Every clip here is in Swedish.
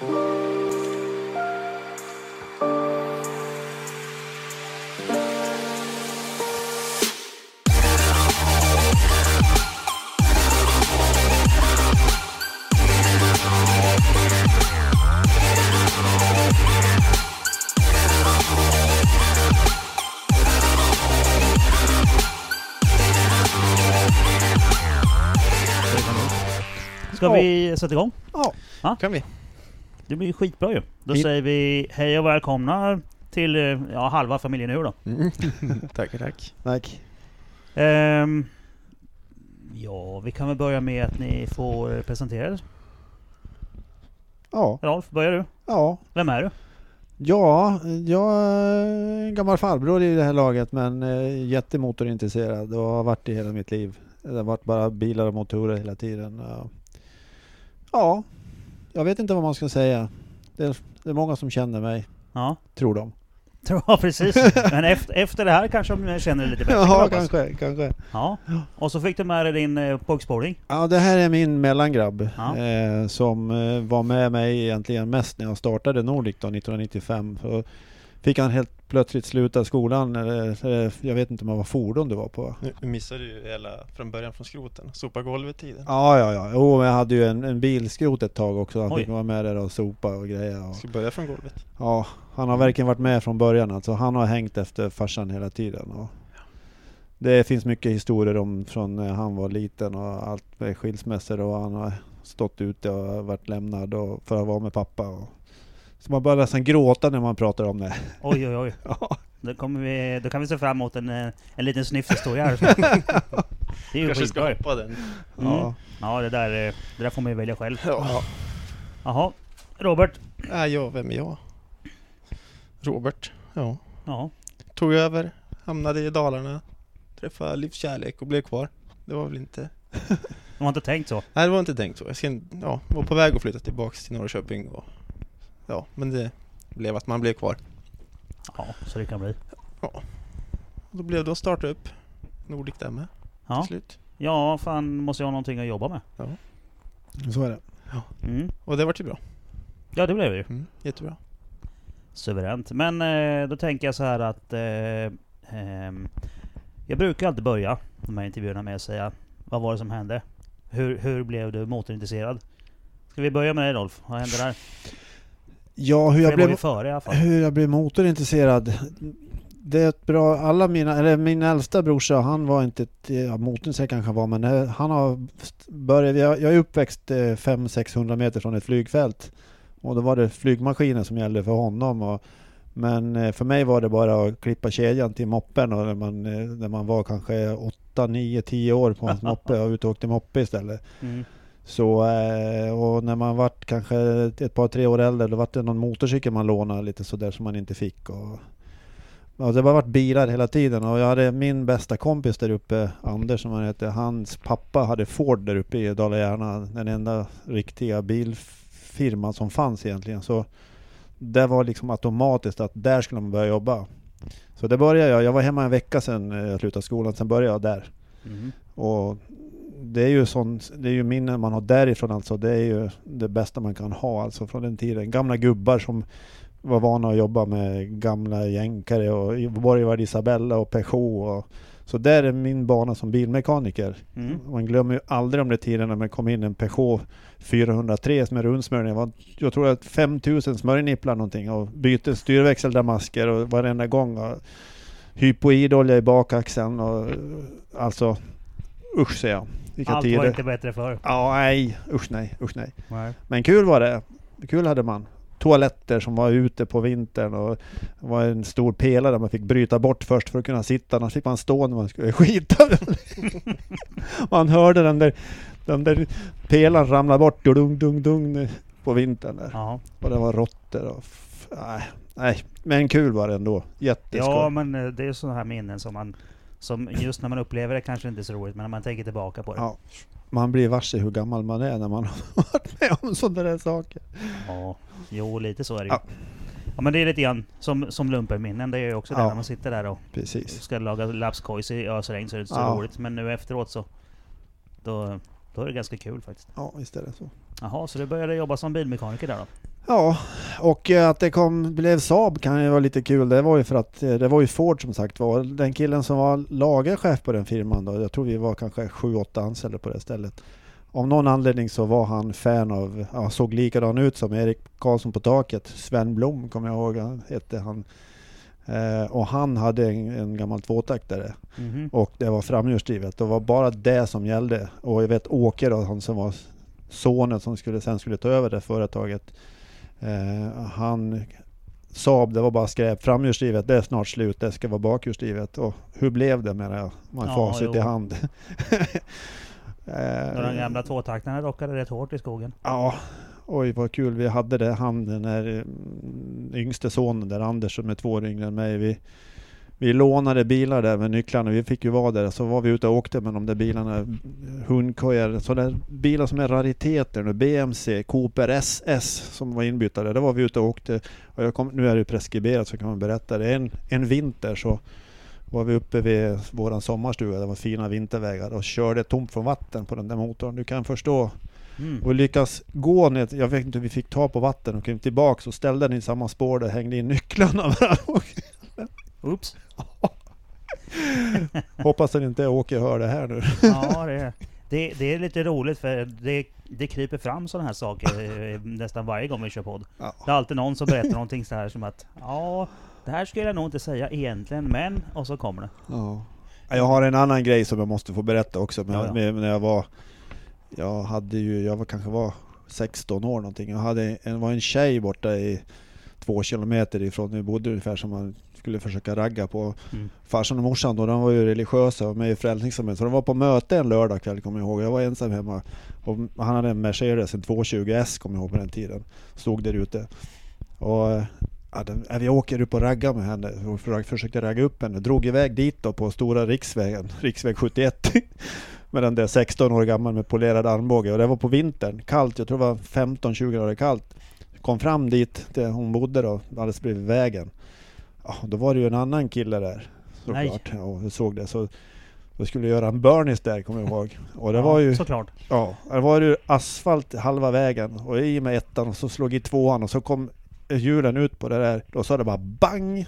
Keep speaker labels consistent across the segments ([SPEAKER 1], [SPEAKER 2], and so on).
[SPEAKER 1] Ska
[SPEAKER 2] Ja.
[SPEAKER 1] vi sätta igång?
[SPEAKER 2] Ja, kan vi.
[SPEAKER 1] Det blir skitbra ju. Då
[SPEAKER 2] Vi-
[SPEAKER 1] säger vi hej och välkomna till eh, ja, halva familjen nu då.
[SPEAKER 2] Mm. tack, tack.
[SPEAKER 3] Tack.
[SPEAKER 1] Ehm, ja, vi kan väl börja med att ni får eh, presentera er.
[SPEAKER 3] Ja,
[SPEAKER 1] Rolf, börjar du?
[SPEAKER 3] ja.
[SPEAKER 1] Vem är du?
[SPEAKER 3] Ja, jag är en gammal farbror i det här laget men eh, jättemotorintresserad och har varit det hela mitt liv. Det har varit bara bilar och motorer hela tiden. Ja. Ja, jag vet inte vad man ska säga. Det är, det är många som känner mig,
[SPEAKER 1] Ja,
[SPEAKER 3] tror de.
[SPEAKER 1] ja precis. Men efter, efter det här kanske de känner dig lite bättre.
[SPEAKER 3] Ja, kanske, kanske.
[SPEAKER 1] Ja. Och så fick du med dig din eh, pojksporting.
[SPEAKER 3] Ja, det här är min mellangrabb
[SPEAKER 1] Ja.
[SPEAKER 3] eh, som eh, var med mig egentligen mest när jag startade Nordic då, 1995. Så fick han helt plötsligt sluta skolan, eller, jag vet inte om det var fordon det var på.
[SPEAKER 2] Nu missade du hela från början från skroten. Sopa golvet-tiden.
[SPEAKER 3] Ja, ja, ja. Jo, men jag hade ju en, en bilskrot ett tag också. Han
[SPEAKER 1] Oj.
[SPEAKER 3] fick vara med där och sopa och grejer. Och,
[SPEAKER 2] Ska börja från golvet?
[SPEAKER 3] ja, han har verkligen varit med från början. Alltså, han har hängt efter farsan hela tiden. Och det finns mycket historier om från när han var liten och allt med skilsmässor och han har stått ute och varit lämnad och för att vara med pappa. Och, så man börjar nästan gråta när man pratar om det.
[SPEAKER 1] Oj, oj, oj.
[SPEAKER 3] Ja,
[SPEAKER 1] Då, kommer vi, då kan vi se fram emot en, eh, en liten snyfthistoria här. Det är ju
[SPEAKER 2] Kanske ska hoppa den.
[SPEAKER 3] ja.
[SPEAKER 1] Ja, det där, eh, det där får man ju välja själv.
[SPEAKER 2] Ja.
[SPEAKER 1] Jaha. Robert.
[SPEAKER 2] ja, jag, vem är jag? Robert. Ja.
[SPEAKER 1] Ja.
[SPEAKER 2] Tog över, hamnade i Dalarna, träffade livskärlek och blev kvar. Det var väl inte...
[SPEAKER 1] De har inte tänkt så.
[SPEAKER 2] Nej, det var inte tänkt så. Jag ska, ja, var på väg att flytta tillbaks till Norrköping och... Ja, men det blev att man blev kvar.
[SPEAKER 1] Ja, så det kan bli.
[SPEAKER 2] Då blev det att starta upp Nordic där med
[SPEAKER 1] Ja,
[SPEAKER 2] till slut.
[SPEAKER 1] ja fan måste jag ha någonting att jobba med.
[SPEAKER 3] så är det.
[SPEAKER 1] Mm.
[SPEAKER 2] Och det vart ju bra.
[SPEAKER 1] Ja, det blev det ju.
[SPEAKER 2] Mm, jättebra.
[SPEAKER 1] Suveränt. Men eh, då tänker jag så här att... Eh, ehm, jag brukar alltid börja de här intervjuerna med att säga vad var det som hände? Hur, hur blev du motorintresserad? Ska vi börja med dig Rolf? Vad hände där?
[SPEAKER 3] Ja, hur jag blev
[SPEAKER 1] före.
[SPEAKER 3] Hur jag blev motorintresserad? Det är ett bra, alla mina, eller min äldsta brorsa, han var inte, ett- ja, motorintresserad kanske han var, men eh, han har börjat, jag, jag är uppväxt eh, 500-600 meter från ett flygfält. Och då var det flygmaskiner som gällde för honom. Och, men eh, för mig var det bara att klippa kedjan till moppen och när man, eh, när man var kanske 8, 9, 10 år på hans moppe och ute och åkte moppe istället.
[SPEAKER 1] Mm.
[SPEAKER 3] Så, eh, och när man vart kanske ett par tre år äldre, då vart det någon motorcykel man lånade lite sådär som man inte fick. Och, ja, det har varit bilar hela tiden och jag hade min bästa kompis där uppe, Anders som han heter, hans pappa hade Ford där uppe i Dala-Järna, den enda riktiga bilfirman som fanns egentligen. Så det var liksom automatiskt att där skulle man börja jobba. Så det började jag, jag var hemma en vecka sedan eh, jag slutade skolan, sen började jag där.
[SPEAKER 1] Mm.
[SPEAKER 3] Och det är ju sån, det är ju minnen man har därifrån alltså. Det är ju det bästa man kan ha alltså från den tiden. Gamla gubbar som var vana att jobba med gamla jänkare och Borgvard Isabella och Peugeot. Och, så där är min bana som bilmekaniker.
[SPEAKER 1] Mm.
[SPEAKER 3] Man glömmer ju aldrig de där tiderna när det kom in en Peugeot 403 med rundsmörjning. Det var, jag tror att 5000 smörjnipplar någonting och bytte styrväxeldamasker och varenda gång. Och hypoidolja i bakaxeln och alltså usch säger jag. Vilka
[SPEAKER 1] Allt
[SPEAKER 3] tider.
[SPEAKER 1] var inte bättre förr.
[SPEAKER 3] Ja, nej. Usch nej, usch nej.
[SPEAKER 1] Nej.
[SPEAKER 3] Men kul var det. Kul hade man. Toaletter som var ute på vintern och det var en stor pelare man fick bryta bort först för att kunna sitta. Annars fick man stå när man skulle skita. man hörde den där, den där pelaren ramla bort dung, dung, dung på vintern där. Och det var råttor och... Nej, nej, men kul var det ändå. Jätteskoj.
[SPEAKER 1] ja, men eh, det är sådana här minnen som man... Som just när man upplever det kanske inte är så roligt, men när man tänker tillbaka på det.
[SPEAKER 3] Ja. Man blir varse hur gammal man är när man har varit med om sådana där saker.
[SPEAKER 1] Ja, jo lite så är det ju.
[SPEAKER 3] Ja.
[SPEAKER 1] Ja. men det är lite grann som, som lumpenminnen. Det är ju också det
[SPEAKER 3] Ja.
[SPEAKER 1] när man sitter där och
[SPEAKER 3] Precis.
[SPEAKER 1] ska laga lapskojs i ösregn så är det inte så
[SPEAKER 3] Ja.
[SPEAKER 1] roligt. Men nu efteråt så... Då, då är det ganska kul faktiskt.
[SPEAKER 3] Ja, visst är det så.
[SPEAKER 1] Jaha, så du började jobba som bilmekaniker där då?
[SPEAKER 3] Ja, och eh, att det kom, blev Saab kan ju vara lite kul. Det var ju för att eh, det var ju Ford som sagt var. Den killen som var lagerchef på den firman då, jag tror vi var kanske sju, åtta anställda på det stället. Av någon anledning så var han fan av, ja, såg likadan ut som Erik Karlsson på taket. Sven Blom kommer jag ihåg, han hette han. Eh, och han hade en, en gammal tvåtaktare
[SPEAKER 1] Mhm.
[SPEAKER 3] och det var framhjulsdrivet. Det var bara det som gällde. Och jag vet Åke då, han som var sonen som skulle, sen skulle ta över det företaget. Eh, han Saab, det var bara skräp. Framhjulsdrivet, det är snart slut. Det ska vara bakhjulsdrivet. Och hur blev det menar jag? Man
[SPEAKER 1] Ja,
[SPEAKER 3] facit
[SPEAKER 1] jo.
[SPEAKER 3] i hand.
[SPEAKER 1] Och de
[SPEAKER 3] eh,
[SPEAKER 1] gamla tvåtaktarna rockade rätt hårt i skogen.
[SPEAKER 3] Ja, oj vad kul vi hade det. Han den där mm, yngste sonen där, Anders som är två år yngre än mig. Vi, vi lånade bilar där med nycklarna. Vi fick ju vara där. Så var vi ute och åkte med de där bilarna. Hundkojor, sådana bilar som är rariteter nu. BMC, Cooper SS som var inbytta där. Där var vi ute och åkte. Och jag kom, nu är det ju preskriberat så kan man berätta det. En, en vinter så var vi uppe vid våran sommarstuga. Det var fina vintervägar och körde tomt från vatten på den där motorn. Du kan förstå
[SPEAKER 1] Mm.
[SPEAKER 3] och lyckas gå ner, jag vet inte hur vi fick ta på vatten och kom tillbaks och ställde den i samma spår där, hängde in nycklarna.
[SPEAKER 1] Oops.
[SPEAKER 3] Hoppas den inte Åke hör det här nu.
[SPEAKER 1] Ja, det, det, det är lite roligt för det, det kryper fram sådana här saker eh, nästan varje gång vi kör podd.
[SPEAKER 3] Ja.
[SPEAKER 1] Det är alltid någon som berättar någonting så här som att ja, det här skulle jag nog inte säga egentligen, men... Och så kommer det.
[SPEAKER 3] Ja. Jag har en annan grej som jag måste få berätta också. Men,
[SPEAKER 1] Ja, ja.
[SPEAKER 3] när jag var, jag hade ju, jag var kanske var 16 år någonting. Jag hade en, var en tjej borta i två kilometer ifrån, vi bodde ungefär som man skulle försöka ragga på.
[SPEAKER 1] Mm.
[SPEAKER 3] Farsan och morsan då, de var ju religiösa och med i Frälsningsarmén. Så de var på möte en lördag kväll kommer jag ihåg. Jag var ensam hemma. Och han hade en Mercedes, en 220S kommer jag ihåg på den tiden. Stod där ute. Och ja, den, vi åker upp och raggar med henne. Och för- försökte ragga upp henne. Drog iväg dit då på stora riksvägen, riksväg 71. med den där 16 år gammal med polerad armbåge. Och det var på vintern, kallt. Jag tror det var 15-20 grader kallt. Kom fram dit där hon bodde då, alldeles bredvid vägen. Ja, då var det ju en annan kille där.
[SPEAKER 1] Nej.
[SPEAKER 3] Såklart. Ja, jag såg det. Så jag skulle göra en burnies där kommer jag ihåg. Och det
[SPEAKER 1] ja,
[SPEAKER 3] var ju
[SPEAKER 1] Såklart.
[SPEAKER 3] Ja, det var ju asfalt halva vägen och i med ettan och så slog i tvåan och så kom hjulen ut på det där. Då sa det bara bang!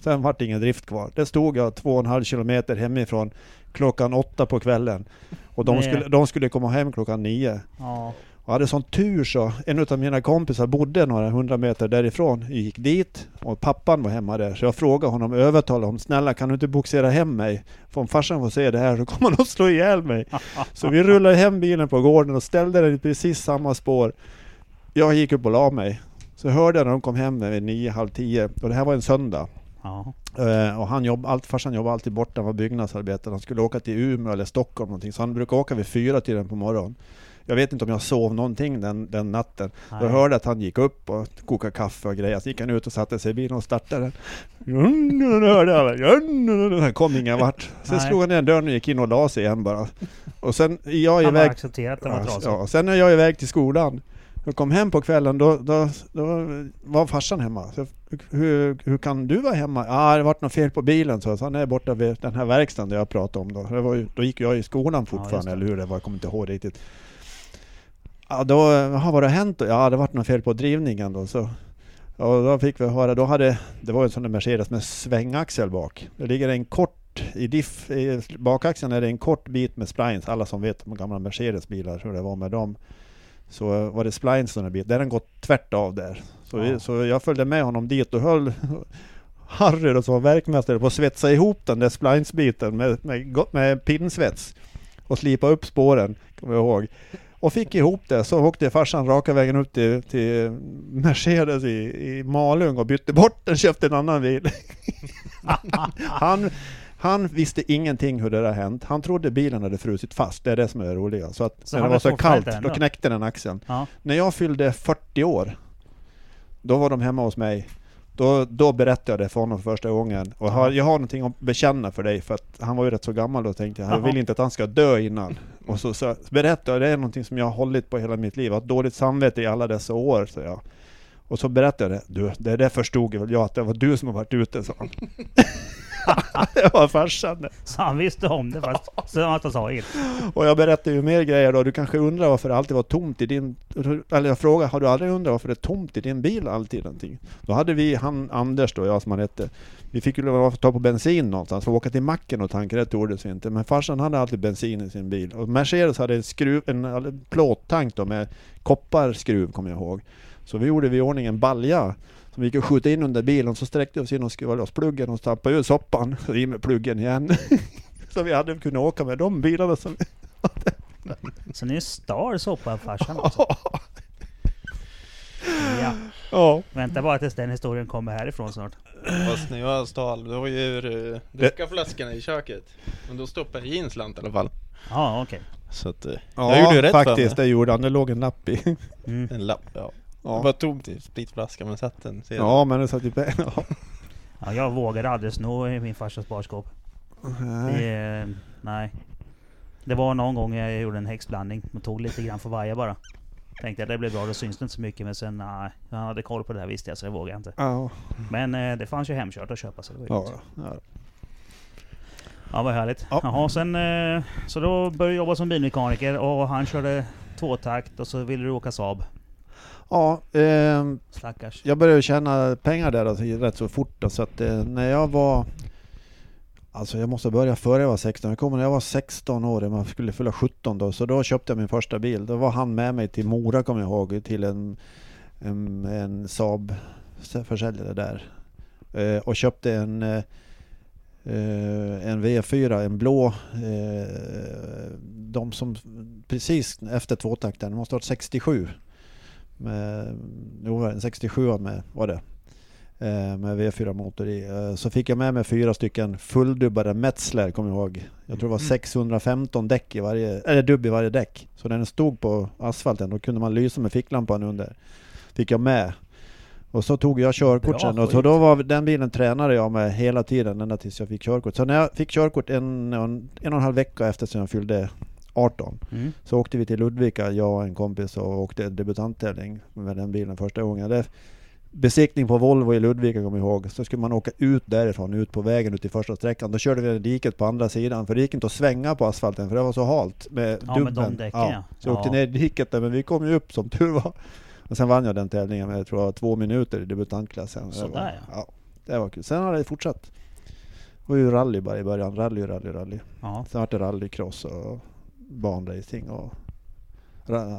[SPEAKER 3] Sen vart det ingen drift kvar. Det stod jag två och en halv kilometer hemifrån klockan åtta på kvällen. Och de
[SPEAKER 1] Nej.
[SPEAKER 3] skulle, de skulle komma hem klockan nio.
[SPEAKER 1] Ja.
[SPEAKER 3] Och hade sån tur så, en av mina kompisar bodde några hundra meter därifrån. Jag gick dit och pappan var hemma där. Så jag frågade honom, övertalade honom, snälla kan du inte boxera hem mig? För om farsan får se det här så kommer han att slå ihjäl mig. Så vi rullade hem bilen på gården och ställde den i precis samma spår. Jag gick upp och la mig. Så hörde jag när de kom hem vid nio, halv tio. Och det här var en söndag.
[SPEAKER 1] Ja.
[SPEAKER 3] Eh, och han jobb, allt, farsan jobbade alltid borta, han var byggnadsarbetare. Han skulle åka till Umeå eller Stockholm någonting. Så han brukade åka vid fyra tiden på morgonen. Jag vet inte om jag sov någonting den, den natten. Jag
[SPEAKER 1] Nej.
[SPEAKER 3] hörde att han gick upp och kokade kaffe och grejer. Så gick han ut och satte sig i bilen och startade den. Hörde jag. Han kom ingen vart. Sen
[SPEAKER 1] Nej.
[SPEAKER 3] slog han ner dörren och gick in och la sig igen bara. Och sen är jag
[SPEAKER 1] Han
[SPEAKER 3] iväg
[SPEAKER 1] accepterat den var
[SPEAKER 3] Ja,
[SPEAKER 1] trasig.
[SPEAKER 3] ja, sen när jag är iväg till skolan och kom hem på kvällen, då, då, då var farsan hemma. Så, hur, hur kan du vara hemma? Ja, det varit något fel på bilen, så han är borta vid den här verkstaden där jag pratade om. Då, det var ju, då gick jag i skolan fortfarande,
[SPEAKER 1] det.
[SPEAKER 3] eller hur det var, jag kommer inte ihåg riktigt. Ja, då, jaha, vad har hänt då? Ja, det varit något fel på drivningen då. Så, och då fick vi höra, då hade, det var en sån där Mercedes med svängaxel bak. Det ligger en kort, i diff, i bakaxeln är det en kort bit med splines. Alla som vet om gamla Mercedes-bilar, hur det var med dem. Så var det splines den här biten. Den har gått tvärt av där. Så,
[SPEAKER 1] Ja.
[SPEAKER 3] så jag följde med honom dit och höll Harry då, som var verkmästare på att svetsa ihop den där splines-biten med, med, go- med pinnsvets. Och slipa upp spåren, kommer jag ihåg. Och fick ihop det, så åkte farsan raka vägen upp till, till Mercedes i, i Malung och bytte bort den, köpte en annan bil. han, han visste ingenting hur det där hänt. Han trodde bilen hade frusit fast, det är det som är det roliga. Så att
[SPEAKER 1] Så
[SPEAKER 3] när det var så kallt, då knäckte den axeln.
[SPEAKER 1] Ja.
[SPEAKER 3] När jag fyllde 40 år, då var de hemma hos mig. Då, då berättade jag det för honom för första gången. Och har, jag har någonting att bekänna för dig, för att han var ju rätt så gammal då tänkte jag. Jag vill inte att han ska dö innan. Och så, så berättade jag, det är någonting som jag har hållit på hela mitt liv. Jag har dåligt samvete i alla dessa år, så jag. Och så berättade jag det. Du, det där förstod väl jag att det var du som har varit ute, sa han. det var farsan.
[SPEAKER 1] Så han visste om det fast så att han sa inget.
[SPEAKER 3] Och jag berättade ju mer grejer då. Du kanske undrar varför det alltid var tomt i din... Eller jag frågade, har du aldrig undrat varför det är tomt i din bil alltid? Någonting? Då hade vi, han Anders då, jag som han hette. Vi fick ju ta på bensin någonstans för att åka till macken och tanka, det tordes vi inte. Men farsan hade alltid bensin i sin bil. Och Mercedes hade en, skruv, en, en plåttank då med kopparskruv kommer jag ihåg. Så vi gjorde vi i ordning en balja som vi gick och sköt in under bilen, så sträckte vi oss in och skruvade loss pluggen och tappade ur soppan. Så i med pluggen igen. så vi hade kunnat åka med de bilarna som...
[SPEAKER 1] Så ni är star soppa farsan också. Ja,
[SPEAKER 3] ja.
[SPEAKER 1] vänta bara tills den historien kommer härifrån snart.
[SPEAKER 2] Fast när jag stal, då var ju uh, drickaflaskorna i köket. Men då stoppade jag i en slant i alla fall.
[SPEAKER 1] Ja, okej.
[SPEAKER 2] Så att, uh,
[SPEAKER 3] Ja,
[SPEAKER 2] jag gjorde ju rätt för
[SPEAKER 3] faktiskt,
[SPEAKER 2] mig.
[SPEAKER 3] det gjorde han. Det låg en lapp i.
[SPEAKER 1] Mm.
[SPEAKER 2] En lapp, ja. Det
[SPEAKER 3] Ja,
[SPEAKER 2] var tomt i spritflaska men satt den sedan.
[SPEAKER 3] ja men det satt ju... Ja.
[SPEAKER 1] Ja, jag vågade aldrig sno i min farsas barskåp.
[SPEAKER 3] Nej.
[SPEAKER 1] Det, nej. Det var någon gång jag gjorde en häxblandning och tog lite grann för varje bara. Tänkte att det blev bra, då syns det inte så mycket. Men sen nej, jag hade koll på det här visste jag så det vågade jag inte.
[SPEAKER 3] Ja,
[SPEAKER 1] Men eh, det fanns ju hemkört att köpa så det var ju
[SPEAKER 3] ja,
[SPEAKER 1] gott.
[SPEAKER 3] ja.
[SPEAKER 1] Ja vad härligt.
[SPEAKER 3] Ja.
[SPEAKER 1] Jaha, sen, eh, så då började jag jobba som bilmekaniker och han körde tvåtakt och så ville du åka Saab.
[SPEAKER 3] Ja ehm,
[SPEAKER 1] Stackars.
[SPEAKER 3] jag började tjäna pengar där alltså, rätt så fort. Då, så att eh, när jag var... Alltså jag måste börja före jag var 16. Jag kommer när jag var 16 år, man skulle fylla 17 då. Så då köpte jag min första bil. Då var han med mig till Mora kommer jag ihåg, till en, en, en Saab-försäljare där. Eh, och köpte en, eh, eh, en V4, en blå. Eh, de som precis efter tvåtakten, det måste ha varit 67. Med, jo, en 67 med, var det. Eh, med V4 motor i. Eh, så fick jag med mig fyra stycken fulldubbade Metzler, kommer jag ihåg. Jag tror det var
[SPEAKER 1] Mm.
[SPEAKER 3] 615 däck i varje, eller dubb i varje däck. Så när den stod på asfalten, då kunde man lysa med ficklampan under. Fick jag med. Och så tog jag körkort sen. Och så då var den bilen tränade jag med hela tiden, ända tills jag fick körkort. Så när jag fick körkort en, en, en och en halv vecka efter som jag fyllde 18
[SPEAKER 1] Mm.
[SPEAKER 3] så åkte vi till Ludvika, jag och en kompis och åkte debutanttävling med den bilen första gången. Det besiktning på Volvo i Ludvika kommer jag ihåg. Så skulle man åka ut därifrån, ut på vägen ut i första sträckan. Då körde vi diket på andra sidan, för det gick inte att svänga på asfalten för det var så halt med
[SPEAKER 1] Ja, med
[SPEAKER 3] dubben.
[SPEAKER 1] de däcken, ja.
[SPEAKER 3] Så jag åkte ner i diket där, men vi kom ju upp som tur var. Och sen vann jag den tävlingen med, jag tror jag, två minuter i debutantklassen. Det
[SPEAKER 1] Sådär,
[SPEAKER 3] var,
[SPEAKER 1] ja.
[SPEAKER 3] ja. Det var kul. Sen har det fortsatt. Det var ju rally bara i början. Rally, rally, rally.
[SPEAKER 1] Ja.
[SPEAKER 3] Sen vart det rallycross och banracing och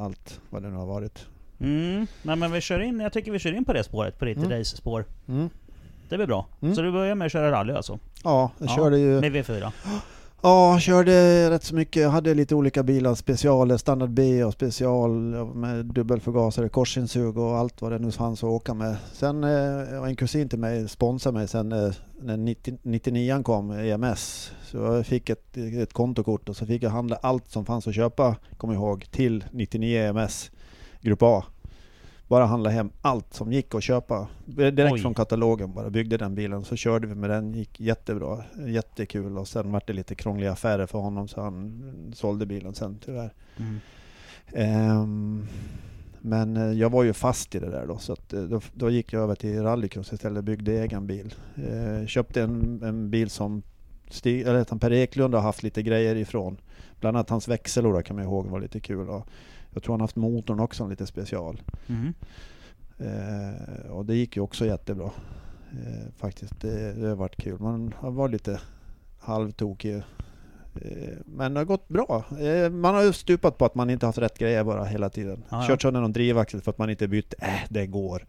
[SPEAKER 3] allt vad det nu har varit.
[SPEAKER 1] Mm. Nej men vi kör in, jag tycker vi kör in på det spåret, på ditt
[SPEAKER 3] Mm.
[SPEAKER 1] race-spår.
[SPEAKER 3] Mm.
[SPEAKER 1] Det blir bra.
[SPEAKER 3] Mm.
[SPEAKER 1] Så du börjar med att köra rally alltså?
[SPEAKER 3] Ja, jag
[SPEAKER 1] Ja,
[SPEAKER 3] körde ju...
[SPEAKER 1] Med V4?
[SPEAKER 3] Ja, körde rätt så mycket. Jag hade lite olika bilar. Specialer, standard B och special med dubbelförgasare, korsinsug och allt vad det nu fanns att åka med. Sen eh, en kusin till mig sponsrade mig sen eh, när 90, 99 kom, EMS. Så jag fick ett, ett kontokort och så fick jag handla allt som fanns att köpa, kommer jag ihåg, till 99 EMS Grupp A. Bara handla hem allt som gick att köpa. Direkt
[SPEAKER 1] Oj.
[SPEAKER 3] från katalogen bara. Byggde den bilen. Så körde vi med den. gick jättebra. Jättekul. Och sen vart det lite krångliga affärer för honom så han sålde bilen sen tyvärr.
[SPEAKER 1] Mm.
[SPEAKER 3] Ehm, men eh, jag var ju fast i det där då. Så eh, då, då gick jag över till rallycross istället. Byggde egen bil. Eh, köpte en, en bil som Stig, eller Per Eklund har haft lite grejer ifrån. Bland annat hans växellåda kan man ihåg var lite kul. Och jag tror han haft motorn också lite special.
[SPEAKER 1] Mm.
[SPEAKER 3] Eh, och det gick ju också jättebra. Eh, faktiskt, det, det har varit kul. Man har varit lite halvtokig. Eh, men det har gått bra. Eh, man har ju stupat på att man inte haft rätt grejer bara hela tiden.
[SPEAKER 1] Ja.
[SPEAKER 3] Kört sönder någon drivaxel för att man inte bytt. Äh, det går.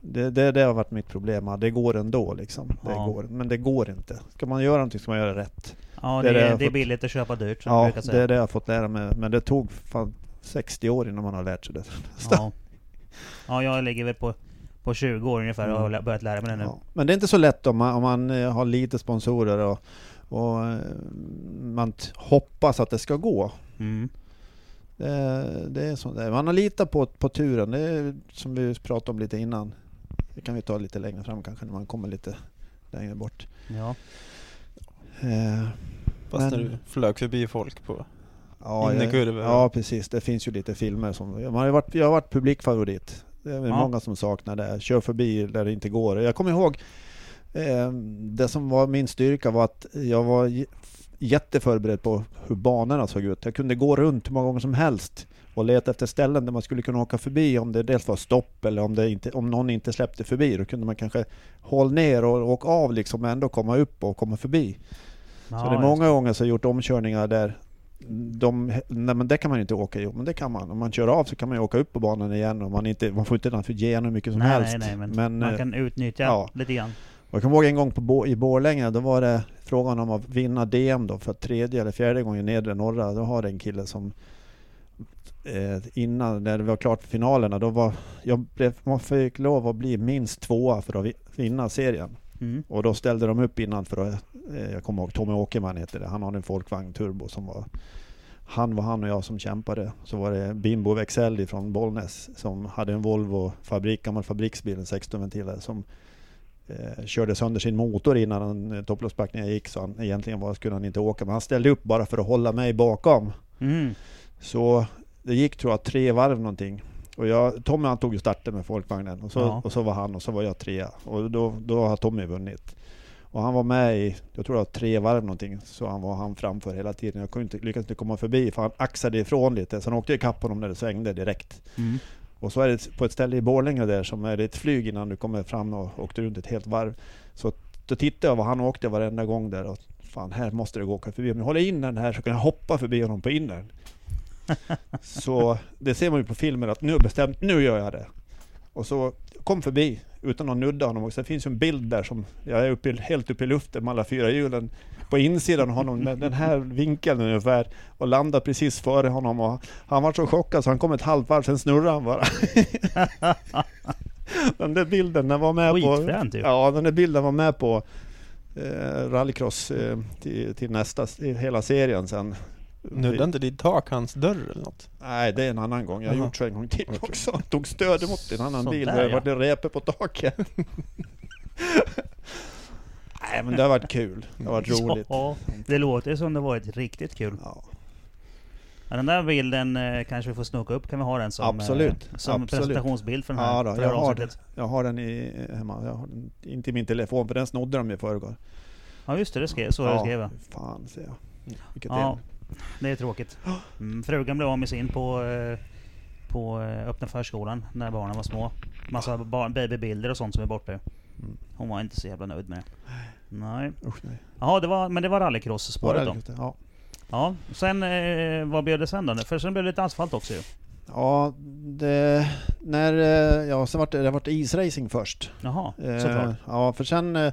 [SPEAKER 3] Det, det, det har varit mitt problem. Det går ändå liksom. Det
[SPEAKER 1] Ja.
[SPEAKER 3] går. Men det går inte. Ska man göra någonting ska man göra rätt.
[SPEAKER 1] Ja,
[SPEAKER 3] Det
[SPEAKER 1] det,
[SPEAKER 3] är det
[SPEAKER 1] är, det
[SPEAKER 3] fått-
[SPEAKER 1] billigt att köpa dyrt som
[SPEAKER 3] Ja,
[SPEAKER 1] brukar
[SPEAKER 3] det
[SPEAKER 1] säga.
[SPEAKER 3] är det jag har fått lära mig. Men det tog fan 60 år innan man har lärt sig det.
[SPEAKER 1] Ja. ja, jag ligger väl på, på 20 år ungefär och har
[SPEAKER 3] Mm.
[SPEAKER 1] börjat lära mig det nu.
[SPEAKER 3] Ja. Men det är inte så lätt om man, om man eh, har lite sponsorer och, och eh, man hoppas att det ska gå.
[SPEAKER 1] Mm.
[SPEAKER 3] Det, det är så det är. Man har litat på, på turen, det är som vi pratade om lite innan. Det kan vi ta lite längre fram kanske när man kommer lite längre bort.
[SPEAKER 1] Ja.
[SPEAKER 3] Eh,
[SPEAKER 2] Fast
[SPEAKER 3] Men-
[SPEAKER 2] när du flög förbi folk på...
[SPEAKER 3] ja,
[SPEAKER 2] In i
[SPEAKER 3] jag-
[SPEAKER 2] kurvor.
[SPEAKER 3] ja precis, det finns ju lite filmer som... Man har varit, jag har varit publikfavorit. Det är
[SPEAKER 1] Ja.
[SPEAKER 3] många som saknar det. Kör förbi där det inte går. Jag kommer ihåg Eh, det som var min styrka var att jag var jätteförberedd på hur banorna såg ut. Jag kunde gå runt hur många gånger som helst och leta efter ställen där man skulle kunna åka förbi om det dels var stopp eller om, det inte, om någon inte släppte förbi. Då kunde man kanske hålla ner och åka av liksom men ändå komma upp och komma förbi.
[SPEAKER 1] Ja,
[SPEAKER 3] så det är många gånger så har jag gjort omkörningar där de, nej men det kan man ju inte åka i, men det kan man. Om man kör av så kan man ju åka upp på banan igen och man, inte, man får inte naturligtvis ge hur mycket som
[SPEAKER 1] nej,
[SPEAKER 3] helst.
[SPEAKER 1] Nej, nej, men,
[SPEAKER 3] Men,
[SPEAKER 1] man
[SPEAKER 3] eh,
[SPEAKER 1] kan utnyttja
[SPEAKER 3] ja.
[SPEAKER 1] lite grann.
[SPEAKER 3] och jag kommer ihåg en gång på i Borlänge, då var det frågan om att vinna DM då för tredje eller fjärde gången i nedre norra. Då har det en kille som eh, innan, när det var klart för finalerna, då var jag blev, man fick lov att bli minst tvåa för att vi- vinna serien.
[SPEAKER 1] Mm.
[SPEAKER 3] Och då ställde de upp innan för att, eh, jag kommer ihåg Tommy Åkerman heter det, han har en Folkvagn Turbo som var han var han och jag som kämpade. Så var det Bimbo Wexell från Bollnäs som hade en Volvo fabrik, gammal fabriksbil, en 16 ventiler som eh, körde sönder sin motor innan eh, topploppsbackningen gick så han, egentligen var, skulle han inte åka men han ställde upp bara för att hålla mig bakom.
[SPEAKER 1] Mm.
[SPEAKER 3] Så det gick tror jag tre varv någonting. Och jag, Tommy han tog ju starten med folkvagnen och så,
[SPEAKER 1] Ja.
[SPEAKER 3] och så var han och så var jag trea. Och då, då har Tommy vunnit. Och han var med i, jag tror det var tre varv någonting, så han var han framför hela tiden. Jag kunde inte, lyckades inte komma förbi för han axade ifrån lite. Så han åkte ikapp honom när det svängde direkt.
[SPEAKER 1] Mm.
[SPEAKER 3] Och så är det på ett ställe i Borlänge där som är ett flyg innan du kommer fram och åkte runt ett helt varv. Så då tittade jag vad han åkte varenda gång där och fan här måste det gå att åka förbi. Om jag håller in den här så kan jag hoppa förbi honom på innern. Så det ser man ju på filmen att nu bestämt, nu gör jag det. Och så kom förbi utan att nudda honom. Och sen finns ju en bild där som jag är uppe, helt uppe i luften med alla fyra hjulen på insidan av honom med den här vinkeln ungefär och landar precis före honom och han var så chockad så han kom ett halvt varv, sen snurrade han bara. den där bilden, den var med på...
[SPEAKER 1] Skitfränt ju.
[SPEAKER 3] Ja, den där bilden var med på eh, rallycross eh, till, till nästa, till hela serien sen.
[SPEAKER 2] Nuddade inte ditt tak hans dörr eller något?
[SPEAKER 3] Nej, det är en annan gång. Jag har gjort så en gång till
[SPEAKER 2] Okej.
[SPEAKER 3] också. Tog stöd emot en annan bil.
[SPEAKER 1] Sådär,
[SPEAKER 3] Det
[SPEAKER 1] ja.
[SPEAKER 3] det repor på taket. Nej, men det har varit kul. Det har varit roligt.
[SPEAKER 1] Ja, det låter som det varit riktigt kul.
[SPEAKER 3] Ja.
[SPEAKER 1] Ja, den där bilden eh, kanske vi får snoka upp, kan vi ha den som,
[SPEAKER 3] Absolut,
[SPEAKER 1] eh, som
[SPEAKER 3] absolut.
[SPEAKER 1] presentationsbild för den här,
[SPEAKER 3] Ja, då, jag, har,
[SPEAKER 1] avsnittet.
[SPEAKER 3] jag har den i, hemma. Jag har den, inte i min telefon för den snodde de i förrgår.
[SPEAKER 1] Ja just det, det skrev, så det skrev jag.
[SPEAKER 3] Fan ser jag. Vilket
[SPEAKER 1] Ja,
[SPEAKER 3] ja.
[SPEAKER 1] Det är tråkigt. Mm, frugan blev av med sin på, eh, på eh, öppna förskolan när barnen var små. Massa barn, babybilder och sånt som är borta.
[SPEAKER 3] Mm.
[SPEAKER 1] Hon var inte så jävla nöjd med det. Nej.
[SPEAKER 3] Usch, nej.
[SPEAKER 1] Jaha, det var, men det var rallycross-spåret då?
[SPEAKER 3] Ja.
[SPEAKER 1] Ja. Sen, eh, vad blev det sen då? För sen blev det lite asfalt också ju.
[SPEAKER 3] Ja, det, när, ja, sen vart det, det vart isracing först.
[SPEAKER 1] Jaha,
[SPEAKER 3] Eh,
[SPEAKER 1] såklart.
[SPEAKER 3] ja, för sen eh,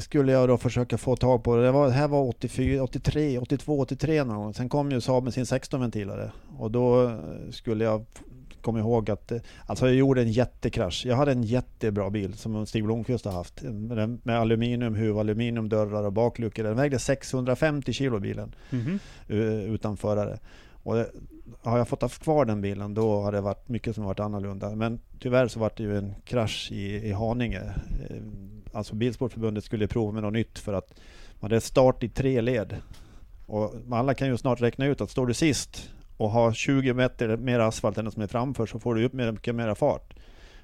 [SPEAKER 3] skulle jag då försöka få tag på det. Var, det här var 84, 83, 82, 83 någon gång. Sen kom ju Saab med sin 16-ventilare och då eh, skulle jag kom ihåg att eh, alltså jag gjorde en jättekrasch. Jag hade en jättebra bil som Stig Blomqvist har haft med, med aluminiumhuv, aluminiumdörrar och bakluckor. Den vägde 650 kilo bilen
[SPEAKER 1] Mhm.
[SPEAKER 3] eh, utan förare. Och det, har jag fått ha kvar den bilen då har det varit mycket som varit annorlunda. Men tyvärr så var det ju en krasch i, i Haninge. Eh, Alltså Bilsportförbundet skulle prova med något nytt för att man hade start i tre led. Och alla kan ju snart räkna ut att står du sist och har 20 meter mer asfalt än den som är framför så får du upp mycket mera fart.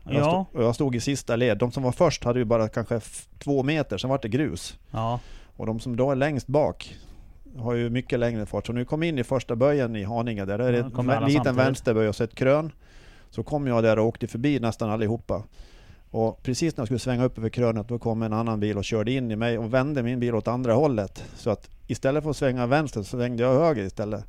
[SPEAKER 3] Jag,
[SPEAKER 1] Ja.
[SPEAKER 3] stod, och jag stod i sista led. De som var först hade ju bara kanske två meter, sen var det grus.
[SPEAKER 1] Ja.
[SPEAKER 3] Och de som då är längst bak har ju mycket längre fart. Så när vi kom in i första böjen i Haninge, där är det
[SPEAKER 1] Ja,
[SPEAKER 3] en liten vänsterböj och så ett krön. Så kom jag där och åkte förbi nästan allihopa. Och precis när jag skulle svänga upp över krönet, då kom en annan bil och körde in i mig och vände min bil åt andra hållet. Så att istället för att svänga vänster så svängde jag höger istället.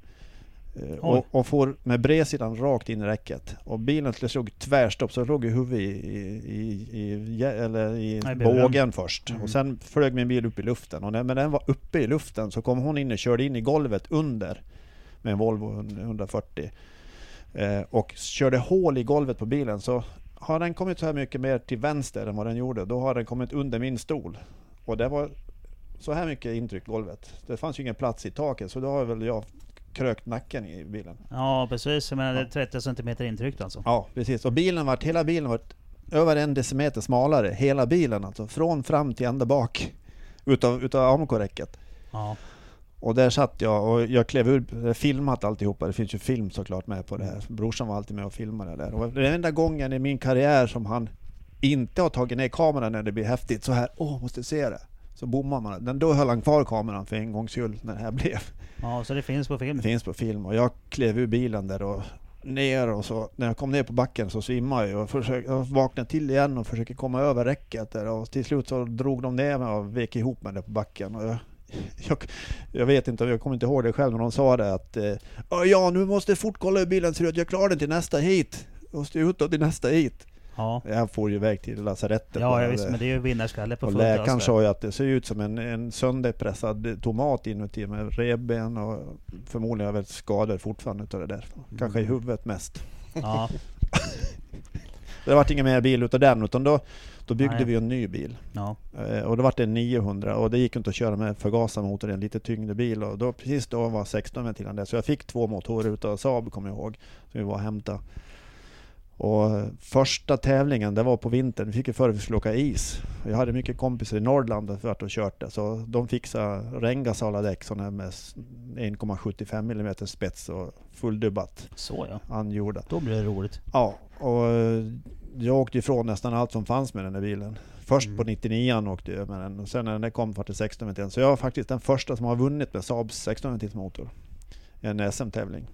[SPEAKER 3] Eh. Och, och får med bredsidan rakt in i räcket. Och bilen slog tvärstopp så låg ju huvudet i, i, i, i, eller i
[SPEAKER 1] Nej,
[SPEAKER 3] bågen först.
[SPEAKER 1] Mm.
[SPEAKER 3] Och sen flög min bil upp i luften. Och när men den var uppe i luften så kom hon in och körde in i golvet under med en Volvo 140. Eh, och körde hål i golvet på bilen. Så har den kommit så här mycket mer till vänster än vad den gjorde, då har den kommit under min stol. Och det var så här mycket intryck golvet. Det fanns ju ingen plats i taket, så då har väl jag krökt nacken i bilen.
[SPEAKER 1] ja, precis. Jag menar, det är 30 cm intryckt alltså.
[SPEAKER 3] Ja, precis. Och bilen vart, hela bilen vart över en decimeter smalare. Hela bilen alltså. Från fram till ända bak. Utav, utav AMK-räcket.
[SPEAKER 1] Ja.
[SPEAKER 3] Och där satt jag och jag klev ur, filmat alltihopa. Det finns ju film såklart med på det här. Brorsan var alltid med och filmade det där. Och den enda gången i min karriär som han inte har tagit ner kameran när det blir häftigt så här, åh, måste se det. Så bommar man. Den, då höll han kvar kameran för en gångs skull när det här blev.
[SPEAKER 1] Ja, så det finns på film.
[SPEAKER 3] Det finns på film och jag klev ur bilen där och ner och så när jag kom ner på backen så svimmade jag och försökte, jag vaknade till igen och försökte komma över räcket där och till slut så drog de ner mig och vek ihop mig där på backen. Och jag, jag, jag vet inte, jag kommer inte ihåg det själv när de sa det att Ja, nu måste jag fort kolla hur bilen ser ut, jag klarar den till nästa hit. Jag måste ut till nästa hit.
[SPEAKER 1] Ja,
[SPEAKER 3] Jag får ju iväg till lasarettet.
[SPEAKER 1] ja jag visst, men det är ju vinnarskalle på ös
[SPEAKER 3] läkaren
[SPEAKER 1] där.
[SPEAKER 3] sa ju att det ser ut som en, en sönderpressad tomat inuti med revben och förmodligen har jag väl skador fortfarande utav det där. Kanske i
[SPEAKER 1] Mm.
[SPEAKER 3] huvudet mest.
[SPEAKER 1] Ja,
[SPEAKER 3] Det vart ingen mer bil utav den utan då, då byggde
[SPEAKER 1] Nej.
[SPEAKER 3] vi en ny bil.
[SPEAKER 1] ja.
[SPEAKER 3] Eh, och då vart det en 900 och det gick inte att köra med förgasarmotor i en lite tyngre bil. Och då, precis då var 16 ventilen där. Så jag fick två motorer utav Saab kommer jag ihåg. Som vi var och hämtade. Och första tävlingen, det var på vintern. Vi fick ju för att vi skulle åka is. Jag hade mycket kompisar i Norrland och varit och kört det. Så de fixade Rengas alla däck sådana här med s- 1,75 mm spets och fulldubbat
[SPEAKER 1] Så ja.
[SPEAKER 3] angjorda.
[SPEAKER 1] Då blir det roligt.
[SPEAKER 3] Ja, och jag åkte ifrån nästan allt som fanns med den där bilen. Först
[SPEAKER 1] Mm.
[SPEAKER 3] på 99 åkte jag med den och sen när den kom var det 16 ventil. Så jag är faktiskt den första som har vunnit med Saabs 16 ventilsmotor. I en SM-tävling.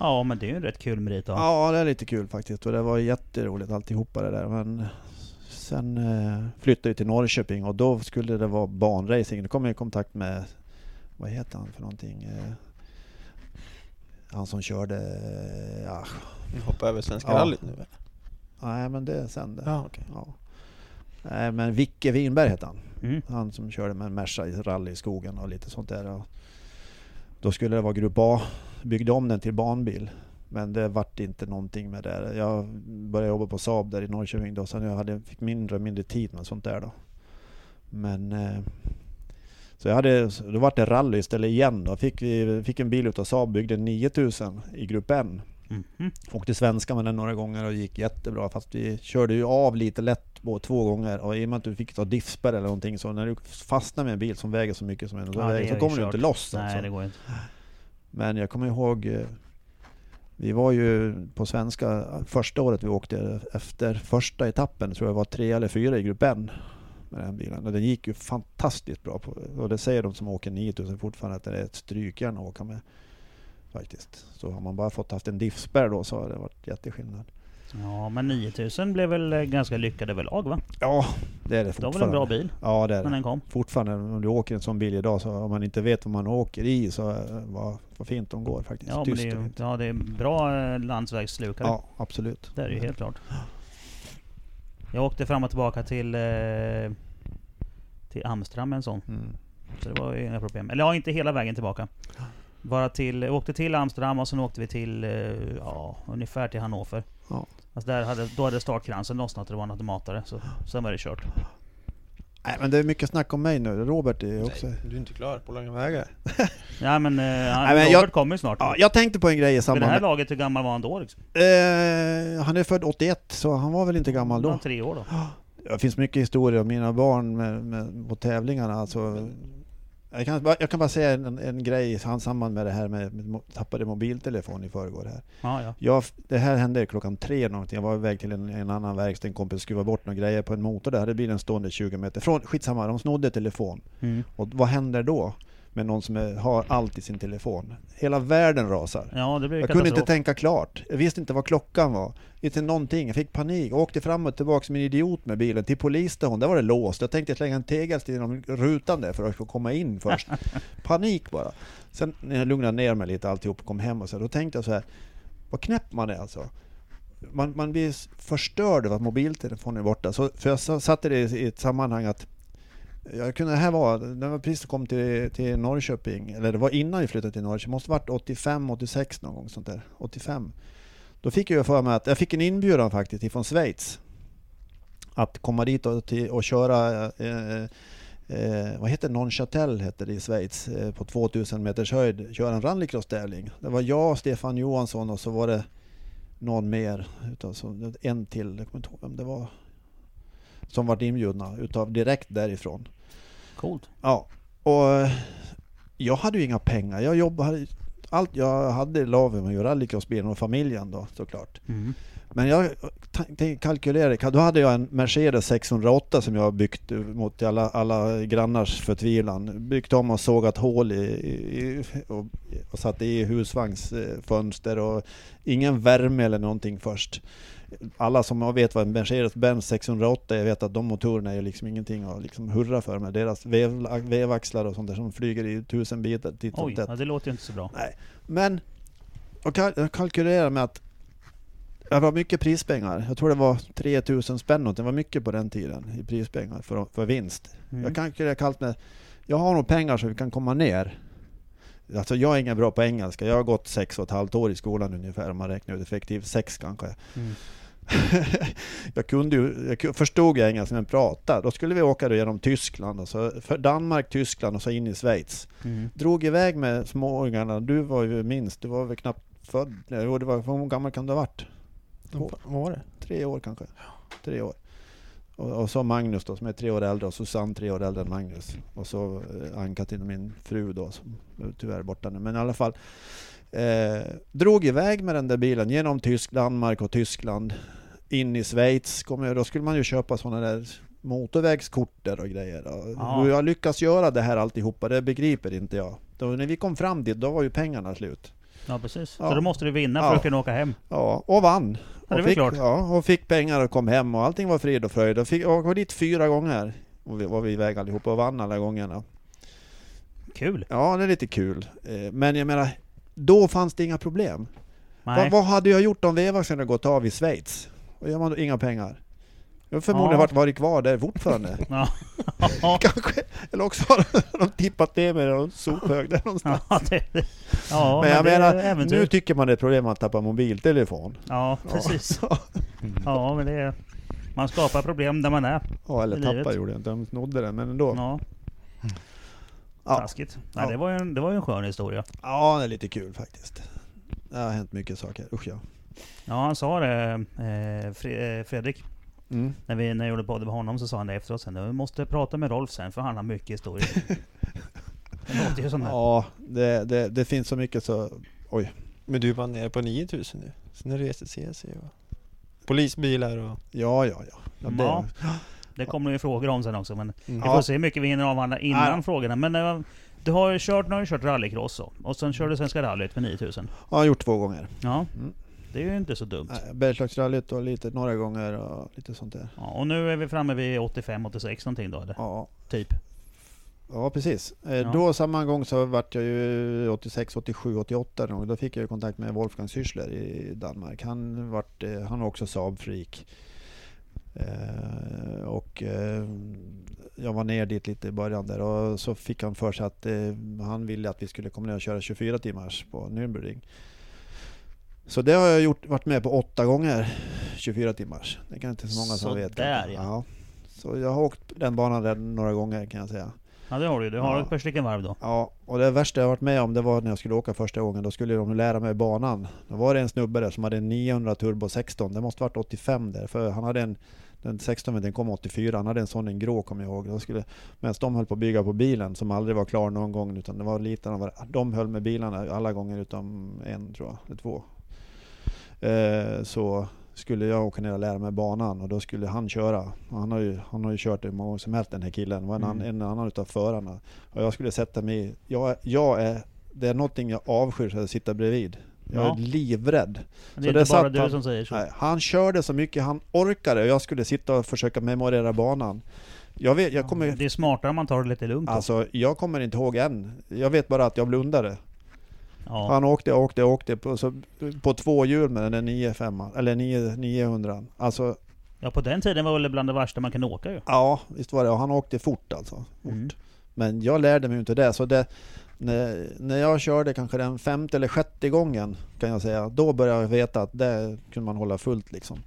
[SPEAKER 1] Ja, men det är ju en rätt kul merit ha.
[SPEAKER 3] Ja, det är lite kul faktiskt och det var jätteroligt alltihopa det där. Men sen eh, flyttade vi till Norrköping och då skulle det vara banracing. Då kom jag i kontakt med, vad heter han för någonting? Eh, han som körde, eh, ja,
[SPEAKER 2] Vi hoppar över Svenska
[SPEAKER 3] Ja.
[SPEAKER 2] rallyt nu.
[SPEAKER 3] nej men det är sen det.
[SPEAKER 2] Ja, okej.
[SPEAKER 3] Ja. Nej men Vicke Winberg heter han.
[SPEAKER 1] Mm.
[SPEAKER 3] Han som körde med en Merca i rally i skogen och lite sånt där. Och då skulle det vara Grupp A. Byggde om den till banbil. Men det vart inte någonting med det. Jag började jobba på Saab där i Norrköping då. Sen jag hade, fick mindre och mindre tid med sånt där då. Men... Eh, så jag hade, då vart det rally istället igen då. Fick, vi, fick en bil utav Saab, byggde 9000 i Grupp N.
[SPEAKER 1] Mhm.
[SPEAKER 3] Åkte svenska med den några gånger och gick jättebra fast vi körde ju av lite lätt på två gånger och i och med att du fick ta diffspärr eller någonting så när du fastnar med en bil som väger så mycket som en så,
[SPEAKER 1] Ja,
[SPEAKER 3] väger, så
[SPEAKER 1] ju
[SPEAKER 3] kommer du inte loss
[SPEAKER 1] Nej,
[SPEAKER 3] alltså.
[SPEAKER 1] det går inte.
[SPEAKER 3] Men jag kommer ihåg eh, Vi var ju på svenska första året vi åkte efter första etappen tror jag var tre eller fyra i grupp N med den bilen. Och den gick ju fantastiskt bra. På, och det säger de som åker 9000 fortfarande att det är ett strykjärn att åka med. Faktiskt. Så har man bara fått haft en diffspärr då så har det varit jätteskillnad.
[SPEAKER 1] Ja, men 9000 blev väl eh, ganska lyckad överlag va?
[SPEAKER 3] Ja, det är det
[SPEAKER 1] Det var
[SPEAKER 3] fortfarande.
[SPEAKER 1] väl en bra bil
[SPEAKER 3] Ja, det är
[SPEAKER 1] när
[SPEAKER 3] det.
[SPEAKER 1] den kom.
[SPEAKER 3] Fortfarande om du åker en sån bil idag så om man inte vet vad man åker i så eh, vad, vad fint de går faktiskt.
[SPEAKER 1] Ja, men det är, ja, det är bra eh, landsvägsslukare.
[SPEAKER 3] Ja, absolut.
[SPEAKER 1] Det är ju helt klart. Jag åkte fram och tillbaka till, till Amsterdam med en sån.
[SPEAKER 3] Mm.
[SPEAKER 1] Så det var ju inga problem. Eller ja, inte hela vägen tillbaka. Bara till, åkte till Amsterdam och sen åkte vi till, ja, ungefär till Hannover.
[SPEAKER 3] Ja.
[SPEAKER 1] Alltså där hade, då hade startkransen lossnat och det var en automatare. Så sen var det kört.
[SPEAKER 3] Nej men det är mycket snack om mig nu. Robert är också...
[SPEAKER 2] Nej, du är inte klar på långa vägar.
[SPEAKER 1] Ja men, eh, han,
[SPEAKER 3] Nej, men
[SPEAKER 1] Robert
[SPEAKER 3] jag-
[SPEAKER 1] kommer ju snart.
[SPEAKER 3] Ja, jag tänkte på en grej i samband
[SPEAKER 1] det här
[SPEAKER 3] med...
[SPEAKER 1] laget, hur gammal var han då liksom?
[SPEAKER 3] Eh, han är född 81 så han var väl inte gammal
[SPEAKER 1] Han var
[SPEAKER 3] då.
[SPEAKER 1] tre år då.
[SPEAKER 3] Det finns mycket historier om mina barn med, med, på tävlingarna. Alltså, jag, kan, bara- jag kan bara säga en, en grej i samband med det här med, med tappade mobiltelefon i förrgår här.
[SPEAKER 1] Ja, ja.
[SPEAKER 3] Jag, det här hände klockan tre någonting. Jag var iväg till en, en annan verkstad, en kompis skruva bort några grejer på en motor. Där hade bilen stående 20 meter från. Skitsamma, de snodde telefon.
[SPEAKER 1] Mm.
[SPEAKER 3] Och vad händer då? Med någon som är, har allt i sin telefon. Hela världen rasar.
[SPEAKER 1] Ja, det blev
[SPEAKER 3] Jag kunde inte tänka klart. Jag visste inte vad klockan var. Inte någonting. Jag fick panik. Jag åkte fram och tillbaka som en idiot med bilen till polisstationen. Där var det låst. Jag tänkte slänga en tegelsten genom rutan där för att få komma in först. panik bara. Sen när jag lugnade ner mig lite alltihop och kom hem och så, då tänkte jag så här. Vad knäpp man är alltså. Man, man blir förstörd av att mobiltelefonen är borta. Så, för jag sa- satte det i ett sammanhang att jag kunde, det här var, när jag precis kom till, till Norrköping, eller det var innan vi flyttade till Norrköping, måste varit 85, 86 någon gång sånt där. 85. Då fick jag för mig att, jag fick en inbjudan faktiskt ifrån Schweiz. Att komma dit och, till, och köra, eh, eh, vad heter Nonchatel heter det i Schweiz, eh, på 2000 meters höjd, köra en rallycross-tävling. Det var jag, Stefan Johansson och så var det någon mer, utav, så, en till, jag kommer inte ihåg vem det var. Som var inbjudna utav direkt därifrån.
[SPEAKER 1] Coolt.
[SPEAKER 3] Ja, och eh, jag hade ju inga pengar. Jag jobbade, allt jag hade la vi med rallycrossbilen och familjen då såklart.
[SPEAKER 1] Mm.
[SPEAKER 3] Men jag tänkte kalkylera, då hade jag en Mercedes 608 som jag byggt mot alla, alla grannars förtvivlan. Byggt om och sågat hål i, i och, och satt i husvagnsfönster och ingen värme eller någonting först. Alla som vet vad en Mercedes-Benz 608 är vet att de motorerna är liksom ingenting att liksom hurra för med deras vev, vevaxlar och sånt där som flyger i tusen bitar titt
[SPEAKER 1] Oj, ja, det låter ju inte så bra.
[SPEAKER 3] Nej, men och jag kalkylerar med att det var mycket prispengar. Jag tror det var 3000 spänn Det var mycket på den tiden i prispengar för, för vinst. Mm. Jag kalkylerar kallt med jag har nog pengar så vi kan komma ner. Alltså jag är ingen bra på engelska. Jag har gått sex och ett halvt år i skolan ungefär om man räknar ut effektivt sex kanske. Mm. jag kunde ju, jag förstod jag engelska men pratade. Då skulle vi åka då genom Tyskland, och så för Danmark, Tyskland och så in i Schweiz. Mm. Drog iväg med småungarna. Du var ju minst, du var väl knappt född? Jo, det var, hur gammal kan du ha varit?
[SPEAKER 2] Två, vad var det?
[SPEAKER 3] Tre år kanske. Tre år. Och, och, så Magnus då som är tre år äldre och Susanne tre år äldre än Magnus. Och så eh, Ann-Katrin, min fru då som tyvärr är borta nu. Men i alla fall. Eh, drog iväg med den där bilen genom Tysk, Danmark och Tyskland. In i Schweiz. Kom jag, då skulle man ju köpa sådana där motorvägskort där och grejer. Ja. Hur jag lyckas göra det här alltihopa, det begriper inte jag. Då, när vi kom fram dit, då var ju pengarna slut.
[SPEAKER 1] Ja precis. Ja. Så då måste du vinna för ja. att kunna åka hem.
[SPEAKER 3] Ja, och vann.
[SPEAKER 1] Ja, det
[SPEAKER 3] och, fick,
[SPEAKER 1] klart.
[SPEAKER 3] Ja, och fick pengar och kom hem och allting var frid och fröjd. Och fick, och var dit fyra gånger. Och vi var vi iväg allihopa och vann alla gångerna.
[SPEAKER 1] Kul!
[SPEAKER 3] Ja, det är lite kul. Eh, men jag menar, då fanns det inga problem. Vad, vad hade jag gjort om vevaxeln hade gått av i Schweiz? Och gör man då inga pengar? Jag har förmodligen ja. varit, varit kvar där fortfarande. Ja. Kanske. Eller också har de tippat ner mig i någon sophög där någonstans. Ja, det, ja, men jag men menar, nu tycker man det är problem att tappa mobiltelefon.
[SPEAKER 1] Ja, precis. Ja, men det är... Man skapar problem där man är.
[SPEAKER 3] Ja, eller tappa gjorde jag inte. De snodde den, men ändå. Ja.
[SPEAKER 1] Ja. Taskigt. Ja, Det, var ju en, det var ju en skön historia.
[SPEAKER 3] Ja, det är lite kul faktiskt. Det har hänt mycket saker. Usch ja.
[SPEAKER 1] Ja, han sa det, eh, eh Fredrik. Mm. När, vi, när jag gjorde podden med honom så sa han det efteråt sen. Vi måste prata med Rolf sen för han har mycket historier.
[SPEAKER 3] det låter ju som Ja, det, det, det, finns så mycket så... Oj.
[SPEAKER 2] Men du var nere på 9000 nu. Sen har du rest CC och polisbilar och...
[SPEAKER 3] Ja, ja, ja. ja,
[SPEAKER 1] det, ja. det kommer ju frågor om sen också. Men mm. vi får se hur mycket vi hinner avhandla innan ja. frågorna. Men äh, du har ju kört, nu har du kört rallycross och, och sen körde du Svenska rallyt för 9000. Ja,
[SPEAKER 3] jag har gjort två gånger.
[SPEAKER 1] Ja. Mm. Det är ju inte så dumt.
[SPEAKER 3] Bergslagsrallyt och lite några gånger och lite sånt där.
[SPEAKER 1] Ja, och nu är vi framme vid 85-86 någonting då eller?
[SPEAKER 3] Ja.
[SPEAKER 1] Typ.
[SPEAKER 3] Ja precis. Eh, ja. Då samma gång så vart jag ju 86, 87, 88 då. Då fick jag kontakt med Wolfgang Syrschler i Danmark. Han, vart, eh, han var också Saab-freak. Eh, och jag var ner dit lite i början där och så fick han för sig att han ville att vi skulle komma ner och köra 24 timmars på Nürnberg. Så det har jag gjort, varit med på åtta gånger, 24 timmars. Det kan inte så många som
[SPEAKER 1] så
[SPEAKER 3] vet.
[SPEAKER 1] Där, ja.
[SPEAKER 3] ja. Så jag har åkt den banan där några gånger kan jag säga.
[SPEAKER 1] Ja det har du Du har ja. ett par stycken varv då.
[SPEAKER 3] Ja, och det värsta jag varit med om det var när jag skulle åka första gången. Då skulle de lära mig banan. Då var det en snubbe där som hade en 900 turbo 16. Det måste varit 85 där. För han hade en den 16 den kom 84, han hade en sån en grå kommer jag ihåg. Skulle, medan de höll på att bygga på bilen som aldrig var klar någon gång utan det var lite, de höll med bilarna alla gånger utom en tror jag, eller två. Eh, så skulle jag åka ner och lära mig banan och då skulle han köra. Han har ju, han har ju kört hur många gånger som helst den här killen. var en, mm. en annan utav förarna. Och jag skulle sätta mig jag, jag är, Det är någonting jag avskyr att sitta bredvid. Jag ja. är livrädd.
[SPEAKER 1] Det är så inte bara du han, som säger så.
[SPEAKER 3] Nej, han körde så mycket han orkade och jag skulle sitta och försöka memorera banan. Jag vet, jag kommer,
[SPEAKER 1] det är smartare om man tar det lite lugnt.
[SPEAKER 3] Alltså, jag kommer inte ihåg än. Jag vet bara att jag blundade. Ja. Han åkte, åkte, åkte på, så, på två hjul med den där 95 eller 9, 900. Alltså,
[SPEAKER 1] ja på den tiden var det väl bland det värsta man kunde åka ju.
[SPEAKER 3] Ja, visst var det. Och han åkte fort alltså. Fort. Mm. Men jag lärde mig inte det. Så det, när, när jag körde kanske den femte eller sjätte gången kan jag säga, då började jag veta att det kunde man hålla fullt liksom.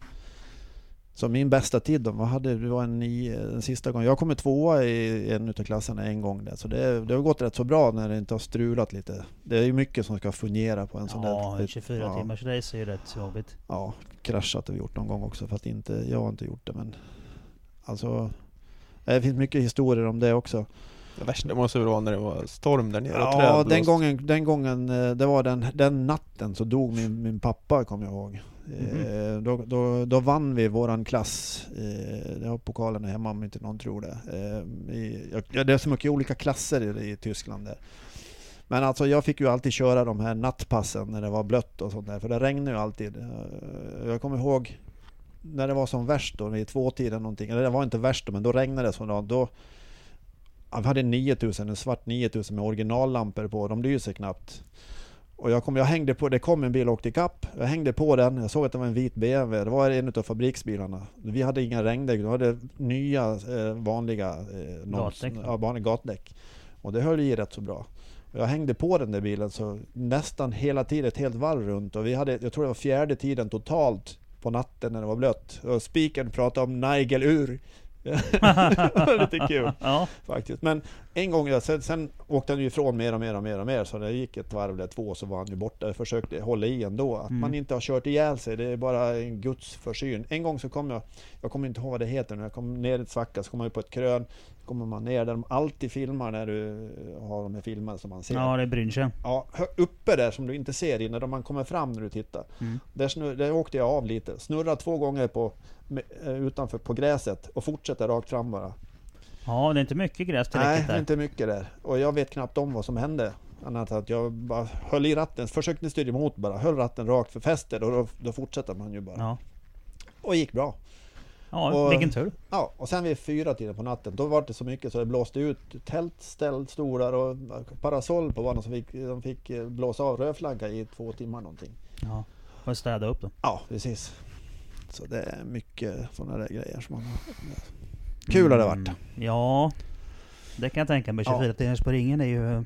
[SPEAKER 3] Så min bästa tid då, vad hade det var en nio, den sista gången. Jag kommer tvåa i en utav klasserna en gång där. Så det, det har gått rätt så bra när det inte har strulat lite. Det är ju mycket som ska fungera på en sån
[SPEAKER 1] ja,
[SPEAKER 3] där...
[SPEAKER 1] Ja, 24 ja. timmars race är ju rätt jobbigt.
[SPEAKER 3] Ja, kraschat har vi gjort någon gång också. Fast inte, jag har inte gjort det men... Alltså... Det finns mycket historier om det också.
[SPEAKER 2] Det värsta måste väl vara när det var storm där nere
[SPEAKER 3] Ja, den gången, den gången, eh, det var den, den natten så dog min, min pappa, kommer jag ihåg. Eh, då, då, då vann vi våran klass. Eh, jag har pokalen hemma om inte någon tror det. Eh, i, ja, det är så mycket olika klasser i, i Tyskland där. Men alltså jag fick ju alltid köra de här nattpassen när det var blött och sånt där, för det regnade ju alltid. Eh, jag kommer ihåg när det var som värst då, vid tvåtiden någonting, eller det var inte värst då, men då regnade det så då, då Vi hade 9000, en svart 9000 med originallampor på, de lyser knappt. Och jag, kom, jag hängde på, det kom en bil och åkte ikapp. Jag hängde på den, jag såg att det var en vit BMW. Det var en av fabriksbilarna. Vi hade inga regndäck, vi hade nya eh, vanliga eh,
[SPEAKER 1] Gatdäck?
[SPEAKER 3] Ja, vanliga gatdäck. Och det höll i rätt så bra. Och jag hängde på den där bilen så nästan hela tiden, ett helt varv runt. Och vi hade, jag tror det var fjärde tiden totalt på natten när det var blött. Och spiken pratade om Nigel-ur. Det var lite kul
[SPEAKER 1] Ja,
[SPEAKER 3] faktiskt. Men en gång, sen, sen åkte han ju ifrån mer och mer och mer och mer. Så det gick ett varv eller två så var han ju borta. Jag försökte hålla i ändå. Att
[SPEAKER 1] Mm.
[SPEAKER 3] man inte har kört ihjäl sig, det är bara en Guds försyn. En gång så kom jag, jag kommer inte ihåg vad det heter nu, jag kom ner i ett svacka så kom ju på ett krön. Kommer man ner där de alltid filmar när du har de här filmerna som man ser.
[SPEAKER 1] ja det är Brynchen.
[SPEAKER 3] Ja, uppe där som du inte ser innan när man kommer fram när du tittar.
[SPEAKER 1] Mm.
[SPEAKER 3] Där, snur, där åkte jag av lite, snurrade två gånger på, eh, utanför på gräset och fortsätter rakt fram bara.
[SPEAKER 1] Ja, det är inte mycket gräs
[SPEAKER 3] Nej,
[SPEAKER 1] tillräckligt där.
[SPEAKER 3] inte mycket där. Och jag vet knappt om vad som hände. Annat att jag bara höll i ratten, försökte styra emot bara, höll ratten rakt för fästet och då, då fortsätter man ju bara.
[SPEAKER 1] Ja,
[SPEAKER 3] Och gick bra.
[SPEAKER 1] Ja
[SPEAKER 3] Och-
[SPEAKER 1] vilken tur.
[SPEAKER 3] Ja, och sen vid fyra tiden på natten, då var det så mycket så det blåste ut tältställ, stolar och parasoll på banan så fick, de fick eh, blåsa av rödflagga i två timmar någonting.
[SPEAKER 1] Ja, får städa upp då.
[SPEAKER 3] Ja, precis. Så det är mycket sådana där grejer som man. Kul har det varit.
[SPEAKER 1] Mm, Ja, det kan jag tänka mig.
[SPEAKER 3] Ja.
[SPEAKER 1] 24 timmars på ringen är ju...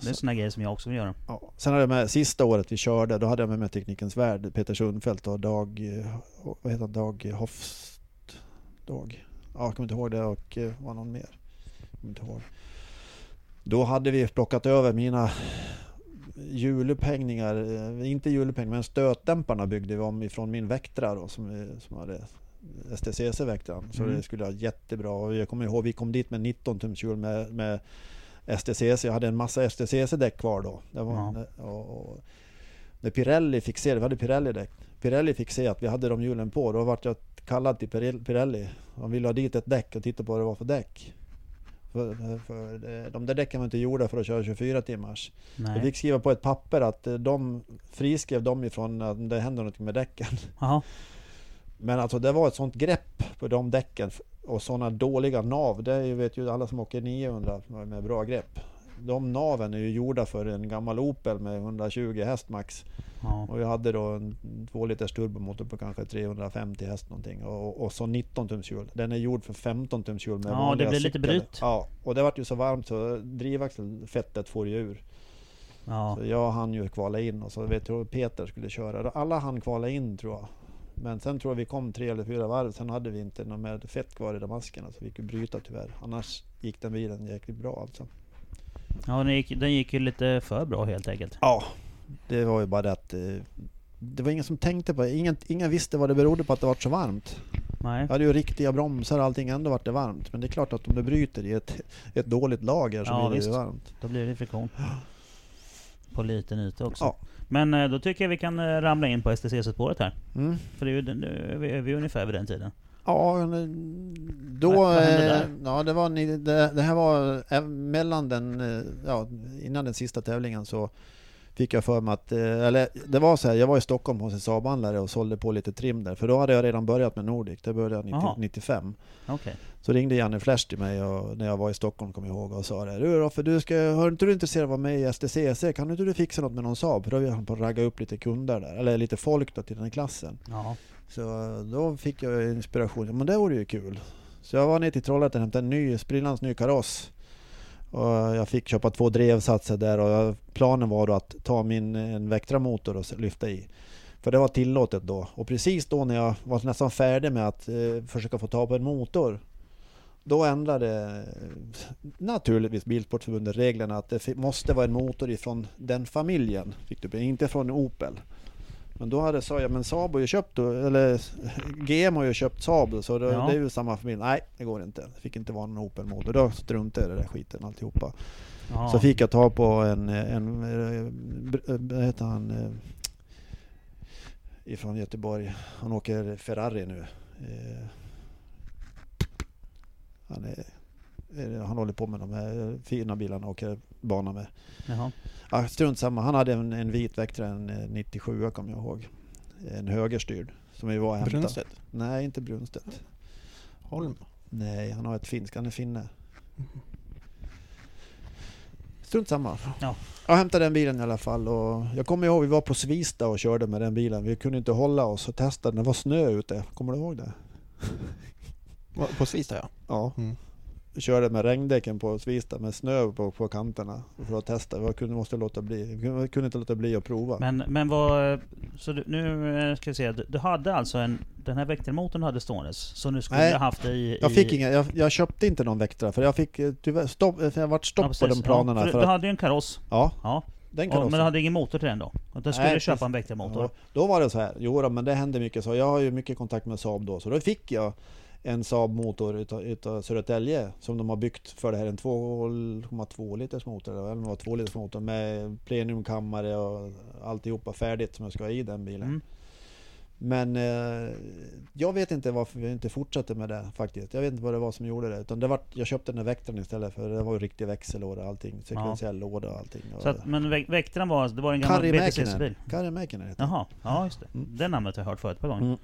[SPEAKER 1] Det är såna grejer som jag också vill göra.
[SPEAKER 3] Ja. Sen hade jag med, sista året vi körde, då hade jag med mig Teknikens Värld, Peter Sundfeldt och Dag, eh, vad heter han, Dag Hofst, Dag, ja jag kommer inte ihåg det och eh, var någon mer. Jag kommer inte ihåg. Då hade vi plockat över mina hjulupphängningar, eh, inte hjulupphängningar men stötdämparna byggde vi om ifrån min Vectra då som, eh, som hade STCC Vectran. Så
[SPEAKER 1] Mm.
[SPEAKER 3] det skulle vara jättebra jag kommer ihåg vi kom dit med 19 tums hjul med, med STCC. Jag hade en massa STCC-däck kvar då. Det var,
[SPEAKER 1] Ja.
[SPEAKER 3] och, och, när Pirelli fick se, vi hade Pirelli-däck. Pirelli fick se att vi hade de hjulen på. Då vart jag kallad till Pirelli-. De ville ha dit ett däck och titta på vad det var för däck. För, för det- de där däcken var inte gjorda för att köra 24 timmars. Jag
[SPEAKER 1] Nej.
[SPEAKER 3] fick skriva på ett papper att eh, de friskrev dem ifrån att det hände något med däcken.
[SPEAKER 1] Jaha.
[SPEAKER 3] Men alltså det var ett sånt grepp på de däcken och sådana dåliga nav. Det vet ju alla som åker 900 med bra grepp. De naven är ju gjorda för en gammal Opel med 120 häst max.
[SPEAKER 1] Ja.
[SPEAKER 3] Och jag hade då en 2 liters turbomotor på kanske 350 häst någonting. Och, och så 19 tums hjul. Den är gjord för 15 tums hjul med
[SPEAKER 1] Ja, det blir lite bryt.
[SPEAKER 3] Ja, och det vart ju så varmt så drivaxelfettet får ju ur.
[SPEAKER 1] Ja.
[SPEAKER 3] Så jag hann ju kvala in och så vet jag Peter skulle köra. Alla hann kvala in tror jag. Men sen tror jag vi kom tre eller fyra varv. Sen hade vi inte något mer fett kvar i de maskerna så vi fick bryta tyvärr. Annars gick den bilen jäkligt bra alltså.
[SPEAKER 1] Ja den, gick, den gick ju lite för bra helt enkelt.
[SPEAKER 3] Ja, det var ju bara det att eh, det var ingen som tänkte på det. Ingen, ingen visste vad det berodde på att det var så varmt.
[SPEAKER 1] Nej.
[SPEAKER 3] Jag hade ju riktiga bromsar och allting, ändå vart det varmt. Men det är klart att om det bryter i ett, ett dåligt lager så
[SPEAKER 1] Ja,
[SPEAKER 3] blir det
[SPEAKER 1] visst.
[SPEAKER 3] ju varmt.
[SPEAKER 1] Då blir det friktion. På liten yta också.
[SPEAKER 3] Ja.
[SPEAKER 1] Men eh, då tycker jag vi kan eh, ramla in på STCC-spåret här.
[SPEAKER 3] Mm.
[SPEAKER 1] För det är ju, vi, är vi ungefär vid den tiden.
[SPEAKER 3] Ja, då...
[SPEAKER 1] Vad- vad hände
[SPEAKER 3] eh? Ja, det, var, det, det här var eh, mellan den... eh, Ja, innan den sista tävlingen så fick jag för mig att... eh, Eller det var så här, jag var i Stockholm hos en Saab-handlare och sålde på lite trim där. För då hade jag redan börjat med Nordic. Det började jag 90,
[SPEAKER 1] Jaha.
[SPEAKER 3] 95.
[SPEAKER 1] Okej.
[SPEAKER 3] Så ringde Janne Flash till mig och, när jag var i Stockholm, kommer jag ihåg, och sa det. Du Roffe, du ska, hör inte du intresserad av att vara med i STCC? Kan inte du fixa något med någon Saab? För då höll han på att ragga upp lite kunder där, eller lite folk då till den här klassen.
[SPEAKER 1] Ja.
[SPEAKER 3] Så då fick jag inspiration. Men det vore ju kul. Så jag var ner till Trollhättan och hämtade en ny, sprillans ny kaross. Och jag fick köpa två drevsatser där och jag, planen var då att ta min en Vectra-motor och lyfta i. För det var tillåtet då. Och precis då när jag var nästan färdig med att eh, försöka få tag på en motor. Då ändrade eh, naturligtvis Bilsportförbundet reglerna att det måste vara en motor ifrån den familjen. Fick du, inte från Opel. Men då hade jag, men Saab har ju köpt, eller GM har ju köpt Saab så det,
[SPEAKER 1] Ja.
[SPEAKER 3] det är ju samma familj. Nej, det går inte. Det fick inte vara någon Opel-motor. Då struntade jag i det där skiten alltihopa.
[SPEAKER 1] Ja.
[SPEAKER 3] Så fick jag ta på en, en, br- vad heter han, eh, ifrån Göteborg. Han åker Ferrari nu. Eh, Han, är, han håller på med de här fina bilarna och åker bana med.
[SPEAKER 1] Jaha.
[SPEAKER 3] Ja, strunt samma. Han hade en, en vit Vectra, en eh, 97 kommer jag ihåg. En högerstyrd. Som vi var och hämtade.
[SPEAKER 2] Brunstedt?
[SPEAKER 3] Nej, inte Brunstedt.
[SPEAKER 2] Holm?
[SPEAKER 3] Nej, han har ett finskt. Han är finne. Strunt samma.
[SPEAKER 1] Ja.
[SPEAKER 3] Jag hämtade den bilen i alla fall och jag kommer ihåg vi var på Svista och körde med den bilen. Vi kunde inte hålla oss och testade. Det var snö ute. Kommer du ihåg det?
[SPEAKER 2] På Svista ja.
[SPEAKER 3] Ja.
[SPEAKER 2] Mm.
[SPEAKER 3] Körde med regndäcken på Svista med snö på, på kanterna för att testa. Vi kunde, måste låta bli. Vi kunde- inte låta bli att prova.
[SPEAKER 1] Men, men vad... Så du, nu eh, ska vi se. Du, du hade alltså en... Den här väktarmotorn du hade ståendes. Så du skulle
[SPEAKER 3] Nej,
[SPEAKER 1] ha haft det i...
[SPEAKER 3] Jag
[SPEAKER 1] i,
[SPEAKER 3] fick inga, jag, jag köpte inte någon Vectra för jag fick eh, tyvärr stopp, för jag vart stopp
[SPEAKER 1] Ja,
[SPEAKER 3] på de planerna.
[SPEAKER 1] Ja, för
[SPEAKER 3] för
[SPEAKER 1] du hade ju en kaross.
[SPEAKER 3] ja,
[SPEAKER 1] Ja.
[SPEAKER 3] den karossen.
[SPEAKER 1] men du hade ingen motor till den då? Du skulle
[SPEAKER 3] Nej,
[SPEAKER 1] köpa en väktarmotor?
[SPEAKER 3] Ja, då var det så här, jo då, men det hände mycket så. Jag har ju mycket kontakt med Saab då, så då fick jag en Saab-motor utav, utav Södertälje som de har byggt för det här, en 2,2 liters motor, eller det var 2 liters motor med plenumkammare och alltihopa färdigt som jag ska ha i den bilen.
[SPEAKER 1] Mm.
[SPEAKER 3] Men eh, jag vet inte varför vi inte fortsatte med det faktiskt. Jag vet inte vad det var som gjorde det. Utan det var, jag köpte den här Vectran istället för det var ju riktig växellåda och allting. Sekventiell låda och allting.
[SPEAKER 1] Så att, men väk- väktaren var, det var en gammal BTCC-bil?
[SPEAKER 3] Kari Mäkinen heter den.
[SPEAKER 1] Jaha, ja just det.
[SPEAKER 3] Mm.
[SPEAKER 1] Det namnet har jag hört förut på gång.
[SPEAKER 3] Mm.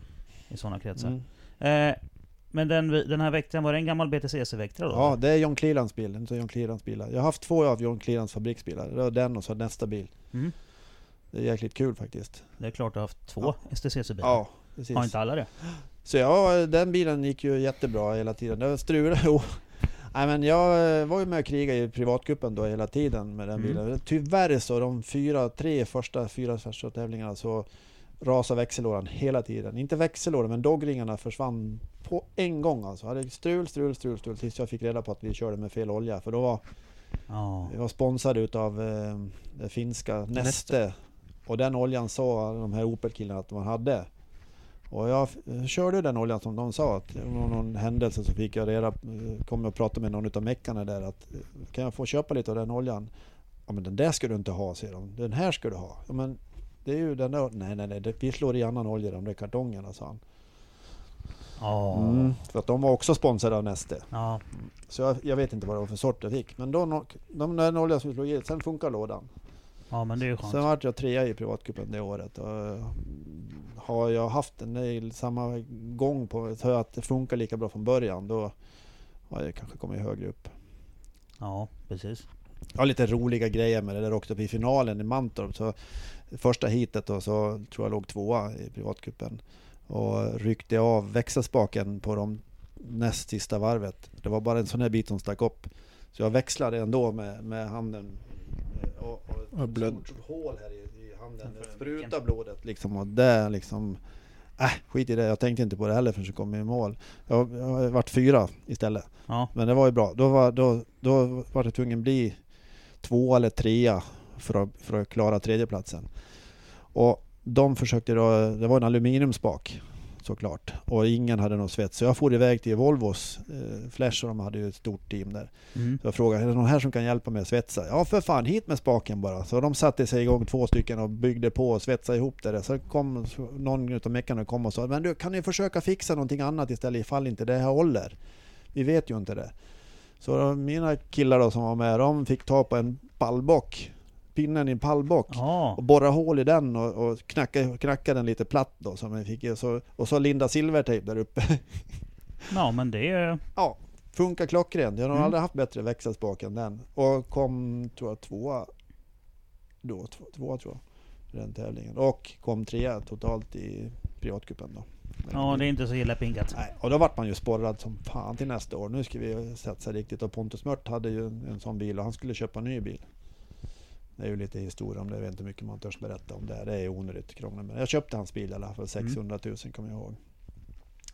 [SPEAKER 1] I sådana kretsar.
[SPEAKER 3] Mm.
[SPEAKER 1] Eh, men den, den här väktaren, var det en gammal BTCC-väktare då?
[SPEAKER 3] Ja, det är John Clelands bil. Är John Clelands bilar. Jag har haft två av John Clelands fabriksbilar. Det var den och så nästa bil.
[SPEAKER 1] Mm.
[SPEAKER 3] Det är jäkligt kul faktiskt.
[SPEAKER 1] Det är klart du har haft två
[SPEAKER 3] Ja.
[SPEAKER 1] STCC-bilar.
[SPEAKER 3] Ja, precis.
[SPEAKER 1] Har inte alla det?
[SPEAKER 3] Så ja, den bilen gick ju jättebra hela tiden. Det strulade jo. Nej men jag eh, var ju med och krigade i privatcupen då hela tiden med den
[SPEAKER 1] Mm.
[SPEAKER 3] bilen. Tyvärr så de fyra, tre första, fyra första tävlingarna så rasade växellådan hela tiden. Inte växellådan men dogringarna försvann på en gång alltså. Jag hade strul, strul, strul, strul tills jag fick reda på att vi körde med fel olja. För då var vi var sponsrade utav eh, det finska Neste. Och den oljan sa de här Opel-killarna att man hade. Och jag körde den oljan som de sa. Att var någon händelse så fick jag reda eh, kom jag och pratade med någon utav meckarna där att eh, kan jag få köpa lite av den oljan? Ja men den där ska du inte ha säger de. Den här ska du ha. Ja, men det är ju den där. Nej nej nej, det, vi slår i annan olja i de där kartongerna sa han.
[SPEAKER 1] Ja.
[SPEAKER 3] Mm, för att de var också sponsrade av Neste.
[SPEAKER 1] Ja.
[SPEAKER 3] Så jag, jag vet inte vad det var för sort jag fick. Men då, nå- de, den oljan som vi slog i, sen funkar lådan.
[SPEAKER 1] ja, men det är ju
[SPEAKER 3] Sen
[SPEAKER 1] skönt.
[SPEAKER 3] vart jag trea i privatcupen det året. Och mm, har jag haft den i samma gång på så att det funkar lika bra från början då har jag kanske kommit högre upp.
[SPEAKER 1] Ja, precis.
[SPEAKER 3] Jag har lite roliga grejer med det där också. I finalen i Mantorp så första heatet då, så tror jag låg tvåa i privatcupen. Och ryckte av växelspaken på de näst sista varvet. Det var bara en sån här bit som stack upp. Så jag växlade ändå med, med handen. eh, Och, och
[SPEAKER 2] Och blöd.
[SPEAKER 3] ett stort hål här i, i handen. Det sprutade blodet liksom. Och det liksom... Äh, skit i det. Jag tänkte inte på det heller förrän jag kom i mål. Jag, jag har varit fyra istället.
[SPEAKER 1] Ja.
[SPEAKER 3] Men det var ju bra. Då var, då, då var jag tvungen att bli två eller trea för att, för att klara tredjeplatsen. Och de försökte då, det var en aluminiumspak såklart. Och ingen hade någon svets. Så jag for iväg till Volvos eh, Flash och de hade ju ett stort team där.
[SPEAKER 1] Mm.
[SPEAKER 3] Så jag frågade, är det någon här som kan hjälpa mig att svetsa? Ja för fan, hit med spaken bara. Så de satte sig igång två stycken och byggde på och svetsade ihop det. där. Så kom någon utav meckarna kom och sa, men du kan ni försöka fixa någonting annat istället ifall inte det här håller? Vi vet ju inte det. Så mina killar då som var med, de fick ta på en pallbock, pinnen i en pallbock.
[SPEAKER 1] Ja.
[SPEAKER 3] Och borra hål i den och, och knacka, knacka den lite platt då. Som jag fick, och, så, och så linda silvertejp där uppe.
[SPEAKER 1] ja, men det är...
[SPEAKER 3] Ja, funkar klockrent. Jag har
[SPEAKER 1] Mm.
[SPEAKER 3] aldrig haft bättre växelspak än den. Och kom, tror jag, tvåa då. Två, tvåa tror jag. Den tävlingen. Och kom trea totalt i privatcupen då.
[SPEAKER 1] Ja, det är inte så illa pinkat.
[SPEAKER 3] Nej, och då vart man ju sporrad som fan till nästa år. Nu ska vi satsa riktigt. Och Pontus Mört hade ju en, en sån bil och han skulle köpa en ny bil. Det är ju lite historia om det. Jag vet inte hur mycket man törs berätta om det. Det är onödigt krångligt. Men jag köpte hans bil i alla fall. 600 000 kommer jag ihåg.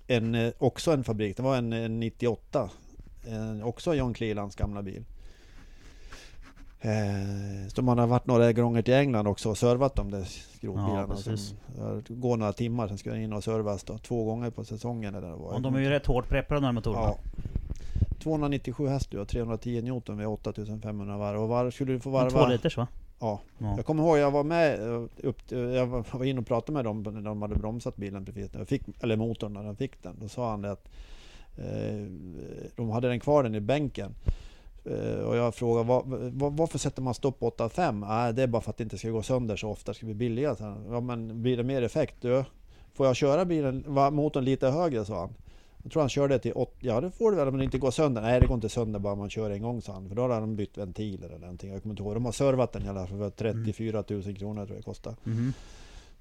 [SPEAKER 3] En, eh, också en fabrik. Det var en, en 98. En, också John Clelands gamla bil. Eh, så man har varit några gånger till England också och servat de där skrotbilarna.
[SPEAKER 1] Ja,
[SPEAKER 3] det går några timmar, sen ska jag in och servas då, två gånger på säsongen. Eller det var.
[SPEAKER 1] Och de är ju rätt hårt preppade de här motorerna.
[SPEAKER 3] Ja. 297 häst och 310 Newton vid 8500 varv. Och var, skulle du få
[SPEAKER 1] En Två
[SPEAKER 3] varva...
[SPEAKER 1] liters va?
[SPEAKER 3] Ja.
[SPEAKER 1] Ja.
[SPEAKER 3] Jag kommer ihåg, jag var med eh, upp, jag var inne och pratade med dem när de hade bromsat bilen precis jag fick, eller motorn när de fick den. Då sa han det att eh, de hade den kvar den i bänken. Eh, och jag frågade var, var, varför sätter man stopp på 8,5? Nej, det är bara för att det inte ska gå sönder så ofta, det ska bli billigare. Ja, men blir det mer effekt? Du, får jag köra bilen, motorn lite högre? sa han. Jag tror han körde till 80, ja det får du väl men det inte går sönder. Nej det går inte sönder bara man kör en gång sa han. För då har de bytt ventiler eller någonting. Jag kommer inte ihåg. De har servat den fall för 34 000 kronor tror jag det kostar.
[SPEAKER 1] Mhm.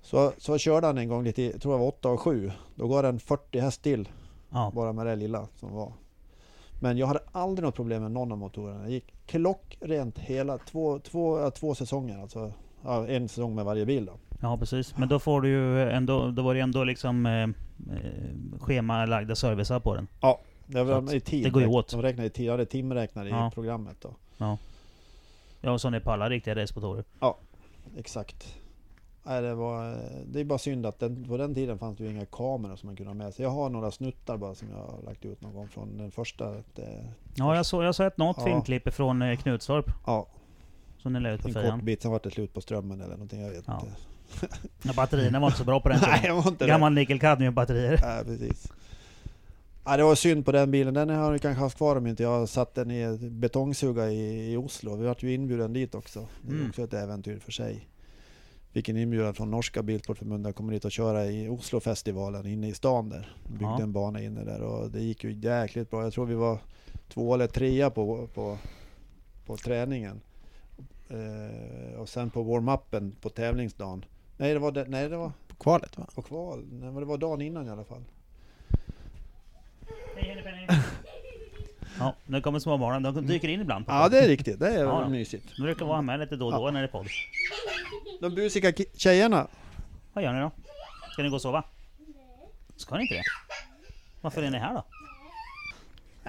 [SPEAKER 3] Så, så körde han en gång lite, jag tror det var 8 och 7. Då går den 40 häst till
[SPEAKER 1] Ja.
[SPEAKER 3] bara med det lilla som var. Men jag hade aldrig något problem med någon av motorerna. Det gick klockrent hela två, två, två säsonger alltså. Ja, en säsong med varje bil då.
[SPEAKER 1] ja precis. Men då får du ju ändå, då var det ändå liksom eh, eh, schemalagda servicer på den.
[SPEAKER 3] Det, var
[SPEAKER 1] Så
[SPEAKER 3] i tid.
[SPEAKER 1] det går ju åt.
[SPEAKER 3] De räknade i tid, jag hade timräknare
[SPEAKER 1] Ja.
[SPEAKER 3] i programmet då.
[SPEAKER 1] Ja, som det är på alla riktiga racemotorer.
[SPEAKER 3] Exakt. Nej, det, var, det är bara synd att den, på den tiden fanns det ju inga kameror som man kunde ha med sig. Jag har några snuttar bara som jag har lagt ut någon gång från den första. Det,
[SPEAKER 1] Ja, jag såg jag såg ett något
[SPEAKER 3] Ja.
[SPEAKER 1] filmklipp från eh, Knutstorp.
[SPEAKER 3] ja,
[SPEAKER 1] Som ni la ut på
[SPEAKER 3] en kort
[SPEAKER 1] fejan.
[SPEAKER 3] bit, sen var det slut på strömmen eller någonting. Jag vet
[SPEAKER 1] Ja.
[SPEAKER 3] inte.
[SPEAKER 1] Ja, batterierna var inte så bra på den
[SPEAKER 3] Nej,
[SPEAKER 1] tiden.
[SPEAKER 3] jag var inte.
[SPEAKER 1] Gammal nickel kadmium batterier.
[SPEAKER 3] Nej, precis. Ja, det var synd på den bilen. Den har jag kanske haft kvar om inte jag satt den i betongsuga i, i Oslo. Vi vart ju inbjuden dit också. Det är
[SPEAKER 1] Mm.
[SPEAKER 3] också ett äventyr för sig. Fick en inbjudan från norska Bilsportförbundet att komma dit och köra i Oslofestivalen inne i stan där. Byggde
[SPEAKER 1] Ja.
[SPEAKER 3] en bana inne där och det gick ju jäkligt bra. Jag tror vi var två eller trea på, på, på träningen. Eh, och sen på warm-upen på tävlingsdagen. Nej det var, det, nej, det var
[SPEAKER 2] På kvalet va?
[SPEAKER 3] på kval. Nej, men det var dagen innan i alla fall.
[SPEAKER 1] Ja, nu kommer småbarnen. De dyker in ibland. På
[SPEAKER 3] Ja det är riktigt, det är
[SPEAKER 1] Ja, ja.
[SPEAKER 3] mysigt.
[SPEAKER 1] De brukar vara med lite då och då
[SPEAKER 3] Ja.
[SPEAKER 1] när det är podd.
[SPEAKER 3] De busiga tjejerna.
[SPEAKER 1] Vad gör ni då? Ska ni gå och sova? Ska ni inte det? Varför är ni här då?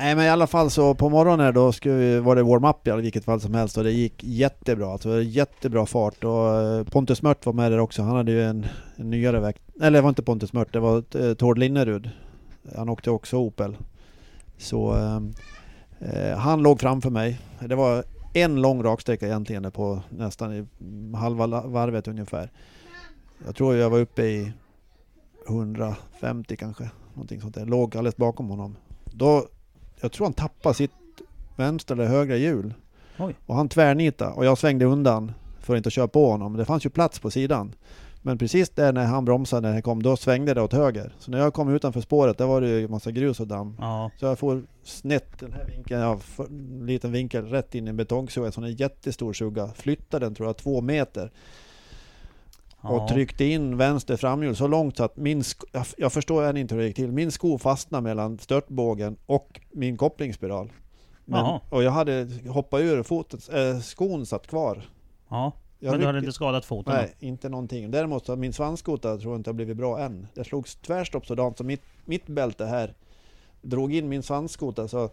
[SPEAKER 3] Nej men i alla fall så på morgonen då skulle vi, var det warm-up i vilket fall som helst och det gick jättebra. Alltså jättebra fart och eh, Pontus Mört var med där också. Han hade ju en, en nyare väkt. Eller det var inte Pontus Mört, det var eh, Tord Linnerud. Han åkte också Opel. Så eh, eh, han låg framför mig. Det var en lång raksträcka egentligen på nästan i halva varvet ungefär. Jag tror jag var uppe i 150 kanske. Någonting sånt där. Låg alldeles bakom honom. Då, jag tror han tappade sitt vänstra eller högra hjul.
[SPEAKER 1] Oj.
[SPEAKER 3] Och han tvärnitade och jag svängde undan för att inte köra på honom. Det fanns ju plats på sidan. Men precis där när han bromsade när jag kom, då svängde det åt höger. Så när jag kom utanför spåret, där var det ju massa grus och damm.
[SPEAKER 1] Ja,
[SPEAKER 3] Så jag får snett den här vinkeln, ja, en liten vinkel rätt in i en betongsuga, en sån jättestor suga. Flyttade den tror jag två meter
[SPEAKER 1] ja.
[SPEAKER 3] och tryckte in vänster framhjul så långt så att min sko, jag, jag förstår än inte hur det gick till. Min sko fastnade mellan störtbågen och min kopplingsspiral. Men,
[SPEAKER 1] Jaha.
[SPEAKER 3] och jag hade hoppat ur fotet, äh, skon satt kvar.
[SPEAKER 1] ja.
[SPEAKER 3] Jag
[SPEAKER 1] Men du hade
[SPEAKER 3] ryckte-
[SPEAKER 1] inte skadat foten?
[SPEAKER 3] Nej, inte någonting. Däremot så min svanskota tror jag inte har blivit bra än. Det slogs tvärstopp sådant så mitt, mitt bälte här drog in min svanskota så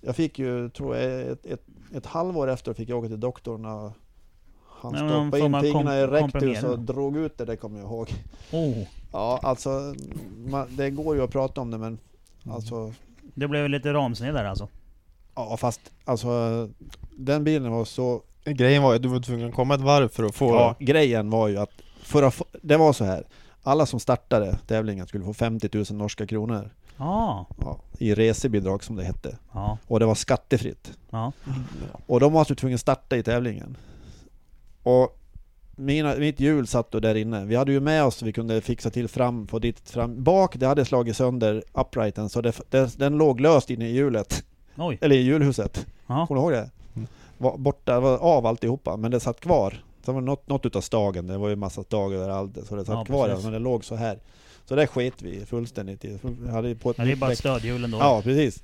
[SPEAKER 3] jag fick ju, tror jag, ett, ett, ett halvår efter fick jag åka till doktorn och han
[SPEAKER 1] Nej,
[SPEAKER 3] stoppade in
[SPEAKER 1] man
[SPEAKER 3] fingrarna i rektus och drog ut det, det kommer jag ihåg.
[SPEAKER 1] Oh,
[SPEAKER 3] Ja, alltså man, det går ju att prata om det men alltså
[SPEAKER 1] det blev lite ramsned där alltså?
[SPEAKER 3] Ja fast alltså den bilen var så
[SPEAKER 2] Grejen var ju att du var tvungen att komma ett varv för att få...
[SPEAKER 3] Ja, grejen var ju att för att få, det var så här. Alla som startade tävlingen skulle få 50 000 norska kronor
[SPEAKER 1] Ja,
[SPEAKER 3] ja, i resebidrag som det hette.
[SPEAKER 1] ja,
[SPEAKER 3] Och det var skattefritt.
[SPEAKER 1] ja.
[SPEAKER 3] Och de var alltså tvungna att starta i tävlingen. Och mina, mitt hjul satt då där inne. Vi hade ju med oss, vi kunde fixa till fram, få dit fram. Bak, det hade slagit sönder uprighten så det, det, den låg löst inne i hjulet.
[SPEAKER 1] Oj.
[SPEAKER 3] Eller i hjulhuset.
[SPEAKER 1] Ja.
[SPEAKER 3] Kommer du ihåg det?
[SPEAKER 2] Mm.
[SPEAKER 3] Var borta, var av alltihopa, men det satt kvar. Sen var det något, något utav stagen, det var ju massa stag överallt, så det satt
[SPEAKER 1] Ja,
[SPEAKER 3] kvar
[SPEAKER 1] precis.
[SPEAKER 3] men det låg så här. Så det sket vi fullständigt i. Hade på ett
[SPEAKER 1] Men det är bara stödhjulen då?
[SPEAKER 3] Ja, precis.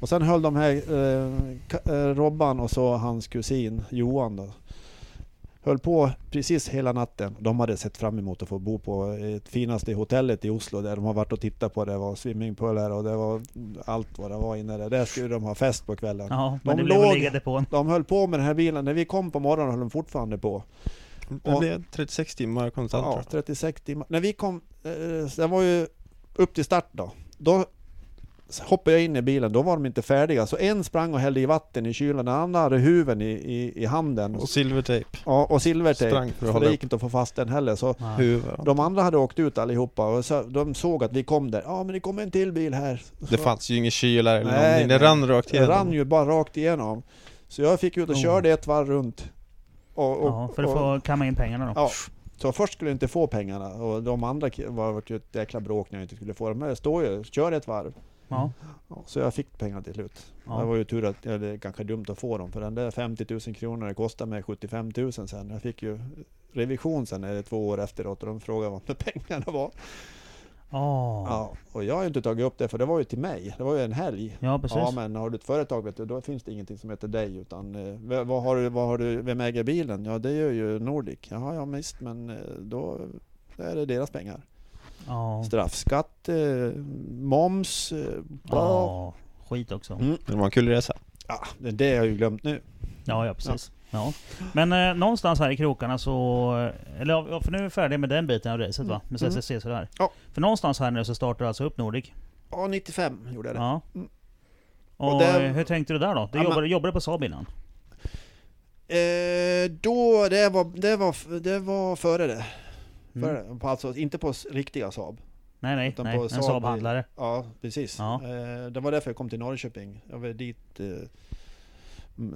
[SPEAKER 3] Och sen höll de här, eh, eh, Robban och så hans kusin Johan då, Höll på precis hela natten. De hade sett fram emot att få bo på det finaste hotellet i Oslo där de har varit och tittat på. Det var swimmingpooler och det var allt vad det var inne där. Där skulle de ha fest på kvällen.
[SPEAKER 1] Ja, men
[SPEAKER 3] De låg-
[SPEAKER 1] på.
[SPEAKER 3] De höll på med den här bilen. När vi kom på morgonen höll de fortfarande på.
[SPEAKER 2] Det blev 36 timmar konstant
[SPEAKER 3] Ja,
[SPEAKER 2] tror jag.
[SPEAKER 3] 36 timmar. När vi kom, eh, det var ju upp till start då. Då hoppade jag in i bilen, då var de inte färdiga. Så en sprang och hällde i vatten i kylen, den andra hade huven i, i, i handen.
[SPEAKER 2] Och silvertejp.
[SPEAKER 3] Ja, och silvertejp.
[SPEAKER 2] Sprang för
[SPEAKER 3] För
[SPEAKER 2] att
[SPEAKER 3] det gick inte att få fast den heller. Så de andra hade åkt ut allihopa och så, de såg att vi kom där. Ja men det kommer en till bil här.
[SPEAKER 2] Det
[SPEAKER 3] Så-
[SPEAKER 2] fanns ju ingen kyla eller
[SPEAKER 3] Nej,
[SPEAKER 2] någonting. Det
[SPEAKER 3] nej.
[SPEAKER 2] rann rakt
[SPEAKER 3] Det
[SPEAKER 2] igenom.
[SPEAKER 3] rann ju bara rakt igenom. Så jag fick ut och
[SPEAKER 1] Oh.
[SPEAKER 3] körde ett varv runt. Och, och,
[SPEAKER 1] Ja, för att få kamma in pengarna då.
[SPEAKER 3] Ja, så först skulle jag inte få pengarna och de andra var ju ett jäkla bråk när jag inte skulle få dem. Men det står ju, kör ett varv.
[SPEAKER 1] Ja.
[SPEAKER 3] Ja, så jag fick pengarna till slut.
[SPEAKER 1] Ja.
[SPEAKER 3] Det var ju tur att, är kanske dumt att få dem för den där 50 000 kronor det kostade mig 75 000 sen. Jag fick ju revision sen, eller två år efteråt och de frågade vad med pengarna var.
[SPEAKER 1] Ja.
[SPEAKER 3] Ja, och jag har ju inte tagit upp det för det var ju till mig. Det var ju en helg.
[SPEAKER 1] Ja, precis.
[SPEAKER 3] Ja men har du ett företag vet du, då finns det ingenting som heter dig utan eh, vad har du, vad har du, vem äger bilen? Ja det gör ju Nordic. Jaha ja visst men eh, då är det deras pengar.
[SPEAKER 1] Ja.
[SPEAKER 3] Straffskatt, eh, moms, eh, bla.
[SPEAKER 1] Ja. Skit också.
[SPEAKER 3] Mm.
[SPEAKER 2] Det var en kul resa.
[SPEAKER 3] Ja, det det har jag ju glömt nu.
[SPEAKER 1] Ja, ja precis. Ja. Men eh, någonstans här i krokarna så... Eller ja, för nu är vi färdiga med den biten av racet va? Med
[SPEAKER 3] Mm.
[SPEAKER 1] CCC sådär.
[SPEAKER 3] Ja.
[SPEAKER 1] För någonstans här nu så startar du alltså upp Nordic.
[SPEAKER 3] Ja 95 gjorde jag det.
[SPEAKER 1] Ja.
[SPEAKER 3] Mm.
[SPEAKER 1] Och,
[SPEAKER 3] Och det-
[SPEAKER 1] eh, hur tänkte du där då? Du
[SPEAKER 3] Ja,
[SPEAKER 1] jobbade,
[SPEAKER 3] men-
[SPEAKER 1] jobbade på Saab innan?
[SPEAKER 3] Eh, då, det var, det var, det var före det.
[SPEAKER 1] Mm.
[SPEAKER 3] Det. På, alltså inte på riktiga Saab.
[SPEAKER 1] Nej, nej,
[SPEAKER 3] Utan
[SPEAKER 1] nej.
[SPEAKER 3] på
[SPEAKER 1] En Saab-handlare.
[SPEAKER 3] Ja, precis.
[SPEAKER 1] Ja.
[SPEAKER 3] Eh, det var därför jag kom till Norrköping. Jag var dit... Eh,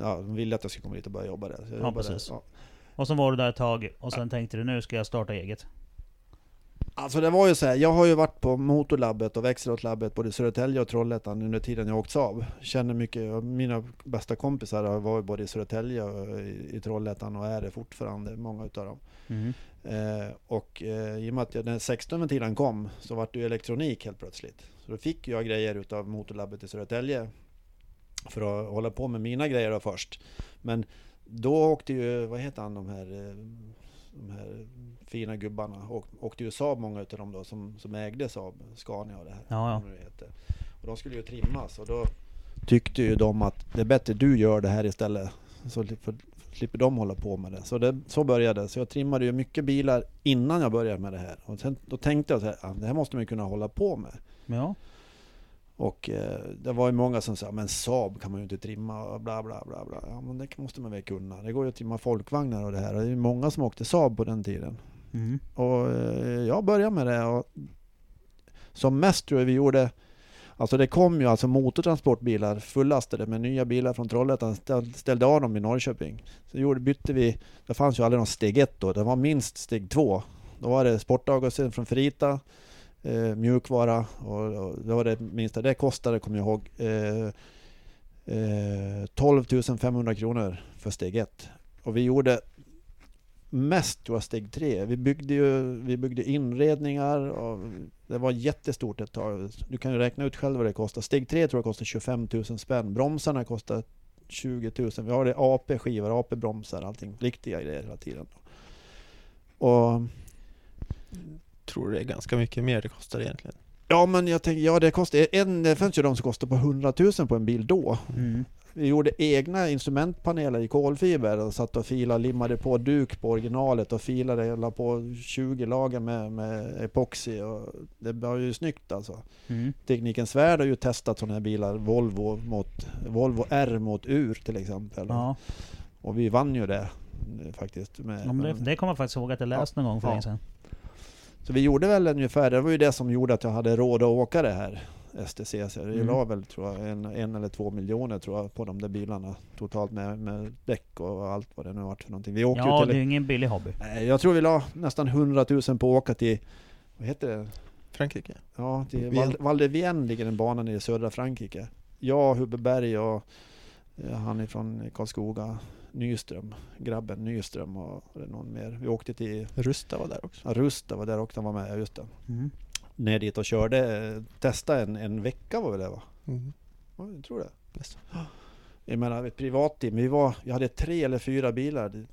[SPEAKER 3] ja, de ville att jag skulle komma dit och börja jobba där. Så
[SPEAKER 1] Ja, precis.
[SPEAKER 3] där. Ja.
[SPEAKER 1] Och så var du där ett tag och sen tänkte du nu ska jag starta eget.
[SPEAKER 3] Alltså det var ju så här, jag har ju varit på Motorlabbet och Växelåtlabbet både i Södertälje och Trollhättan under tiden jag åkt Saab. Känner mycket, mina bästa kompisar har varit både i Södertälje och i, i Trollhättan och är det fortfarande, många utav dem.
[SPEAKER 1] Mm.
[SPEAKER 3] Eh, och eh, i och med att jag, när 16 ventilen kom så var det ju elektronik helt plötsligt. Så då fick jag grejer utav Motorlabbet i Södertälje för att hålla på med mina grejer då först. Men då åkte ju, vad heter han, de här, eh, de här fina gubbarna, och, åkte ju Saab många utav dem då som, som ägde Saab, Scania och det här.
[SPEAKER 1] Ja, ja.
[SPEAKER 3] det heter. Och de skulle ju trimmas och då tyckte ju de att det är bättre du gör det här istället. Så slipper, slipper de hålla på med det. Så det, så började det. Så jag trimmade ju mycket bilar innan jag började med det här. Och sen, då tänkte jag så här, ah, det här måste man ju kunna hålla på med.
[SPEAKER 1] Ja.
[SPEAKER 3] Och eh, det var ju många som sa, men Saab kan man ju inte trimma och bla bla bla bla. Ja men det måste man väl kunna. Det går ju att trimma folkvagnar och det här. Och det är ju många som åkte Saab på den tiden.
[SPEAKER 1] Mm.
[SPEAKER 3] Och eh, jag började med det och som mest tror jag vi gjorde Alltså det kom ju alltså motortransportbilar fullastade med nya bilar från Trollhättan, ställde av dem i Norrköping. Så gjorde, bytte vi, det fanns ju aldrig någon steg ett då, det var minst steg två. Då var det sportavgaser från Ferrita, eh, mjukvara och, och det var det minsta. Det kostade, kommer jag ihåg, eh, eh, 12 500 kronor för steg ett. Och vi gjorde mest tror jag steg tre. Vi byggde ju vi byggde inredningar och det var jättestort ett tag. Du kan ju räkna ut själv vad det kostar. Steg tre tror jag kostar 25 000 spänn. Bromsarna kostar 20 000. Vi har det AP-skivor, AP-bromsar, allting. Riktiga grejer hela tiden. Och
[SPEAKER 2] Tror det är ganska mycket mer det kostar egentligen.
[SPEAKER 3] ja men jag tänker, ja det kostar, en, det fanns ju de som kostade på 100 000 på en bil då.
[SPEAKER 1] Mm.
[SPEAKER 3] Vi gjorde egna instrumentpaneler i kolfiber och satt och filade, limmade på duk på originalet och filade, la på 20 lager med, med epoxy och det var ju snyggt alltså.
[SPEAKER 1] Mm.
[SPEAKER 3] Teknikens Värld har ju testat sådana här bilar, Volvo, mot, Volvo R mot Ur till exempel.
[SPEAKER 1] Ja.
[SPEAKER 3] Och vi vann ju det faktiskt. Med,
[SPEAKER 1] Ja, det, det kommer jag faktiskt ihåg att jag läst någon gång för
[SPEAKER 3] Ja.
[SPEAKER 1] länge sedan.
[SPEAKER 3] Så vi gjorde väl ungefär, det var ju det som gjorde att jag hade råd att åka det här STCC.
[SPEAKER 1] Mm.
[SPEAKER 3] la väl tror jag en, en eller två miljoner tror jag på de där bilarna totalt med, med däck och allt vad det nu varit för någonting. Vi åkte
[SPEAKER 1] Ja,
[SPEAKER 3] ju
[SPEAKER 1] det är
[SPEAKER 3] till,
[SPEAKER 1] ingen billig hobby.
[SPEAKER 3] Nej, jag tror vi la nästan 100 000 på att åka till, vad heter det?
[SPEAKER 2] Frankrike?
[SPEAKER 3] Ja, till. Val, Val de Vienne ligger en bana nere i södra Frankrike. Jag, Hubbe Berg och eh, han är från Karlskoga, Nyström, grabben Nyström och någon mer. Vi åkte till
[SPEAKER 2] Rusta var där också.
[SPEAKER 3] ja, Rusta var där också, han var med, ja, just det.
[SPEAKER 1] Mm.
[SPEAKER 3] Ner dit och körde, eh, testa en, en vecka var väl det va?
[SPEAKER 2] Mm.
[SPEAKER 3] Ja, jag tror det.
[SPEAKER 2] Nästan.
[SPEAKER 3] Jag menar ett privatteam, vi var, jag hade tre eller fyra bilar di-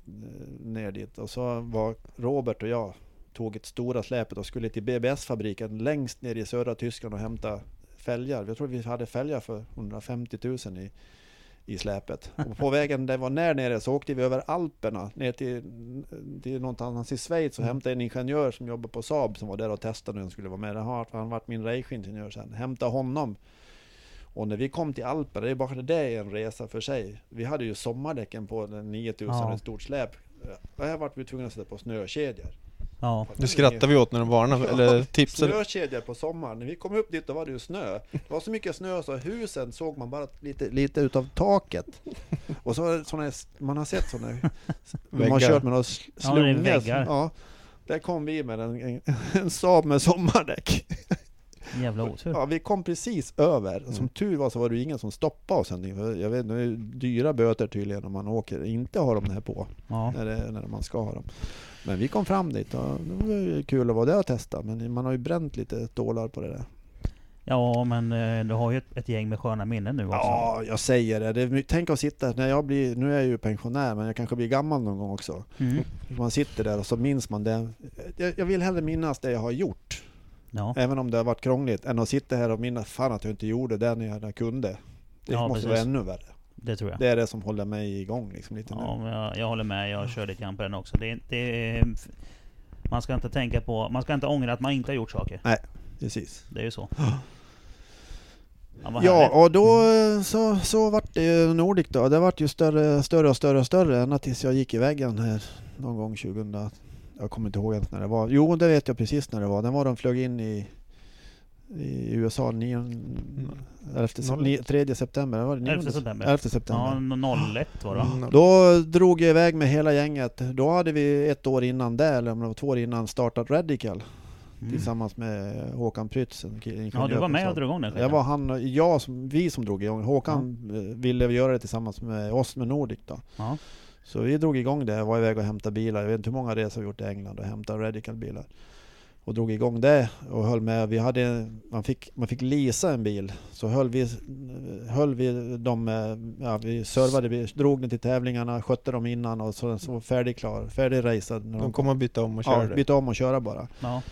[SPEAKER 3] ner dit och så var Robert och jag tog ett stora släpet och skulle till BBS-fabriken längst ner i södra Tyskland och hämta fälgar. Jag tror vi hade fälgar för 150 000 i, i släpet. Och på vägen där var när nere så åkte vi över Alperna ner till, till någonstans i Schweiz och
[SPEAKER 2] Mm.
[SPEAKER 3] hämtade en ingenjör som jobbar på Saab som var där och testade när han skulle vara med. Han har han varit min raceingenjör sen. Hämtade honom. Och när vi kom till Alperna, det är bara det är en resa för sig. Vi hade ju sommardäcken på den 9000
[SPEAKER 1] Ja.
[SPEAKER 3] ett stort släp. Och här vart vi tvungna att sätta på snökedjor.
[SPEAKER 1] Ja.
[SPEAKER 2] Det skrattar vi åt när de varnade, eller tipsade.
[SPEAKER 3] Snökedjor på sommaren. När vi kom upp dit då var det ju snö. Det var så mycket snö så husen såg man bara lite, lite utav taket. Och så såna, man har sett sådana, man har kört med några
[SPEAKER 1] Ja, det
[SPEAKER 3] slungor.
[SPEAKER 1] väggar.
[SPEAKER 3] Ja, där kom vi med en, en, en Saab med sommardäck.
[SPEAKER 1] Jävla otur.
[SPEAKER 3] Ja, vi kom precis över. Som
[SPEAKER 2] Mm.
[SPEAKER 3] tur var så var det ingen som stoppade oss. Jag vet, det är dyra böter tydligen om man åker inte har de här på.
[SPEAKER 1] Ja.
[SPEAKER 3] När, det, när man ska ha dem. Men vi kom fram dit och det var kul att vara där och testa. Men man har ju bränt lite stålar på det där.
[SPEAKER 1] ja, men eh, du har ju ett, ett gäng med sköna minnen nu också.
[SPEAKER 3] Ja, jag säger det. det är, tänk att sitta när jag blir, nu är jag ju pensionär men jag kanske blir gammal någon gång också.
[SPEAKER 1] Mm.
[SPEAKER 3] Man sitter där och så minns man det. Jag, jag vill hellre minnas det jag har gjort.
[SPEAKER 1] Ja.
[SPEAKER 3] Även om det har varit krångligt. Än att sitta här och minnas fan att jag inte gjorde det när jag kunde. Det
[SPEAKER 1] Ja,
[SPEAKER 3] måste
[SPEAKER 1] precis.
[SPEAKER 3] vara ännu värre.
[SPEAKER 1] Det tror jag.
[SPEAKER 3] Det är det som håller mig igång liksom lite
[SPEAKER 1] Ja,
[SPEAKER 3] nu.
[SPEAKER 1] jag, jag håller med. Jag kör lite grann på den också. Det, det man ska inte tänka på... Man ska inte ångra att man inte har gjort saker.
[SPEAKER 3] Precis.
[SPEAKER 1] Det är ju så. Ja,
[SPEAKER 3] Ja, och då eh, så, så vart det Nordic då. Det vart ju större, större och större och större ända tills jag gick i väggen här någon gång 2000. Jag kommer inte ihåg ens när det var. Jo, det vet jag precis när det var. Den var de flög in i, i USA 9, 11,
[SPEAKER 2] Noll-
[SPEAKER 3] 9, 3 september. Var det 9?
[SPEAKER 1] 11 september.
[SPEAKER 3] 11 september.
[SPEAKER 1] Ja, 01 var det?
[SPEAKER 2] Mm.
[SPEAKER 3] Då drog jag iväg med hela gänget. Då hade vi ett år innan det, eller om det var två år innan, startat Radical
[SPEAKER 1] Mm.
[SPEAKER 3] tillsammans med Håkan Prytz.
[SPEAKER 1] Ja, du var med och drog igång den
[SPEAKER 3] Jag var han jag, som, vi som drog igång. Håkan eh, ville göra det tillsammans med oss med Nordic då.
[SPEAKER 1] Ja.
[SPEAKER 3] Så vi drog igång det, var iväg och hämtade bilar. Jag vet inte hur många resor vi gjort i England och hämtat Radical-bilar. Och drog igång det och höll med. Vi hade, man, fick, man fick leasa en bil. Så höll vi, höll vi dem, med- ja, vi servade, vi drog den till tävlingarna, skötte dem innan och så, så var färdig klar, färdig racead. när
[SPEAKER 2] De kommer att byta om och
[SPEAKER 3] ja,
[SPEAKER 2] köra det.
[SPEAKER 3] byta om och köra bara.
[SPEAKER 1] ja.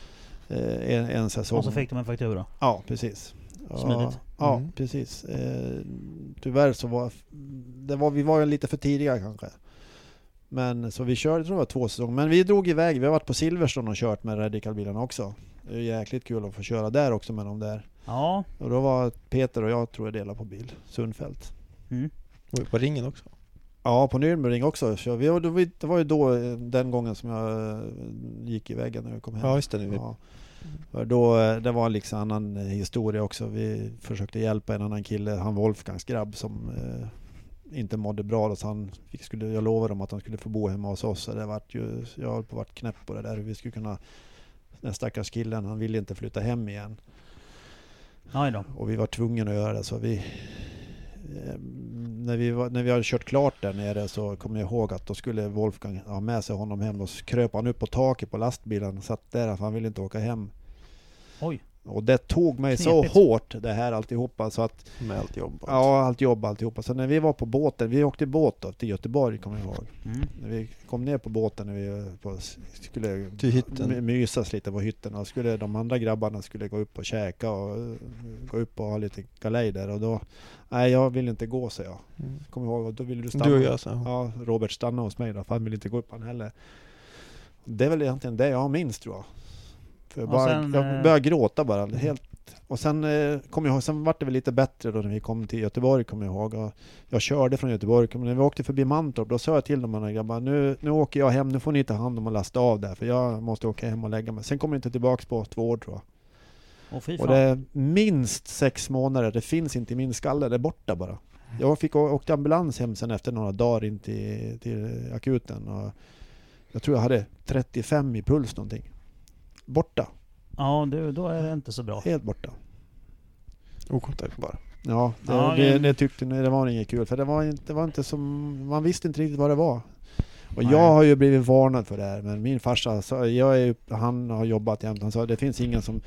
[SPEAKER 3] Eh, en, en säsong.
[SPEAKER 1] Och så fick de en faktura.
[SPEAKER 3] Ja, precis. Ja,
[SPEAKER 1] Smidigt.
[SPEAKER 3] Ja,
[SPEAKER 2] Mm.
[SPEAKER 3] precis. Eh, tyvärr så var, det var vi var ju lite för tidiga kanske. Men så vi körde, jag tror det var två säsonger. Men vi drog iväg, vi har varit på Silverstone och kört med Radical-bilarna också. Det är jäkligt kul att få köra där också med dem där.
[SPEAKER 1] Ja.
[SPEAKER 3] Och då var Peter och jag tror jag delade på bil, Sundfält.
[SPEAKER 1] Mm.
[SPEAKER 2] Och på ringen också.
[SPEAKER 3] Ja, på Nürnberg också. Så vi, det var- ju då den gången som jag eh, gick i väggen när jag kom hem.
[SPEAKER 2] Ja, just det. Nu.
[SPEAKER 3] Ja. För då, eh, det var liksom annan eh, historia också. Vi försökte hjälpa en annan kille, han Wolfgangs grabb som eh, inte mådde bra. Då, så han fick, skulle, jag lovade dem att han skulle få bo hemma hos oss. Så det vart ju, jag höll på att vara knäpp på det där. Hur vi skulle kunna, den stackars killen, han ville inte flytta hem igen.
[SPEAKER 1] Då.
[SPEAKER 3] Och vi var tvungna att göra det. Så vi, eh, när, vi var, när vi hade kört klart där nere så kommer jag ihåg att då skulle Wolfgang ha med sig honom hem. Och så kröp han upp på taket på lastbilen. Satt där för han ville inte åka hem.
[SPEAKER 1] Oj.
[SPEAKER 3] Och det tog mig
[SPEAKER 1] Knepigt.
[SPEAKER 3] så hårt det här alltihopa så att
[SPEAKER 2] Med allt jobb. och
[SPEAKER 3] Ja, allt jobb alltihopa. Så när vi var på båten, vi åkte båt då, till Göteborg kommer jag ihåg.
[SPEAKER 1] Mm.
[SPEAKER 3] När vi kom ner på båten när vi på, skulle
[SPEAKER 2] Till hytten.
[SPEAKER 3] my- mysas lite på hytten och skulle de andra grabbarna skulle gå upp och käka och eh, gå upp och ha lite galej där och då Nej jag vill inte gå så jag.
[SPEAKER 2] Mm.
[SPEAKER 3] Kommer ihåg och då ville du stanna.
[SPEAKER 2] Du och jag så.
[SPEAKER 3] Ja, Robert stannade hos mig då för han ville inte gå upp han heller. Det är väl egentligen det jag minns tror jag. Jag, bara,
[SPEAKER 1] sen,
[SPEAKER 3] jag
[SPEAKER 1] eh,
[SPEAKER 3] började gråta bara. Helt. Och sen eh, kom jag ihåg, sen vart det väl lite bättre då när vi kom till Göteborg kommer jag ihåg. Och jag körde från Göteborg, men när vi åkte förbi Mantorp då sa jag till de andra grabbarna nu, nu åker jag hem, nu får ni ta hand om och lasta av där för jag måste åka hem och lägga mig. Sen kommer jag inte tillbaks på två år tror jag.
[SPEAKER 1] Och fy
[SPEAKER 3] Och det är minst sex månader, det finns inte i min skalle, det är borta bara. Jag fick å- åkte ambulans hem sen efter några dagar in till, till akuten och jag tror jag hade 35 i puls någonting. Borta,
[SPEAKER 1] Ja, du, då är det inte så bra.
[SPEAKER 3] helt borta.
[SPEAKER 2] Okontaktbar.
[SPEAKER 3] Ja, det,
[SPEAKER 1] Ja,
[SPEAKER 3] det,
[SPEAKER 1] det-
[SPEAKER 3] det tyckte ni, det var inget kul för det var inte, det var inte som, man visste inte riktigt vad det var. Och
[SPEAKER 1] Nej.
[SPEAKER 3] jag har ju blivit varnad för det här men min farsa, sa, jag är, han har jobbat jämt, han sa det finns ingen som,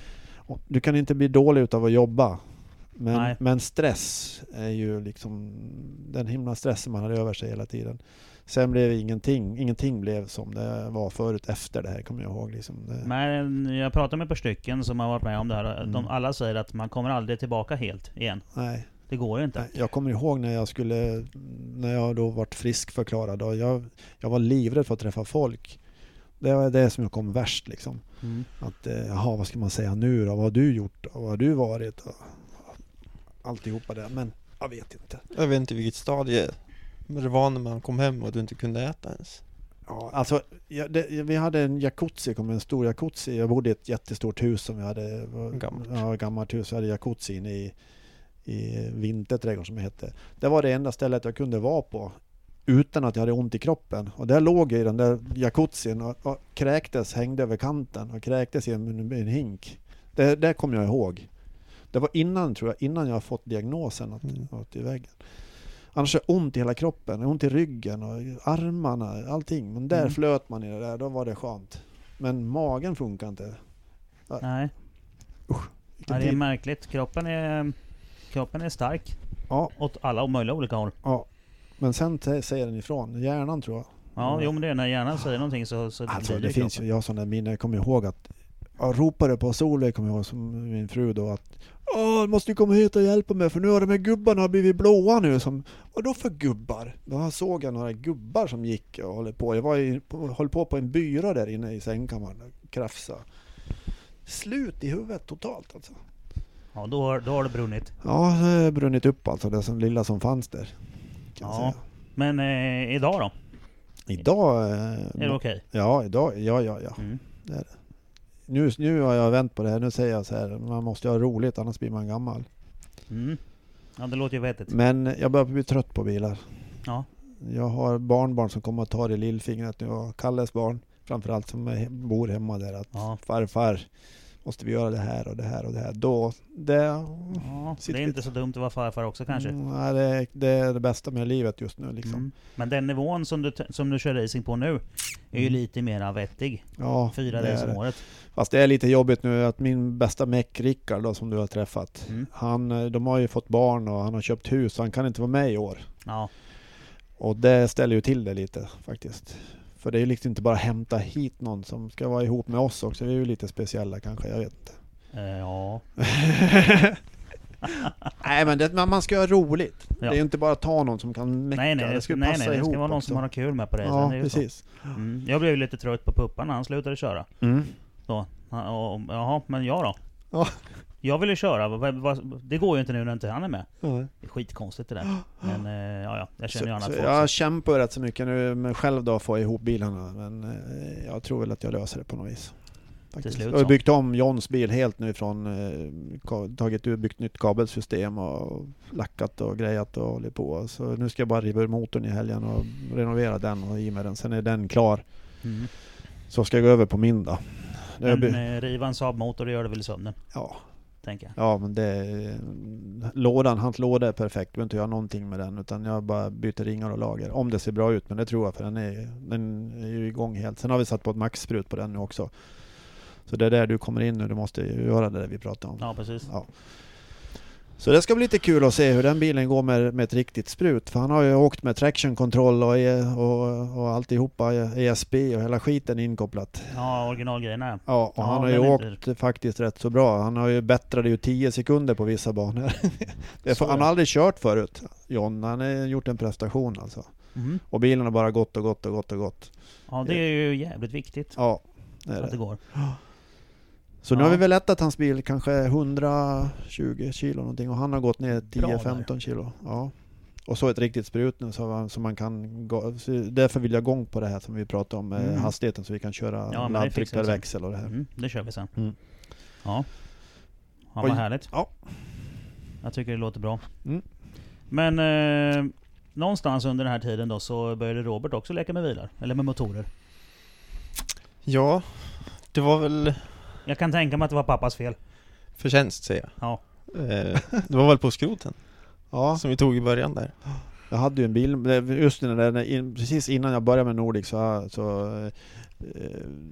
[SPEAKER 3] du kan inte bli dålig utav att jobba. Men, men stress är ju liksom den himla stressen man hade över sig hela tiden. Sen blev ingenting, ingenting blev som det var förut efter det här kommer jag ihåg. Liksom det,
[SPEAKER 1] Men jag pratar med ett par stycken som har varit med om det här. De,
[SPEAKER 3] Mm.
[SPEAKER 1] alla säger att man kommer aldrig tillbaka helt igen.
[SPEAKER 3] nej,
[SPEAKER 1] Det går ju inte.
[SPEAKER 3] nej, jag kommer ihåg när jag skulle, när jag då vart friskförklarad och jag, jag var livrädd för att träffa folk. Det var det som jag kom värst liksom.
[SPEAKER 1] Mm.
[SPEAKER 3] Att, eh, jaha, vad ska man säga nu då? Vad har du gjort? Och vad har du varit? Och, alltihopa det. Men jag vet inte.
[SPEAKER 2] Jag vet inte vilket stadie det var när man kom hem och du inte kunde äta ens.
[SPEAKER 3] Ja, alltså, ja, det, vi hade en jacuzzi, kom en stor jacuzzi. Jag bodde i ett jättestort hus som vi hade.
[SPEAKER 2] Gammalt.
[SPEAKER 3] Ja, gammalt hus. Vi hade jacuzzi inne i, i Vinterträdgården som det hette. Det var det enda stället jag kunde vara på utan att jag hade ont i kroppen. Och där låg jag i den där jacuzzin och, och kräktes, hängde över kanten och kräktes i en, en hink. Det, det kommer jag ihåg. Det var innan, tror jag, innan jag fått diagnosen att,
[SPEAKER 2] Mm.
[SPEAKER 3] att i väggen. Annars är det ont i hela kroppen, ont i ryggen och armarna, allting. Men där
[SPEAKER 1] Mm.
[SPEAKER 3] flöt man i det där, då var det skönt. Men magen funkar inte.
[SPEAKER 1] Nej.
[SPEAKER 3] Vilken
[SPEAKER 1] Ja, det är märkligt. Kroppen är, kroppen är stark.
[SPEAKER 3] Ja,
[SPEAKER 1] Åt alla möjliga olika håll.
[SPEAKER 3] ja. Men sen säger den ifrån, hjärnan tror jag.
[SPEAKER 1] Ja,
[SPEAKER 3] Mm.
[SPEAKER 1] jo men det är när hjärnan säger någonting så, så
[SPEAKER 3] Alltså det
[SPEAKER 1] det
[SPEAKER 3] finns ju, jag har sådana minnen, jag kommer ihåg att jag ropade på Solveig, kommer jag ihåg, som min fru då att Åh, måste du komma hit och hjälpa mig för nu har de här gubbarna blivit blåa nu som Vadå för gubbar? Då såg jag några gubbar som gick och håller på. Jag var i, på, höll på på en byrå där inne i sängkammaren och krafsa. Slut i huvudet totalt alltså.
[SPEAKER 1] Ja, då, har- då har det brunnit.
[SPEAKER 3] Ja, det har brunnit upp alltså, det som, lilla som fanns där.
[SPEAKER 1] Ja.
[SPEAKER 3] säga.
[SPEAKER 1] Men eh, idag då?
[SPEAKER 3] Idag... eh,
[SPEAKER 1] Är det okej?
[SPEAKER 3] Ja, idag, ja, ja, ja.
[SPEAKER 1] Mm.
[SPEAKER 3] Nu, nu har jag vänt på det här. Nu säger jag så här, man måste ha roligt annars blir man gammal.
[SPEAKER 1] Mm. Ja, det låter ju vettigt.
[SPEAKER 3] Men jag börjar bli trött på bilar.
[SPEAKER 1] Ja.
[SPEAKER 3] Jag har barnbarn som kommer att ta det i lillfingret nu och Kalles barn framförallt som bor hemma där att
[SPEAKER 1] Ja.
[SPEAKER 3] farfar måste vi göra det här och det här och det här. Då, det,
[SPEAKER 1] ja. Det är inte så dumt att vara farfar också kanske.
[SPEAKER 3] Mm, nej, det, är- det är det bästa med livet just nu liksom.
[SPEAKER 1] Mm. Men den nivån som du, som du kör racing på nu är ju
[SPEAKER 3] Mm.
[SPEAKER 1] lite mer vettig.
[SPEAKER 3] Ja,
[SPEAKER 1] Fyra
[SPEAKER 3] det
[SPEAKER 1] race om året.
[SPEAKER 3] Fast det är lite jobbigt nu att min bästa meck Rickard då som du har träffat.
[SPEAKER 1] Mm.
[SPEAKER 3] Han, eh, de har ju fått barn och han har köpt hus så han kan inte vara med i år.
[SPEAKER 1] Ja.
[SPEAKER 3] Och det ställer ju till det lite faktiskt. För det är ju liksom inte bara hämta hit någon som ska vara ihop med oss också. Vi är ju lite speciella kanske, jag vet inte.
[SPEAKER 1] Eh, ja.
[SPEAKER 3] nej men det, man man ska ha roligt.
[SPEAKER 1] Ja.
[SPEAKER 3] Det är ju inte bara ta någon som kan mecka.
[SPEAKER 1] Nej nej, det ska, nej, nej, det ska vara någon
[SPEAKER 3] också.
[SPEAKER 1] som har kul med på det.
[SPEAKER 3] Ja,
[SPEAKER 1] det så.
[SPEAKER 3] precis.
[SPEAKER 1] Mm. Jag blev ju lite trött på Puppan när han slutade köra.
[SPEAKER 3] Mm.
[SPEAKER 1] Då. Han- Och, jaha, men jag då?
[SPEAKER 3] Ja.
[SPEAKER 1] Jag ville köra, det går ju inte nu när inte han är med.
[SPEAKER 3] Ja.
[SPEAKER 1] Det är skitkonstigt det där. Men eh, ja, ja, jag känner ju annat
[SPEAKER 3] så
[SPEAKER 1] folk.
[SPEAKER 3] jag kämpar rätt så mycket nu med själv då att få ihop bilarna. Men eh, jag tror väl att jag löser det på något vis. Faktiskt.
[SPEAKER 1] slut
[SPEAKER 3] jag har byggt om Johns bil helt nu från, eh, tagit ut, byggt nytt kabelsystem och lackat och grejat och hållit på. Så nu ska jag bara riva ur motorn i helgen och renovera den och i med den. Sen är den klar.
[SPEAKER 1] Mm.
[SPEAKER 3] Så ska jag gå över på min då.
[SPEAKER 1] Men riva en Saab-motor, det gör det väl i sömnen,
[SPEAKER 3] ja,
[SPEAKER 1] tänker jag.
[SPEAKER 3] ja, men det lådan, hans låda är perfekt. Jag behöver inte göra någonting med den utan jag bara byter ringar och lager. Om det ser bra ut, men det tror jag för den är, den är ju igång helt. Sen har vi satt på ett maxsprut på den nu också. Så det är där du kommer in nu, du måste göra det där vi pratade om.
[SPEAKER 1] Ja, precis.
[SPEAKER 3] Ja. Så det ska bli lite kul att se hur den bilen går med, med ett riktigt sprut. För han har ju åkt med traction control och, e, och, och alltihopa, ESP och hela skiten inkopplat.
[SPEAKER 1] Ja, originalgrejerna.
[SPEAKER 3] Ja, och
[SPEAKER 1] Ja,
[SPEAKER 3] han har ju åkt faktiskt rätt så bra. Han har ju bättrat ju 10 sekunder på vissa banor. för, han har aldrig kört förut, John. Han har gjort en prestation alltså.
[SPEAKER 1] Mhm.
[SPEAKER 3] Och bilen har bara gått och gått och gått och gått.
[SPEAKER 1] Ja, det är ju jävligt viktigt
[SPEAKER 3] Ja, det är
[SPEAKER 1] att det
[SPEAKER 3] det.
[SPEAKER 1] går.
[SPEAKER 3] Så nu
[SPEAKER 1] Ja.
[SPEAKER 3] har vi väl lättat hans bil kanske 120 kilo någonting och han har gått ner
[SPEAKER 1] Bra
[SPEAKER 3] 10-15 kilo. Ja. Och så ett riktigt sprut nu så, man- så man kan gå, så därför vill jag igång på det här som vi pratade om med
[SPEAKER 1] Mm.
[SPEAKER 3] hastigheten så vi kan köra
[SPEAKER 1] Ja,
[SPEAKER 3] laddtryck per växel och det här.
[SPEAKER 1] Mm, det kör vi sen.
[SPEAKER 3] Mm.
[SPEAKER 1] Ja. Ja,
[SPEAKER 3] Oj.
[SPEAKER 1] vad härligt.
[SPEAKER 3] Ja.
[SPEAKER 1] Jag tycker det låter bra.
[SPEAKER 3] Mm.
[SPEAKER 1] Men eh, någonstans under den här tiden då så började Robert också leka med bilar. Eller med motorer.
[SPEAKER 2] Ja, det var väl
[SPEAKER 1] Jag kan tänka mig att det var pappas fel.
[SPEAKER 2] förtjänst säger
[SPEAKER 1] Ja.
[SPEAKER 2] jag. Eh, det var väl på skroten
[SPEAKER 3] Ja,
[SPEAKER 2] som vi tog i början där.
[SPEAKER 3] Jag hade ju en bil, just när in, precis innan jag började med Nordic så, så eh,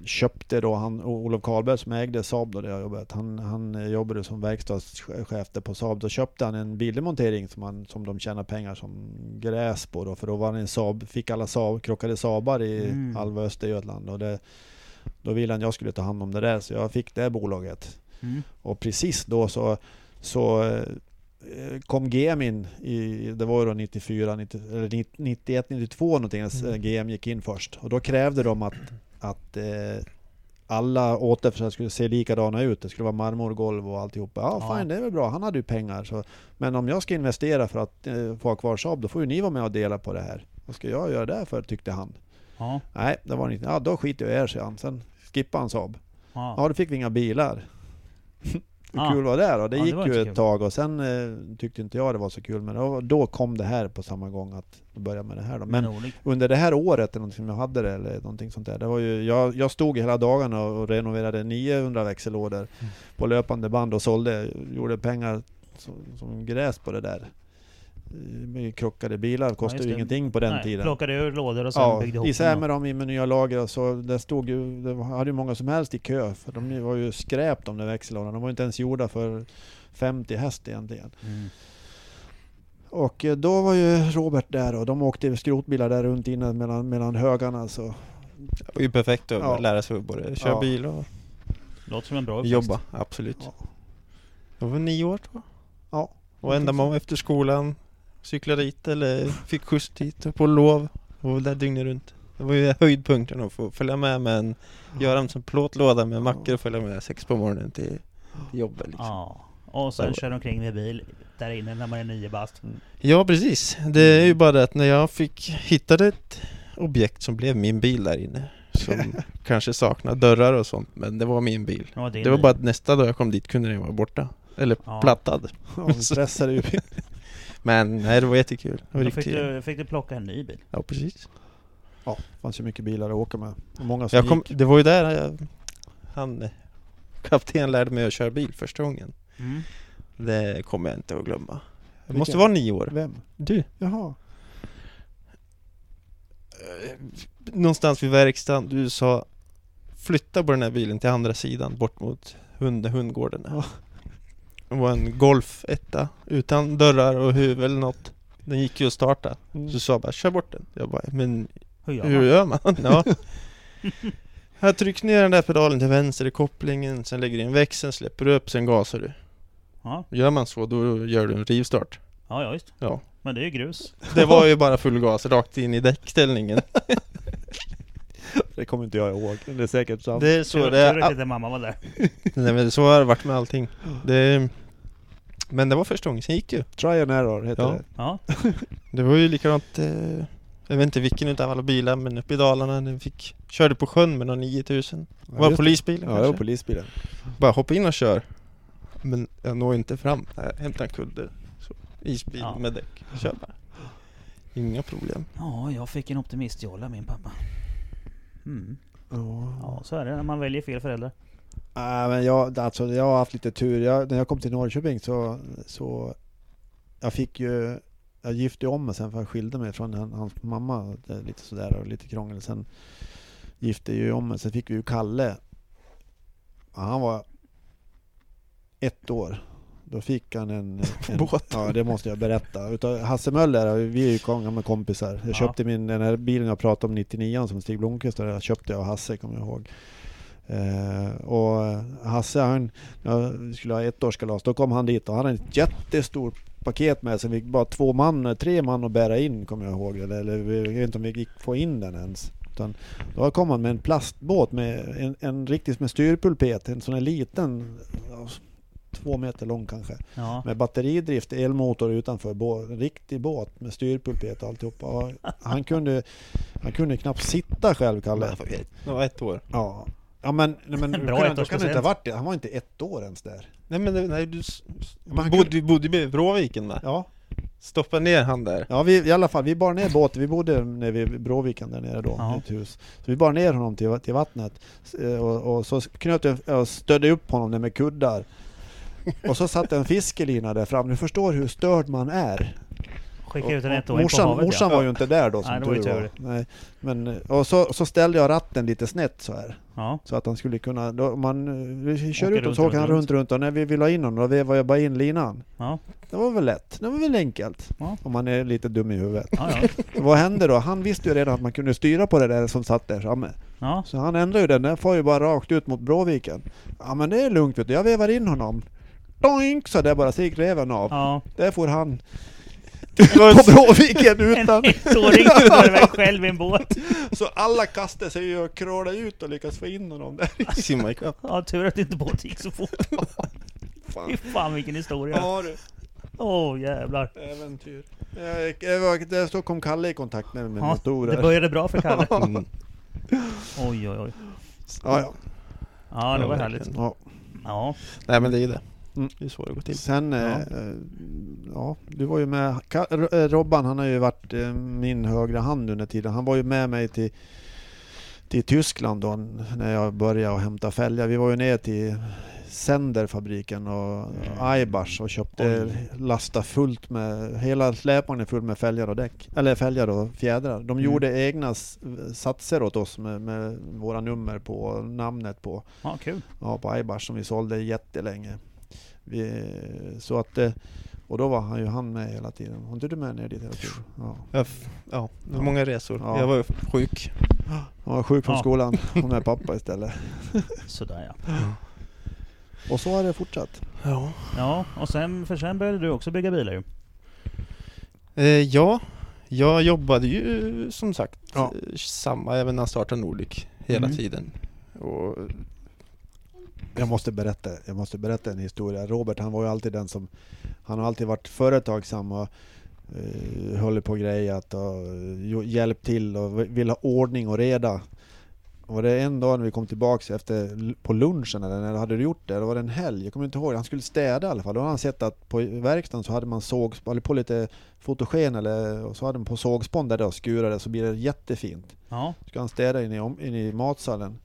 [SPEAKER 3] köpte då han, Olof Karlberg som ägde Saab då där jag jobbade, han, han jobbade som verkstadschef där på Saab. Då köpte han en bildemontering som, han, som de tjänar pengar som gräs på då, för då var det en Saab, fick alla Saab, krockade Saabar i
[SPEAKER 1] Mm.
[SPEAKER 3] halva Östergötland. Och det, då ville han att jag skulle ta hand om det där, så jag fick det bolaget.
[SPEAKER 1] Mm.
[SPEAKER 3] Och precis då så, så eh, kom GM in, i, det var ju då 94, 90, eller 90 91, 92 någonting, mm.
[SPEAKER 1] Mm.
[SPEAKER 3] GM gick in först. Och då krävde de att, att eh, alla återförsäljare skulle se likadana ut. Det skulle vara marmorgolv och alltihopa. Ja,
[SPEAKER 1] Ja.
[SPEAKER 3] fine, det är väl bra. Han hade ju pengar. Så. Men om jag ska investera för att eh, få ha kvar Saab, då får ju ni vara med och dela på det här. Vad ska jag göra det för, tyckte han.
[SPEAKER 1] Ja.
[SPEAKER 3] Nej, det var inte. Ja, då skiter jag i er, säger han. Sen skippade han Saab.
[SPEAKER 1] Ja.
[SPEAKER 3] Ja, då fick vi inga bilar. Hur
[SPEAKER 1] Ah.
[SPEAKER 3] kul var det då? Det
[SPEAKER 1] Ja, det
[SPEAKER 3] gick
[SPEAKER 1] var
[SPEAKER 3] ju ett
[SPEAKER 1] kul.
[SPEAKER 3] tag och sen eh, tyckte inte jag det var så kul. Men då, då kom det här på samma gång att börja med det här då. Men
[SPEAKER 1] Nordic.
[SPEAKER 3] under det här året eller någonting som jag hade det eller någonting sånt där. Det var ju, jag, jag stod hela dagarna och renoverade 900 växellådor
[SPEAKER 1] Mm.
[SPEAKER 3] på löpande band och sålde, gjorde pengar som, som gräs på det där. Eh, krockade bilar kostade ju
[SPEAKER 1] det.
[SPEAKER 3] ingenting på den
[SPEAKER 1] Nej,
[SPEAKER 3] tiden.
[SPEAKER 1] Plockade ur lådor och sen
[SPEAKER 3] Ja,
[SPEAKER 1] byggde ihop
[SPEAKER 3] isär
[SPEAKER 1] dem.
[SPEAKER 3] med dem i med nya lager så. Det stod ju, det hade ju många som helst i kö. För de var ju skräp de där växellådorna. De var ju inte ens gjorda för 50 häst egentligen.
[SPEAKER 1] Mm.
[SPEAKER 3] Och eh, då var ju Robert där och de åkte skrotbilar där runt inne mellan, mellan högarna. Så.
[SPEAKER 2] Det var ju perfekt att
[SPEAKER 3] Ja.
[SPEAKER 2] lära sig både köra
[SPEAKER 3] Ja.
[SPEAKER 2] bil och
[SPEAKER 1] Låter som en bra uppväxt.
[SPEAKER 2] jobba, absolut.
[SPEAKER 3] Ja.
[SPEAKER 2] Jag var nio år tror jag.
[SPEAKER 3] Ja.
[SPEAKER 2] Och var efter skolan, cyklade dit eller fick skjuts dit på lov. Och var där dygnet runt. Det var ju höjdpunkten att få följa med med en, göra en plåtlåda med mackor och följa med sex på morgonen till, jobbet liksom.
[SPEAKER 1] Ja. Och sen
[SPEAKER 2] Det
[SPEAKER 1] kör de omkring med bil där inne när man är nio bast.
[SPEAKER 2] Ja precis, det är ju bara det att när jag fick hittade ett objekt som blev min bil där inne Som kanske saknar dörrar och sånt men det var min bil
[SPEAKER 1] Det var, din
[SPEAKER 2] Det var
[SPEAKER 1] bil.
[SPEAKER 2] bara att nästa dag jag kom dit kunde den vara borta Eller
[SPEAKER 1] Ja.
[SPEAKER 2] plattad
[SPEAKER 3] Ja, de stressade ju.
[SPEAKER 2] Men nej det var jättekul det var
[SPEAKER 1] Då fick du, fick du plocka en ny bil.
[SPEAKER 2] Ja precis
[SPEAKER 3] Ja, det fanns ju mycket bilar att åka med. Och många som
[SPEAKER 2] jag kom,
[SPEAKER 3] gick.
[SPEAKER 2] Det var ju där jag, han eh, Kapten lärde mig att köra bil första gången
[SPEAKER 1] Mm.
[SPEAKER 2] Det kommer jag inte att glömma
[SPEAKER 3] Vilken?
[SPEAKER 2] måste vara nio år
[SPEAKER 3] Vem?
[SPEAKER 2] Du
[SPEAKER 3] Jaha.
[SPEAKER 2] eh, någonstans vid verkstaden, du sa flytta på den här bilen till andra sidan bort mot hund, hundgården.
[SPEAKER 3] Ja.
[SPEAKER 2] Det var en Golf etta utan dörrar och huvud eller något. Den gick ju att starta.
[SPEAKER 3] Mm.
[SPEAKER 2] Så sa bara kör bort den. Jag bara, men
[SPEAKER 1] Hur gör
[SPEAKER 2] hur
[SPEAKER 1] man?
[SPEAKER 2] gör man? Ja. Jag trycker ner den där pedalen till vänster i kopplingen, sen lägger du in växeln, släpper du upp, sen gasar du.
[SPEAKER 1] Ja.
[SPEAKER 2] Gör man så, då gör du en rivstart.
[SPEAKER 1] ja, ja visst.
[SPEAKER 2] Ja.
[SPEAKER 1] Men det är ju grus.
[SPEAKER 2] Det var ju bara full gas rakt in i däckställningen.
[SPEAKER 3] Det kommer inte jag ihåg. Det är säkert sant.
[SPEAKER 2] Det är så det är.
[SPEAKER 1] inte mamma var där.
[SPEAKER 2] Nej men så har det varit med allting. Det, men det var första gången, sen gick ju.
[SPEAKER 3] Try and error heter
[SPEAKER 2] Ja.
[SPEAKER 3] det.
[SPEAKER 1] Ja.
[SPEAKER 2] Det var ju likadant, eh, jag vet inte vilken utav alla bilar, men uppe i Dalarna, när vi fick, körde på sjön med någon 9000.
[SPEAKER 3] Ja,
[SPEAKER 2] var
[SPEAKER 3] just
[SPEAKER 2] polisbilen
[SPEAKER 3] Ja, det var polisbilen.
[SPEAKER 2] Bara hoppa in och kör. Men jag når inte fram. Jag hämtar en kudde. Så, isbil
[SPEAKER 1] Ja.
[SPEAKER 2] med däck. Kör bara. Inga problem.
[SPEAKER 1] ja, jag fick en optimistjolla min pappa. Mm.
[SPEAKER 3] Ja.
[SPEAKER 1] Ja, så är det när man väljer fel föräldrar.
[SPEAKER 3] Nej, men jag, alltså, jag har haft lite tur. Jag, när jag kom till Norrköping så, så jag fick ju jag gifte om mig sen för jag skilde mig från han, hans mamma. Det lite sådär och lite krångel. Sen gifte jag om mig. Sen fick vi ju Kalle. Han var ett år. Då fick han en... en
[SPEAKER 2] Båt.
[SPEAKER 3] Ja, det måste jag berätta. Utav Hasse Möller, vi är ju gamla kompisar. Jag
[SPEAKER 1] Ja.
[SPEAKER 3] köpte min, den här bilen jag pratade om, 99 som Stig Blomqvist hade, jag köpte jag av Hasse, kommer jag ihåg. Eh, och Hasse, han jag skulle ha ett årskalas, då kom han dit och han hade ett jättestort paket med sig. Vi fick bara två man, tre man att bära in, kommer jag ihåg. Eller, eller jag vet inte om vi gick få in den ens. Utan då kom han med en plastbåt med en, en riktigt med styrpulpet, en sån här liten, två meter lång kanske.
[SPEAKER 1] Ja.
[SPEAKER 3] Med batteridrift, elmotor utanför, bå, en riktig båt med styrpulpet och alltihopa. Och han, kunde, han kunde knappt sitta själv, Kalle.
[SPEAKER 2] Det var ett år.
[SPEAKER 3] Ja. Ja men, nej, men
[SPEAKER 1] Bra
[SPEAKER 3] kan, då kan det inte ha varit det. Han var inte ett år ens där.
[SPEAKER 2] Nej men nej, du,
[SPEAKER 3] han
[SPEAKER 2] bodde, vi bodde vid Bråviken med.
[SPEAKER 3] Ja,
[SPEAKER 2] Stoppa ner han där.
[SPEAKER 3] ja vi, i alla fall, vi bar ner båten. Vi bodde nere vid Bråviken där nere då,
[SPEAKER 1] Ja.
[SPEAKER 3] i ett hus. Så vi bar ner honom till, till vattnet. Eh, Och, och så knöt jag, och stödde upp honom där med kuddar. Och så satt en fiskelina där fram. Du förstår hur störd man är.
[SPEAKER 1] Skicka ut en
[SPEAKER 3] Och- och
[SPEAKER 1] ettåring på
[SPEAKER 3] morsan,
[SPEAKER 1] havet
[SPEAKER 3] morsan
[SPEAKER 1] ja.
[SPEAKER 3] var ju inte där då som
[SPEAKER 1] Nej, det var
[SPEAKER 3] tur var. Nej. Men, och så, så ställde jag ratten lite snett så här.
[SPEAKER 1] ja.
[SPEAKER 3] Så att han skulle kunna, då, man, vi kör
[SPEAKER 1] Åker
[SPEAKER 3] ut och så åker han
[SPEAKER 1] runt,
[SPEAKER 3] runt, och när vi vill ha in honom då vevar jag bara in linan.
[SPEAKER 1] Ja.
[SPEAKER 3] Det var väl lätt, det var väl enkelt.
[SPEAKER 1] Ja.
[SPEAKER 3] Om man är lite dum i huvudet.
[SPEAKER 1] Ja, ja.
[SPEAKER 3] Vad hände då? Han visste ju redan att man kunde styra på det där som satt där framme.
[SPEAKER 1] ja.
[SPEAKER 3] Så han ändrade ju den, den får ju bara rakt ut mot Bråviken. Ja men det är lugnt vet du, jag vevar in honom. Doink! Så där bara, gick reven av.
[SPEAKER 1] ja.
[SPEAKER 3] Där får han på Bråviken
[SPEAKER 1] En
[SPEAKER 3] utan...
[SPEAKER 1] ettåring står iväg själv i en båt.
[SPEAKER 3] Så alla kastade sig och krålade ut och lyckades få in honom där.
[SPEAKER 2] Simma ikapp.
[SPEAKER 1] Ja, tur att inte båten gick så fort.
[SPEAKER 3] Fan.
[SPEAKER 1] Fy fan vilken historia.
[SPEAKER 3] Ja du,
[SPEAKER 1] Åh jävlar.
[SPEAKER 3] äventyr. Där så kom Kalle i kontakt med, med
[SPEAKER 1] Ja,
[SPEAKER 3] motorer.
[SPEAKER 1] det började bra för Kalle.
[SPEAKER 2] Mm.
[SPEAKER 1] Oj oj oj.
[SPEAKER 3] Ja, ja.
[SPEAKER 1] Ja, det var härligt.
[SPEAKER 3] ja.
[SPEAKER 1] Ja.
[SPEAKER 2] Nej men det är det.
[SPEAKER 3] Mm.
[SPEAKER 2] Det är så det går till.
[SPEAKER 3] Sen,
[SPEAKER 1] Ja.
[SPEAKER 3] ja. Eh, ja, du var ju med, eh, Robban han har ju varit eh, min högra hand under tiden. Han var ju med mig till, till Tyskland då när jag började att hämta fälgar. Vi var ju ner till Senderfabriken och Aibars och köpte
[SPEAKER 1] Oj.
[SPEAKER 3] lasta fullt med, hela släpvagnen full med fälgar och däck. Eller fälgar och fjädrar. De
[SPEAKER 1] Mm.
[SPEAKER 3] gjorde egna satser åt oss med, med våra nummer på och namnet på.
[SPEAKER 1] ja, kul.
[SPEAKER 3] Ja, på Aibars som vi sålde jättelänge. Vi, så att, eh, och då var han ju han med hela tiden. Var inte du med ner dit hela tiden? Ja.
[SPEAKER 2] Ja, det var många resor.
[SPEAKER 3] Ja.
[SPEAKER 2] Jag var ju sjuk.
[SPEAKER 3] Han var sjuk från
[SPEAKER 1] Ja.
[SPEAKER 3] skolan. Hon är pappa istället.
[SPEAKER 1] Sådär ja.
[SPEAKER 3] Och så har det fortsatt.
[SPEAKER 2] Ja.
[SPEAKER 1] Ja, och sen, för sen började du också bygga bilar ju.
[SPEAKER 2] Eh, ja, jag jobbade ju som sagt
[SPEAKER 3] Ja.
[SPEAKER 2] eh, samma även när jag startade Nordic hela
[SPEAKER 1] Mm.
[SPEAKER 2] tiden. Och
[SPEAKER 3] Jag måste berätta, jag måste berätta en historia. Robert han var ju alltid den som, han har alltid varit företagsam och uh, håller på grejat och uh, hjälpt till och vill ha ordning och reda. Och det en dag när vi kom tillbaks efter, på lunchen eller när hade du gjort det? Då var det en helg, jag kommer inte ihåg. Han skulle städa i alla fall. Då hade han sett att på verkstaden så hade man såg, håller på lite fotogen eller och så hade de på sågspån där och skurade så blir det jättefint.
[SPEAKER 1] Ja.
[SPEAKER 3] Ska han städa in i, in i matsalen.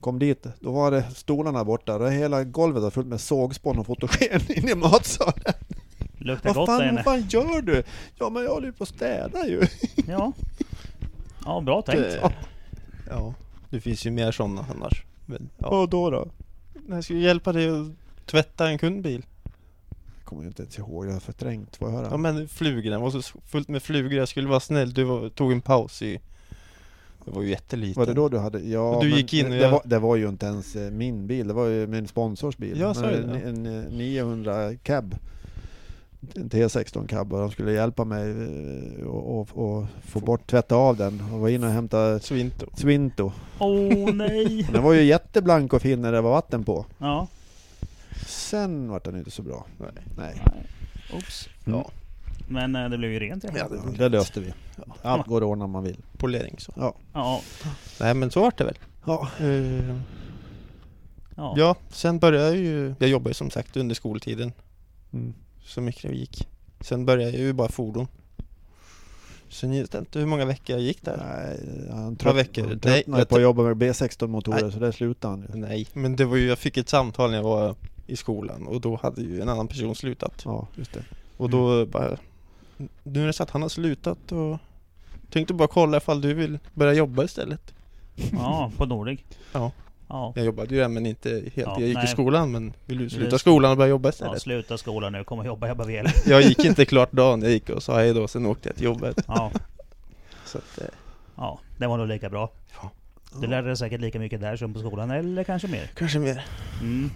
[SPEAKER 3] Kom dit, då var det stolarna borta. Är hela golvet var fullt med sågspån och fotogen in i matsalen.
[SPEAKER 1] Luktar
[SPEAKER 3] Vad
[SPEAKER 1] gott där
[SPEAKER 3] fan,
[SPEAKER 1] inne.
[SPEAKER 3] vad fan gör du? Ja men jag håller ju på att städa ju.
[SPEAKER 1] Ja. Ja, bra tänkt.
[SPEAKER 2] det, ja, det finns ju mer sådana annars. Men, ja.
[SPEAKER 3] Och då då?
[SPEAKER 2] Jag skulle hjälpa dig att tvätta en kundbil.
[SPEAKER 3] Kommer jag inte ens ihåg, jag har förträngt. Får jag höra?
[SPEAKER 2] Ja men flugorna var så fullt med flugor. Jag skulle vara snäll. Du var, tog en paus i... Det var ju jätteliten.
[SPEAKER 3] Var det då du hade? Ja,
[SPEAKER 2] du gick in
[SPEAKER 3] det,
[SPEAKER 2] jag-
[SPEAKER 3] var, det var ju inte ens eh, min bil, det var ju min sponsors bil.
[SPEAKER 2] Ja, så är
[SPEAKER 3] en,
[SPEAKER 2] det.
[SPEAKER 3] en, eh, 900 cab. En T16 cab och de skulle hjälpa mig eh, och, och, och få bort, tvätta av den och var inne och hämta
[SPEAKER 2] Svinto.
[SPEAKER 3] Swinto.
[SPEAKER 1] Åh nej!
[SPEAKER 3] Den var ju jätteblank och fin när det var vatten på.
[SPEAKER 1] Ja.
[SPEAKER 3] Sen var den inte så bra.
[SPEAKER 2] Nej.
[SPEAKER 3] Nej.
[SPEAKER 1] Oops.
[SPEAKER 3] Ja.
[SPEAKER 1] Men eh, det blev ju rent i alla
[SPEAKER 2] Ja,
[SPEAKER 1] fall.
[SPEAKER 2] det,
[SPEAKER 3] Det löste vi.
[SPEAKER 2] Ja.
[SPEAKER 3] Allt går att ordna om man vill.
[SPEAKER 2] polering så.
[SPEAKER 3] Ja.
[SPEAKER 1] Ja.
[SPEAKER 2] Nej men så vart det väl.
[SPEAKER 3] Ja.
[SPEAKER 2] Eh,
[SPEAKER 1] Ja.
[SPEAKER 2] ja, sen började jag ju... Jag jobbade ju som sagt under skoltiden.
[SPEAKER 3] Mm.
[SPEAKER 2] Så mycket det gick. Sen började jag ju bara fordon. Sen jag vet inte hur många veckor jag gick där.
[SPEAKER 3] Nej, han
[SPEAKER 2] Några veckor.
[SPEAKER 3] han
[SPEAKER 2] Nej, jag
[SPEAKER 3] på att jobba med B16 motorer
[SPEAKER 2] Nej.
[SPEAKER 3] så där slutade han ju.
[SPEAKER 2] Nej, men det var ju, jag fick ett samtal när jag var i skolan och då hade ju en annan person slutat.
[SPEAKER 3] Ja, just det.
[SPEAKER 2] Och då bara... Nu är det så att han har slutat och tänkte bara kolla ifall du vill börja jobba istället.
[SPEAKER 1] ja, på Nordic.
[SPEAKER 2] Ja.
[SPEAKER 1] Ja.
[SPEAKER 2] Jag jobbade ju där men inte helt.
[SPEAKER 1] Ja,
[SPEAKER 2] jag gick
[SPEAKER 1] nej.
[SPEAKER 2] i skolan men vill du sluta skolan och börja jobba
[SPEAKER 1] ja.
[SPEAKER 2] istället?
[SPEAKER 1] Sluta skolan nu, kom och jobba, jag behöver.
[SPEAKER 2] Jag gick inte klart dagen, jag gick och sa hej då, sen åkte jag till jobbet.
[SPEAKER 1] Ja.
[SPEAKER 2] Så att, eh,
[SPEAKER 1] Ja, det var nog lika bra.
[SPEAKER 2] Ja.
[SPEAKER 1] Du lärde dig säkert lika mycket där som på skolan, eller kanske mer.
[SPEAKER 2] kanske mer.
[SPEAKER 1] Mm.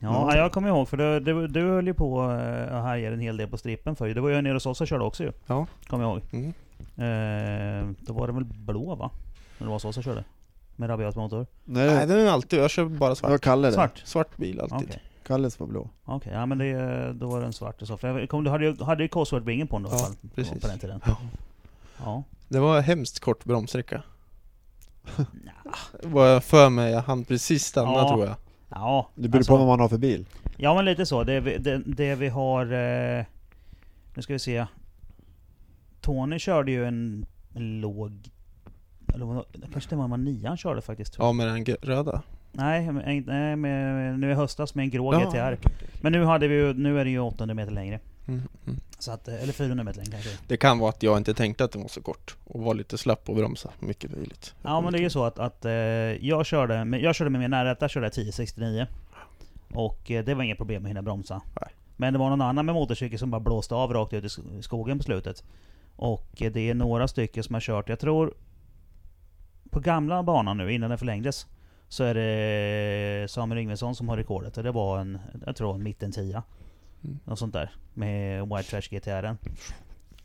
[SPEAKER 2] Mm.
[SPEAKER 1] Ja, jag kommer ihåg för du, du, du höll ju på eh, och härjade en hel del på strippen för Du var ju nere hos oss och körde också ju.
[SPEAKER 2] Ja.
[SPEAKER 1] Kommer jag ihåg.
[SPEAKER 2] Mm.
[SPEAKER 1] Eh, då var det väl blå va? När det var så och körde? Med rabiat motor?
[SPEAKER 3] Nej,
[SPEAKER 2] Nej,
[SPEAKER 3] det
[SPEAKER 2] den är alltid, jag kör bara
[SPEAKER 3] var
[SPEAKER 2] svart.
[SPEAKER 3] Kalle det.
[SPEAKER 1] Svart?
[SPEAKER 2] Svart bil alltid.
[SPEAKER 1] Okej.
[SPEAKER 3] Kalles var blå.
[SPEAKER 1] Okej, ja men det, då var den svart och så. För jag kom, du hade ju, hade ju Cosworth-vingen på den då, i alla
[SPEAKER 2] Ja,
[SPEAKER 1] fall. på-
[SPEAKER 2] precis.
[SPEAKER 1] På den tiden.
[SPEAKER 2] Ja.
[SPEAKER 1] Ja.
[SPEAKER 2] Det var hemskt kort bromssträcka. Vad jag för mig, jag hann precis stanna
[SPEAKER 1] Ja.
[SPEAKER 2] tror jag.
[SPEAKER 1] Ja,
[SPEAKER 3] Det beror
[SPEAKER 1] alltså-
[SPEAKER 3] på vad man har för bil.
[SPEAKER 1] Ja men lite så. Det vi, det, det vi har... Eh, nu ska vi se. Tony körde ju en, en låg... Eller kanske det var en nian körde faktiskt. tror jag.
[SPEAKER 2] Ja med den röda.
[SPEAKER 1] Nej, nej med, nu i höstas med en grå
[SPEAKER 2] Ja,
[SPEAKER 1] GTR. Men nu, hade vi ju, nu är det ju 800 meter längre.
[SPEAKER 2] Mm, mm.
[SPEAKER 1] Så att, eh, eller 400 meter längd kanske.
[SPEAKER 2] Det kan vara att jag inte tänkte att den var så kort och var lite slapp på bromsa, mycket möjligt.
[SPEAKER 1] Ja men det är ju så att, att eh, jag, körde, med, jag körde med min nära där körde jag 1069. Och eh, det var inga problem att hinna bromsa.
[SPEAKER 2] Nej.
[SPEAKER 1] Men det var någon annan med motorcykel som bara blåste av rakt ut i skogen på slutet. Och det är några stycken som har kört, jag tror på gamla banan nu innan den förlängdes så är det Samuel Yngvesson som har rekordet och det var en, jag tror en mitten tia och sånt där. Med White Trash GTR'n.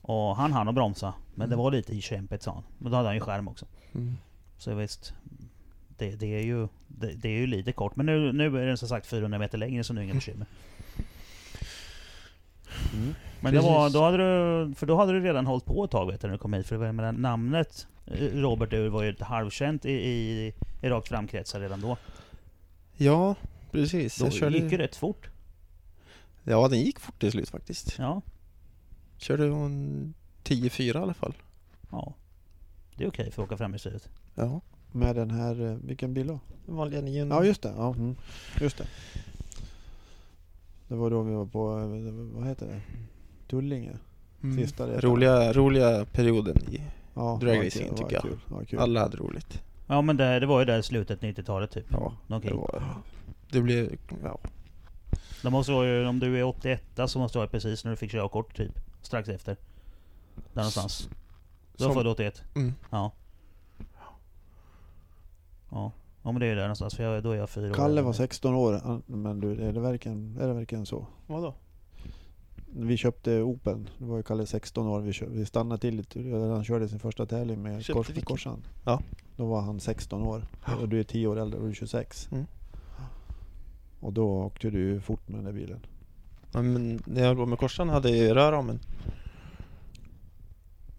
[SPEAKER 1] Och han hann att bromsa. Men det mm. var lite i kämpet sa han. Men då hade han ju skärm också.
[SPEAKER 2] Mm.
[SPEAKER 1] Så visst. Det, det, är ju, det, det, är ju lite kort. Men nu, nu är den som sagt 400 meter längre så nu är det inga bekymmer.
[SPEAKER 3] Mm.
[SPEAKER 1] Men det var, då hade du, för då hade du redan hållit på ett tag vet du, när du kom hit. För det med namnet eh, Robert Ur var ju lite halvkänt i, i, i rakt framkretsar redan då.
[SPEAKER 2] Ja, precis.
[SPEAKER 1] Då
[SPEAKER 2] jag körde...
[SPEAKER 1] gick ju rätt fort.
[SPEAKER 2] Ja, den gick fort till slut faktiskt.
[SPEAKER 1] Ja,
[SPEAKER 2] Körde hon 10-4 i alla fall.
[SPEAKER 1] ja. Det är okej för att åka fram i styret.
[SPEAKER 2] Ja.
[SPEAKER 3] Med den här, eh, vilken bil då?
[SPEAKER 2] Vanliga 900.
[SPEAKER 3] Ja just det, ja, mm. just det. Det var då vi var på, eh, vad heter det? Tullinge.
[SPEAKER 2] Mm.
[SPEAKER 3] Sista resan.
[SPEAKER 2] Roliga, roliga perioden i
[SPEAKER 3] Ja,
[SPEAKER 2] Drag
[SPEAKER 3] det var
[SPEAKER 2] racing,
[SPEAKER 3] kul, det
[SPEAKER 2] tycker jag.
[SPEAKER 3] Kul, var kul.
[SPEAKER 2] Alla hade roligt.
[SPEAKER 1] Ja men det, det var ju där slutet 90-talet typ.
[SPEAKER 2] Ja, det var... Det blev... Ja.
[SPEAKER 1] Det måste vara ju, om du är 81 så måste det vara precis när du fick körkort typ. Strax efter. Där någonstans. Du var född 81?
[SPEAKER 2] Mm.
[SPEAKER 1] Ja. Ja. Ja men det är ju där någonstans, för jag, då är jag fyra år.
[SPEAKER 3] Kalle var 16 år, men du, är det verkligen, är det verkligen så?
[SPEAKER 2] Vadå?
[SPEAKER 3] Vi köpte Opel, då var ju Kalle 16 år, vi, kö- vi stannade till lite, han körde sin första tävling med kors? Korsan.
[SPEAKER 2] Ja.
[SPEAKER 3] Då var han 16 år, och du är 10 år äldre, och du är 26.
[SPEAKER 2] Mm.
[SPEAKER 3] Och då åkte du ju fort med den där bilen.
[SPEAKER 2] Ja, men när jag var med korsan hade jag rörramen.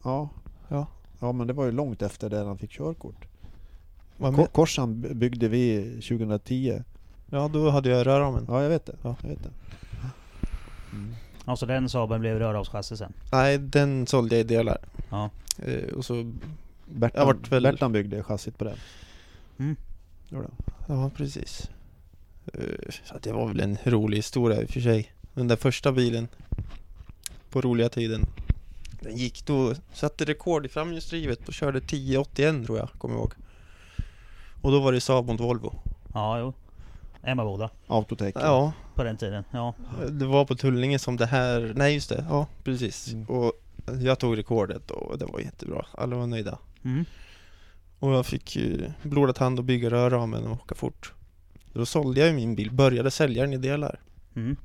[SPEAKER 3] Ja.
[SPEAKER 2] Ja.
[SPEAKER 3] Ja men det var ju långt efter det han fick körkort. Ko-? Korsan by- byggde vi 2010.
[SPEAKER 2] Ja, då hade jag rörramen.
[SPEAKER 3] Ja jag vet det.
[SPEAKER 2] Ja.
[SPEAKER 3] Jag vet det. Mm.
[SPEAKER 1] Ja så den Saaben blev rörhavschassi sen.
[SPEAKER 2] Nej, den sålde jag i delar.
[SPEAKER 1] Ja.
[SPEAKER 2] Eh, och så...
[SPEAKER 3] Bertan,
[SPEAKER 2] väl-
[SPEAKER 3] Bertan byggde chassit på den.
[SPEAKER 1] Mm.
[SPEAKER 2] Ja, precis. Eh, så att det var väl en rolig historia i och för sig. Den där första bilen. På roliga tiden. Den gick då, satte rekord i framhjulsdrivet och körde 1081 tror jag, kommer jag ihåg. Och då var det Saab mot Volvo.
[SPEAKER 1] Ja jo. Emmaboda.
[SPEAKER 3] Autotech.
[SPEAKER 2] Ja,
[SPEAKER 1] På den tiden. Ja.
[SPEAKER 2] det var på Tullinge som det här, nej just det, ja precis.
[SPEAKER 3] Mm.
[SPEAKER 2] Och jag tog rekordet och det var jättebra, alla var nöjda.
[SPEAKER 1] Mm.
[SPEAKER 2] Och jag fick ju blodad hand och bygga rörramen och åka fort. Då sålde jag min bil, började sälja den i delar.
[SPEAKER 1] Mm.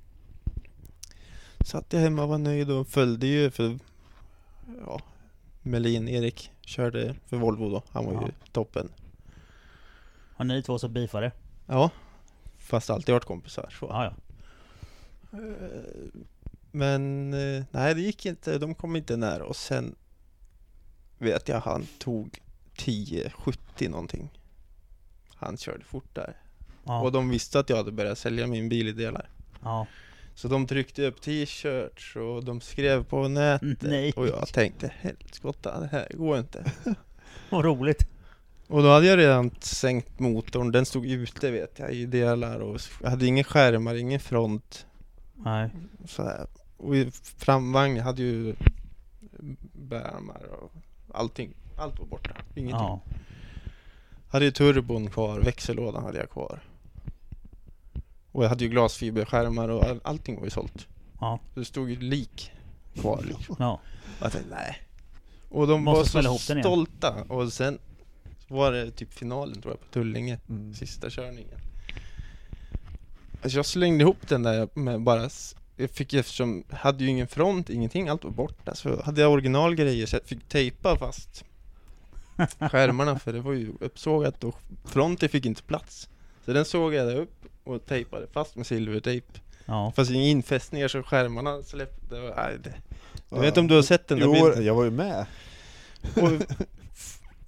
[SPEAKER 2] Satt jag hemma och var nöjd och följde ju för ja, Melin, Erik, körde för Volvo då. Han var
[SPEAKER 1] Ja.
[SPEAKER 2] ju toppen.
[SPEAKER 1] Har ni två så beefare?
[SPEAKER 2] Ja, fast alltid varit kompisar. Så.
[SPEAKER 1] Ja ja.
[SPEAKER 2] Eh, Men eh, nej, det gick inte. De kom inte nära och sen vet jag han tog 1070 någonting. Han körde fort där.
[SPEAKER 1] Ja.
[SPEAKER 2] Och de visste att jag hade börjat sälja min bil i delar.
[SPEAKER 1] ja.
[SPEAKER 2] Så de tryckte upp t-shirts och de skrev på nätet.
[SPEAKER 1] Nej.
[SPEAKER 2] Och jag tänkte helskotta, det här går inte.
[SPEAKER 1] Vad roligt.
[SPEAKER 2] Och då hade jag redan sänkt motorn, den stod ute vet jag i delar och jag hade inga skärmar, ingen front.
[SPEAKER 1] Nej.
[SPEAKER 2] Så här. Och i framvagn hade ju bärarmar och allting. Allt var borta, ingenting.
[SPEAKER 1] Ja.
[SPEAKER 2] Hade ju turbon kvar, växellådan hade jag kvar. Och jag hade ju glasfiberskärmar och all, allting var ju sålt.
[SPEAKER 1] Ja.
[SPEAKER 2] Så det stod ju lik kvar liksom.
[SPEAKER 1] Ja.
[SPEAKER 2] Och jag tänkte, nej. Och de
[SPEAKER 1] Måste
[SPEAKER 2] var så stolta. Och sen var det typ finalen tror jag på Tullinge.
[SPEAKER 3] Mm.
[SPEAKER 2] Sista körningen. Alltså jag slängde ihop den där med bara jag fick eftersom, jag hade ju ingen front, ingenting, allt var borta. Så hade jag originalgrejer så jag fick tejpa fast skärmarna för det var ju uppsågat och fronten fick inte plats. Så den sågade jag upp och tejpade fast med silvertejp.
[SPEAKER 1] Ja.
[SPEAKER 2] Fast inga infästningar så skärmarna släppte. och- Nej, det. Jag vet inte om du har sett den där
[SPEAKER 3] Jo,
[SPEAKER 2] bilden?
[SPEAKER 3] jag var ju med.
[SPEAKER 2] Och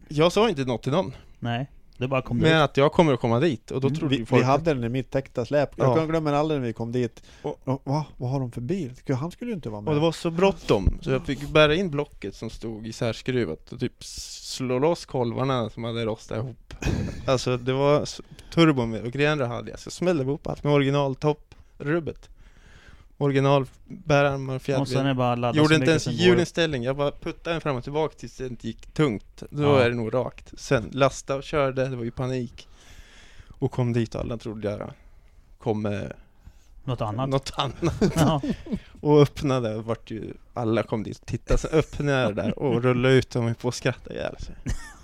[SPEAKER 2] jag sa inte något till någon.
[SPEAKER 1] Nej. Det bara kom
[SPEAKER 2] Men
[SPEAKER 1] dit.
[SPEAKER 2] att jag kommer att komma dit och då
[SPEAKER 3] Mm,
[SPEAKER 2] trodde
[SPEAKER 3] vi,
[SPEAKER 2] folk
[SPEAKER 3] vi hade den i mitt täckta släp.
[SPEAKER 2] Ja.
[SPEAKER 3] Jag kan glömma aldrig när vi kom dit.
[SPEAKER 2] Och-
[SPEAKER 3] Och, va? Vad har de för bil? Han skulle ju inte vara med.
[SPEAKER 2] Och det var så bråttom så jag fick bära in blocket som stod isärskruvat och typ slå loss kolvarna som hade rostat ihop. Alltså det var s- turbo med och grenrör hade jag, så jag smällde ihop allt med originaltopp rubbet. Original bärarmar och
[SPEAKER 1] Och sen är
[SPEAKER 2] fjädring.
[SPEAKER 1] bara att ladda
[SPEAKER 2] Gjorde inte ens hjulinställning, jag bara puttade den fram och tillbaka tills det inte gick tungt. Då
[SPEAKER 1] Ja.
[SPEAKER 2] är det nog rakt. Sen lasta och körde, det var ju panik. Och kom dit och alla trodde jag kom med
[SPEAKER 1] Något annat.
[SPEAKER 2] något annat.
[SPEAKER 1] Ja.
[SPEAKER 2] Och öppnade, vart ju, alla kom dit och tittade, så öppnade jag det där och rullade ut dem på och skrattade ihjäl sig.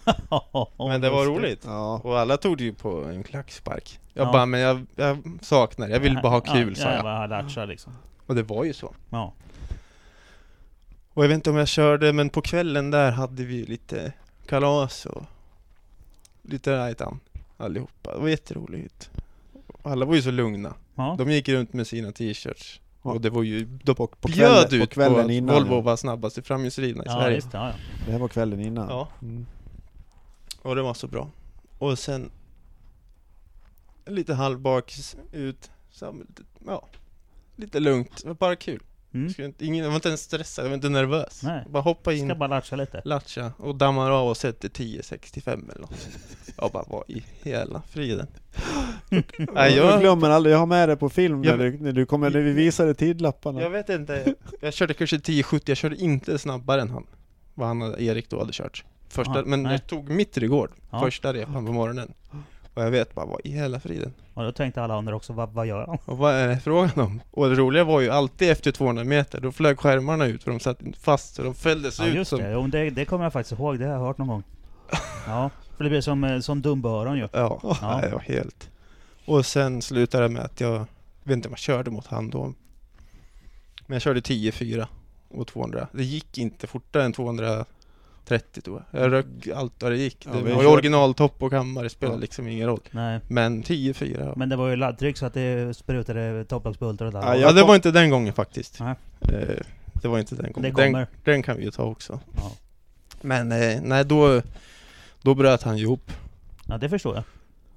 [SPEAKER 2] Men det var roligt.
[SPEAKER 3] Ja.
[SPEAKER 2] Och alla tog det ju på en klackspark. Jag
[SPEAKER 1] Ja.
[SPEAKER 2] bara, men jag, jag saknar jag vill bara ha kul,
[SPEAKER 1] ja,
[SPEAKER 2] sa
[SPEAKER 1] jag. bara latcha liksom.
[SPEAKER 2] Och det var ju så.
[SPEAKER 1] Ja.
[SPEAKER 2] Och jag vet inte om jag körde, men på kvällen där hade vi ju lite kalas och lite rajtan allihopa. Det var jätteroligt. Alla var ju så lugna.
[SPEAKER 1] Ja.
[SPEAKER 2] De gick runt med sina t-shirts. Och det var ju, de
[SPEAKER 3] På, på,
[SPEAKER 2] bjöd
[SPEAKER 3] kvällen,
[SPEAKER 2] ut
[SPEAKER 3] på kvällen
[SPEAKER 2] på
[SPEAKER 3] innan.
[SPEAKER 2] Volvo
[SPEAKER 3] ja.
[SPEAKER 2] var snabbast i framhjulsdrivna i
[SPEAKER 1] Ja,
[SPEAKER 2] Sverige.
[SPEAKER 1] just det. Ja, ja.
[SPEAKER 3] Det här var kvällen innan.
[SPEAKER 2] Ja,
[SPEAKER 3] Mm.
[SPEAKER 2] Och det var så bra. Och sen lite halvbaks ut, så, lite, ja, lite lugnt. Det var bara kul.
[SPEAKER 1] Mm.
[SPEAKER 2] Skulle inte, ingen, jag var inte ens stressad, jag var inte nervös.
[SPEAKER 1] Nej.
[SPEAKER 2] Bara hoppa in,
[SPEAKER 1] Ska bara latcha lite.
[SPEAKER 2] latcha och dammar av och sätter 10.65 eller något. Jag bara, vad i hela friden? Nej,
[SPEAKER 3] Jag
[SPEAKER 2] jag,
[SPEAKER 3] glömmer aldrig, jag har med det på film
[SPEAKER 2] Jag-
[SPEAKER 3] när, du, när du kommer, när vi visade tidlapparna.
[SPEAKER 2] jag vet inte. Jag körde kanske 10.70, jag körde inte snabbare än han. Vad han, hade- Erik då hade kört. Första,
[SPEAKER 1] Aha,
[SPEAKER 2] men
[SPEAKER 1] nej.
[SPEAKER 2] jag tog mitt rekord,
[SPEAKER 1] Ja.
[SPEAKER 2] första repan på morgonen. Och jag vet bara, vad i hela friden?
[SPEAKER 1] Och då tänkte alla andra också, vad, vad gör han?
[SPEAKER 2] Och vad är det frågan om? Och det roliga var ju alltid efter 200 meter, då flög skärmarna ut för de satt fast så de fälldes
[SPEAKER 1] Ja
[SPEAKER 2] ut
[SPEAKER 1] just
[SPEAKER 2] som...
[SPEAKER 1] det, jo, det, det kommer jag faktiskt ihåg, det har jag hört någon gång. Ja, för det blir som, eh, som dumböron ju.
[SPEAKER 2] Ja,
[SPEAKER 1] Ja.
[SPEAKER 2] var helt... Och sen slutade det med att jag, vet inte om jag körde mot han då. Men jag körde 10-4 och 200. Det gick inte fortare än 230 tror jag. Jag röck allt vad det gick.
[SPEAKER 3] Ja,
[SPEAKER 2] det var ju originaltopp och kammare, det spelade
[SPEAKER 3] Ja.
[SPEAKER 2] liksom ingen roll.
[SPEAKER 1] Nej,
[SPEAKER 2] Men 10-4.
[SPEAKER 1] men det var ju laddtryck så att det sprutade topplocksbultar och
[SPEAKER 3] Ja,
[SPEAKER 1] där.
[SPEAKER 2] Ja, det var inte den gången faktiskt.
[SPEAKER 1] Nej.
[SPEAKER 2] Eh, det var inte den gången. Den, den kan vi ju ta också.
[SPEAKER 1] Ja.
[SPEAKER 2] Men eh, nej, då, då bröt han ihop.
[SPEAKER 1] Ja, det förstår jag.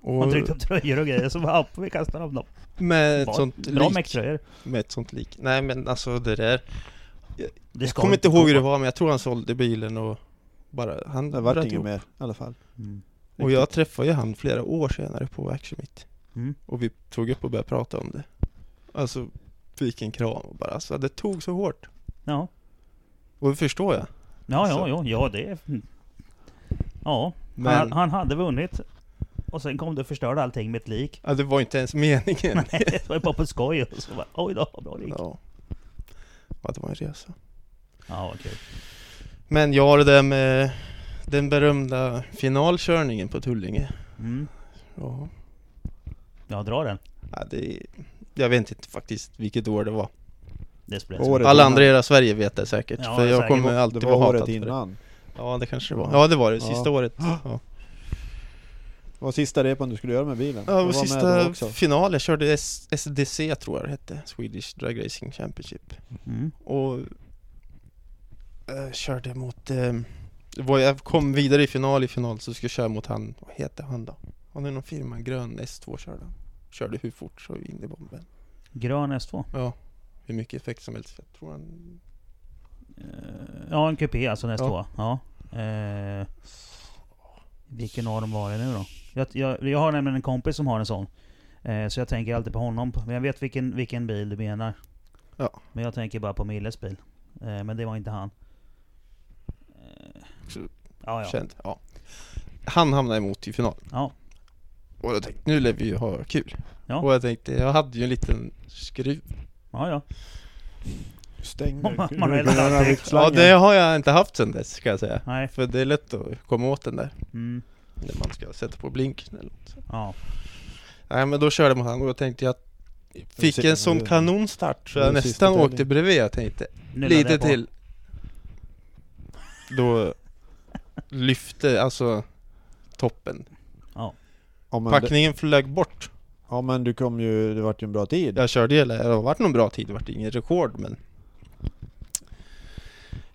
[SPEAKER 2] Och
[SPEAKER 1] Man tryckte upp tröjor och grejer, så bara, upp, vi kastar dem då.
[SPEAKER 2] med ett sånt
[SPEAKER 1] Bra
[SPEAKER 2] lik.
[SPEAKER 1] mecktröjor.
[SPEAKER 2] Med ett sånt lik. Nej men alltså det där.
[SPEAKER 1] Det
[SPEAKER 2] Jag kommer inte ihåg hur det var men jag tror han sålde bilen och bara, han
[SPEAKER 3] Det vart inget mer i alla fall.
[SPEAKER 1] Mm.
[SPEAKER 2] Och jag träffade ju han flera år senare på Action Meet.
[SPEAKER 1] Mm.
[SPEAKER 2] Och vi tog upp och började prata om det. Alltså, fick en kram och bara, alltså det tog så hårt.
[SPEAKER 1] Ja,
[SPEAKER 2] Och det förstår jag.
[SPEAKER 1] ja, ja, ja, ja det mm. Ja,
[SPEAKER 2] Men-
[SPEAKER 1] han, han hade vunnit. Och sen kom du och förstörde allting med ett lik.
[SPEAKER 2] Ja, det var inte ens meningen.
[SPEAKER 1] Nej, det var ju bara på skoj. Och så bara, oj då, bra gick.
[SPEAKER 2] ja. ja, det var en resa.
[SPEAKER 1] Ja, vad kul.
[SPEAKER 2] Men ja, det där med den berömda finalkörningen på Tullinge.
[SPEAKER 1] Mm.
[SPEAKER 2] Ja,
[SPEAKER 1] Ja, dra den.
[SPEAKER 2] ja det, jag vet inte faktiskt vilket år det var.
[SPEAKER 1] Det spelar
[SPEAKER 3] Året
[SPEAKER 2] Alla
[SPEAKER 3] innan.
[SPEAKER 2] andra i hela Sverige vet det säkert.
[SPEAKER 1] Ja,
[SPEAKER 2] för jag
[SPEAKER 1] säkert.
[SPEAKER 2] kommer
[SPEAKER 3] Det
[SPEAKER 2] alltid
[SPEAKER 3] var
[SPEAKER 2] vara hatad för det.
[SPEAKER 3] innan.
[SPEAKER 2] Ja, det kanske det var.
[SPEAKER 3] Ja.
[SPEAKER 2] Ja, det var det.
[SPEAKER 3] Ja.
[SPEAKER 2] Sista året. Ja.
[SPEAKER 3] Det var sista repan du skulle göra med bilen.
[SPEAKER 2] Ja, och
[SPEAKER 3] var
[SPEAKER 2] sista
[SPEAKER 3] då också.
[SPEAKER 2] final, jag körde SDC tror jag det hette, Swedish Drag Racing Championship.
[SPEAKER 1] Mm.
[SPEAKER 2] Och eh, körde mot, eh, det var, jag kom vidare i final i final så skulle jag köra mot han, vad heter han då? Han är någon firma, grön S2 körde han. Körde hur fort så in i bomben.
[SPEAKER 1] Grön S2.
[SPEAKER 2] Ja, hur mycket effekt som helst. Jag tror han...
[SPEAKER 1] Eh, Ja, en kupé alltså en S2.
[SPEAKER 2] Ja.
[SPEAKER 1] Ja. Eh, vilken av dem var det nu då? Jag, jag, jag har nämligen en kompis som har en sån. Eh, så jag tänker alltid på honom. Men jag vet vilken, vilken bil du menar.
[SPEAKER 2] Ja.
[SPEAKER 1] Men jag tänker bara på Milles bil. Eh, men det var inte han. Ja, ja.
[SPEAKER 2] Känd. Ja. Han hamnade emot i final.
[SPEAKER 1] Ja.
[SPEAKER 2] Och jag tänkte, nu lär vi ju ha kul.
[SPEAKER 1] Ja.
[SPEAKER 2] Och jag tänkte, jag hade ju en liten skruv.
[SPEAKER 1] Ja, ja.
[SPEAKER 3] Stängde.
[SPEAKER 1] Man- man?
[SPEAKER 2] Ja, det har jag inte haft sen dess ska jag säga.
[SPEAKER 1] Nej.
[SPEAKER 2] För det är lätt att komma åt den där.
[SPEAKER 1] Mm.
[SPEAKER 2] När man ska sätta på blinken eller något.
[SPEAKER 1] Ja.
[SPEAKER 2] Nej men då körde man han och då tänkte jag att Fick en sån kanonstart så jag nästan åkte bredvid. Jag tänkte lite till. Då lyfte alltså toppen.
[SPEAKER 1] Ja.
[SPEAKER 3] Ja men, det,
[SPEAKER 2] Packningen flög bort.
[SPEAKER 3] ja men du kom ju, det vart ju en bra tid.
[SPEAKER 2] Jag körde hela, det har varit någon bra tid, det vart ingen rekord men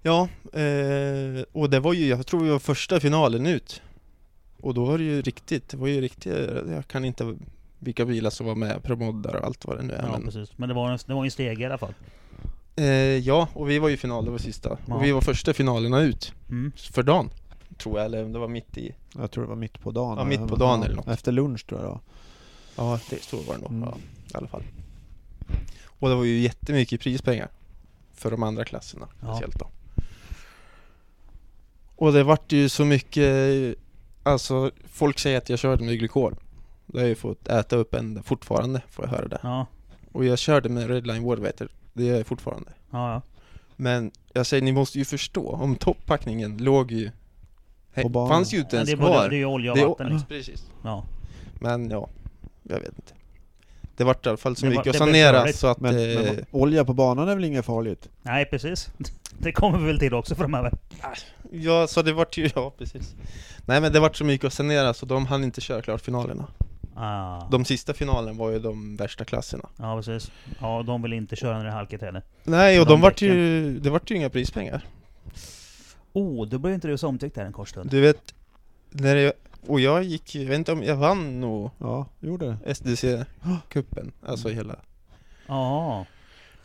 [SPEAKER 2] Ja, eh, och det var ju, jag tror vi var första finalen ut Och då var det ju riktigt, det var ju riktigt, jag kan inte vilka bilar som var med, promoddar och allt vad det nu är
[SPEAKER 1] Ja,
[SPEAKER 2] men
[SPEAKER 1] precis. Men det var en, det var en steg i alla fall.
[SPEAKER 2] eh, Ja, och vi var ju final, det var sista
[SPEAKER 1] Ja.
[SPEAKER 2] Och vi var första finalerna ut
[SPEAKER 1] Mm.
[SPEAKER 2] för dagen Tror jag, eller om det var mitt i
[SPEAKER 3] Jag tror det var mitt på dagen.
[SPEAKER 2] Ja, mitt på dagen eller något.
[SPEAKER 3] Efter lunch tror jag var.
[SPEAKER 2] Ja, det så var det nog,
[SPEAKER 3] Mm.
[SPEAKER 2] ja, i alla fall Och det var ju jättemycket prispengar för de andra klasserna
[SPEAKER 1] Ja.
[SPEAKER 2] speciellt då. Och det vart ju så mycket, alltså folk säger att jag körde med glykol. Det har jag ju fått äta upp än fortfarande, får jag höra det.
[SPEAKER 1] Ja,
[SPEAKER 2] Och jag körde med Redline Waterwater, det gör jag fortfarande.
[SPEAKER 1] ja, ja.
[SPEAKER 2] Men jag säger, ni måste ju förstå, om topppackningen låg ju...
[SPEAKER 3] På banan.
[SPEAKER 2] fanns ju inte
[SPEAKER 1] Men
[SPEAKER 2] ens
[SPEAKER 1] det,
[SPEAKER 2] kvar.
[SPEAKER 1] det är ju olja och vatten liksom.
[SPEAKER 2] Precis.
[SPEAKER 1] Ja.
[SPEAKER 2] Men ja, jag vet inte. Det vart i alla fall så mycket att sanera så att...
[SPEAKER 3] Men,
[SPEAKER 2] eh,
[SPEAKER 3] men olja på banan är väl inget farligt?
[SPEAKER 1] Nej, precis. Det kommer vi väl till också framöver.
[SPEAKER 2] Ja, så det vart ju, ja precis. Nej men det vart så mycket att sanera så de hann inte köra klart finalerna.
[SPEAKER 1] Ah.
[SPEAKER 2] De sista finalen var ju de värsta klasserna.
[SPEAKER 1] Ja, precis. Ja, de vill inte köra när det är halkigt heller.
[SPEAKER 2] Nej, och
[SPEAKER 1] De
[SPEAKER 2] de, vart ju, det vart ju inga prispengar.
[SPEAKER 1] Oh, då blev inte du så omtyckt där en kort stund.
[SPEAKER 2] Du vet, när jag, och jag gick, jag vet inte om, jag vann nog
[SPEAKER 3] Ja, gjorde det.
[SPEAKER 2] SDC-cupen, alltså hela.
[SPEAKER 1] Ja.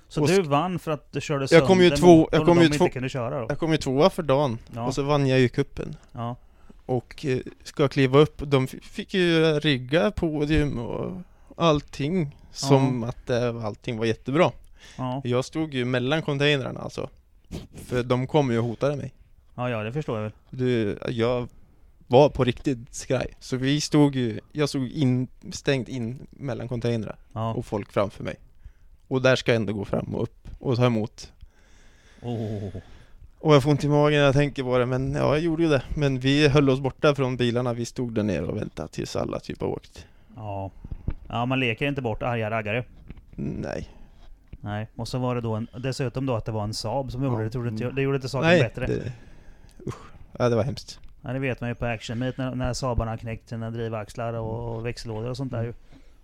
[SPEAKER 1] Så
[SPEAKER 2] Och
[SPEAKER 1] du vann för att du körde
[SPEAKER 2] Jag kom ju
[SPEAKER 1] sönder
[SPEAKER 2] två- jag kom ju
[SPEAKER 1] inte
[SPEAKER 2] två-
[SPEAKER 1] kunde köra då?
[SPEAKER 2] Jag kom ju tvåa för dagen,
[SPEAKER 1] Ja.
[SPEAKER 2] och så vann jag ju kuppen
[SPEAKER 1] Ja.
[SPEAKER 2] Och eh, ska kliva upp, de fick ju rigga podium och allting Som att eh, allting var jättebra
[SPEAKER 1] Ja.
[SPEAKER 2] Jag stod ju mellan containrarna alltså För de kom ju och hotade mig
[SPEAKER 1] ja, ja, det förstår jag väl.
[SPEAKER 2] du, Jag var på riktigt skraj Så vi stod ju, jag stod instängd in mellan containrar
[SPEAKER 1] Ja.
[SPEAKER 2] och folk framför mig Och där ska jag ändå gå fram och upp och ta emot
[SPEAKER 1] Oh.
[SPEAKER 2] Och jag får ont i magen när jag tänker på det, men ja, jag gjorde ju det. Men vi höll oss borta från bilarna, vi stod där nere och väntade tills alla typ har åkt.
[SPEAKER 1] Ja. Ja, man leker inte bort arga raggare.
[SPEAKER 2] Nej.
[SPEAKER 1] Nej. Och så var det då en, dessutom då att det var en Saab som gjorde
[SPEAKER 3] Ja.
[SPEAKER 1] det. Jag- det gjorde inte saken
[SPEAKER 2] Nej,
[SPEAKER 1] bättre.
[SPEAKER 2] det. Ja, det var hemskt.
[SPEAKER 1] Ja, det vet man ju på Action Meet när, när Saabarna har knäckt sina drivaxlar och, och växellådor och sånt där ju.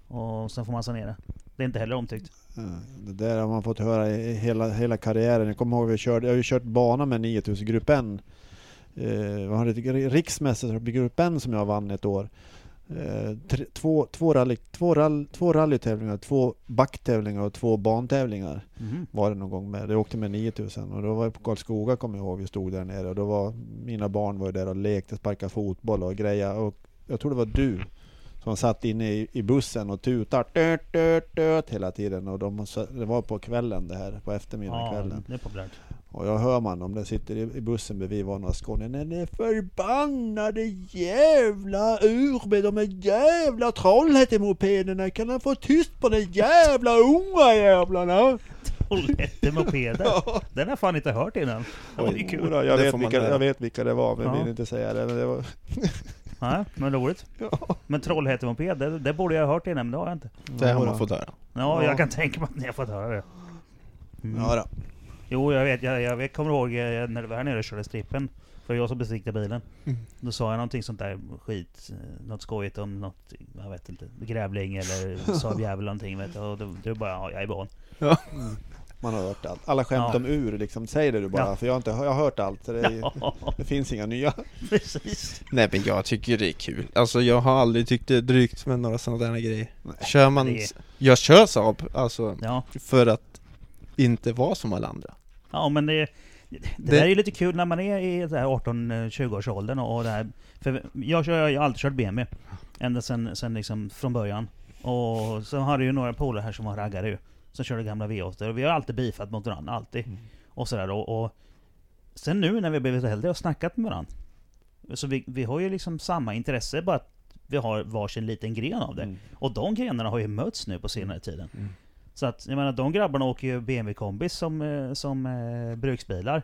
[SPEAKER 1] Och sen får man sanera. Det är inte heller omtyckt.
[SPEAKER 3] Ja, Det där har man fått höra i hela, hela karriären. Jag kommer ihåg vi körde, jag har ju kört bana med 9000 Grupp N. Eh, vi hade ett riksmästerskap i Grupp N som jag vann ett år. Eh, tre, två, två, rally, två, rall, två rallytävlingar, två backtävlingar och två bantävlingar
[SPEAKER 1] Mhm.
[SPEAKER 3] var det någon gång med. Jag åkte med 9000 och då var jag på Karlskoga kommer jag ihåg. Vi stod där nere och då var mina barn var där och lekte, sparkade fotboll och grejer. Och jag tror det var du som satt inne i, i bussen och tutar döt, döt, döt, hela tiden. Och de, det var på kvällen det här, på eftermiddagen
[SPEAKER 1] Ja,
[SPEAKER 3] kvällen.
[SPEAKER 1] det är populärt.
[SPEAKER 3] Och jag hör man, om det sitter i, bussen bredvid var några skåningar. Den är förbannade jävla ur med de här jävla Trollhättemopederna. Kan han få tyst på de jävla unga jävlarna?
[SPEAKER 1] Trollhättemopeder. Den har fan inte hört innan. Det var ju kul.
[SPEAKER 3] Jodå, jag, vet vilka, jag vet vilka det var, men
[SPEAKER 1] Ja.
[SPEAKER 3] vill inte säga det. Men det var,
[SPEAKER 1] Nej, men roligt.
[SPEAKER 3] ja.
[SPEAKER 1] Men Trollhättemoped, det, det borde jag ha hört innan, men det har jag inte.
[SPEAKER 2] Det har man fått höra.
[SPEAKER 1] Ja,
[SPEAKER 3] Ja.
[SPEAKER 1] jag kan tänka mig att ni har fått höra det. Mm.
[SPEAKER 3] Ja, då.
[SPEAKER 1] Jo, jag vet. Jag, jag vet, kommer ihåg eh, när du var här nere och körde strippen. För jag som besiktade bilen.
[SPEAKER 2] Mm.
[SPEAKER 1] Då sa jag någonting sånt där skit. eh, Något skojigt om något, jag vet inte, grävling eller Saab jävel någonting vet du. Och då bara, ja, jag är van.
[SPEAKER 3] Man har hört allt. Alla skämt
[SPEAKER 1] Ja.
[SPEAKER 3] om ur, liksom. Säg det du bara.
[SPEAKER 1] Ja.
[SPEAKER 3] För jag har, inte, jag har hört allt. Så det, är,
[SPEAKER 1] Ja,
[SPEAKER 3] det finns inga nya.
[SPEAKER 1] precis.
[SPEAKER 2] Nej men jag tycker det är kul. Alltså jag har aldrig tyckt det är drygt med några sådana där grejer. Kör man...
[SPEAKER 1] det är-
[SPEAKER 2] Jag kör Saab, alltså
[SPEAKER 1] Ja,
[SPEAKER 2] för att inte vara som alla andra.
[SPEAKER 1] Ja men det, det,
[SPEAKER 2] Det-
[SPEAKER 1] där är ju lite kul när man är i så här 18-20 års åldern och, och det här. För jag, kör, jag har alltid kört BMW. Ända sen, sen liksom från början. Och så har du ju några polare här som var raggare ju. Som körde gamla V8 och vi har alltid bifat mot varandra, alltid.
[SPEAKER 3] Mm.
[SPEAKER 1] Och sådär och, och Sen nu när vi har blivit äldre och snackat med varandra. Så vi, vi har ju liksom samma intresse, bara att vi har varsin liten gren av det.
[SPEAKER 3] Mm.
[SPEAKER 1] Och de grenarna har ju mötts nu på senare tiden.
[SPEAKER 2] Mm.
[SPEAKER 1] Så att, jag menar de grabbarna åker ju BMW-kombis som, eh, som eh, bruksbilar.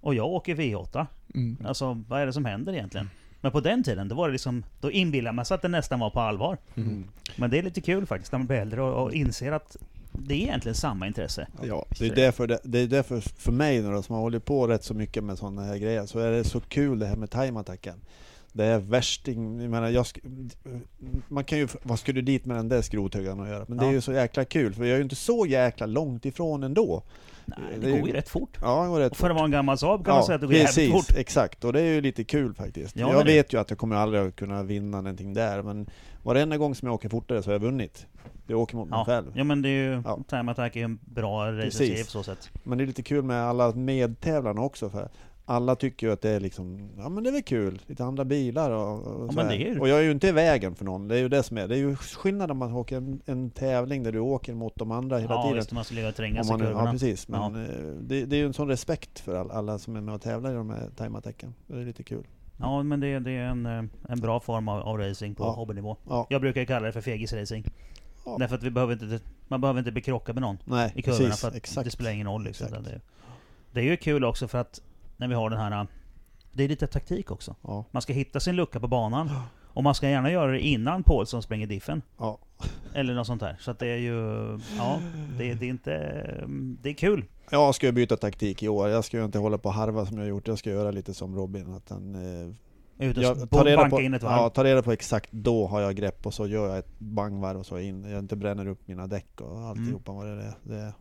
[SPEAKER 1] Och jag åker V8.
[SPEAKER 2] Mm.
[SPEAKER 1] Alltså vad är det som händer egentligen? Men på den tiden, då var det liksom, då inbillade man sig att det nästan var på allvar.
[SPEAKER 2] Mm.
[SPEAKER 1] Men det är lite kul faktiskt när man blir äldre och, och inser att det är egentligen samma intresse.
[SPEAKER 2] Ja,
[SPEAKER 3] Det är därför, det, det är därför för mig nu då, som har hållit på rätt så mycket med sådana här grejer, så är det så kul det här med time-attacken. Det är värsting, jag menar, jag man kan ju, vad ska du dit med den där skrothögaren att göra? Men det är
[SPEAKER 1] Ja.
[SPEAKER 3] ju så jäkla kul, för jag är ju inte så jäkla långt ifrån ändå.
[SPEAKER 1] Nej,
[SPEAKER 3] Det
[SPEAKER 1] det går ju rätt fort.
[SPEAKER 3] Ja, det går rätt
[SPEAKER 1] Och för att vara en gammal Saab kan man säga att det går
[SPEAKER 3] precis,
[SPEAKER 1] jävligt fort.
[SPEAKER 3] exakt. Och det är ju lite kul faktiskt.
[SPEAKER 1] Ja,
[SPEAKER 3] jag
[SPEAKER 1] det-
[SPEAKER 3] vet ju att jag kommer aldrig att kunna vinna någonting där, men varenda gång som jag åker fortare så har jag vunnit. Jag åker mot mig
[SPEAKER 1] Ja.
[SPEAKER 3] själv.
[SPEAKER 1] ja men det är ju,
[SPEAKER 3] Ja.
[SPEAKER 1] Time Attack är ju en bra racerserie på så sätt.
[SPEAKER 3] Men det är lite kul med alla medtävlarna också, för alla tycker ju att det är liksom, ja men det är väl kul, lite andra bilar och, och,
[SPEAKER 1] Ja, är
[SPEAKER 3] och jag är ju inte i vägen för någon, det är ju det som är. Det är ju skillnad om man åker en, en tävling där du åker mot de andra hela
[SPEAKER 1] Ja
[SPEAKER 3] tiden.
[SPEAKER 1] visst, man ska ligga och tränga sig
[SPEAKER 3] ja precis, men
[SPEAKER 1] Ja.
[SPEAKER 3] eh, det, det är ju en sån respekt för all, alla som är med och tävlar i de här timeattacken. Det är lite kul.
[SPEAKER 1] Ja men det, det är en, eh, en bra form av, av racing på
[SPEAKER 3] Ja.
[SPEAKER 1] hobbynivå.
[SPEAKER 3] Ja,
[SPEAKER 1] Jag brukar kalla det för fegisracing.
[SPEAKER 3] Ja.
[SPEAKER 1] Därför att vi behöver inte, man behöver inte bli krockad med någon
[SPEAKER 3] nej
[SPEAKER 1] i kurvorna
[SPEAKER 3] precis,
[SPEAKER 1] för att
[SPEAKER 3] exakt.
[SPEAKER 1] det spelar ingen roll liksom. Det, det är ju kul också för att när vi har den här... Det är lite taktik också.
[SPEAKER 3] Ja,
[SPEAKER 1] Man ska hitta sin lucka på banan. Och man ska gärna göra det innan Paulsson springer diffen.
[SPEAKER 3] ja.
[SPEAKER 1] Eller något sånt där. Så att det är ju... Ja, det, det är inte... Det är kul.
[SPEAKER 3] Jag ska byta taktik i år. Jag ska ju inte hålla på och harva som jag gjort. Jag ska göra lite som Robin. Att han, eh,
[SPEAKER 1] Ut och
[SPEAKER 3] jag tar reda på,
[SPEAKER 1] in ett varv.
[SPEAKER 3] ja, ta reda på exakt då har jag grepp och så gör jag ett bangvarv och så in. Jag inte bränner upp mina däck och alltihopa vad det är. Det,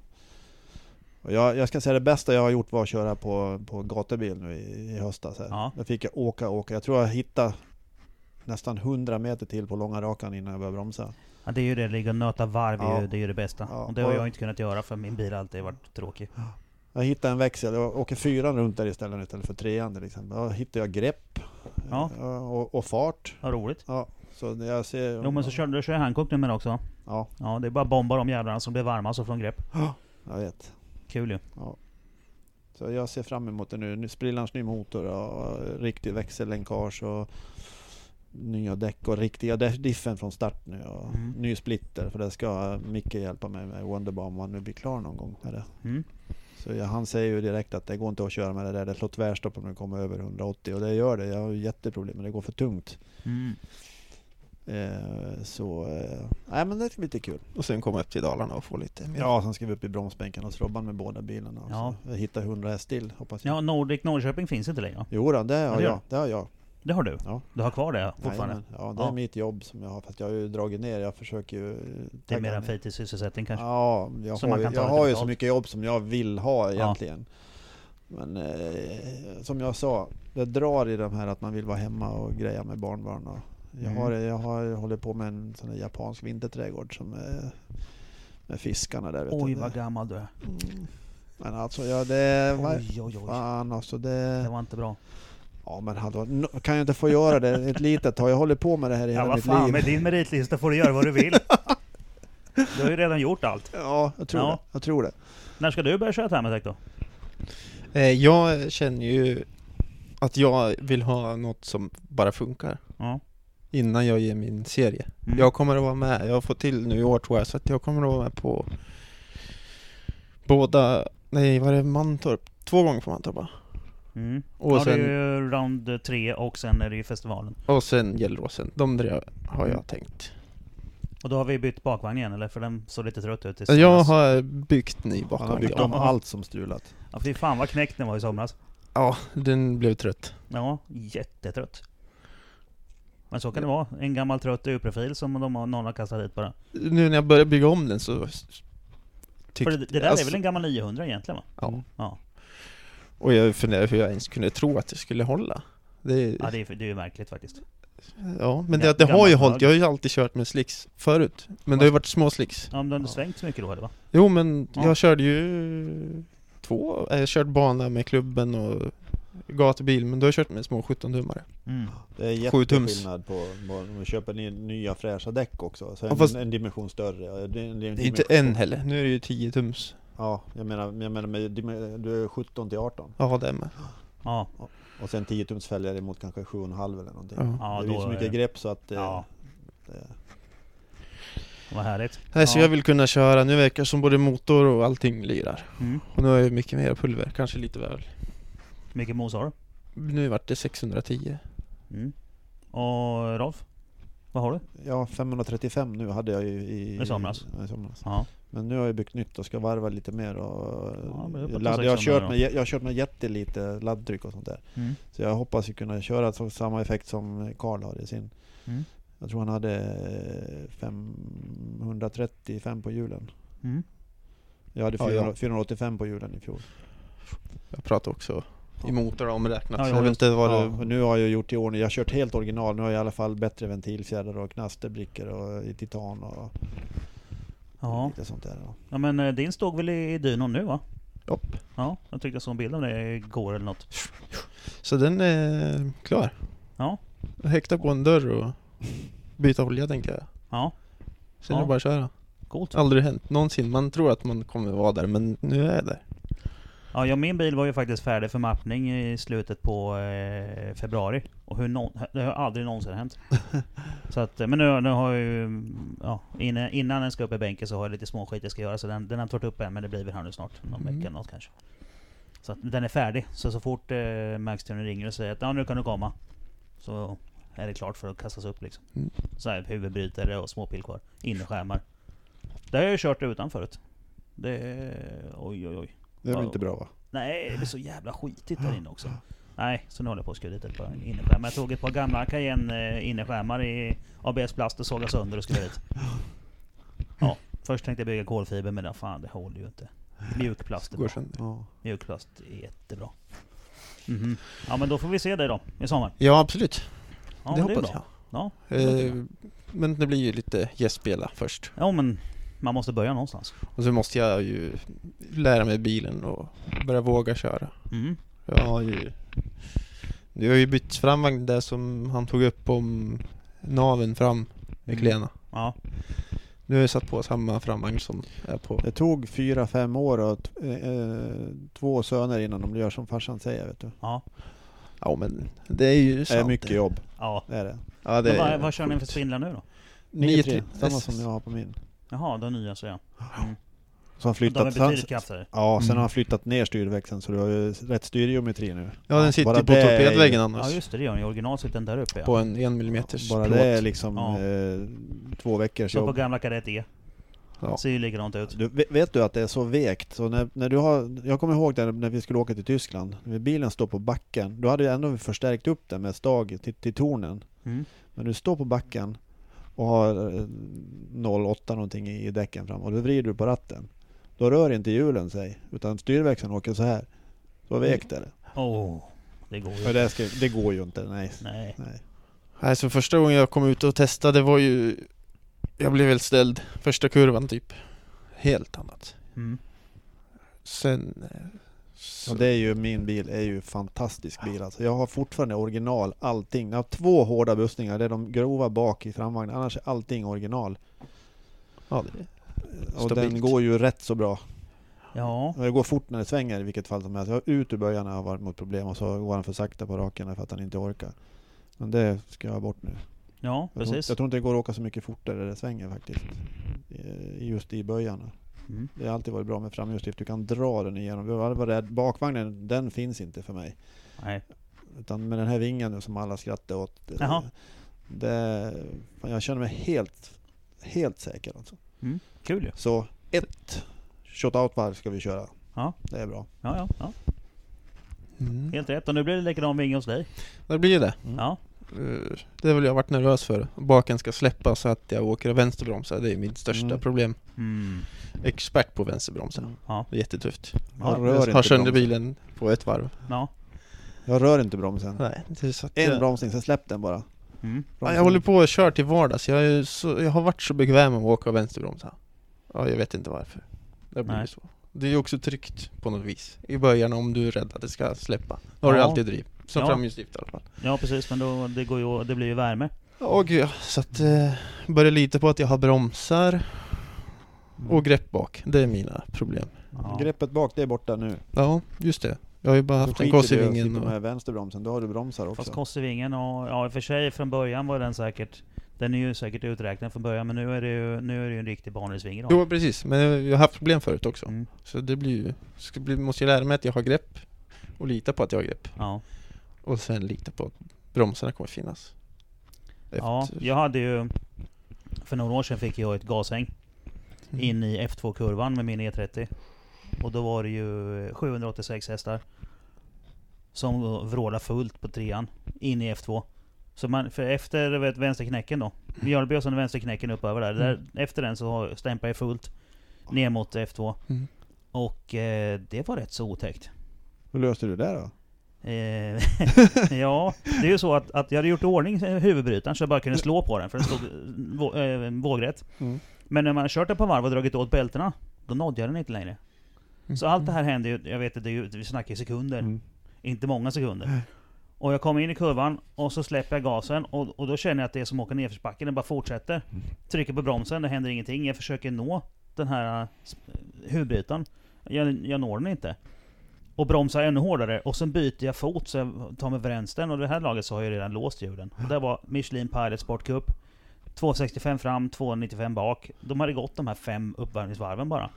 [SPEAKER 3] jag, jag ska säga det bästa jag har gjort var att köra på, på gatubil nu i, i höstas. Här.
[SPEAKER 1] Ja.
[SPEAKER 3] Där fick jag åka, åka. Jag tror jag hittade nästan 100 meter till på långa rakan innan jag började bromsa.
[SPEAKER 1] Ja, det är ju det, ligga och nöta varv,
[SPEAKER 3] Ja.
[SPEAKER 1] det är ju det bästa.
[SPEAKER 3] Ja.
[SPEAKER 1] Och det har
[SPEAKER 3] Och-
[SPEAKER 1] jag inte kunnat göra för min bil har alltid varit tråkig.
[SPEAKER 3] Jag hittade en växel, jag åker fyran runt där istället istället för trean till exempel. Då hittade jag grepp
[SPEAKER 1] Ja.
[SPEAKER 3] och, och fart.
[SPEAKER 1] Vad roligt.
[SPEAKER 3] Ja, så jag ser...
[SPEAKER 1] Jo men så körde du kör Hancock numera också?
[SPEAKER 3] Ja,
[SPEAKER 1] Ja, det är bara bomba de jävlarna som blir varma så från grepp.
[SPEAKER 3] jag vet.
[SPEAKER 1] Kul ju.
[SPEAKER 3] Så jag ser fram emot det nu. Nu sprillans ny motor och riktig växellänkage och nya däck och riktiga diffen från start nu och
[SPEAKER 1] Mm.
[SPEAKER 3] ny splitter för det ska Micke hjälpa mig med Wonderbar om han nu blir klar någon gång med det.
[SPEAKER 1] Mm.
[SPEAKER 3] Så jag, han säger ju direkt att det går inte att köra med det där, det slår tvärstopp om det kommer över 180 och det gör det. Jag har jätteproblem men det går för tungt.
[SPEAKER 1] Mm.
[SPEAKER 3] Eh, så, eh, nej men det ska bli lite kul.
[SPEAKER 2] Och sen komma upp till Dalarna och få lite mer.
[SPEAKER 3] Ja, sen ska vi upp i bromsbänken och Robban med båda bilarna. och
[SPEAKER 1] Ja.
[SPEAKER 3] Så hittar 100 häst till hoppas jag.
[SPEAKER 1] Ja, Nordic Norrköping finns inte längre.
[SPEAKER 3] Jo då, det
[SPEAKER 1] Ja,
[SPEAKER 3] har jag. Det har jag.
[SPEAKER 1] Det har du?
[SPEAKER 3] Ja.
[SPEAKER 1] Du har kvar det fortfarande?
[SPEAKER 3] Jajamän. Ja, det är
[SPEAKER 1] Ja.
[SPEAKER 3] mitt jobb som jag har. Fast jag har ju dragit ner. Jag försöker ju...
[SPEAKER 1] Det är mer en fritidssysselsättning kanske?
[SPEAKER 3] Ja, jag
[SPEAKER 1] Som
[SPEAKER 3] har,
[SPEAKER 1] man
[SPEAKER 3] ju,
[SPEAKER 1] kan ta
[SPEAKER 3] jag har ju så mycket jobb som jag vill ha
[SPEAKER 1] Ja.
[SPEAKER 3] egentligen. Men eh, som jag sa, det drar i de här att man vill vara hemma och greja med barnbarn. Och jag,
[SPEAKER 1] Mm.
[SPEAKER 3] har, jag har hållit på med en sån japansk vinterträdgård som är med fiskarna där. Vet
[SPEAKER 1] Oj vad gammal du är.
[SPEAKER 3] Mm. Men alltså, ja det... var-
[SPEAKER 1] Oj oj oj.
[SPEAKER 3] Fan alltså det...
[SPEAKER 1] Det var inte bra.
[SPEAKER 3] Ja men hallå, kan jag inte få göra det ett litet tag? Jag håller på med det här i
[SPEAKER 1] Ja
[SPEAKER 3] hela mitt
[SPEAKER 1] fan,
[SPEAKER 3] liv.
[SPEAKER 1] med din meritlista får du göra vad du vill. Du har ju redan gjort allt.
[SPEAKER 3] Ja, jag tror
[SPEAKER 1] Ja.
[SPEAKER 3] det. Jag tror det.
[SPEAKER 1] När ska du börja köra Thermatec då?
[SPEAKER 2] Eh, jag känner ju att jag vill ha något som bara funkar
[SPEAKER 1] Ja.
[SPEAKER 2] Innan jag ger min serie.
[SPEAKER 1] Mm.
[SPEAKER 2] Jag kommer att vara med, jag har fått till nu i år tror jag, så att jag kommer att vara med på båda, nej vad är det, Mantorp? Två gånger på Mantorp va?
[SPEAKER 1] Mm.
[SPEAKER 2] Och
[SPEAKER 1] ja,
[SPEAKER 2] sen-
[SPEAKER 1] det är ju round tre och sen är det ju festivalen.
[SPEAKER 2] Och sen Gelleråsen, de tre har
[SPEAKER 1] Mm.
[SPEAKER 2] jag tänkt.
[SPEAKER 1] Och då har vi bytt bakvagn igen eller? För den såg lite trött ut i
[SPEAKER 2] Jag
[SPEAKER 1] somras.
[SPEAKER 2] har byggt ny
[SPEAKER 3] Han har
[SPEAKER 2] bakvagn.
[SPEAKER 3] byggt om allt som strulat.
[SPEAKER 1] Ja fy fan vad knäckt den var i somras.
[SPEAKER 2] ja, den blev trött.
[SPEAKER 1] Ja, jättetrött. Men så kan det vara. En gammal trött U-profil som de har, någon har kastat dit bara.
[SPEAKER 2] Nu när jag började bygga om den så
[SPEAKER 1] För det, det där är
[SPEAKER 2] alltså-
[SPEAKER 1] väl en gammal 900 egentligen va?
[SPEAKER 2] Ja.
[SPEAKER 1] Ja,
[SPEAKER 2] Och jag funderar hur jag ens kunde tro att det skulle hålla. Det,
[SPEAKER 1] ja det, är, det är ju märkligt faktiskt.
[SPEAKER 2] ja, men det, det har ju hållit. Jag har ju alltid kört med slicks förut. Men det har ju varit små slicks.
[SPEAKER 1] Ja, men du har
[SPEAKER 3] Ja.
[SPEAKER 1] svängt så mycket då eller va?
[SPEAKER 2] Jo men
[SPEAKER 1] Ja.
[SPEAKER 2] jag körde ju två, jag kört bana med klubben och gatubil men du har kört med små 17-tummare.
[SPEAKER 1] Mm.
[SPEAKER 3] Det är jätteskillnad på om man köper ny- nya fräscha däck också. Så
[SPEAKER 2] Ja,
[SPEAKER 3] en,
[SPEAKER 2] fast-
[SPEAKER 3] en dimension större. Är, en,
[SPEAKER 2] Det är
[SPEAKER 3] dimension-
[SPEAKER 2] inte en heller, nu är det ju 10 tums.
[SPEAKER 3] Ja, jag menar, jag menar med, du är 17 till 18.
[SPEAKER 2] Ja det med.
[SPEAKER 1] Ja,
[SPEAKER 3] Och sen 10 tums fälgar emot kanske 7,5 eller någonting.
[SPEAKER 2] Ja.
[SPEAKER 1] ja
[SPEAKER 3] det blir
[SPEAKER 1] då
[SPEAKER 3] så
[SPEAKER 1] är
[SPEAKER 3] mycket
[SPEAKER 1] det-
[SPEAKER 3] grepp så att...
[SPEAKER 1] Ja.
[SPEAKER 3] det,
[SPEAKER 1] Vad härligt.
[SPEAKER 2] Nej, så
[SPEAKER 1] Ja.
[SPEAKER 2] jag vill kunna köra, nu verkar som både motor och allting lirar.
[SPEAKER 1] Mm.
[SPEAKER 2] Och nu har jag mycket mer pulver, kanske lite väl.
[SPEAKER 1] Mycket mos har du?
[SPEAKER 2] Nu vart det 610.
[SPEAKER 1] Mm. Och Rolf? Vad har du?
[SPEAKER 3] ja, 535 nu hade jag ju i...
[SPEAKER 1] I somras.
[SPEAKER 3] I somras.
[SPEAKER 1] Ja.
[SPEAKER 3] Men nu har jag byggt nytt och ska varva lite mer och...
[SPEAKER 1] Ja, men det är på
[SPEAKER 3] ladd, jag, har
[SPEAKER 1] 600
[SPEAKER 3] kört med, jag har kört med jättelite laddtryck och sånt där.
[SPEAKER 1] Mm.
[SPEAKER 3] Så jag hoppas ju kunna köra så, samma effekt som Karl har i sin.
[SPEAKER 1] Mm.
[SPEAKER 3] Jag tror han hade eh, 535 på hjulen.
[SPEAKER 1] Mm.
[SPEAKER 3] Jag hade
[SPEAKER 2] Ja,
[SPEAKER 3] 400,
[SPEAKER 2] ja.
[SPEAKER 3] 485 på hjulen i fjol.
[SPEAKER 2] Jag pratar också i motor omräknat,
[SPEAKER 1] Ja, jag
[SPEAKER 2] jag vet inte vad
[SPEAKER 3] Ja,
[SPEAKER 2] det...
[SPEAKER 3] nu har jag gjort i ordning, jag har kört helt original. Nu har jag i alla fall bättre ventilfjädrar och knasterbrickor och i titan och
[SPEAKER 1] Ja.
[SPEAKER 3] lite sånt där. Ja.
[SPEAKER 1] ja men eh, din stod väl i, i dynon nu va?
[SPEAKER 2] Japp.
[SPEAKER 1] Ja, jag tyckte jag såg en bild om det igår eller något.
[SPEAKER 2] Så den är klar.
[SPEAKER 1] Ja.
[SPEAKER 2] Häkta på en dörr och byta olja tänker jag.
[SPEAKER 1] Ja,
[SPEAKER 2] Sen
[SPEAKER 1] Ja.
[SPEAKER 2] är det bara att köra.
[SPEAKER 1] coolt.
[SPEAKER 2] Aldrig hänt någonsin. Man tror att man kommer vara där men nu är jag där.
[SPEAKER 1] Ja, ja, min bil var ju faktiskt färdig för mappning i slutet på eh, februari. Och hur nå- det har aldrig någonsin hänt. så att, eh, men nu, nu har jag ju... Ja, innan, innan den ska upp i bänken så har jag lite små skit jag ska göra. Så den, den har inte varit uppe än, men det blir väl här nu snart. Någon
[SPEAKER 2] Mm.
[SPEAKER 1] vecka eller något kanske. Så att den är färdig. Så så fort eh, Max ringer och säger att ja, nu kan du komma. Så är det klart för att kastas upp liksom.
[SPEAKER 2] Mm.
[SPEAKER 1] Så här, huvudbrytare och småpillkvar. Innerskärmar. Det har jag ju kört utan förut. Det... Oj oj oj.
[SPEAKER 3] Det är väl
[SPEAKER 1] Ja.
[SPEAKER 3] inte bra va?
[SPEAKER 1] Nej, det blir så jävla skitigt där inne också. Nej, så nu håller jag på att skruva dit ett par innerskärmar. Jag tog ett par gamla Cayenne eh, innerskärmar i ABS-plast och sågade sönder och skruvade dit. Ja, först tänkte jag bygga kolfiber men fan, det håller ju inte. Mjukplast är bra.
[SPEAKER 3] Ja.
[SPEAKER 1] Mjukplast är jättebra. Mhm. Ja men då får vi se dig då, i sommar.
[SPEAKER 2] Ja absolut.
[SPEAKER 1] Ja,
[SPEAKER 2] det
[SPEAKER 1] är
[SPEAKER 2] hoppas
[SPEAKER 1] bra.
[SPEAKER 2] jag.
[SPEAKER 1] Ja, det
[SPEAKER 2] Eh, men det blir ju lite gästspela först.
[SPEAKER 1] ja men man måste börja någonstans.
[SPEAKER 2] Och så måste jag ju lära mig bilen och börja våga köra.
[SPEAKER 1] Mm.
[SPEAKER 2] Jag har ju... Det har ju bytt framvagn där som han tog upp om naven fram med
[SPEAKER 1] Mm.
[SPEAKER 2] klena.
[SPEAKER 1] Ja,
[SPEAKER 2] Nu har jag satt på samma framvagn som är på...
[SPEAKER 3] Det tog fyra, fem år och t- eh, två söner innan de gör som farsan säger vet du.
[SPEAKER 1] ja,
[SPEAKER 2] Ja men det är ju
[SPEAKER 3] Det är
[SPEAKER 2] sant
[SPEAKER 3] mycket jobb.
[SPEAKER 1] ja.
[SPEAKER 3] Det är det.
[SPEAKER 2] Ja, det
[SPEAKER 1] vad, vad kör ni för spindlar nu då?
[SPEAKER 3] 9-3,
[SPEAKER 2] 9-3.
[SPEAKER 3] samma som jag har på min.
[SPEAKER 1] Jaha, de nya så ja. Mm.
[SPEAKER 3] Så han
[SPEAKER 1] De är
[SPEAKER 3] flyttat...
[SPEAKER 1] betydligt kraftigare.
[SPEAKER 3] Ja, sen
[SPEAKER 2] Mm.
[SPEAKER 3] har han flyttat ner styrväxeln så du har ju rätt styrgeometri nu.
[SPEAKER 2] Ja den sitter
[SPEAKER 3] Bara
[SPEAKER 2] ju på
[SPEAKER 3] det
[SPEAKER 2] torpedväggen annars.
[SPEAKER 1] Ja just det, det gör den. I original sitter den där uppe ja.
[SPEAKER 2] På en en millimeters
[SPEAKER 3] Bara
[SPEAKER 2] plåt.
[SPEAKER 3] det är liksom
[SPEAKER 1] Ja.
[SPEAKER 3] eh, två veckors
[SPEAKER 1] Så på
[SPEAKER 3] jobb.
[SPEAKER 1] gamla Kadett E.
[SPEAKER 2] Ja.
[SPEAKER 1] Ser ju likadant ut.
[SPEAKER 3] Du, vet- du att det är så vekt? Så när, när du har, jag kommer ihåg där när vi skulle åka till Tyskland. När bilen står på backen. Då hade jag ändå förstärkt upp den med stag till, till tornen.
[SPEAKER 1] Mm.
[SPEAKER 3] Men du står på backen och har eh, 0,8 någonting i i däcken fram och då vrider du på ratten. Då rör inte hjulen sig utan styrväxeln åker så här. Så vekt är det.
[SPEAKER 1] Åh, det går
[SPEAKER 3] För
[SPEAKER 1] ju.
[SPEAKER 3] det, ska, det går ju inte. Nej.
[SPEAKER 1] Nej.
[SPEAKER 3] Nej.
[SPEAKER 2] Nej, så första gången jag kom ut och testade var ju... Jag blev helt ställd. Första kurvan typ. Helt annat.
[SPEAKER 1] Mm.
[SPEAKER 2] Sen... Så,
[SPEAKER 3] Och det är ju, min bil är ju fantastisk bil alltså. Jag har fortfarande original allting. Jag har två hårda bussningar. Det är de grova bak i framvagnen. Annars är allting original.
[SPEAKER 2] ja,
[SPEAKER 3] Och
[SPEAKER 2] Stabilt.
[SPEAKER 3] den går ju rätt så bra.
[SPEAKER 1] Ja.
[SPEAKER 3] Det går fort när det svänger i vilket fall som helst. Jag ut ur böjarna har varit mot problem och så går han för sakta på raken för att han inte orkar. Men det ska jag ha bort nu.
[SPEAKER 1] Ja,
[SPEAKER 3] Jag tror,
[SPEAKER 1] precis.
[SPEAKER 3] jag tror inte det går att åka så mycket fortare när det svänger faktiskt. Just i böjarna.
[SPEAKER 1] Mm.
[SPEAKER 3] Det har alltid varit bra med framhjulsdrift. Du kan dra den igenom. Jag varit rädd. Bakvagnen, den finns inte för mig.
[SPEAKER 1] Nej.
[SPEAKER 3] Utan med den här vingen nu som alla skrattar åt. eh. Det, fan, jag känner mig helt, helt säker alltså.
[SPEAKER 1] Mm. Kul ju.
[SPEAKER 3] Så ett shot-out-varv ska vi köra.
[SPEAKER 1] Ja.
[SPEAKER 3] Det är bra.
[SPEAKER 1] Ja, ja, ja.
[SPEAKER 2] mm.
[SPEAKER 1] Helt rätt. Och nu blir det likadan vinge hos dig.
[SPEAKER 2] det blir det.
[SPEAKER 1] Ja.
[SPEAKER 2] Eh, Det väl jag varit nervös för. Baken ska släppa så att jag åker och vänsterbromsar. Det är mitt största
[SPEAKER 3] Mm.
[SPEAKER 2] problem.
[SPEAKER 1] Mm.
[SPEAKER 2] Expert på vänsterbromsar.
[SPEAKER 3] Mm.
[SPEAKER 1] Ja.
[SPEAKER 2] Det är jättetufft.
[SPEAKER 1] Ja.
[SPEAKER 3] rör
[SPEAKER 2] Jag har sönder bilen på ett varv.
[SPEAKER 1] ja.
[SPEAKER 3] Jag rör inte bromsen.
[SPEAKER 2] Nej, det är så att
[SPEAKER 3] En
[SPEAKER 2] jag,
[SPEAKER 3] bromsning, sen släpp den bara.
[SPEAKER 1] Mm.
[SPEAKER 2] ja, jag håller på och kör till vardags. Jag, är så, jag har varit så bekväm med att åka och vänsterbromsa. Ja, jag vet inte varför. Det blir
[SPEAKER 1] Nej.
[SPEAKER 2] så. Det är ju också tryggt på något vis. I början om du är rädd att det ska släppa. Då har du
[SPEAKER 1] Ja.
[SPEAKER 2] alltid driv. Som
[SPEAKER 1] Ja.
[SPEAKER 2] framhjulsdrift i alla fall.
[SPEAKER 1] ja, precis. Men då, det, går ju, det blir ju värme.
[SPEAKER 2] Åh gud ja. Så att eh, börja lita på att jag har bromsar och grepp bak. Det är mina problem.
[SPEAKER 1] Ja.
[SPEAKER 3] Greppet bak, det är borta nu.
[SPEAKER 2] Ja, just det. Jag har ju bara
[SPEAKER 3] Då
[SPEAKER 2] haft en
[SPEAKER 3] skiter
[SPEAKER 2] koss i vingen. Och...
[SPEAKER 3] med vänsterbromsen, då har du bromsar också.
[SPEAKER 1] Fast koss i vingen och ja, i och för sig från början var den säkert Den är ju säkert uträknad från början men nu är det ju, nu är det ju en riktig banracevinge då.
[SPEAKER 2] Jo precis, men jag har haft problem förut också.
[SPEAKER 1] Mm.
[SPEAKER 2] Så det blir ju... Ska bli, måste jag lära mig att jag har grepp. Och lita på att jag har grepp.
[SPEAKER 1] Ja.
[SPEAKER 2] Och sen lita på att bromsarna kommer finnas.
[SPEAKER 1] ja,
[SPEAKER 2] Efter-
[SPEAKER 1] jag hade ju För några år sedan fick jag ett gashäng
[SPEAKER 2] Mm.
[SPEAKER 1] in i F2-kurvan med min E30. Och då var det ju 786 hästar. Som vrålade fullt på trean, in i F2. Så man, för efter vet, vänsterknäcken då, Mjölby och sen vänsterknäcken upp över där. där efter den så har- stämpar jag fullt ner mot F2.
[SPEAKER 2] Mm.
[SPEAKER 1] Och eh, det var rätt så otäckt.
[SPEAKER 3] Hur löste du det då?
[SPEAKER 1] Eh, ja, det är ju så att, att jag hade gjort i ordning huvudbrytaren så jag bara kunde slå på den för den stod eh, vå, eh, vågrätt.
[SPEAKER 3] Mm.
[SPEAKER 1] Men när man har kört ett par varv och dragit åt bältena, då nådde jag den inte längre. Så allt det här händer ju, jag vet att det ju- vi snackar ju sekunder.
[SPEAKER 3] Mm.
[SPEAKER 1] Inte många sekunder. Och jag kommer in i kurvan och så släpper jag gasen och, och då känner jag att det är som att åka nedförsbacken, det bara fortsätter. Trycker på bromsen, det händer ingenting. Jag försöker nå den här äh, sp- huvudbrytaren. Jag, jag når den inte. Och bromsar ännu hårdare och sen byter jag fot så jag tar mig vänstern och det här laget så har jag redan låst hjulen. Och det var Michelin Pilot Sport Cup. 265 fram, 295 bak. De hade gått de här fem uppvärmningsvarven bara.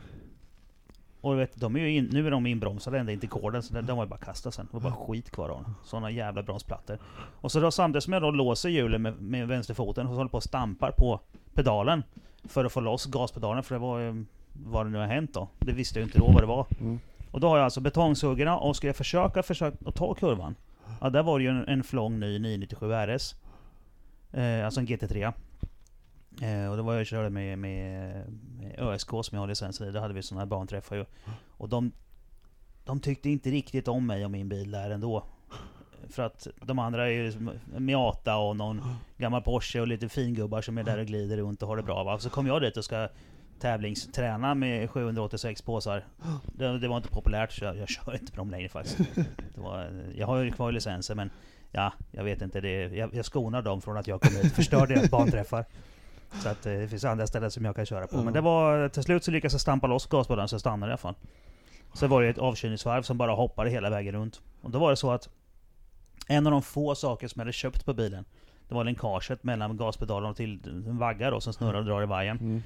[SPEAKER 1] Och du vet, de är ju in, nu är de inbromsade ända in till korden, så de, de var ju bara kasta sen. Det var bara skit kvar av dem. Sådana jävla bromsplattor. Och så då samtidigt som jag då låser hjulen med, med vänsterfoten, och så håller på och stampar på pedalen. För att få loss gaspedalen, för det var ju vad det nu har hänt då. Det visste jag ju inte då vad det var.
[SPEAKER 3] Mm.
[SPEAKER 1] Och då har jag alltså betongsuggarna och ska jag försöka, försöka att ta kurvan. Ja, där var det ju en, en flång ny 997 RS. Eh, alltså en GT3. Eh, och det var jag körde med, med, med ÖSK som jag har licensen i. Där hade vi sådana här banträffar ju. Och de, de tyckte inte riktigt om mig och min bil där ändå. För att de andra är ju liksom Miata och någon gammal Porsche och lite fingubbar som är där och glider runt och har det bra va. Så kom jag dit och ska tävlingsträna med 786 påsar. Det, det var inte populärt så jag, jag kör inte på dem längre faktiskt. Det var, jag har ju kvar licensen men ja, jag vet inte. Det, jag, jag skonar dem från att jag kommer hit förstör deras banträffar. Så att eh, det finns andra ställen som jag kan köra på. Men det var, till slut så lyckades jag stampa loss gaspedalen så jag stannade i alla fall. Så var det ett avkylningsvarv som bara hoppade hela vägen runt. Och då var det så att en av de få saker som jag hade köpt på bilen Det var länkaget mellan gaspedalen och till en vagga då som snurrar och drar i vajern.
[SPEAKER 3] Mm.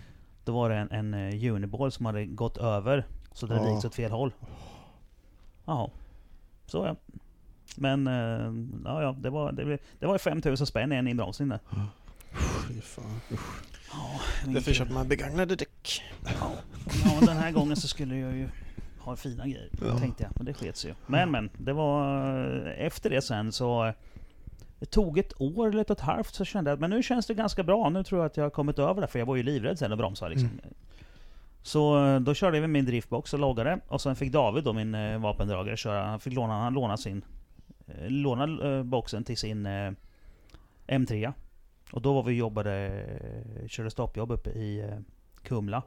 [SPEAKER 1] Då var det en, en eh, uniball som hade gått över så det
[SPEAKER 3] Ja.
[SPEAKER 1] viks åt fel håll. Jaha. Så ja. Men eh, ja, ja, det var, det, blev- det var 5000 spänn i en inbromsning där.
[SPEAKER 2] Fy fan.
[SPEAKER 1] Ja,
[SPEAKER 2] Därför köper man begagnade däck.
[SPEAKER 1] Ja, ja, den här gången så skulle jag ju ha fina grejer,
[SPEAKER 2] Ja.
[SPEAKER 1] tänkte jag. Men det sket sig ju. Men men, det var... Efter det sen så... Det tog ett år eller ett och ett halvt så kände jag att men nu känns det ganska bra. Nu tror jag att jag har kommit över det. För jag var ju livrädd sen att bromsa liksom. Så eh, då körde jag med min driftbox och loggade. Och sen fick David då, min eh, vapendragare, köra. Han fick låna, han låna sin... Eh, låna boxen till sin eh, M3. Och då var vi och jobbade, körde stoppjobb uppe i Kumla.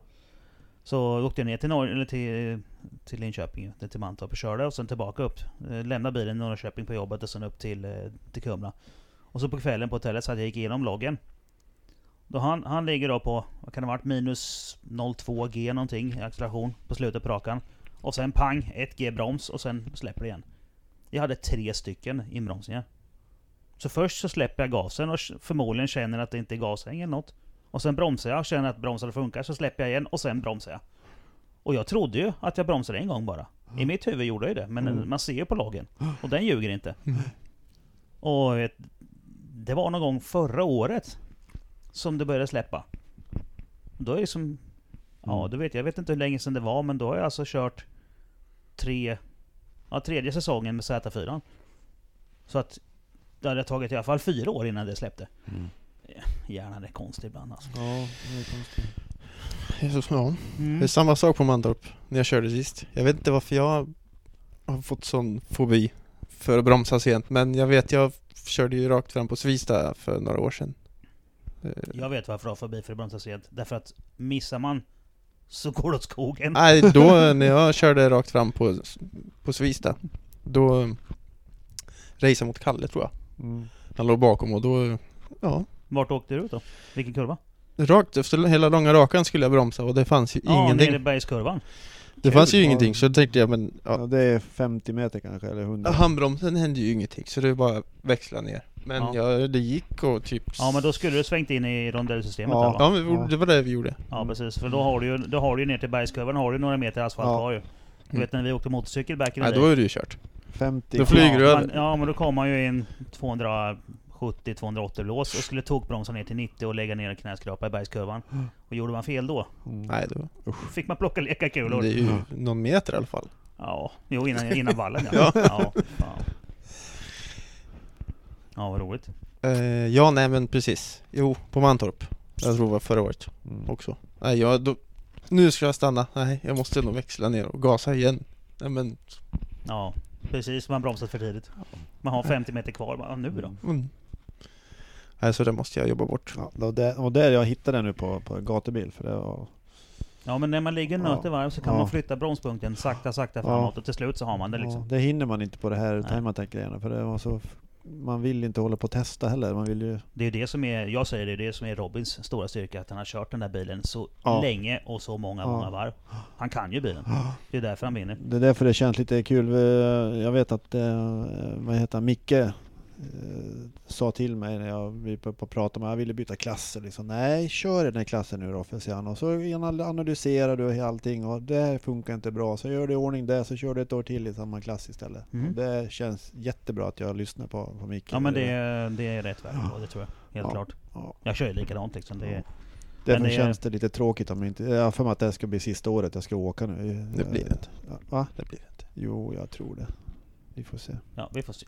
[SPEAKER 1] Så åkte jag ner till, Norr, eller till, till Linköping, till Mantorp och körde och sen tillbaka upp. Eh, lämnade bilen i Norrköping på jobbet och sen upp till, eh, till Kumla. Och så på kvällen på hotellet så att jag gick igenom loggen. Då han, han ligger då på, vad kan det ha varit, minus 0,2 G någonting i acceleration på slutet på rakan. Och sen pang, 1 G broms och sen släpper det igen. Jag hade tre stycken inbromsningar. Så först så släpper jag gasen och förmodligen känner att det inte är gashäng eller något. Och sen bromsar jag känner att bromsarna funkar, så släpper jag igen och sen bromsar jag. Och jag trodde ju att jag bromsade en gång bara. I mitt huvud gjorde jag ju det, men
[SPEAKER 3] Mm.
[SPEAKER 1] man ser ju på loggen. Och den ljuger inte. Och vet, det var någon gång förra året som det började släppa. Då är det som... Ja,
[SPEAKER 3] Mm.
[SPEAKER 1] du vet, jag vet inte hur länge sedan det var, men då har jag alltså kört tre... Ja, tredje säsongen med Z4. Så att det hade tagit i alla fall fyra år innan det släppte. Hjärnan är konstig ibland alltså.
[SPEAKER 2] Ja, det är konstigt. Jesus, ja. Det är
[SPEAKER 1] Mm.
[SPEAKER 2] samma sak på Mantorp när jag körde sist. Jag vet inte varför jag har fått sån fobi för att bromsa sent men jag vet jag körde ju rakt fram på Svista för några år sedan. Eh,
[SPEAKER 1] Jag vet varför jag har förbi för att bromsa sent. Därför att missar man så går det åt skogen.
[SPEAKER 2] Nej, då när jag körde rakt fram på, på Svista då eh, raceade mot Kalle tror jag.
[SPEAKER 3] Mm.
[SPEAKER 2] Han låg bakom och då, ja,
[SPEAKER 1] Vart åkte du ut då? Vilken kurva?
[SPEAKER 2] rakt efter hela långa rakan skulle jag bromsa och det fanns ju
[SPEAKER 1] Ja,
[SPEAKER 2] ingenting.
[SPEAKER 1] nere i bergskurvan.
[SPEAKER 2] Det fanns ju ingenting så då tänkte jag men ja,
[SPEAKER 3] Ja, det är 50 meter kanske, eller 100.
[SPEAKER 2] handbromsen hände ju ingenting så det var bara växla ner. Men
[SPEAKER 1] Ja.
[SPEAKER 2] ja. det gick och typ
[SPEAKER 1] Ja men då skulle du svängt in i rondellsystemet
[SPEAKER 3] Ja.
[SPEAKER 1] där va?
[SPEAKER 2] Ja, men
[SPEAKER 3] Ja.
[SPEAKER 2] det var det vi gjorde.
[SPEAKER 1] Ja precis, för då har du ju, då har du ju ner till bergskurvan har du några meter asfalt
[SPEAKER 3] Ja.
[SPEAKER 1] kvar ju. Du
[SPEAKER 2] Mm.
[SPEAKER 1] vet när vi åkte motorcykel back in
[SPEAKER 2] Nej, då är det ju kört.
[SPEAKER 3] 50
[SPEAKER 2] Då flyger du
[SPEAKER 1] ja,
[SPEAKER 2] över.
[SPEAKER 1] men, ja men då kom man ju in 270-280 lås och skulle tokbromsa ner till 90 och lägga ner en knäskrapa i bergskurvan. Och gjorde man fel då,
[SPEAKER 3] Mm.
[SPEAKER 2] Nej, det var,
[SPEAKER 1] fick man plocka leka
[SPEAKER 2] det
[SPEAKER 1] kulor.
[SPEAKER 2] är ju
[SPEAKER 3] Ja.
[SPEAKER 2] någon meter i alla fall.
[SPEAKER 1] Ja, jo innan, innan vallen ja. ja. fan. Ja, vad roligt.
[SPEAKER 2] Eh, ja, nej men precis. Jo, på Mantorp. Jag tror det var förra året
[SPEAKER 3] Mm.
[SPEAKER 2] också. Nej, jag, då, nu ska jag stanna. Nej, jag måste nog växla ner och gasa igen. Nej men,
[SPEAKER 1] Ja, precis. Man bromsat för tidigt. Man har 50 meter kvar. Bara, Ja, nu då?
[SPEAKER 2] mm. Nej, så det måste jag jobba bort.
[SPEAKER 3] Ja, det var där, och där jag hittade den nu på, på gatubil, för det var
[SPEAKER 1] Ja men när man ligger och nöter
[SPEAKER 3] Ja.
[SPEAKER 1] varv så kan
[SPEAKER 3] Ja.
[SPEAKER 1] man flytta bromspunkten sakta sakta
[SPEAKER 3] Ja.
[SPEAKER 1] framåt och till slut så har man det liksom.
[SPEAKER 3] Ja, det hinner man inte på det här timeattack-grejerna för det var så... Man vill inte hålla på och testa heller. Man vill ju...
[SPEAKER 1] Det är det som är, jag säger det, det är det som är Robins stora styrka. Att han har kört den där bilen så
[SPEAKER 3] Ja.
[SPEAKER 1] länge och så många,
[SPEAKER 3] Ja.
[SPEAKER 1] många varv. Han kan ju bilen. Det är därför han vinner.
[SPEAKER 3] Det är därför det känns lite kul. Jag vet att, eh, vad heter han, Micke sa till mig när jag vi på på prata med jag ville byta klasser. Liksom. Nej, kör i den här klassen nu då, för han. Och så anal- analyserar du allting och det här funkar inte bra. Så gör du i ordning det, så kör du ett år till i samma klass istället.
[SPEAKER 1] Mm.
[SPEAKER 3] Det känns jättebra att jag lyssnar på, på Micke.
[SPEAKER 1] Ja men det, är- det är rätt väg
[SPEAKER 3] Ja.
[SPEAKER 1] det tror jag. Helt
[SPEAKER 3] Ja.
[SPEAKER 1] klart.
[SPEAKER 3] Ja.
[SPEAKER 1] Jag kör ju likadant liksom. Det är,
[SPEAKER 3] Därför
[SPEAKER 1] Men det är-
[SPEAKER 3] känns det lite tråkigt om inte... Jag har för mig att det här ska bli sista året jag ska åka nu.
[SPEAKER 2] Det blir det inte.
[SPEAKER 3] Ja, Va?
[SPEAKER 2] Det blir det inte.
[SPEAKER 3] Jo, jag tror det. Vi får se.
[SPEAKER 1] ja, vi får se.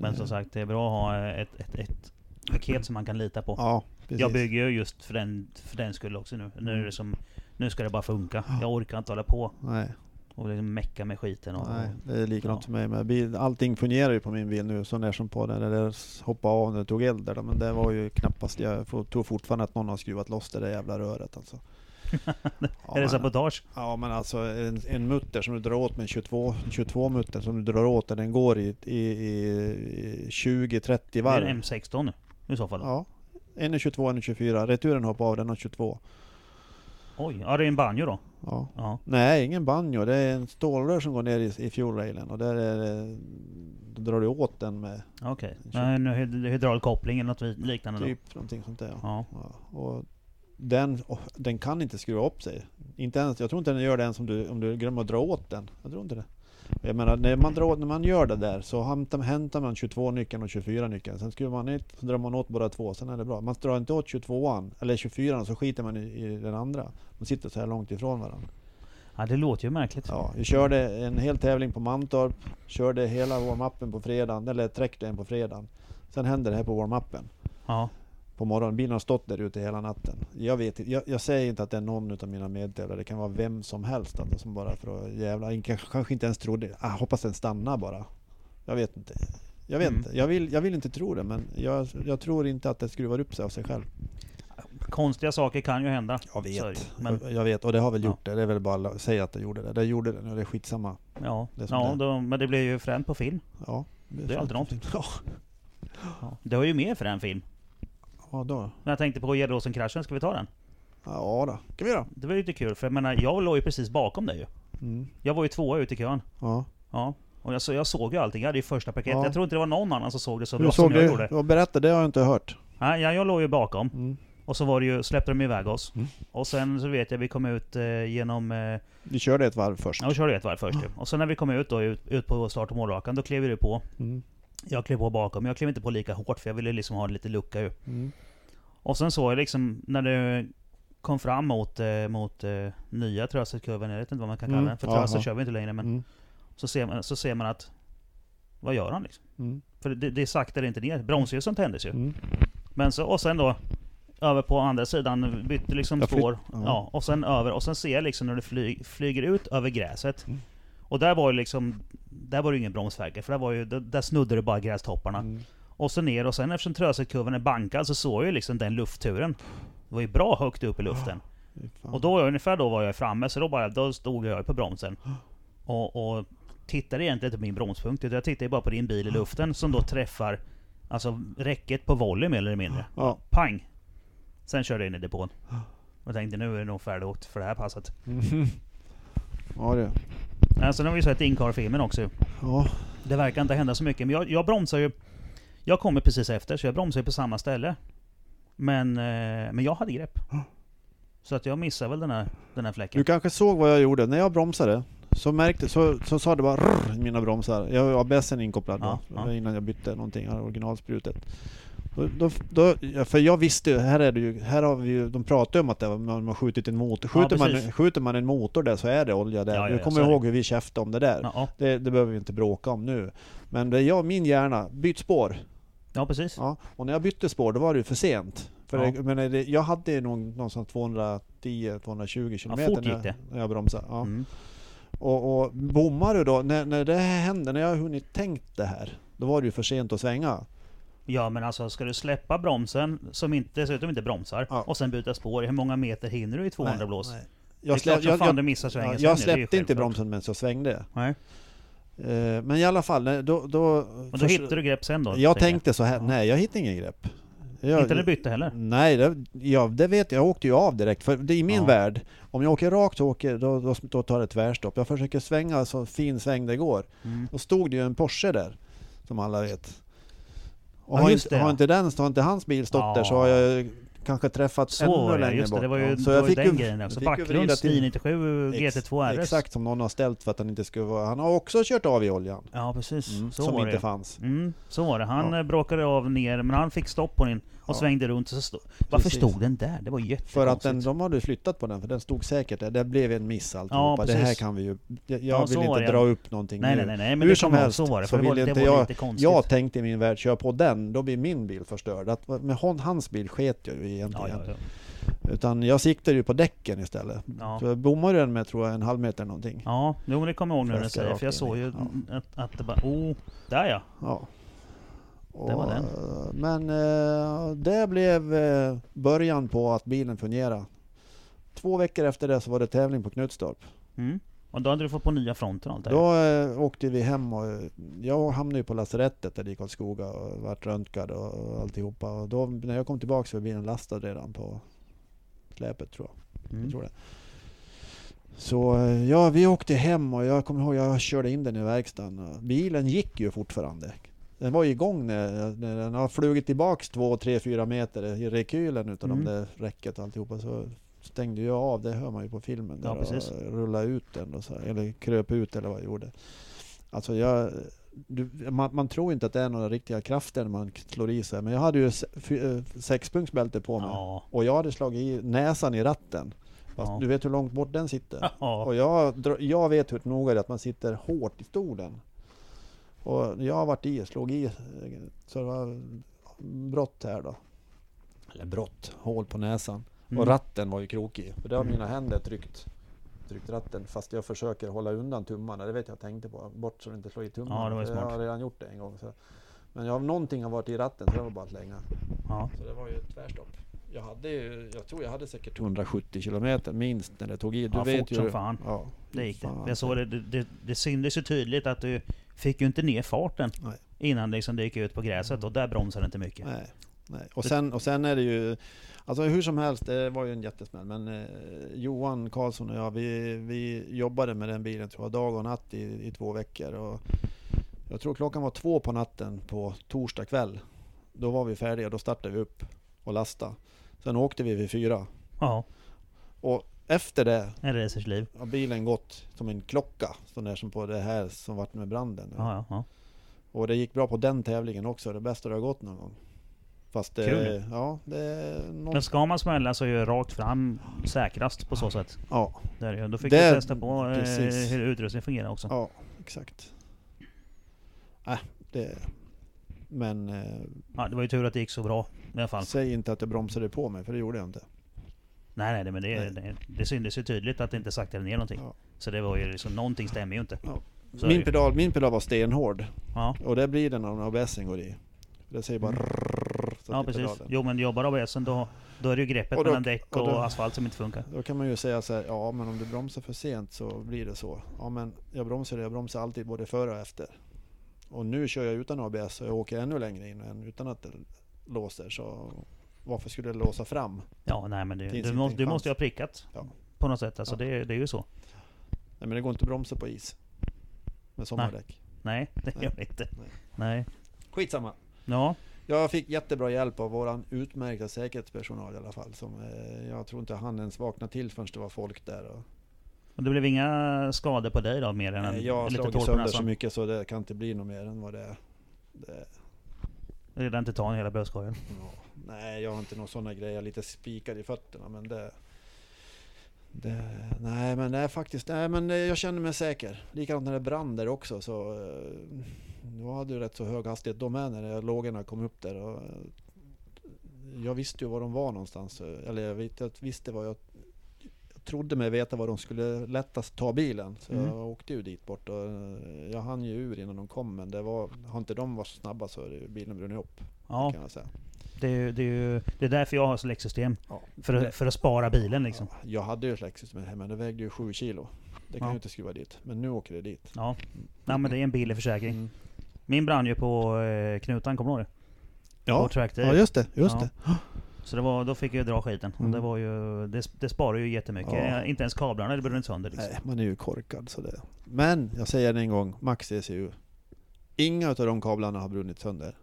[SPEAKER 1] Men som sagt, det är bra att ha ett, ett, ett paket som man kan lita på.
[SPEAKER 3] Ja, precis.
[SPEAKER 1] Jag bygger ju just för den, för den skull också nu. Nu är
[SPEAKER 3] Mm.
[SPEAKER 1] det som... Nu ska det bara funka. Jag orkar inte hålla på
[SPEAKER 3] Nej,
[SPEAKER 1] och liksom mecka med skiten. Och,
[SPEAKER 3] nej, det är likadant
[SPEAKER 1] ja.
[SPEAKER 3] för mig med bil. Allting fungerar ju på min bil nu, så när som på den där hoppade av när det tog eld där. Men det var ju knappast, jag tror fortfarande att någon har skruvat loss det där jävla röret alltså.
[SPEAKER 1] Är det sabotage?
[SPEAKER 3] Ja men alltså en, en mutter som du drar åt med en 22, 22 mutter som du drar åt den går i, i, i 20-30
[SPEAKER 1] Det är
[SPEAKER 3] varv.
[SPEAKER 1] en M16 nu. I så fall.
[SPEAKER 3] Ja. En är 22, en är 24. Returen hoppar av, den har 22.
[SPEAKER 1] Oj, ja det är en banjo då.
[SPEAKER 3] Ja.
[SPEAKER 1] Ja.
[SPEAKER 3] Nej, ingen banjo. Det är en stålrör som går ner i, i fuelrailen och där är det, då drar du åt den med
[SPEAKER 1] Okej. Okay. En hyd- hydraulkoppling eller något liknande då.
[SPEAKER 3] typ någonting sånt där. Ja.
[SPEAKER 1] Ja.
[SPEAKER 3] Ja. Och den, och den kan inte skruva upp sig. Inte ens, jag tror inte den gör det ens om du, om du glömmer att dra åt den. Jag tror inte det. Jag menar, när man, drar, när man gör det där så hämtar, man 22-nyckeln och 24-nyckeln. Sen skruvar man ut, så drar man åt båda två, sen är det bra. Man drar inte åt 22an eller 24an så skiter man i, i den andra. Man sitter så här långt ifrån varandra.
[SPEAKER 1] ja, det låter ju märkligt.
[SPEAKER 3] Ja, vi körde en hel tävling på Mantorp. Körde hela warm-upen på fredagen, eller trackdagen på fredagen. Sen hände det här på warm-upen
[SPEAKER 1] Ja.
[SPEAKER 3] På morgonen. Bilen har stått där ute hela natten. Jag vet jag, jag säger inte att det är någon av mina medtävlare. Det kan vara vem som helst alltså, som bara för att jävla, in- kanske inte ens trodde. Ah, hoppas den stannar bara. Jag vet inte. Jag vet
[SPEAKER 1] Mm.
[SPEAKER 3] inte. Jag vill, jag vill inte tro det, men jag, jag tror inte att det skruvar upp sig av sig själv.
[SPEAKER 1] Konstiga saker kan ju hända.
[SPEAKER 3] Jag
[SPEAKER 1] är det
[SPEAKER 3] vet.
[SPEAKER 1] ju. Men
[SPEAKER 3] Jag, jag vet, och det har väl
[SPEAKER 1] Ja.
[SPEAKER 3] gjort det. Det är väl bara att säga att det gjorde det. Det gjorde det, är det skitsamma.
[SPEAKER 1] ja,
[SPEAKER 3] Det är
[SPEAKER 1] ja
[SPEAKER 3] det är.
[SPEAKER 1] då, men det blir ju fränt på film.
[SPEAKER 3] Ja,
[SPEAKER 1] Det är alltid något.
[SPEAKER 3] Ja,
[SPEAKER 1] Ja. Det var ju mer frän film.
[SPEAKER 3] Ja då.
[SPEAKER 1] Men jag tänkte på Gärdåsen-kraschen, ska vi ta den?
[SPEAKER 3] Ja då, kan vi göra.
[SPEAKER 1] Det var ju lite kul, för jag menar, jag låg ju precis bakom dig ju.
[SPEAKER 3] Mm.
[SPEAKER 1] Jag var ju tvåa ute i kön.
[SPEAKER 3] Ja.
[SPEAKER 1] Ja. Och jag, så jag såg ju allting, jag hade ju första paketet.
[SPEAKER 3] Ja.
[SPEAKER 1] Jag tror inte det var någon annan som såg det så
[SPEAKER 3] Du
[SPEAKER 1] bra som jag gjorde.
[SPEAKER 3] Ja, berätta, det har jag inte hört.
[SPEAKER 1] Nej, jag, jag låg ju bakom.
[SPEAKER 3] Mm.
[SPEAKER 1] Och så var det ju, släppte de iväg oss.
[SPEAKER 3] Mm.
[SPEAKER 1] Och sen så vet jag, vi kom ut eh, genom... Eh,
[SPEAKER 3] Vi körde ett varv först.
[SPEAKER 1] ja, vi körde ett varv först ju. Och sen när vi kom ut då, ut, ut på start och målrakan, då klev ju på.
[SPEAKER 3] Mm.
[SPEAKER 1] Jag klev på bakom, men jag klev inte på lika hårt för jag ville liksom ha lite lucka ju.
[SPEAKER 3] Mm.
[SPEAKER 1] Och sen såg jag liksom, när det kom fram mot, eh, mot eh, nya Trösselkurvan, jag vet inte vad man kan kalla
[SPEAKER 3] Mm.
[SPEAKER 1] den. För Trösel kör vi inte längre, men
[SPEAKER 3] Mm.
[SPEAKER 1] så, ser man, så ser man att... Vad gör han liksom?
[SPEAKER 3] Mm.
[SPEAKER 1] För det, det saktade inte ner. Bromsljusen tändes ju.
[SPEAKER 3] Mm.
[SPEAKER 1] Men så, och sen då över på andra sidan, bytte liksom spår.
[SPEAKER 3] ja.
[SPEAKER 1] Ja. och sen över, och sen ser jag liksom när det fly, flyger ut över gräset.
[SPEAKER 3] Mm.
[SPEAKER 1] Och där var ju liksom, där var det ingen bromsverkar, för där var ju, där, där snudde det bara grästopparna.
[SPEAKER 3] Mm.
[SPEAKER 1] Och så ner, och sen eftersom Tröselkurvan är bankad så såg jag ju liksom den luftturen. Det var ju bra högt upp i luften.
[SPEAKER 3] Fan.
[SPEAKER 1] Och då, ungefär då var jag framme, så då bara, då stod jag på bromsen. Och, och tittade egentligen inte på min bromspunkt, utan jag tittade ju bara på din bil i luften som då träffar Alltså räcket på volley mer eller mindre.
[SPEAKER 3] Ja.
[SPEAKER 1] Pang! Sen körde jag in i depån. Och tänkte nu är det nog färdigåkt för det här passet.
[SPEAKER 3] Mhm. Ja det.
[SPEAKER 1] Alltså nu har vi sett Incar-filmen också ju.
[SPEAKER 3] Ja.
[SPEAKER 1] Det verkar inte hända så mycket, men jag, jag bromsar ju... Jag kommer precis efter, så jag bromsar ju på samma ställe. Men, eh, men jag hade grepp. Så att jag missade väl den här, den här fläcken.
[SPEAKER 3] Du kanske såg vad jag gjorde. När jag bromsade så märkte, så, så sa det bara rrr, i mina bromsar. Jag har ABSen inkopplad
[SPEAKER 1] Ja,
[SPEAKER 3] då,
[SPEAKER 1] ja.
[SPEAKER 3] innan jag bytte någonting, originalsprutet. Då, då, ja, för jag visste ju, här är det ju, här har vi ju, de pratar ju om att det man har skjutit en motor.
[SPEAKER 1] Ja,
[SPEAKER 3] Skjuter, man,
[SPEAKER 1] precis.
[SPEAKER 3] skjuter man en motor där så är det olja där.
[SPEAKER 1] Ja, ja,
[SPEAKER 3] jag
[SPEAKER 1] ja,
[SPEAKER 3] kommer ihåg hur vi käftade om det där.
[SPEAKER 1] Ja, ja.
[SPEAKER 3] Det, det behöver vi inte bråka om nu. Men det, jag, min hjärna, byt spår.
[SPEAKER 1] Ja precis.
[SPEAKER 3] Ja, och när jag bytte spår då var det ju för sent. För
[SPEAKER 1] Ja.
[SPEAKER 3] det, men det, jag hade nog någonstans 210-220 kilometer
[SPEAKER 1] fort
[SPEAKER 3] när,
[SPEAKER 1] det.
[SPEAKER 3] när jag bromsade. Ja.
[SPEAKER 1] Mm.
[SPEAKER 3] Och, och bommar du då, när, när det här hände, när jag har hunnit tänkt det här, då var det ju för sent att svänga.
[SPEAKER 1] Ja men alltså ska du släppa bromsen som inte, dessutom inte bromsar
[SPEAKER 3] Ja.
[SPEAKER 1] och sen byta spår, hur många meter hinner du i 200
[SPEAKER 3] Nej,
[SPEAKER 1] blås?
[SPEAKER 3] nej.
[SPEAKER 1] Det är
[SPEAKER 3] Jag,
[SPEAKER 1] klart
[SPEAKER 3] slä,
[SPEAKER 1] som
[SPEAKER 3] jag, jag, ja, jag släppte inte bromsen medan jag svängde.
[SPEAKER 1] Nej.
[SPEAKER 3] Eh, Men i alla fall, då... då
[SPEAKER 1] Och då hittade du grepp sen då?
[SPEAKER 3] Jag tänkte så här,
[SPEAKER 1] Ja.
[SPEAKER 3] nej jag hittade ingen grepp. Jag,
[SPEAKER 1] Inte när du bytte heller?
[SPEAKER 3] Nej, det, ja, det vet jag. Jag åkte ju av direkt. För det är i min
[SPEAKER 1] Ja.
[SPEAKER 3] värld, om jag åker rakt så åker, då, då, då tar det tvärstopp. Jag försöker svänga så fin sväng det går.
[SPEAKER 1] Mm.
[SPEAKER 3] Då stod det ju en Porsche där, som alla vet. Och
[SPEAKER 1] Ja,
[SPEAKER 3] har, inte,
[SPEAKER 1] det,
[SPEAKER 3] har
[SPEAKER 1] ja.
[SPEAKER 3] inte den, har inte hans bil stått där så har jag kanske träffat
[SPEAKER 1] Så
[SPEAKER 3] ännu längre
[SPEAKER 1] just det.
[SPEAKER 3] bort.
[SPEAKER 1] Det var ju,
[SPEAKER 3] Ja,
[SPEAKER 1] det var ju den grejen också.
[SPEAKER 3] fick
[SPEAKER 1] Backlunds
[SPEAKER 3] till-
[SPEAKER 1] 997 GT2 RS.
[SPEAKER 3] Exakt som någon har ställt för att han inte skulle vara... Han har också kört av i oljan.
[SPEAKER 1] Ja precis,
[SPEAKER 3] Mm,
[SPEAKER 1] så
[SPEAKER 3] som
[SPEAKER 1] var
[SPEAKER 3] inte
[SPEAKER 1] det.
[SPEAKER 3] fanns.
[SPEAKER 1] Mm, så var det. Han
[SPEAKER 3] Ja.
[SPEAKER 1] eh, bråkade av ner, men han fick stopp på den och
[SPEAKER 3] Ja.
[SPEAKER 1] svängde runt. Så stod, varför
[SPEAKER 3] Precis.
[SPEAKER 1] stod den där? Det var
[SPEAKER 3] För
[SPEAKER 1] jättekonstigt.
[SPEAKER 3] att den, de hade flyttat på den, för den stod säkert där. Det blev en miss alltihopa. det
[SPEAKER 1] precis.
[SPEAKER 3] här kan vi ju... Jag,
[SPEAKER 1] Ja,
[SPEAKER 3] jag
[SPEAKER 1] så
[SPEAKER 3] vill inte
[SPEAKER 1] det.
[SPEAKER 3] dra upp någonting
[SPEAKER 1] nej,
[SPEAKER 3] nu.
[SPEAKER 1] nej, nej, nej, men
[SPEAKER 3] Hur
[SPEAKER 1] det
[SPEAKER 3] som helst
[SPEAKER 1] så var det.
[SPEAKER 3] så
[SPEAKER 1] För det var,
[SPEAKER 3] vill
[SPEAKER 1] det
[SPEAKER 3] inte
[SPEAKER 1] var
[SPEAKER 3] jag-
[SPEAKER 1] konstigt.
[SPEAKER 3] Jag tänkte i min värld, kör på den, då blir min bil förstörd. Att, med hon, hans bil sket jag ju
[SPEAKER 1] ja,
[SPEAKER 3] egentligen.
[SPEAKER 1] ja, ja.
[SPEAKER 3] Utan jag siktade ju på däcken istället.
[SPEAKER 1] Ja.
[SPEAKER 3] Så jag bommade den med tror jag en halv meter någonting.
[SPEAKER 1] Ja, jo men det kommer jag ihåg nu när du säger. För jag såg ju
[SPEAKER 3] Ja.
[SPEAKER 1] att, att det bara, oh, där ja.
[SPEAKER 3] Ja.
[SPEAKER 1] Det var
[SPEAKER 3] Och,
[SPEAKER 1] den.
[SPEAKER 3] eh, Men eh, det blev eh, början på att bilen fungerade. Två veckor efter det så var det tävling på Knutstorp.
[SPEAKER 1] Mm. Och då hade du fått på nya fronten och allt det
[SPEAKER 3] Då eh, åkte vi hem och jag hamnade ju på lasarettet där i Karlskoga och vart röntgad och alltihopa. Och då när jag kom tillbaka så var bilen lastad redan på släpet tror jag.
[SPEAKER 1] Mm.
[SPEAKER 3] Jag tror det. Så ja, vi åkte hem och jag kommer ihåg jag körde in den i verkstaden. och Bilen gick ju fortfarande. Den var igång när, när den har flugit tillbaks 2, 3, 4 meter i rekylen utav
[SPEAKER 1] Mm.
[SPEAKER 3] de där räcket och alltihopa. Så stängde jag av, det hör man ju på filmen.
[SPEAKER 1] Ja,
[SPEAKER 3] Där
[SPEAKER 1] precis.
[SPEAKER 3] och rullade ut den och så, här, eller kröp ut eller vad jag gjorde. Alltså jag, du, man, man tror inte att det är några riktiga krafter när man slår i sig. Men jag hade ju eh, sexpunktsbälte på mig.
[SPEAKER 1] Ja.
[SPEAKER 3] Och jag hade slagit i näsan i ratten. Fast
[SPEAKER 1] Ja.
[SPEAKER 3] du vet hur långt bort den sitter?
[SPEAKER 1] Ja.
[SPEAKER 3] Och jag, jag vet hur noga det är att man sitter hårt i stolen. Och jag har varit i, slog i, eh, så det var brott här då. Eller brott, hål på näsan.
[SPEAKER 1] Mm.
[SPEAKER 3] Och ratten var ju krokig. För det har
[SPEAKER 1] Mm.
[SPEAKER 3] mina händer tryckt, tryckt ratten. Fast jag försöker hålla undan tummarna. Det vet jag tänkte på. Bort så du inte slår i tummarna.
[SPEAKER 1] Ja, det var smart.
[SPEAKER 3] Jag har redan gjort det en gång. Så. Men jag, någonting har varit i ratten så det var bara att slänga.
[SPEAKER 1] Ja.
[SPEAKER 3] Så det var ju ett tvärstopp. Jag hade ju, jag tror jag hade säkert 170 kilometer minst när det tog i. Du
[SPEAKER 1] Ja,
[SPEAKER 3] vet
[SPEAKER 1] fort
[SPEAKER 3] ju.
[SPEAKER 1] som fan.
[SPEAKER 3] Ja,
[SPEAKER 1] Det gick det.
[SPEAKER 3] fan.
[SPEAKER 1] Jag såg det, det, det, det syntes ju tydligt att du fick ju inte ner farten
[SPEAKER 3] Nej.
[SPEAKER 1] innan liksom det gick ut på gräset och där bromsade det inte mycket.
[SPEAKER 3] Nej, nej. Och, sen, och sen är det ju, alltså hur som helst, det var ju en jättesmäll. Men eh, Johan Karlsson och jag, vi, vi jobbade med den bilen tror jag, dag och natt i, i två veckor. Och jag tror klockan var två på natten på torsdag kväll. Då var vi färdiga, då startade vi upp och lastade. Sen åkte vi vid fyra.
[SPEAKER 1] Ja,
[SPEAKER 3] Och efter det
[SPEAKER 1] en racers liv.
[SPEAKER 3] har bilen gått som en klocka. Sån där som på det här som vart med branden.
[SPEAKER 1] Ja, ja, ja.
[SPEAKER 3] Och det gick bra på den tävlingen också. Det bästa det har gått någon gång. Fast det,
[SPEAKER 1] Kul.
[SPEAKER 3] ja, det är något,
[SPEAKER 1] Men ska man smälla så är ju rakt fram säkrast på så sätt.
[SPEAKER 3] ja,
[SPEAKER 1] Där, då fick
[SPEAKER 3] Det-
[SPEAKER 1] du testa på eh,
[SPEAKER 3] precis.
[SPEAKER 1] hur utrustningen fungerar också.
[SPEAKER 3] ja, exakt. Äh, det, men eh,
[SPEAKER 1] Ja, det var ju tur att det gick så bra i alla fall.
[SPEAKER 3] säg inte att jag bromsade på mig, för det gjorde jag inte.
[SPEAKER 1] Nej, nej, men det,
[SPEAKER 3] Nej.
[SPEAKER 1] det, det syntes ju tydligt att det inte saktade ner någonting.
[SPEAKER 3] Ja.
[SPEAKER 1] Så det var ju liksom, någonting stämmer ju inte.
[SPEAKER 3] Ja. Min pedal, min pedal var stenhård.
[SPEAKER 1] Ja,
[SPEAKER 3] Och det blir det när ABSen går i. Det säger bara rrrr,
[SPEAKER 1] ja precis.
[SPEAKER 3] pedalen.
[SPEAKER 1] Jo men jobbar ABSen då, då är det ju greppet
[SPEAKER 3] Och då-
[SPEAKER 1] mellan däck och,
[SPEAKER 3] och då-
[SPEAKER 1] asfalt som inte funkar.
[SPEAKER 3] Då kan man ju säga så här, ja men om du bromsar för sent så blir det så. Ja men jag bromsar, jag bromsar alltid både före och efter. Och nu kör jag utan ABS och jag åker ännu längre in än utan att det låser. Så varför skulle det låsa fram?
[SPEAKER 1] Ja, nej men det, du, måste, du måste ju ha prickat.
[SPEAKER 3] Ja.
[SPEAKER 1] På något sätt. Alltså
[SPEAKER 3] Ja.
[SPEAKER 1] det, det är ju så.
[SPEAKER 3] Nej men det går inte att bromsa på is. Med sommardäck.
[SPEAKER 1] Nej, det
[SPEAKER 3] Nej.
[SPEAKER 1] gör det inte.
[SPEAKER 3] Nej.
[SPEAKER 1] Nej.
[SPEAKER 3] Skitsamma.
[SPEAKER 1] Ja,
[SPEAKER 3] Jag fick jättebra hjälp av våran utmärkta säkerhetspersonal i alla fall. Som, eh, jag tror inte han ens vaknade till förrän det var folk där. Och,
[SPEAKER 1] och det blev inga skador på dig då mer än
[SPEAKER 3] Nej, jag har slagit sönder så mycket så det kan inte bli något mer än vad det är. Det,
[SPEAKER 1] Redan titan i hela bröstkorgen.
[SPEAKER 3] ja, nej, jag har inte några sådana grejer. Lite spikar i fötterna men det... det nej men det är faktiskt... Nej men jag känner mig säker. Likadant när det brann där också så... eh, Jag hade ju rätt så hög hastighet då med när lågorna kom upp där. Och, eh, jag visste ju var de var någonstans. Eller jag, vet, jag visste vad jag... Jag trodde mig veta var de skulle lättast ta bilen. Så
[SPEAKER 1] Mm.
[SPEAKER 3] jag åkte ju dit bort och eh, jag hann ju ur innan de kom. Men det var, har inte de varit snabba så hade bilen brunnit upp.
[SPEAKER 1] Ja,
[SPEAKER 3] Kan jag säga.
[SPEAKER 1] Det är, ju- det, är ju, det är därför jag har släcksystem.
[SPEAKER 3] Ja.
[SPEAKER 1] För att, för att spara bilen liksom.
[SPEAKER 3] Ja, jag hade ju ett Lexus med hem, men det vägde ju 7 kilo. Det kan
[SPEAKER 1] Ja.
[SPEAKER 3] jag inte skruva dit. Men nu åker det dit.
[SPEAKER 1] Ja. Nej men det är en billig försäkring.
[SPEAKER 3] Mm.
[SPEAKER 1] Min brann ju på eh, knutan, kommer du ihåg det?
[SPEAKER 3] Ja. Ja, just det. Just
[SPEAKER 1] Ja.
[SPEAKER 3] det.
[SPEAKER 1] Så det var, då fick jag dra skiten.
[SPEAKER 3] Mm.
[SPEAKER 1] det, var ju, det, det sparar ju jättemycket.
[SPEAKER 3] Ja.
[SPEAKER 1] Inte ens kablarna det brann inte sönder liksom.
[SPEAKER 3] Nej, man är ju korkad så det. Men jag säger det en gång, Max ECU. Inga av de kablarna har brunnit sönder.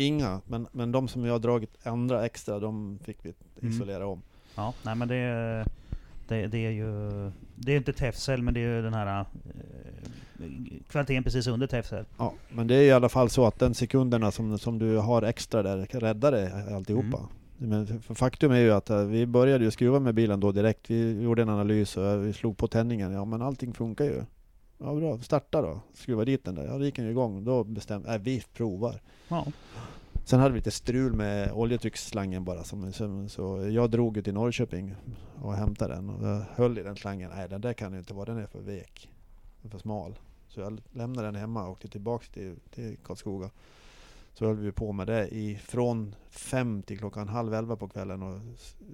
[SPEAKER 3] Inga, men, men de som vi har dragit andra extra, de fick vi
[SPEAKER 1] Mm.
[SPEAKER 3] isolera om.
[SPEAKER 1] Ja, nej men det, det, det är ju... Det är inte Tefsel men det är ju den här... Eh, kvaliteten precis under Tefsel.
[SPEAKER 3] Ja, men det är i alla fall så att den sekunderna som, som du har extra där kan rädda dig alltihopa. Men f- för faktum är ju att eh, vi började ju skruva med bilen då direkt. Vi gjorde en analys och eh, vi slog på tändningen. Ja men allting funkar ju. Ja bra, starta då. Skruva dit den där. Ja då gick den ju igång. Då bestämde äh, vi provar.
[SPEAKER 1] Ja.
[SPEAKER 3] Sen hade vi lite strul med oljetrycksslangen bara. Som, så jag drog ju till Norrköping och hämtade den. Och jag höll i den slangen. Nej den där kan ju inte vara, den är för vek. Den är för smal. Så jag lämnade den hemma och åkte tillbaks till, till Karlskoga. Så höll vi på med det i, från fem till klockan halv elva på kvällen och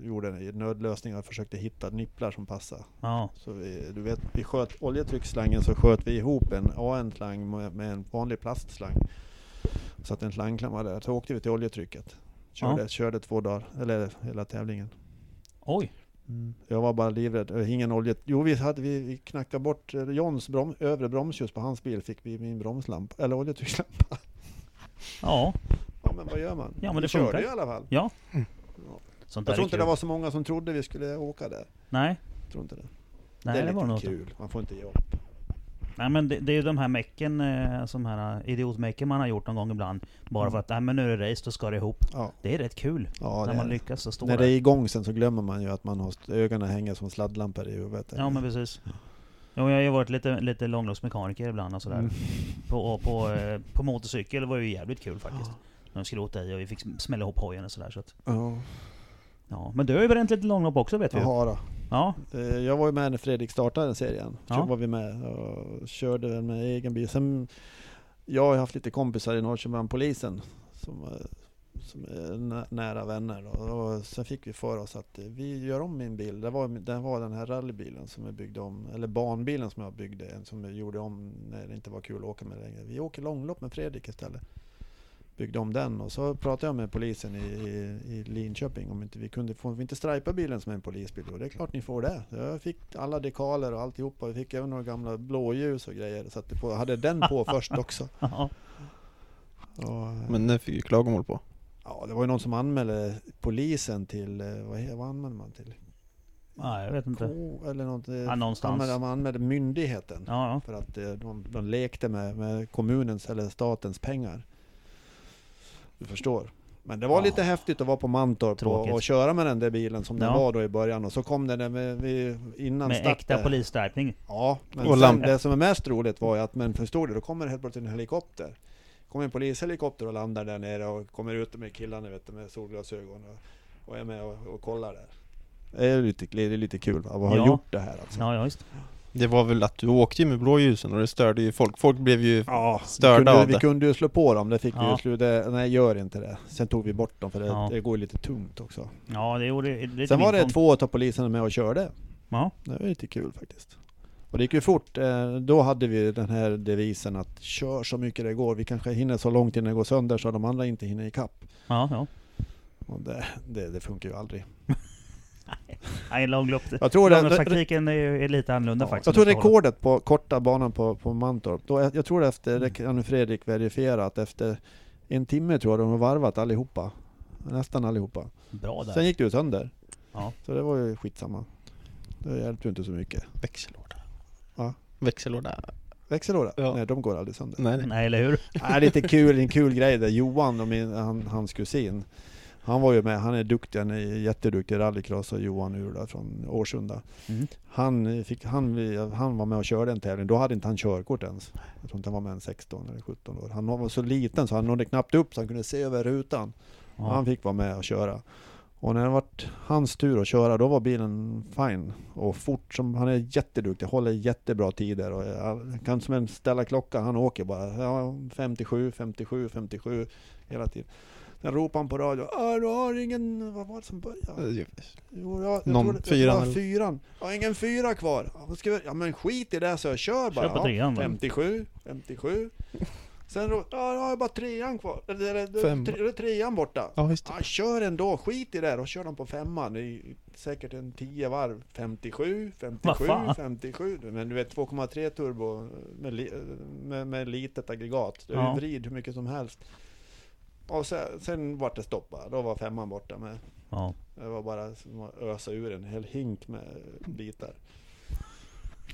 [SPEAKER 3] gjorde en nödlösningar och försökte hitta nipplar som passade.
[SPEAKER 1] Ja.
[SPEAKER 3] Så vi, du vet, vi sköt oljetrycksslangen så sköt vi ihop en AN-slang med, med en vanlig plastslang. Satte en slangklamma där. Så åkte vi till oljetrycket. Körde, körde två dagar, eller hela tävlingen.
[SPEAKER 1] Oj.
[SPEAKER 3] Jag var bara livrädd. Eh, Ingen olja. Jo, vi, hade, vi, vi knackade bort eh, Johns brom, övre bromsljus på hans bil. Fick vi min bromslampa, eller oljetryckslampa.
[SPEAKER 1] Ja.
[SPEAKER 3] Ja, men vad gör man?
[SPEAKER 1] Ja, men
[SPEAKER 3] vi
[SPEAKER 1] det funkar.
[SPEAKER 3] körde i alla fall.
[SPEAKER 1] Ja.
[SPEAKER 3] Ja.
[SPEAKER 1] Sånt
[SPEAKER 3] Jag tror inte
[SPEAKER 1] kul.
[SPEAKER 3] det var så många som trodde vi skulle åka där.
[SPEAKER 1] Nej.
[SPEAKER 3] Jag tror inte det.
[SPEAKER 1] Nej
[SPEAKER 3] det
[SPEAKER 1] det,
[SPEAKER 3] är
[SPEAKER 1] var
[SPEAKER 3] lite
[SPEAKER 1] nog
[SPEAKER 3] kul. Man får inte ge upp.
[SPEAKER 1] Nej men det, det är ju de här mecken, eh, som här eh, idiotmecken man har gjort någon gång ibland. Bara
[SPEAKER 3] Mm.
[SPEAKER 1] för att, nej men nu är det race, då ska det ihop.
[SPEAKER 3] Ja,
[SPEAKER 1] Det är rätt kul.
[SPEAKER 3] ja
[SPEAKER 1] när
[SPEAKER 3] det
[SPEAKER 1] man
[SPEAKER 3] är.
[SPEAKER 1] lyckas så stå
[SPEAKER 3] När det är igång sen så glömmer man ju att man har ögonen hänger som sladdlampor i huvudet.
[SPEAKER 1] Ja men precis. Jo, jag har ju varit lite, lite långloppsmekaniker ibland och sådär.
[SPEAKER 3] Mm.
[SPEAKER 1] På, på, eh, på motorcykel var ju jävligt kul faktiskt. När de skrotade i och vi fick sm- smälla ihop hojen och sådär. Så att,
[SPEAKER 3] Ja,
[SPEAKER 1] ja. Men du har ju bränt lite långlopp också vet vi.
[SPEAKER 3] Jaha då.
[SPEAKER 1] Ja.
[SPEAKER 3] Eh, Jag var ju med när Fredrik startade den serien. Så
[SPEAKER 1] Ja.
[SPEAKER 3] var vi med och körde den med egen bil. Sen, jag har haft lite kompisar i Norrköping polisen som, eh, som är nä- nära vänner. Då. Och sen fick vi för oss att eh, vi gör om min bil. Det var, det var den här rallybilen som jag byggde om, eller banbilen som jag byggde, en som jag gjorde om när det inte var kul att åka med längre. Vi åker långlopp med Fredrik istället. Byggde om den och så pratade jag med polisen i, i, i Linköping om inte vi kunde få, vi inte stripa bilen som en polisbil. Och det är klart ni får det. Så Jag fick alla dekaler och alltihopa. Vi fick även några gamla blåljus och grejer. Så att det på, hade den på först också. Och,
[SPEAKER 2] Men det fick ju klagomål på.
[SPEAKER 3] Ja, det var ju någon som anmälde polisen till, eh, vad, vad anmälde man till?
[SPEAKER 1] Nej, jag vet inte.
[SPEAKER 3] K, eller något. eh,
[SPEAKER 1] Ja, någonstans.
[SPEAKER 3] Anmälde, man anmälde myndigheten.
[SPEAKER 1] Ja, ja.
[SPEAKER 3] För att eh, de, de lekte med, med kommunens eller statens pengar. Du förstår. Men det var
[SPEAKER 1] Ja.
[SPEAKER 3] lite häftigt att vara på Mantorp och, och köra med den där bilen som den var då i början. Och så kom den där med, vi, innan
[SPEAKER 1] Med
[SPEAKER 3] start
[SPEAKER 1] äkta
[SPEAKER 3] där.
[SPEAKER 1] polisstripning.
[SPEAKER 3] Ja, men sen, det som är mest roligt var ju att, men förstod du, då kommer det helt plötsligt en helikopter. Kommer en polishelikopter och landar där nere och kommer ut med killarna vet du, med solglasögon och, och är med och, och kollar där. Det är lite, det är lite kul att ha
[SPEAKER 1] Ja.
[SPEAKER 3] gjort det här alltså.
[SPEAKER 1] Ja, ja visst.
[SPEAKER 2] Det var väl att du åkte ju med blåljusen och det störde ju folk. Folk blev ju
[SPEAKER 3] Ja, vi
[SPEAKER 2] störda
[SPEAKER 3] kunde,
[SPEAKER 2] av
[SPEAKER 3] vi
[SPEAKER 2] det.
[SPEAKER 3] kunde ju slå på dem, det fick vi
[SPEAKER 1] Ja.
[SPEAKER 3] ju slu, det, Nej, gör inte det. Sen tog vi bort dem för det,
[SPEAKER 1] Ja.
[SPEAKER 3] det går ju lite tungt också.
[SPEAKER 1] Ja, det gjorde lite
[SPEAKER 3] Sen var det två av poliserna med och körde.
[SPEAKER 1] Ja.
[SPEAKER 3] Det var lite kul faktiskt. Och det gick ju fort. Eh, Då hade vi den här devisen att kör så mycket det går. Vi kanske hinner så långt innan det går sönder så de andra inte hinner ikapp.
[SPEAKER 1] Ja, ja.
[SPEAKER 3] Och det, det, det funkar ju aldrig.
[SPEAKER 1] Nej, långlopp.
[SPEAKER 3] Jag tror,
[SPEAKER 1] Långloppstaktiken är, är lite annorlunda
[SPEAKER 3] ja,
[SPEAKER 1] faktiskt.
[SPEAKER 3] jag tror rekordet på korta banan på, på Mantorp, då, jag, tror efter, det kan Fredrik verifiera, att efter en timme tror jag de har varvat allihopa. Nästan allihopa.
[SPEAKER 1] Bra där.
[SPEAKER 3] Sen gick det ju sönder.
[SPEAKER 1] Ja.
[SPEAKER 3] Så det var ju skitsamma. Det hjälpte ju inte så mycket.
[SPEAKER 2] växellåda. Växellåda.
[SPEAKER 3] Växellåda?
[SPEAKER 2] Ja.
[SPEAKER 3] Nej, de går aldrig sönder.
[SPEAKER 2] Nej, nej.
[SPEAKER 1] Nej, eller hur?
[SPEAKER 3] Nej, lite kul, en kul grej där. Johan, och min, han, hans kusin, han var ju med. Han är duktig, han är jätteduktig rallycross och Johan Ur där från Årsunda.
[SPEAKER 1] Mm.
[SPEAKER 3] Han, fick, han, han var med och körde en tävling. Då hade inte han körkort ens. Jag tror inte han var med än 16 eller 17 år. Han var så liten så han nådde knappt upp så han kunde se över rutan.
[SPEAKER 1] Ja.
[SPEAKER 3] Han fick vara med och köra. Och när det vart hans tur att köra, då var bilen fine. Och fort som, han är jätteduktig, håller jättebra tider. Och jag kan som en ställa klocka, han åker bara ja, 57, 57, 57 hela tiden. Sen ropar han på radio, "Ah, du har ingen, vad var det som började? Jo, jag, jag
[SPEAKER 2] Någon
[SPEAKER 3] det,
[SPEAKER 2] fyran
[SPEAKER 3] var
[SPEAKER 2] eller-
[SPEAKER 3] fyran. Jag har ingen fyra kvar. Ja, ska vi, ja men skit i det så jag kör bara.
[SPEAKER 1] Kör på
[SPEAKER 3] Ja,
[SPEAKER 1] trean då.
[SPEAKER 3] 57, 57. Sen då, ja, jag har bara trean kvar. Eller,
[SPEAKER 2] Fem.
[SPEAKER 3] tre, trean borta.
[SPEAKER 2] Ja, just det.
[SPEAKER 3] Ja, kör ändå, skit i det. Då kör de på femman. Det är säkert en 10 varv. 57,
[SPEAKER 1] Vad
[SPEAKER 3] 57,
[SPEAKER 1] fan?
[SPEAKER 3] 57. Men du vet 2,3 turbo med, li, med, med litet aggregat. Du
[SPEAKER 1] Ja.
[SPEAKER 3] vrid hur mycket som helst. Och sen, sen vart det stopp bara. Då var femman borta med.
[SPEAKER 1] Ja.
[SPEAKER 3] Det var bara som att ösa ur en hel hink med bitar.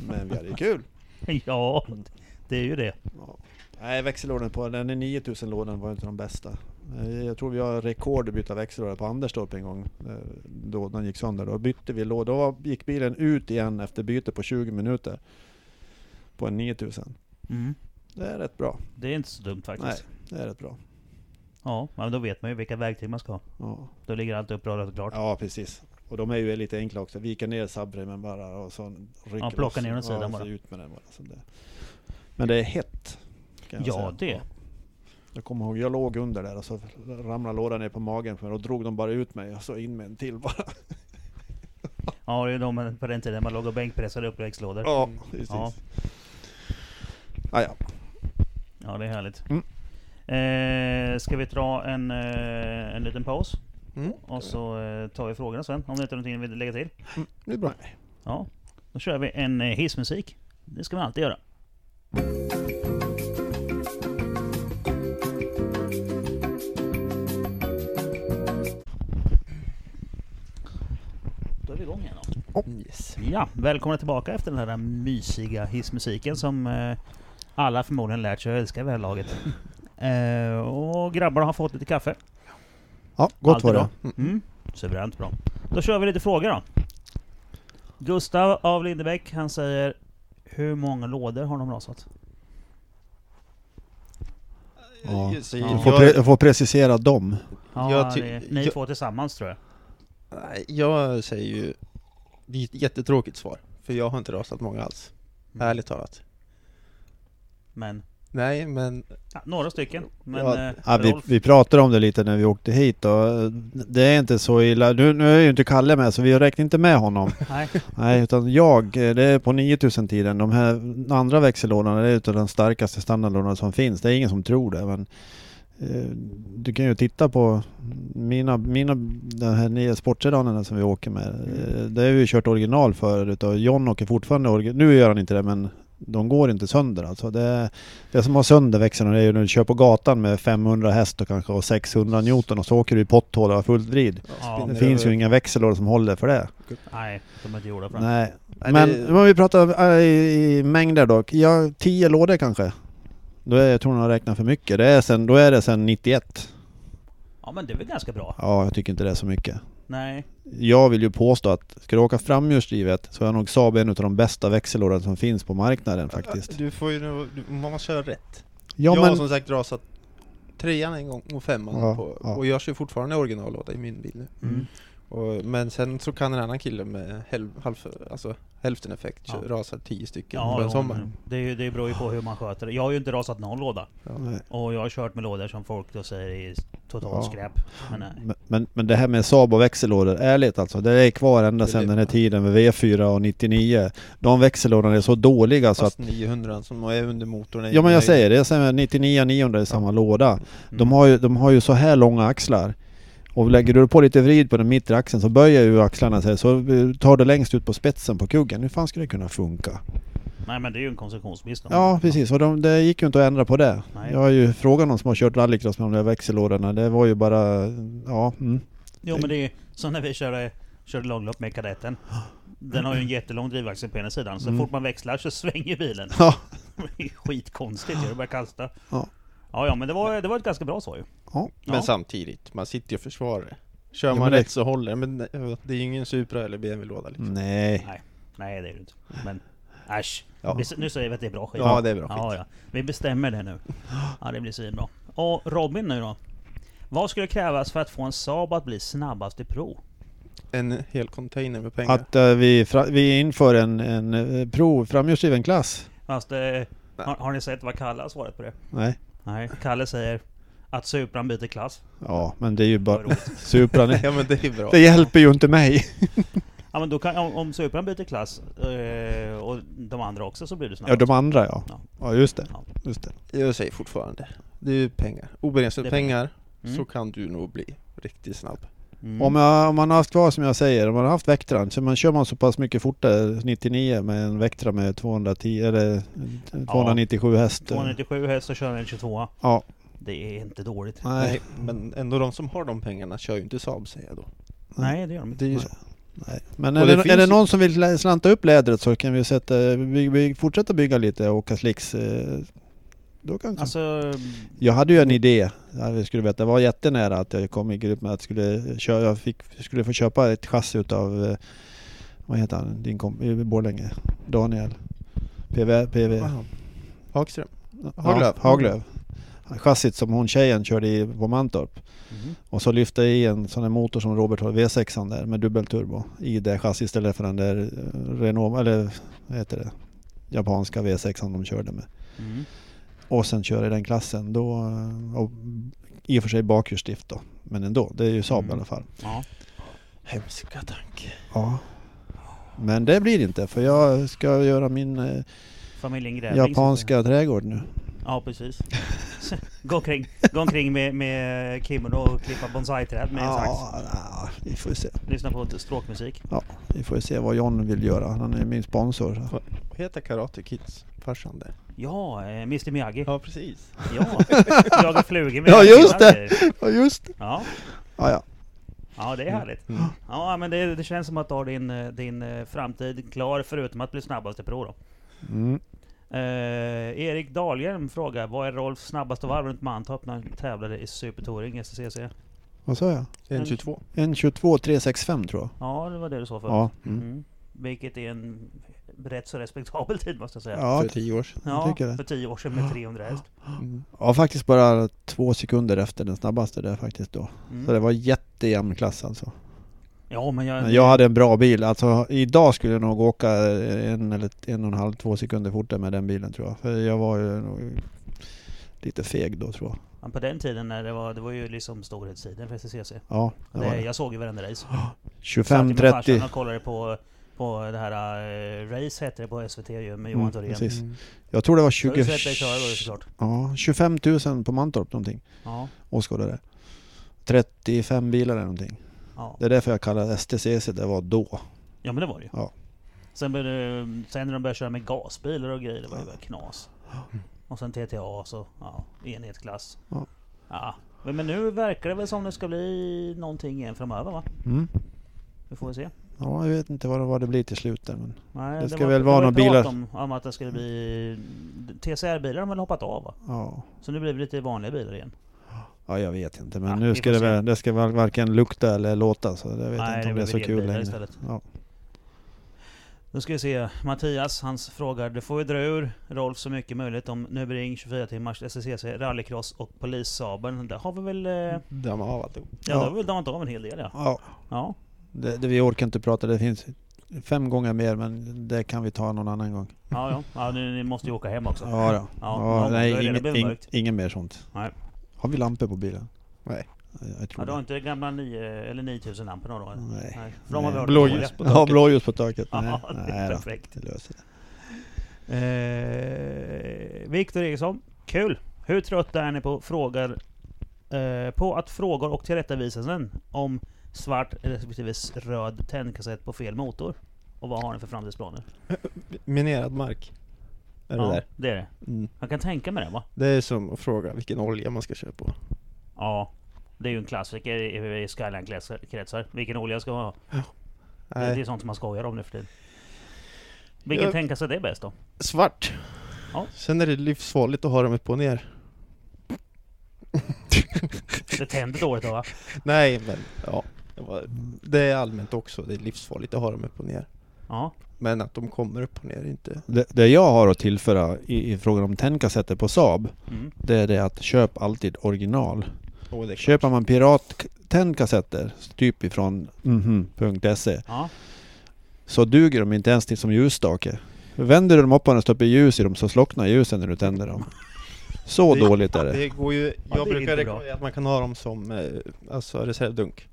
[SPEAKER 3] Men vi hade kul.
[SPEAKER 1] ja, det är ju det.
[SPEAKER 3] Ja. Nej, växellådan på den är 9000 lådan var inte de bästa. Eh, Jag tror vi har rekord att byta växellåda på Anderstorp en gång. eh, Då den gick sönder. Då bytte vi låda. Då gick bilen ut igen efter byte på 20 minuter. På en 9000.
[SPEAKER 1] Mm.
[SPEAKER 3] Det är rätt bra.
[SPEAKER 1] Det är inte så dumt faktiskt.
[SPEAKER 3] Nej, det är rätt bra.
[SPEAKER 1] Ja, men då vet man ju vilka verktyg man ska ha.
[SPEAKER 3] Ja,
[SPEAKER 1] Då ligger allt uppradat och klart.
[SPEAKER 3] ja precis. Och de är ju lite enkla också. Vika ner subframen bara och så rycker
[SPEAKER 1] Ja, plocka ner den sidan bara.
[SPEAKER 3] ut med den bara. Så det. Men det är hett. Kan
[SPEAKER 1] Ja,
[SPEAKER 3] säga.
[SPEAKER 1] det.
[SPEAKER 3] Jag kommer ihåg, jag låg under där och så ramlade lådan ner på magen för mig och drog de bara ut mig och så in med en till bara.
[SPEAKER 1] Ja, det är de på den tiden man låg och bänkpressade upp växellådor.
[SPEAKER 3] Ja, precis.
[SPEAKER 1] Ja.
[SPEAKER 3] Ah, ja.
[SPEAKER 1] Ja, det är härligt.
[SPEAKER 3] Mm.
[SPEAKER 1] Eh, ska vi dra en, eh, en liten paus?
[SPEAKER 2] Mm.
[SPEAKER 1] Och så eh, tar vi frågorna sen, om det inte är någonting vi vill lägga till.
[SPEAKER 2] Det är bra.
[SPEAKER 1] Ja, då kör vi en eh, hissmusik. Det ska man alltid göra.
[SPEAKER 2] Yes.
[SPEAKER 1] Ja, välkomna tillbaka efter den här mysiga hissmusiken som eh, alla förmodligen lärt sig att älska vid det här laget. Eh, och grabbarna har fått lite kaffe.
[SPEAKER 3] ja, gott var det.
[SPEAKER 1] bra. Mm, suveränt bra. Då kör vi lite frågor då. Gustav av Lindebäck, han säger Hur många lådor har de rasat?
[SPEAKER 3] Ja.
[SPEAKER 2] Jag,
[SPEAKER 1] Ja.
[SPEAKER 3] Jag får, pre- jag får precisera dem.
[SPEAKER 1] Ja,
[SPEAKER 2] Jag ty-
[SPEAKER 1] det är ni
[SPEAKER 2] jag-
[SPEAKER 1] två tillsammans tror jag.
[SPEAKER 2] Jag säger ju... Det är ett jättetråkigt svar. För jag har inte rasat många alls.
[SPEAKER 1] Mm.
[SPEAKER 2] Ärligt talat.
[SPEAKER 1] Men,
[SPEAKER 2] Nej, men...
[SPEAKER 1] ja, några stycken. Men
[SPEAKER 2] Ja,
[SPEAKER 1] eh,
[SPEAKER 3] Ja, vi, vi pratade om det lite när vi åkte hit och det är inte så illa. Nu, nu är ju inte Kalle med så vi räknar inte med honom.
[SPEAKER 1] nej.
[SPEAKER 3] Nej, utan jag, eh, det är på 9000 tiden. De här andra växellådorna, det är utav den starkaste standardlådan som finns. Det är ingen som tror det, men du kan ju titta på mina, mina de här nya sportsedanerna som vi åker med. Eh, Det har vi ju kört original förut och John åker fortfarande original. Nu gör han inte det, men de går inte sönder alltså. Det, det som har sönder växlarna är ju när du kör på gatan med 500 häst och kanske och 600 Newton och så åker du i potthål och har fullt vrid.
[SPEAKER 1] Ja,
[SPEAKER 3] Det finns ju inga växellådor som håller för det.
[SPEAKER 1] nej, de är inte gjorda för det.
[SPEAKER 3] Nej, men om vi pratar äh, i, i mängder då. Ja, 10 lådor kanske. Då är, jag tror nog jag räknar för mycket. Det är sen, då är det sen 91.
[SPEAKER 1] Ja men det är väl ganska bra.
[SPEAKER 3] Ja, jag tycker inte det är så mycket.
[SPEAKER 1] Nej.
[SPEAKER 3] Jag vill ju påstå att ska du åka framhjulsdrivet så är nog Saab en av de bästa växellådorna som finns på marknaden faktiskt.
[SPEAKER 2] Du får ju... nu- Du, man måste köra rätt.
[SPEAKER 3] Ja,
[SPEAKER 2] jag har
[SPEAKER 3] men
[SPEAKER 2] som sagt rasat trean en gång och femman
[SPEAKER 3] Ja,
[SPEAKER 2] på,
[SPEAKER 3] ja.
[SPEAKER 2] och jag kör fortfarande originallåda i min bil nu.
[SPEAKER 1] Mm.
[SPEAKER 2] Och, men sen så kan en annan kille med hälf, halv, alltså, hälften effekt
[SPEAKER 1] Ja.
[SPEAKER 2] rasa tio stycken
[SPEAKER 1] Ja,
[SPEAKER 2] på en
[SPEAKER 1] ja,
[SPEAKER 2] sommar.
[SPEAKER 1] det, är ju- det beror ju på hur man sköter det. Jag har ju inte rasat någon låda.
[SPEAKER 2] Ja.
[SPEAKER 3] nej.
[SPEAKER 1] Och jag har kört med lådor som folk då säger är totalt
[SPEAKER 3] Ja.
[SPEAKER 1] skräp. Men nej.
[SPEAKER 3] Men, men, men det här med Saab och växellådor, ärligt alltså. Det är kvar ända sedan den här tiden med V4 och 99. De växellådorna är så dåliga så att
[SPEAKER 2] Fast 900 som är under motorn är
[SPEAKER 3] Ja men jag säger det, sen 99 900 i samma låda.
[SPEAKER 1] Mm.
[SPEAKER 3] De har, ju, de har ju så här långa axlar. Och lägger du på lite vrid på den mittre axeln så böjer ju axlarna sig så tar det längst ut på spetsen på kuggen. Hur fan ska det kunna funka?
[SPEAKER 1] Nej men det är ju en konstruktionsmiss.
[SPEAKER 3] Ja precis, och de, det gick ju inte att ändra på det.
[SPEAKER 1] Nej.
[SPEAKER 3] Jag har ju frågat någon som har kört rallycross med de där växellådorna. Det var ju bara, ja. Mm.
[SPEAKER 1] Jo men det är ju som när vi körde, körde långlopp med kadetten. Den har ju en jättelång drivaxel på ena sidan. Så
[SPEAKER 3] Mm.
[SPEAKER 1] fort man växlar så svänger bilen.
[SPEAKER 3] Ja.
[SPEAKER 1] Det är skitkonstigt det börjar kasta.
[SPEAKER 3] Ja.
[SPEAKER 1] Ja ja men det var, det var ett ganska bra svar ju.
[SPEAKER 3] ja.
[SPEAKER 2] Men
[SPEAKER 1] Ja.
[SPEAKER 2] samtidigt, man sitter ju och försvarar det. Kör
[SPEAKER 3] Ja,
[SPEAKER 2] man
[SPEAKER 3] men det-
[SPEAKER 2] rätt så håller det, men det är ju ingen Supra eller BMW-låda liksom.
[SPEAKER 3] Nej.
[SPEAKER 1] Nej det är det inte. Men äsch.
[SPEAKER 2] Ja.
[SPEAKER 1] Vi- Nu säger vi att det är bra skit.
[SPEAKER 2] Ja, det är bra skit.
[SPEAKER 1] Ja, ja. Vi bestämmer det nu. Ja det blir svinbra. Och Robin nu då? Vad skulle krävas för att få en Saab att bli snabbast i prov?
[SPEAKER 2] En hel container med pengar.
[SPEAKER 3] Att eh, vi, vi inför en, en eh, prov framhjulsdriven klass.
[SPEAKER 1] Fast, eh, har, har ni sett vad Kalle har svarat på det?
[SPEAKER 3] Nej.
[SPEAKER 1] Nej, Kalle säger att Supran byter klass.
[SPEAKER 3] Ja, men det är ju bara... Supran är,
[SPEAKER 2] ja men det är bra.
[SPEAKER 3] Det hjälper ju inte mig.
[SPEAKER 1] Ja men då kan, om, om Supran byter klass eh, och de andra också så blir det
[SPEAKER 3] Ja,
[SPEAKER 1] snabbast.
[SPEAKER 3] de andra ja.
[SPEAKER 1] Ja.
[SPEAKER 3] Ja, just det.
[SPEAKER 1] Ja.
[SPEAKER 3] Just det.
[SPEAKER 2] Jag säger fortfarande. Det är ju pengar. Obegränsade
[SPEAKER 1] Det är
[SPEAKER 2] pengar,
[SPEAKER 1] Mm.
[SPEAKER 2] så kan du nog bli riktigt snabb.
[SPEAKER 1] Mm.
[SPEAKER 3] Om, jag, om man har haft kvar som jag säger, om man har haft Vectran, så man kör man så pass mycket fortare 99 med en Vectra med 210 eller 297 häst.
[SPEAKER 1] 297 häst och kör en 22
[SPEAKER 3] Ja,
[SPEAKER 1] Det är inte dåligt.
[SPEAKER 3] nej.
[SPEAKER 2] Nej, men ändå de som har de pengarna kör ju inte Saab säger jag då.
[SPEAKER 1] Nej det gör de inte.
[SPEAKER 2] Det är så.
[SPEAKER 3] nej. Men är
[SPEAKER 2] det
[SPEAKER 3] det, är det någon som vill slanta upp lädret så kan vi sätta, vi, vi fortsätta bygga lite och åka slicks. eh, Då kanske.
[SPEAKER 1] Alltså,
[SPEAKER 3] Jag hade ju en idé, ja, vi skulle veta, det var jättenära att jag kom i grupp med att jag skulle, köra, jag fick, jag skulle få köpa ett chassi utav, eh, vad heter han, din kompis i Borlänge? Daniel? PV? PV?
[SPEAKER 2] Wow. Hagström.
[SPEAKER 3] Ja,
[SPEAKER 2] Haglöf.
[SPEAKER 3] Haglöf. Chassit som hon tjejen körde i på Mantorp.
[SPEAKER 1] mhm.
[SPEAKER 3] Och så lyfte jag i en sån här motor som Robert har, V6 där med dubbelturbo i det chassit istället för den där eh, Renault, eller vad heter det? Japanska V6 de körde med.
[SPEAKER 1] Mm.
[SPEAKER 3] Och sen köra i den klassen då, och i och för sig bakhjulsdrift då. Men ändå, det är ju Saab
[SPEAKER 1] Mm.
[SPEAKER 3] i alla fall.
[SPEAKER 1] Ja.
[SPEAKER 2] Hemska tanke.
[SPEAKER 3] Ja. Men det blir inte för jag ska göra min eh,
[SPEAKER 1] Familjen Grävling.
[SPEAKER 3] japanska trädgård nu.
[SPEAKER 1] Ja precis. gå omkring, gå omkring med, med kimono och klippa bonsai-träd med en sax.
[SPEAKER 3] Ja, ja, vi får se.
[SPEAKER 1] Lyssna på stråkmusik.
[SPEAKER 3] Vi får se vad John vill göra. Han är min sponsor.
[SPEAKER 2] Vad heter Karate Kids farsan det?
[SPEAKER 1] Ja, eh, Mr Miyagi.
[SPEAKER 2] Ja precis.
[SPEAKER 1] Ja, jaga flugor med
[SPEAKER 3] Ja, just
[SPEAKER 1] sina
[SPEAKER 3] det.
[SPEAKER 1] grejer.
[SPEAKER 3] Ja just det.
[SPEAKER 1] Ja,
[SPEAKER 3] Ja, ja.
[SPEAKER 1] ja det är härligt.
[SPEAKER 2] Mm.
[SPEAKER 1] Ja men det, det känns som att du har din, eh, din eh, framtid klar förutom att bli snabbast i prov då.
[SPEAKER 3] Mm.
[SPEAKER 1] Eh, Erik Dahlgren frågar, vad är Rolfs snabbaste varv runt Mantorp när han tävlade i Supertouring STCC?
[SPEAKER 3] Vad sa jag?
[SPEAKER 2] En 22.
[SPEAKER 3] En 22 365 tror jag.
[SPEAKER 1] Ja, det var det du sa förut.
[SPEAKER 3] Ja. Mm.
[SPEAKER 1] Mm. Vilket är en rätt så respektabel tid måste jag säga.
[SPEAKER 3] Ja,
[SPEAKER 2] För tio år sedan.
[SPEAKER 3] jag
[SPEAKER 1] Ja,
[SPEAKER 3] tycker det.
[SPEAKER 1] för tio år sedan med 300 häst.
[SPEAKER 2] Mm.
[SPEAKER 3] ja, faktiskt bara två sekunder efter den snabbaste där faktiskt då.
[SPEAKER 1] Mm.
[SPEAKER 3] Så det var jättejämn klass alltså.
[SPEAKER 1] Ja, men jag...
[SPEAKER 3] Men jag hade en bra bil. Alltså idag skulle jag nog åka en eller en och en halv, två sekunder fortare med den bilen tror jag. För jag var ju lite feg då tror jag.
[SPEAKER 1] Men på den tiden när det var, det var ju liksom storhetstiden för STCC.
[SPEAKER 3] Ja, det var
[SPEAKER 1] Det, jag såg ju varenda race.
[SPEAKER 3] 25-30.
[SPEAKER 1] och kollade på, på det här uh, Race hette det på SVT ju med Johan
[SPEAKER 3] Mm,
[SPEAKER 1] Thorén.
[SPEAKER 3] precis.
[SPEAKER 2] Mm.
[SPEAKER 3] Jag tror det var
[SPEAKER 1] Du har
[SPEAKER 3] 20...
[SPEAKER 1] ju sett dig köra då ju såklart.
[SPEAKER 3] Ja, 25 000 på Mantorp någonting.
[SPEAKER 1] Ja,
[SPEAKER 3] Åskådare. 35 bilar eller någonting.
[SPEAKER 1] ja.
[SPEAKER 3] Det är därför jag kallar STCC det var då.
[SPEAKER 1] ja men det var det ju.
[SPEAKER 3] Ja.
[SPEAKER 1] Sen, började, sen när de började köra med gasbilar och grejer, det var ju bara knas. Och sen TTA så, ja, enhetsklass.
[SPEAKER 3] Ja.
[SPEAKER 1] Ja. Men men nu verkar det väl som det ska bli någonting igen framöver va?
[SPEAKER 3] Mm.
[SPEAKER 1] Vi får väl se.
[SPEAKER 3] Ja, jag vet inte vad det, vad det blir till slut där, men...
[SPEAKER 1] Nej,
[SPEAKER 3] Det ska
[SPEAKER 1] var-
[SPEAKER 3] väl vara
[SPEAKER 1] var
[SPEAKER 3] några bilar-
[SPEAKER 1] Om, om att det skulle bli... TCR-bilar har väl hoppat av va?
[SPEAKER 3] Ja.
[SPEAKER 1] Så nu blir det lite vanliga bilar igen.
[SPEAKER 3] Ja, jag vet inte. Men
[SPEAKER 1] Ja,
[SPEAKER 3] nu ska det väl, det ska väl varken lukta eller låta. Så jag vet
[SPEAKER 1] Nej,
[SPEAKER 3] inte om det är så kul längre.
[SPEAKER 1] istället.
[SPEAKER 3] Ja.
[SPEAKER 1] Nu ska vi se. Mattias, hans frågar. Det får ju dra ur Rolf så mycket möjligt om Nürburgring 24 timmars SCCC, rallycross och polissabeln. Det har vi väl... Eh,
[SPEAKER 2] Damma av alltihop.
[SPEAKER 1] ja,
[SPEAKER 3] Ja.
[SPEAKER 1] det har vi väl damat av en hel del ja.
[SPEAKER 3] Ja,
[SPEAKER 1] Ja.
[SPEAKER 3] Det, det, vi orkar inte prata. Det finns fem gånger mer, men det kan vi ta någon annan gång.
[SPEAKER 1] Ja, ja. ja ni, ni måste ju åka hem också.
[SPEAKER 3] Ja, då.
[SPEAKER 1] Ja,
[SPEAKER 3] ja, nej, inget, ing, inget mer sånt.
[SPEAKER 1] Nej.
[SPEAKER 3] Har vi lampor på bilen?
[SPEAKER 2] Nej.
[SPEAKER 3] Jag, jag
[SPEAKER 1] Ja,
[SPEAKER 3] tror
[SPEAKER 1] du har inte gamla 9, eller 9000 lamporna då? eller?
[SPEAKER 3] Nej.
[SPEAKER 1] För de har vi
[SPEAKER 3] Nej.
[SPEAKER 2] Blåljus på
[SPEAKER 3] Ja,
[SPEAKER 2] taket.
[SPEAKER 3] blåljus på taket. Nej,
[SPEAKER 1] Ja, det är
[SPEAKER 3] nej då.
[SPEAKER 1] perfekt.
[SPEAKER 3] Det löser det.
[SPEAKER 1] Eh, Viktor Eriksson, kul! Hur trötta är ni på frågor eh, på att frågor och tillrättavisanden om svart respektive röd tändkassett på fel motor? Och vad har ni för framtidsplaner?
[SPEAKER 2] Minerad mark. Är det
[SPEAKER 1] ja,
[SPEAKER 2] där?
[SPEAKER 1] det är det.
[SPEAKER 2] Mm.
[SPEAKER 1] Jag kan tänka mig det va?
[SPEAKER 2] Det är som att fråga vilken olja man ska köra på.
[SPEAKER 1] Ja. Det är ju en klassiker i, Skyline-kretsar. Vilken olja ska man ha? Det, det är sånt som man skojar om nu för tiden. Vilken
[SPEAKER 2] Jag-
[SPEAKER 1] tändkassett är bäst då?
[SPEAKER 2] Svart.
[SPEAKER 1] Ja.
[SPEAKER 2] Sen är det livsfarligt att ha dem upp och ner.
[SPEAKER 1] Det tänder dåligt då va?
[SPEAKER 2] Nej men ja. Det, det är allmänt också. Det är livsfarligt att ha dem upp och ner.
[SPEAKER 1] Ja.
[SPEAKER 2] Men att de kommer upp och ner inte...
[SPEAKER 3] Det, det jag har att tillföra i, i frågan om tändkassetter på Saab,
[SPEAKER 1] Mm.
[SPEAKER 3] det är det att köp alltid original.
[SPEAKER 2] Oh, det.
[SPEAKER 3] Köper man pirattändkassetter, typ ifrån mhm.se,
[SPEAKER 1] Ja.
[SPEAKER 3] så duger de inte ens till som ljusstake. Vänder du dem upp och stoppar ljus i dem så slocknar ljusen när du tänder dem. Så
[SPEAKER 2] Det-
[SPEAKER 3] dåligt är det.
[SPEAKER 2] Det går ju,
[SPEAKER 1] det
[SPEAKER 2] jag
[SPEAKER 1] är
[SPEAKER 2] brukar
[SPEAKER 1] inte bra.
[SPEAKER 2] rekommendera att man kan ha dem som eh, alltså reservdunk.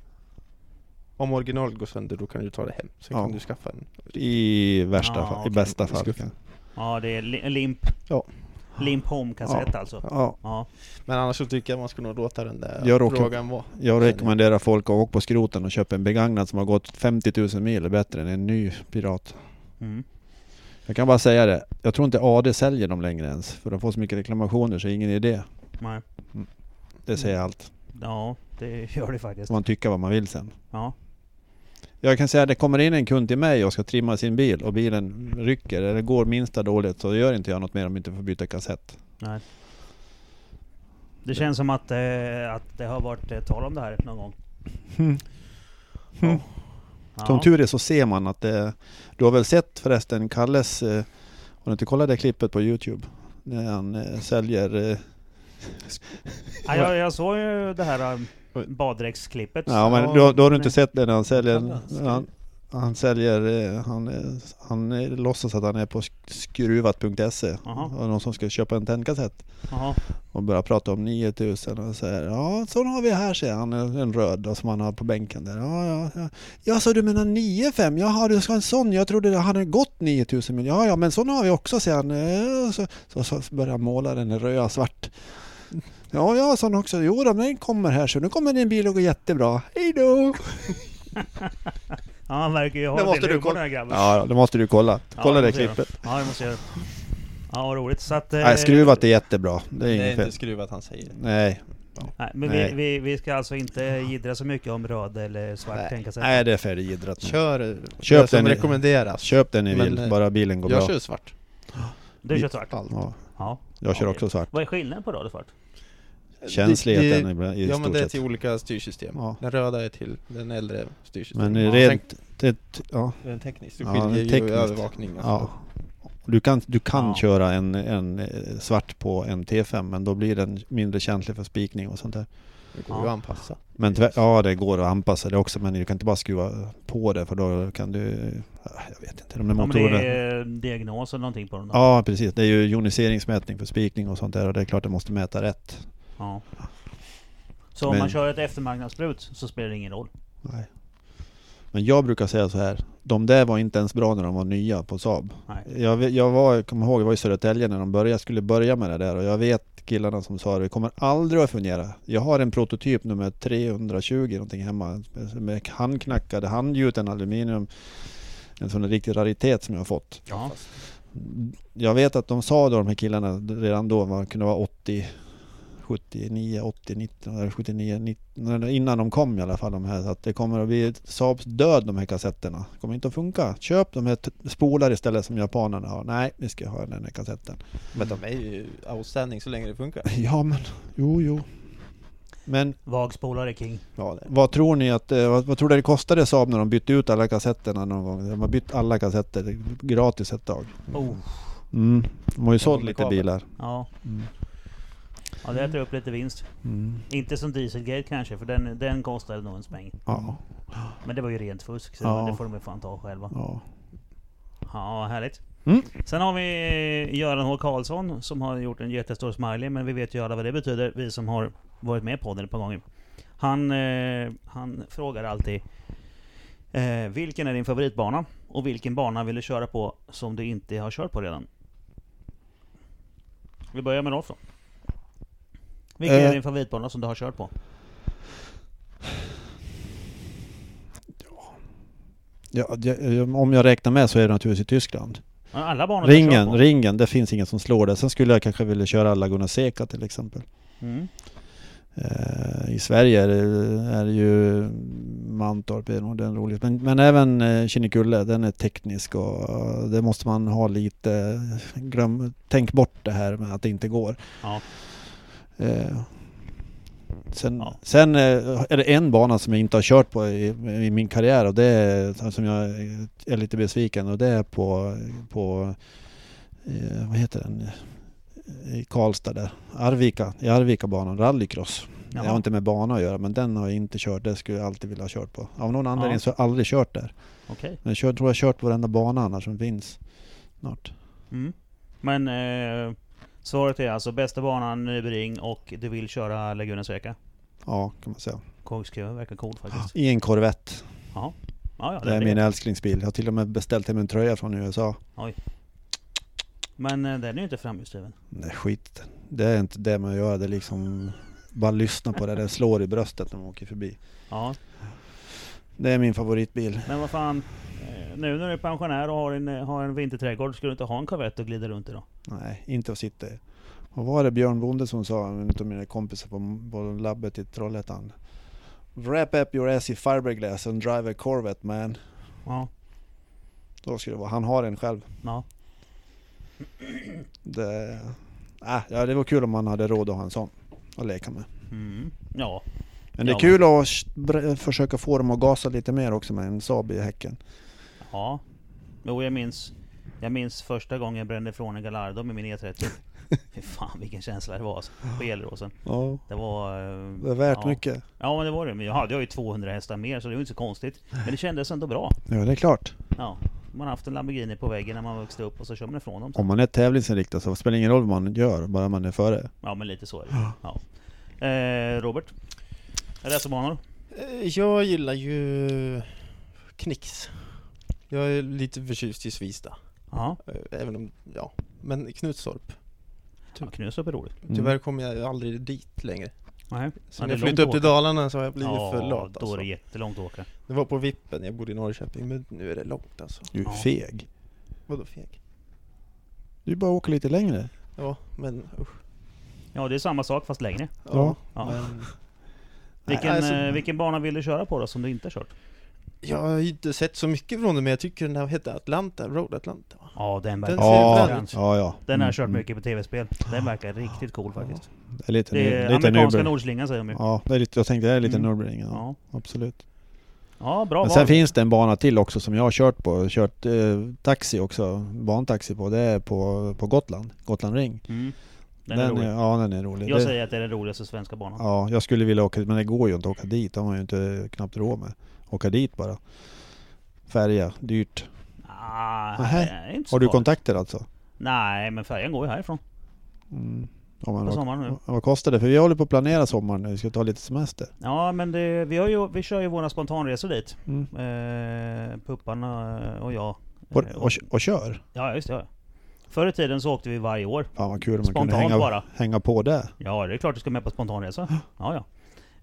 [SPEAKER 2] Om originalet går sönder då kan du ta det hem. Sen
[SPEAKER 3] Ja.
[SPEAKER 2] kan du skaffa en.
[SPEAKER 3] I värsta
[SPEAKER 1] Ja,
[SPEAKER 3] fall, i
[SPEAKER 1] okej.
[SPEAKER 3] bästa fall.
[SPEAKER 1] ja, det är li- limp.
[SPEAKER 2] Ja.
[SPEAKER 1] Limp home-kassett alltså.
[SPEAKER 3] Ja,
[SPEAKER 1] Ja.
[SPEAKER 2] Men annars så tycker jag man ska nog låta den där
[SPEAKER 3] Jag råkar-
[SPEAKER 2] frågan vara.
[SPEAKER 3] jag rekommenderar folk att åka på skroten och köpa en begagnad som har gått 50 000 mil bättre än en ny pirat.
[SPEAKER 1] Mm.
[SPEAKER 3] Jag kan bara säga det, jag tror inte AD säljer dem längre ens. För de får så mycket reklamationer så det är ingen idé.
[SPEAKER 1] Nej.
[SPEAKER 3] Det säger allt.
[SPEAKER 1] Ja, det gör det faktiskt.
[SPEAKER 3] Man tycker vad man vill sen.
[SPEAKER 1] Ja.
[SPEAKER 3] Jag kan säga att det kommer in en kund till mig och ska trimma sin bil och bilen rycker eller går minsta dåligt så gör inte jag något mer om jag inte får byta kassett.
[SPEAKER 1] Nej. Det känns som att, eh, att det har varit eh, tal om det här någon gång.
[SPEAKER 3] Mm.
[SPEAKER 1] Ja.
[SPEAKER 3] Som tur är så ser man att det... Du har väl sett förresten Kalles... Eh, har du inte kollat det klippet på Youtube? När han eh, säljer...
[SPEAKER 1] Ja, jag, jag såg ju det här eh, baddräktsklippet.
[SPEAKER 3] ja men då, då har du inte
[SPEAKER 1] men-
[SPEAKER 3] sett det när han säljer... Han, han säljer... Eh, han, eh, han eh, låtsas att han är på sk- skruvat.se. Och någon som ska köpa en tändkassett. Och börjar prata om 9000 och säger ja sån har vi här säger han, en röd då, som han har på bänken där. Ja, ja, ja. ja så du menar 95? Jaha du ska ha en sån, jag trodde det hade gått 9000 mil. Ja ja men sån har vi också säger han. Så, så, så börjar han måla den röda svart. Ja ja sån också. Jo då, men den kommer här så nu kommer din bil att gå jättebra. Hej då!
[SPEAKER 1] Ja, han verkar ju ha
[SPEAKER 2] Det måste du kolla.
[SPEAKER 1] den här grabben.
[SPEAKER 3] Ja det måste du kolla.
[SPEAKER 1] Ja,
[SPEAKER 3] Kolla
[SPEAKER 1] det
[SPEAKER 3] det
[SPEAKER 1] jag
[SPEAKER 3] klippet.
[SPEAKER 1] Ja, det måste jag göra. Ja, vad roligt. Så att... eh,
[SPEAKER 3] Nej skruvat är jättebra. Det är
[SPEAKER 2] Det är
[SPEAKER 3] inget
[SPEAKER 2] inte skruvat han säger.
[SPEAKER 3] Nej,
[SPEAKER 1] Nej, men
[SPEAKER 3] Nej.
[SPEAKER 1] Vi, vi, vi ska alltså inte jiddra så mycket om röd eller svart
[SPEAKER 2] Nej.
[SPEAKER 1] tändkassett.
[SPEAKER 3] nej det är färdigidrat nu.
[SPEAKER 2] Kör
[SPEAKER 3] Köp
[SPEAKER 2] det som
[SPEAKER 3] den
[SPEAKER 2] rekommenderas.
[SPEAKER 3] Köp den ni
[SPEAKER 2] Men,
[SPEAKER 3] vill,
[SPEAKER 2] eh,
[SPEAKER 3] bara bilen går
[SPEAKER 2] jag
[SPEAKER 3] bra.
[SPEAKER 2] kör svart.
[SPEAKER 1] Du kör svart?
[SPEAKER 2] Allt.
[SPEAKER 3] Ja,
[SPEAKER 1] Ja.
[SPEAKER 3] jag kör
[SPEAKER 1] Okej.
[SPEAKER 3] också svart.
[SPEAKER 1] Vad är skillnaden på röd och svart?
[SPEAKER 3] Känsligheten
[SPEAKER 2] Det-
[SPEAKER 3] ibland- i
[SPEAKER 2] Ja men det är till olika styrsystem.
[SPEAKER 3] Ja.
[SPEAKER 2] Den röda är till den äldre styrsystemet.
[SPEAKER 3] Men
[SPEAKER 2] ja,
[SPEAKER 3] rent... Det, ja,
[SPEAKER 2] den tekniskt, du
[SPEAKER 3] Ja,
[SPEAKER 2] skiljer
[SPEAKER 3] den
[SPEAKER 2] ju
[SPEAKER 3] tekniskt.
[SPEAKER 2] övervakning och
[SPEAKER 3] ja. Du kan, du kan
[SPEAKER 1] Ja.
[SPEAKER 3] köra en, en eh, svart på en T5 men då blir den mindre känslig för spikning och sånt där.
[SPEAKER 2] Det går ju
[SPEAKER 1] Ja.
[SPEAKER 2] att anpassa.
[SPEAKER 3] Men ja det går att anpassa det också men du kan inte bara skruva på det för då kan du... ja, Jag vet inte, de där
[SPEAKER 1] Ja, men
[SPEAKER 3] motorerna...
[SPEAKER 1] det är diagnos eller någonting på då?
[SPEAKER 3] Ja precis, det är ju joniseringsmätning för spikning och sånt där och det är klart det måste mäta rätt.
[SPEAKER 1] Ja. Så om
[SPEAKER 3] Men-
[SPEAKER 1] man kör ett eftermarknadsbrut så spelar det ingen roll?
[SPEAKER 3] Nej. Men jag brukar säga så här. De där var inte ens bra när de var nya på Saab.
[SPEAKER 1] Nej.
[SPEAKER 3] Jag, vet- jag var, jag kommer ihåg, jag var i Södertälje när de började, skulle börja med det där och jag vet killarna som sa det, det kommer aldrig att fungera. Jag har en prototyp nummer 320 någonting hemma med handknackade handgjuten aluminium. En sån riktig raritet som jag har fått.
[SPEAKER 1] Ja.
[SPEAKER 3] Jag vet att de sa då de här killarna redan då, man kunde vara 80 79, 80, 19, eller 79, 19, innan de kom i alla fall de här. Så att det kommer att bli Saabs död de här kassetterna. Det kommer inte att funka. Köp de här spolar istället som japanerna har. Nej, vi ska ha den här kassetten.
[SPEAKER 2] Men de är ju outstanding så länge det funkar.
[SPEAKER 3] Ja men, jo jo. Men
[SPEAKER 1] Vagspolare king.
[SPEAKER 2] Ja, det.
[SPEAKER 3] vad tror ni att, eh, vad, vad tror det kostade Saab när de bytte ut alla kassetterna någon gång? De har bytt alla kassetter gratis ett tag.
[SPEAKER 1] Oh.
[SPEAKER 3] Mm. De har ju sålt lite
[SPEAKER 2] kabel.
[SPEAKER 3] bilar.
[SPEAKER 1] Ja.
[SPEAKER 3] Mm.
[SPEAKER 1] Ja, det äter upp lite vinst.
[SPEAKER 3] Mm.
[SPEAKER 1] Inte som Dieselgate kanske, för den, den kostade nog en smäng.
[SPEAKER 3] Ja,
[SPEAKER 1] Men det var ju rent fusk, så
[SPEAKER 3] Ja.
[SPEAKER 1] det får de ju fan ta själva.
[SPEAKER 3] ja.
[SPEAKER 1] Ja, härligt.
[SPEAKER 3] Mm.
[SPEAKER 1] Sen har vi Göran H Karlsson som har gjort en jättestor smiley, men vi vet ju alla vad det betyder, vi som har varit med på den ett par gånger. Han, eh, han frågar alltid eh, Vilken är din favoritbana? Och vilken bana vill du köra på som du inte har kört på redan? Vi börjar med Rolf då. Vilken är
[SPEAKER 3] Eh.
[SPEAKER 1] din favoritbana som du har kört på?
[SPEAKER 3] Ja, det- om jag räknar med så är det naturligtvis i Tyskland.
[SPEAKER 1] Alla banor
[SPEAKER 3] Ringen, ringen, det finns ingen som slår det. Sen skulle jag kanske vilja köra Laguna Seca till exempel.
[SPEAKER 1] Mm.
[SPEAKER 3] Eh, I Sverige är det, är det ju Mantorp, är nog den roligast. Men, men även eh, Kinnekulle, den är teknisk och eh, det måste man ha lite, glöm, tänk bort det här med att det inte går.
[SPEAKER 1] Ja.
[SPEAKER 3] Eh, sen
[SPEAKER 1] Ja.
[SPEAKER 3] sen eh, är det en bana som jag inte har kört på i, i min karriär och det är som jag är lite besviken och det är på, på eh, vad heter den, i Karlstad där, Arvika, i Arvika banan, rallycross. Det
[SPEAKER 1] Jaha.
[SPEAKER 3] har inte med bana att göra, men den har jag inte kört. Det skulle jag alltid vilja ha kört på. Av någon anledning
[SPEAKER 1] Ja.
[SPEAKER 3] så har jag aldrig kört där.
[SPEAKER 1] Okej.
[SPEAKER 3] Men jag kör, tror jag har kört på varenda bana annars som finns. Snart.
[SPEAKER 1] Mm. Men eh, svaret är alltså bästa banan, Nybring och du vill köra Lagunens Reka?
[SPEAKER 3] Ja, kan man säga.
[SPEAKER 1] Kågskö verkar coolt faktiskt.
[SPEAKER 3] I en Corvette.
[SPEAKER 1] Ja, ja,
[SPEAKER 3] Det är min älsklingsbil. Jag har till och med beställt hem en tröja från USA.
[SPEAKER 1] Men eh, den är ju inte framhjulsdriven.
[SPEAKER 3] Nej, skit. Det är inte det man gör. Det är liksom... Bara lyssna på det. Det slår i bröstet när man åker förbi.
[SPEAKER 1] Ja,
[SPEAKER 3] Det är min favoritbil.
[SPEAKER 1] men vad fan. Nu när du är pensionär och har en, eh, har en vinterträdgård, ska du inte ha en Corvette och glida runt i då?
[SPEAKER 3] Nej, inte att sitta i. Vad var det Björn Bonde som sa, en av mina kompisar på, på labbet i Trollhättan? Wrap up your ass i fiberglass and drive a Corvette man.
[SPEAKER 1] Ja,
[SPEAKER 3] Då ska det vara. Han har en själv.
[SPEAKER 1] ja.
[SPEAKER 3] Det, äh, ja, det var kul om man hade råd att ha en sån att leka med.
[SPEAKER 1] Mm. Ja,
[SPEAKER 3] Men det är
[SPEAKER 1] Ja.
[SPEAKER 3] kul att försöka få dem att gasa lite mer också med en Saab i häcken.
[SPEAKER 1] Ja. Jo, jag minns. Jag minns första gången jag brände ifrån en Gallardo med min E30. Fy fan vilken känsla det var alltså, på Gelleråsen.
[SPEAKER 3] Ja,
[SPEAKER 1] Det var... eh,
[SPEAKER 3] det är värt
[SPEAKER 1] ja.
[SPEAKER 3] mycket.
[SPEAKER 1] Ja men det var det. Men jag hade ju 200 hästar mer så det var inte så konstigt. Men det kändes ändå bra.
[SPEAKER 3] Ja, det är klart.
[SPEAKER 1] Ja. Man har haft en Lamborghini på väggen när man växte upp och så kör man ifrån dem.
[SPEAKER 3] Om man är tävlingsinriktad så spelar det ingen roll vad man gör, bara man är före.
[SPEAKER 1] Ja men lite så är det. Ja. Eh, Robert? Racerbanor?
[SPEAKER 2] Eh, Jag gillar ju Knix. Jag är lite förtjust i Svista.
[SPEAKER 1] Ja.
[SPEAKER 2] Eh, Även om, ja. Men Knutstorp.
[SPEAKER 1] ja Knutstrup är roligt.
[SPEAKER 3] Mm.
[SPEAKER 2] Tyvärr kommer jag aldrig dit längre.
[SPEAKER 1] Nej.
[SPEAKER 2] Sen
[SPEAKER 1] det är
[SPEAKER 2] jag flyttade upp till
[SPEAKER 1] åka.
[SPEAKER 2] Dalarna så har jag blivit
[SPEAKER 1] Ja,
[SPEAKER 2] för lat
[SPEAKER 1] då är
[SPEAKER 2] alltså.
[SPEAKER 1] det jättelångt att åka.
[SPEAKER 2] Det var på vippen, jag bodde i Norrköping, men nu är det långt alltså.
[SPEAKER 3] Du är
[SPEAKER 1] Ja.
[SPEAKER 3] feg.
[SPEAKER 2] Vadå feg?
[SPEAKER 3] Du bara åker lite längre.
[SPEAKER 2] Ja, men usch.
[SPEAKER 1] Ja det är samma sak fast längre.
[SPEAKER 3] Ja.
[SPEAKER 1] Ja.
[SPEAKER 2] Men
[SPEAKER 1] Vilken,
[SPEAKER 2] alltså-
[SPEAKER 1] eh, vilken bana vill du köra på då som du inte har kört?
[SPEAKER 2] Jag har ju inte sett så mycket från det, men jag tycker den där hette Atlanta, Road Atlanta?
[SPEAKER 1] Ja den
[SPEAKER 2] Den
[SPEAKER 1] verkar...
[SPEAKER 2] ser
[SPEAKER 3] Ja,
[SPEAKER 2] bra ut.
[SPEAKER 3] ja, ja.
[SPEAKER 1] Den har jag
[SPEAKER 3] Mm,
[SPEAKER 1] kört
[SPEAKER 3] mm.
[SPEAKER 1] mycket på tv-spel. Den verkar riktigt cool faktiskt.
[SPEAKER 3] Det är lite,
[SPEAKER 1] Det är
[SPEAKER 3] lite
[SPEAKER 1] amerikanska
[SPEAKER 3] Nürburgring.
[SPEAKER 1] Nordslingan säger de ju.
[SPEAKER 3] Ja, det är lite, jag tänkte det är lite
[SPEAKER 1] Mm.
[SPEAKER 3] Nürburgring. Ja,
[SPEAKER 1] Ja.
[SPEAKER 3] absolut.
[SPEAKER 1] Ja, bra
[SPEAKER 3] Men sen
[SPEAKER 1] val.
[SPEAKER 3] finns det en bana till också som jag har kört på. Jag har kört eh, taxi också, bantaxi på. Det är på, på Gotland, Gotland Ring.
[SPEAKER 1] Mm. Den, är rolig.
[SPEAKER 3] ja, den är rolig.
[SPEAKER 1] Jag
[SPEAKER 3] Det-
[SPEAKER 1] säger att det är den roligaste svenska banan.
[SPEAKER 3] Ja, jag skulle vilja åka men det går ju inte att åka dit. Det har ju inte knappt råd med. Åka dit bara. Färja, dyrt.
[SPEAKER 1] Ah, är inte så
[SPEAKER 3] Har du kontakter alltså?
[SPEAKER 1] Nej, men färjan går ju härifrån.
[SPEAKER 3] Mm. Ja, men
[SPEAKER 1] På sommaren nu.
[SPEAKER 3] vad kostar det? För vi håller på att planera sommaren nu. Vi ska ta lite semester.
[SPEAKER 1] Ja, men det, vi, har ju, vi kör ju våra spontanresor dit.
[SPEAKER 3] Mm.
[SPEAKER 1] Eh, pupparna och jag.
[SPEAKER 3] Och,
[SPEAKER 1] Eh,
[SPEAKER 3] och, och kör.
[SPEAKER 1] Ja, just det. Ja. Förr i tiden så åkte vi varje år.
[SPEAKER 3] Fan vad kul om man kunde hänga,
[SPEAKER 1] bara.
[SPEAKER 3] hänga på det.
[SPEAKER 1] Ja, det är klart du ska med på spontanresa. Ja, ja.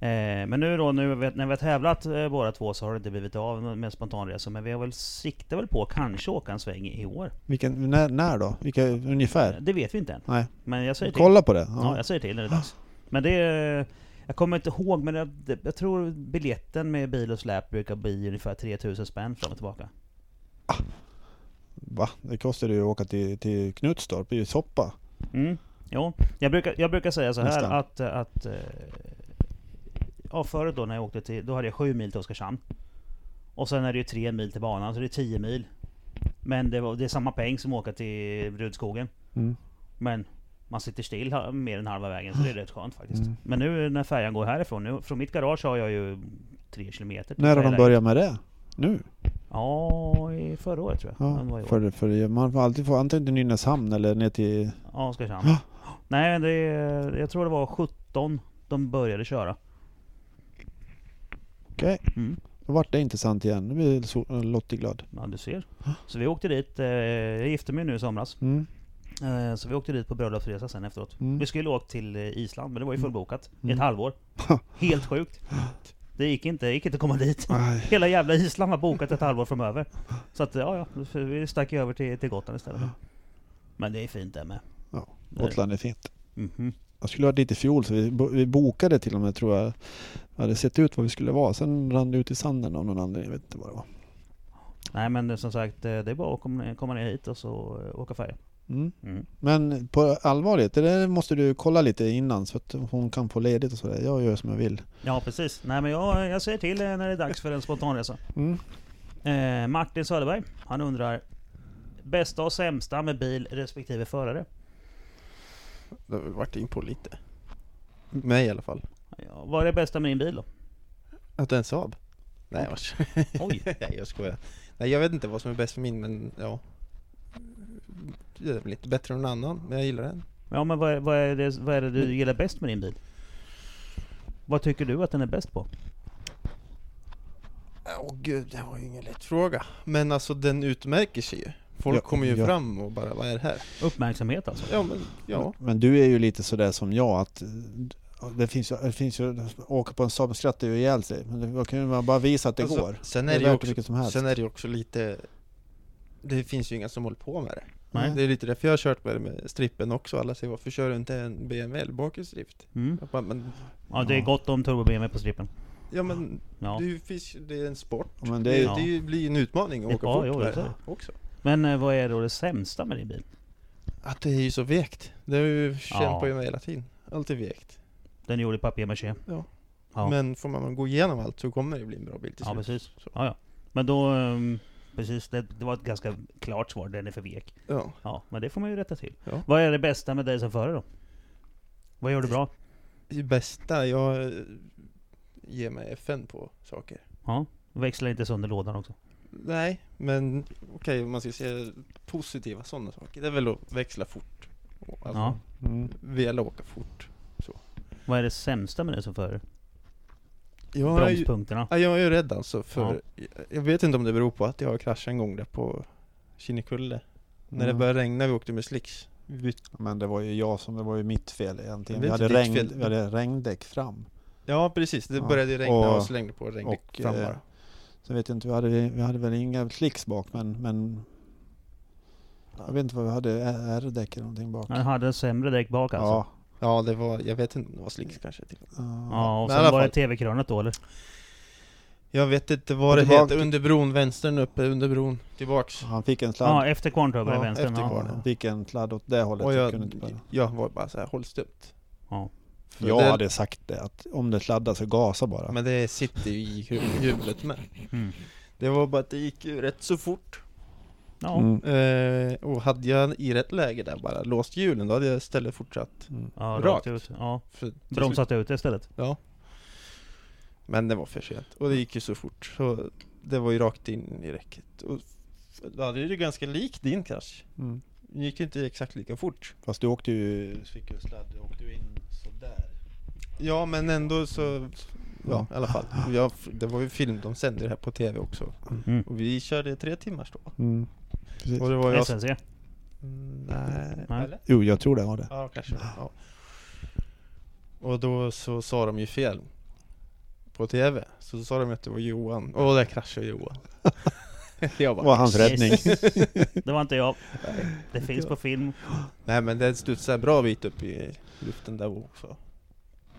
[SPEAKER 1] Eh, men nu då, nu när vi har tävlat eh, båda två så har det inte blivit av med spontanresor. Men vi har väl siktat väl på att kanske åka en sväng i år.
[SPEAKER 3] Vilken, när, när då? Vilka,
[SPEAKER 1] Eh,
[SPEAKER 3] ungefär?
[SPEAKER 1] Det vet vi inte än.
[SPEAKER 3] Nej.
[SPEAKER 1] Men jag säger till.
[SPEAKER 3] Kolla på det.
[SPEAKER 1] Ja,
[SPEAKER 3] Ja.
[SPEAKER 1] jag säger till när det är dags. Men det är, Jag kommer inte ihåg men jag, jag tror biljetten med bil och släp brukar bli ungefär 3000 spänn fram och tillbaka.
[SPEAKER 3] Va? Det kostar ju att åka till, till Knutstorp. Ju soppa.
[SPEAKER 1] Mm. Jo, jag brukar, jag brukar säga så här
[SPEAKER 3] Nästan.
[SPEAKER 1] att, att eh, Ja förut då när jag åkte till, då hade jag sju mil till Oskarshamn. Och sen är det ju tre mil till banan, så det är 10 mil. Men det, var, det är samma peng som att åka till Rudskogen.
[SPEAKER 3] Mm.
[SPEAKER 1] Men man sitter still mer än halva vägen, så det är rätt skönt faktiskt.
[SPEAKER 3] Mm.
[SPEAKER 1] Men nu när färjan går härifrån, nu, från mitt garage har jag ju tre kilometer
[SPEAKER 3] När har de börjat med det? Nu?
[SPEAKER 1] Ja, i förra året tror jag.
[SPEAKER 3] Ja, för, för man får alltid få antingen till Nynäshamn eller ner till...
[SPEAKER 1] Ja, Oskarshamn. Nej, det, jag tror det var 17 de började köra.
[SPEAKER 3] Okej,
[SPEAKER 1] Mm.
[SPEAKER 3] då vart det intressant igen. Nu blir so- Lottie glad.
[SPEAKER 1] Ja, du ser. Så vi åkte dit, eh, jag gifte mig nu i somras.
[SPEAKER 3] Mm.
[SPEAKER 1] Eh, så vi åkte dit på bröllopsresa sen efteråt.
[SPEAKER 3] Mm.
[SPEAKER 1] Vi skulle åka till eh, Island, men det var ju fullbokat. I
[SPEAKER 3] Mm.
[SPEAKER 1] ett halvår. Helt sjukt. Det gick inte, det gick inte att komma dit.
[SPEAKER 3] Aj.
[SPEAKER 1] Hela jävla Island var bokat ett halvår framöver. Så att, ja, ja, vi stack över till, till Gotland istället. Men det är fint det med.
[SPEAKER 3] Ja. Gotland är fint.
[SPEAKER 1] Mhm.
[SPEAKER 3] Jag skulle ha dit i fjol så vi, vi bokade till och med tror jag. hade sett ut vad vi skulle vara. Sen rann det ut i sanden av någon anledning. Jag vet inte vad det var.
[SPEAKER 1] Nej men som sagt, eh, det är bara att komma, komma ner hit och så eh, åka färja.
[SPEAKER 3] Mm.
[SPEAKER 1] Mm.
[SPEAKER 3] Men på allvarligt, det där måste du kolla lite innan så att hon kan få ledigt och sådär. Jag gör som jag vill.
[SPEAKER 1] Ja precis. Nej men jag, jag säger till eh, när det är dags för en spontanresa.
[SPEAKER 3] Mm.
[SPEAKER 1] Eh, Martin Söderberg, han undrar Bästa och sämsta med bil respektive förare?
[SPEAKER 2] Det har vi varit in på lite. Mig i alla fall.
[SPEAKER 1] Ja, vad är det bästa med din bil då?
[SPEAKER 2] Att det är en Saab? Nej, vars.
[SPEAKER 1] Oj.
[SPEAKER 2] Nej, jag skojar. Nej, jag vet inte vad som är bäst för min, men ja. Det är väl lite bättre än någon annan, men jag gillar den.
[SPEAKER 1] Ja men vad är, vad, är det, vad är det du gillar bäst med din bil? Vad tycker du att den är bäst på?
[SPEAKER 2] Åh gud, det var ju ingen lätt fråga. Men alltså den utmärker sig ju. Folk
[SPEAKER 3] Ja,
[SPEAKER 2] kommer ju
[SPEAKER 3] ja.
[SPEAKER 2] fram och bara, vad är det här?
[SPEAKER 1] Uppmärksamhet alltså?
[SPEAKER 2] Ja, men ja.
[SPEAKER 3] Men du är ju lite sådär som jag att eh, det finns ju, det finns ju åka på en Saab skrattar ju ihjäl sig. Men då kan man bara visa att det
[SPEAKER 2] Alltså,
[SPEAKER 3] går.
[SPEAKER 2] Sen
[SPEAKER 3] Det
[SPEAKER 2] är
[SPEAKER 3] är
[SPEAKER 2] det, ju också,
[SPEAKER 3] som helst.
[SPEAKER 2] sen är det också lite Det finns ju inga som håller på med det.
[SPEAKER 1] Nej.
[SPEAKER 2] Det är lite därför jag har kört med det med strippen också. Alla säger varför kör du inte en BMW eller bakhjulsdrift?
[SPEAKER 1] Mm.
[SPEAKER 2] Jag bara, men,
[SPEAKER 1] Ja det är
[SPEAKER 3] Ja.
[SPEAKER 1] gott om turbo BMW på strippen.
[SPEAKER 2] ja men
[SPEAKER 1] Ja.
[SPEAKER 2] det, finns, ju- det är en sport.
[SPEAKER 3] Ja, men det
[SPEAKER 2] det,
[SPEAKER 3] är-
[SPEAKER 2] är,
[SPEAKER 1] Ja.
[SPEAKER 2] det blir en utmaning att
[SPEAKER 1] Ja,
[SPEAKER 2] åka fort
[SPEAKER 1] jo,
[SPEAKER 2] med
[SPEAKER 1] det är
[SPEAKER 2] det
[SPEAKER 1] det.
[SPEAKER 2] också.
[SPEAKER 1] Men eh, vad är då det sämsta med din bil?
[SPEAKER 2] Att det är ju så vekt. Det har ju känt
[SPEAKER 1] Ja.
[SPEAKER 2] på hela tiden. Alltid vekt.
[SPEAKER 1] Den är gjord i papier-maché.
[SPEAKER 2] Ja.
[SPEAKER 1] Ja,
[SPEAKER 2] Men får man gå igenom allt så kommer det bli en bra bil till
[SPEAKER 1] ja
[SPEAKER 2] slut.
[SPEAKER 1] precis.
[SPEAKER 2] Så.
[SPEAKER 1] Ja, ja. Men då... ehm, Precis, det, det var ett ganska klart svar. Den är för vek.
[SPEAKER 2] Ja.
[SPEAKER 1] Ja, men det får man ju rätta till.
[SPEAKER 2] Ja.
[SPEAKER 1] Vad är det bästa med dig som förare då? Vad gör du bra?
[SPEAKER 2] Det bästa, jag eh, ger mig FN på saker.
[SPEAKER 1] Ja, växla inte sönder lådan också.
[SPEAKER 2] Nej, men okej om man ska säga positiva sådana saker. Det är väl att växla fort. Alltså,
[SPEAKER 1] Ja.
[SPEAKER 3] Mm.
[SPEAKER 2] Vilja åka fort.
[SPEAKER 1] Vad är det sämsta med dig som förare?
[SPEAKER 2] Jag är ju,
[SPEAKER 1] Bromspunkterna.
[SPEAKER 2] ja, jag är ju rädd alltså för Jag vet inte om det beror på att jag har kraschat en gång där på Kinnekulle. När det började regna, vi åkte med slicks.
[SPEAKER 3] Men det var ju jag som, det var ju mitt fel egentligen.
[SPEAKER 2] Det
[SPEAKER 3] Vi hade, regn,
[SPEAKER 2] fel.
[SPEAKER 3] vi hade regndäck fram.
[SPEAKER 2] Ja precis, det
[SPEAKER 3] Ja.
[SPEAKER 2] började regna och,
[SPEAKER 3] Och-
[SPEAKER 2] slängde på regndäck
[SPEAKER 3] och,
[SPEAKER 2] fram
[SPEAKER 3] eh,
[SPEAKER 2] bara.
[SPEAKER 3] Så vet jag inte, vi hade, vi hade väl inga slicks bak men, men jag vet inte vad vi hade, R-däck eller någonting bak.
[SPEAKER 1] Han hade en sämre däck bak alltså?
[SPEAKER 3] Ja.
[SPEAKER 2] Ja det var, jag vet inte, det var slicks kanske till.
[SPEAKER 1] Ja,
[SPEAKER 3] ja.
[SPEAKER 1] och
[SPEAKER 2] Men
[SPEAKER 1] sen var det. TV-krönet då eller?
[SPEAKER 2] Jag vet inte vad det
[SPEAKER 3] Tillbaka
[SPEAKER 2] heter, under bron, vänstern uppe under bron, tillbaks.
[SPEAKER 3] Han fick en sladd.
[SPEAKER 1] Ja, efter kvarntröbben i
[SPEAKER 2] Ja,
[SPEAKER 1] vänstern.
[SPEAKER 2] efter
[SPEAKER 1] Ja.
[SPEAKER 3] Han fick en sladd åt det hållet.
[SPEAKER 2] Och jag,
[SPEAKER 3] kunde inte börja.
[SPEAKER 2] jag var bara så här, håll stumt.
[SPEAKER 1] Ja.
[SPEAKER 2] För
[SPEAKER 3] Jag
[SPEAKER 2] det-
[SPEAKER 3] hade sagt det, att om det sladdar så gasa bara.
[SPEAKER 2] Men det sitter ju i hjulet med.
[SPEAKER 1] Mm.
[SPEAKER 2] Det var bara att det gick ju rätt så fort.
[SPEAKER 1] Ja.
[SPEAKER 3] Mm.
[SPEAKER 2] Eh, och hade jag i rätt läge där bara låst hjulen, då hade jag istället fortsatt.
[SPEAKER 3] Mm.
[SPEAKER 1] ja, rakt
[SPEAKER 2] Rakt.
[SPEAKER 1] ut. Ja.
[SPEAKER 2] För,
[SPEAKER 1] Bromsat ut istället.
[SPEAKER 2] Ja. Men det var för sent. Och det gick ju så fort. Så det var ju rakt in i räcket. Och då hade det ju ganska lik din krasch.
[SPEAKER 3] Mm.
[SPEAKER 2] Det gick inte exakt lika fort.
[SPEAKER 3] Fast du åkte ju, fick ju sladd, du åkte ju in sådär.
[SPEAKER 2] Ja men ändå så, ja i alla fall. Jag, det var ju film, de sände det här på tv också.
[SPEAKER 1] Mm.
[SPEAKER 2] Och vi körde tre timmar då.
[SPEAKER 3] Mm. Precis.
[SPEAKER 2] Och det var jag...
[SPEAKER 1] SNC.
[SPEAKER 2] Mm, Nej,
[SPEAKER 1] Nej.
[SPEAKER 2] eller?
[SPEAKER 3] Jo, jag tror det var det.
[SPEAKER 2] Ja, kanske. Ja. Och då så sa de ju fel på tv. Så sa de att det var Johan. Åh, där kraschade Johan. jag
[SPEAKER 3] Det
[SPEAKER 2] bara,
[SPEAKER 3] var hans
[SPEAKER 1] Yes.
[SPEAKER 3] räddning.
[SPEAKER 1] Det var inte jag. Det finns på film.
[SPEAKER 2] Nej men det studsade bra bit upp i luften där också.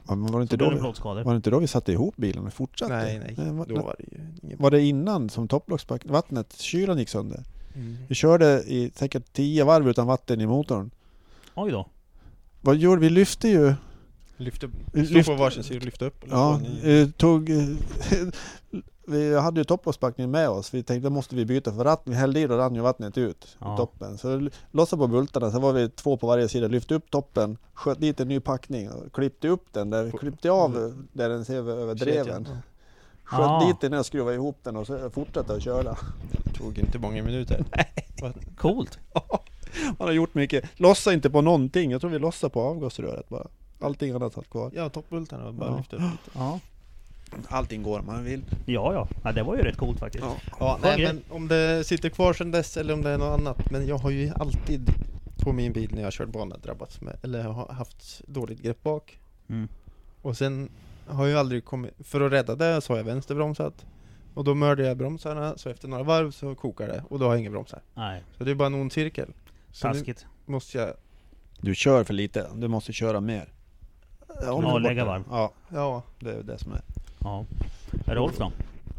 [SPEAKER 3] Ja, men var, det inte då vi, var det inte då vi satte ihop bilen och fortsatte?
[SPEAKER 2] Nej, nej.
[SPEAKER 3] var,
[SPEAKER 2] Då var det ju
[SPEAKER 3] var det innan som topplocksvattnet, kylan gick sönder?
[SPEAKER 2] Mm.
[SPEAKER 3] Vi körde i säkert 10 varv utan vatten i motorn.
[SPEAKER 1] Oj då.
[SPEAKER 3] Vad gjorde vi? Lyfte ju
[SPEAKER 2] Lyft upp,
[SPEAKER 3] Lyft-
[SPEAKER 2] stå på varsin sida och lyfta upp.
[SPEAKER 3] Ja, eh, tog... vi hade ju topplocksbackningen med oss. Vi tänkte, då måste vi byta för ratten. Vi hällde i och rann ju vattnet ut
[SPEAKER 1] Ja.
[SPEAKER 3] i toppen. Så l- lossade på bultarna, så var vi två på varje sida. Lyfte upp toppen, sköt dit en ny packning och klippte upp den. Där, klippte av eh, där den ser över, dreven. Sköt
[SPEAKER 1] Ah.
[SPEAKER 3] dit den och skruvade ihop den och så fortsatte att köra.
[SPEAKER 2] Det tog inte många minuter.
[SPEAKER 1] Coolt.
[SPEAKER 3] Man har gjort mycket. Lossa inte på någonting. Jag tror vi lossade på avgasröret bara. Allting annat satt kvar.
[SPEAKER 2] Ja, toppbultarna och bara
[SPEAKER 3] Ja.
[SPEAKER 2] lyfta upp lite.
[SPEAKER 1] Ja.
[SPEAKER 3] Allting går om man vill.
[SPEAKER 1] Ja, ja. ja. Det var ju rätt coolt faktiskt.
[SPEAKER 3] Ja.
[SPEAKER 2] Ja, nej men om det sitter kvar sedan dess eller om det är något annat. Men jag har ju alltid på min bil när jag kört bana drabbats med, eller har haft dåligt grepp bak.
[SPEAKER 1] Mm.
[SPEAKER 2] Och sen har jag aldrig kommit, för att rädda det så har jag vänsterbromsat. Och då mörde jag bromsarna, så efter några varv så kokar det och då har jag inga bromsar.
[SPEAKER 1] Nej,
[SPEAKER 2] Så det är bara en ond cirkel. Så
[SPEAKER 1] taskigt.
[SPEAKER 2] måste jag,
[SPEAKER 3] Du kör för lite. Du måste köra mer.
[SPEAKER 1] Ja, lägga varv.
[SPEAKER 3] Ja,
[SPEAKER 2] ja,
[SPEAKER 3] det är det som är.
[SPEAKER 1] Ja. Rolf då?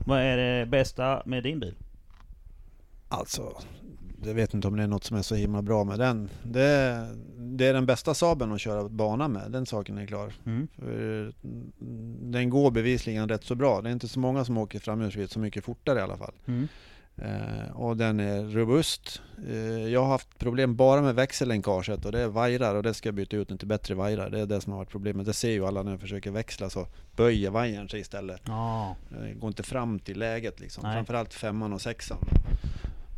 [SPEAKER 1] Vad är det bästa med din bil?
[SPEAKER 3] Alltså, jag vet inte om det är något som är så himla bra med den. Det är, det är den bästa Saaben att köra bana med, den saken är klar.
[SPEAKER 1] Mm.
[SPEAKER 3] Mm, den går bevisligen rätt så bra. Det är inte så många som åker framhjulsdrivet så mycket fortare i alla fall.
[SPEAKER 1] Mm.
[SPEAKER 3] Eh, och den är robust. Eh, jag har haft problem bara med växellänkaget och det är vajrar och det ska jag byta ut nu till bättre vajrar. Det är det som har varit problemet. Det ser ju alla när jag försöker växla så böjer vajern sig istället.
[SPEAKER 1] Ja.
[SPEAKER 3] Det går inte fram till läget liksom.
[SPEAKER 1] Nej.
[SPEAKER 3] Framförallt femman och sexan.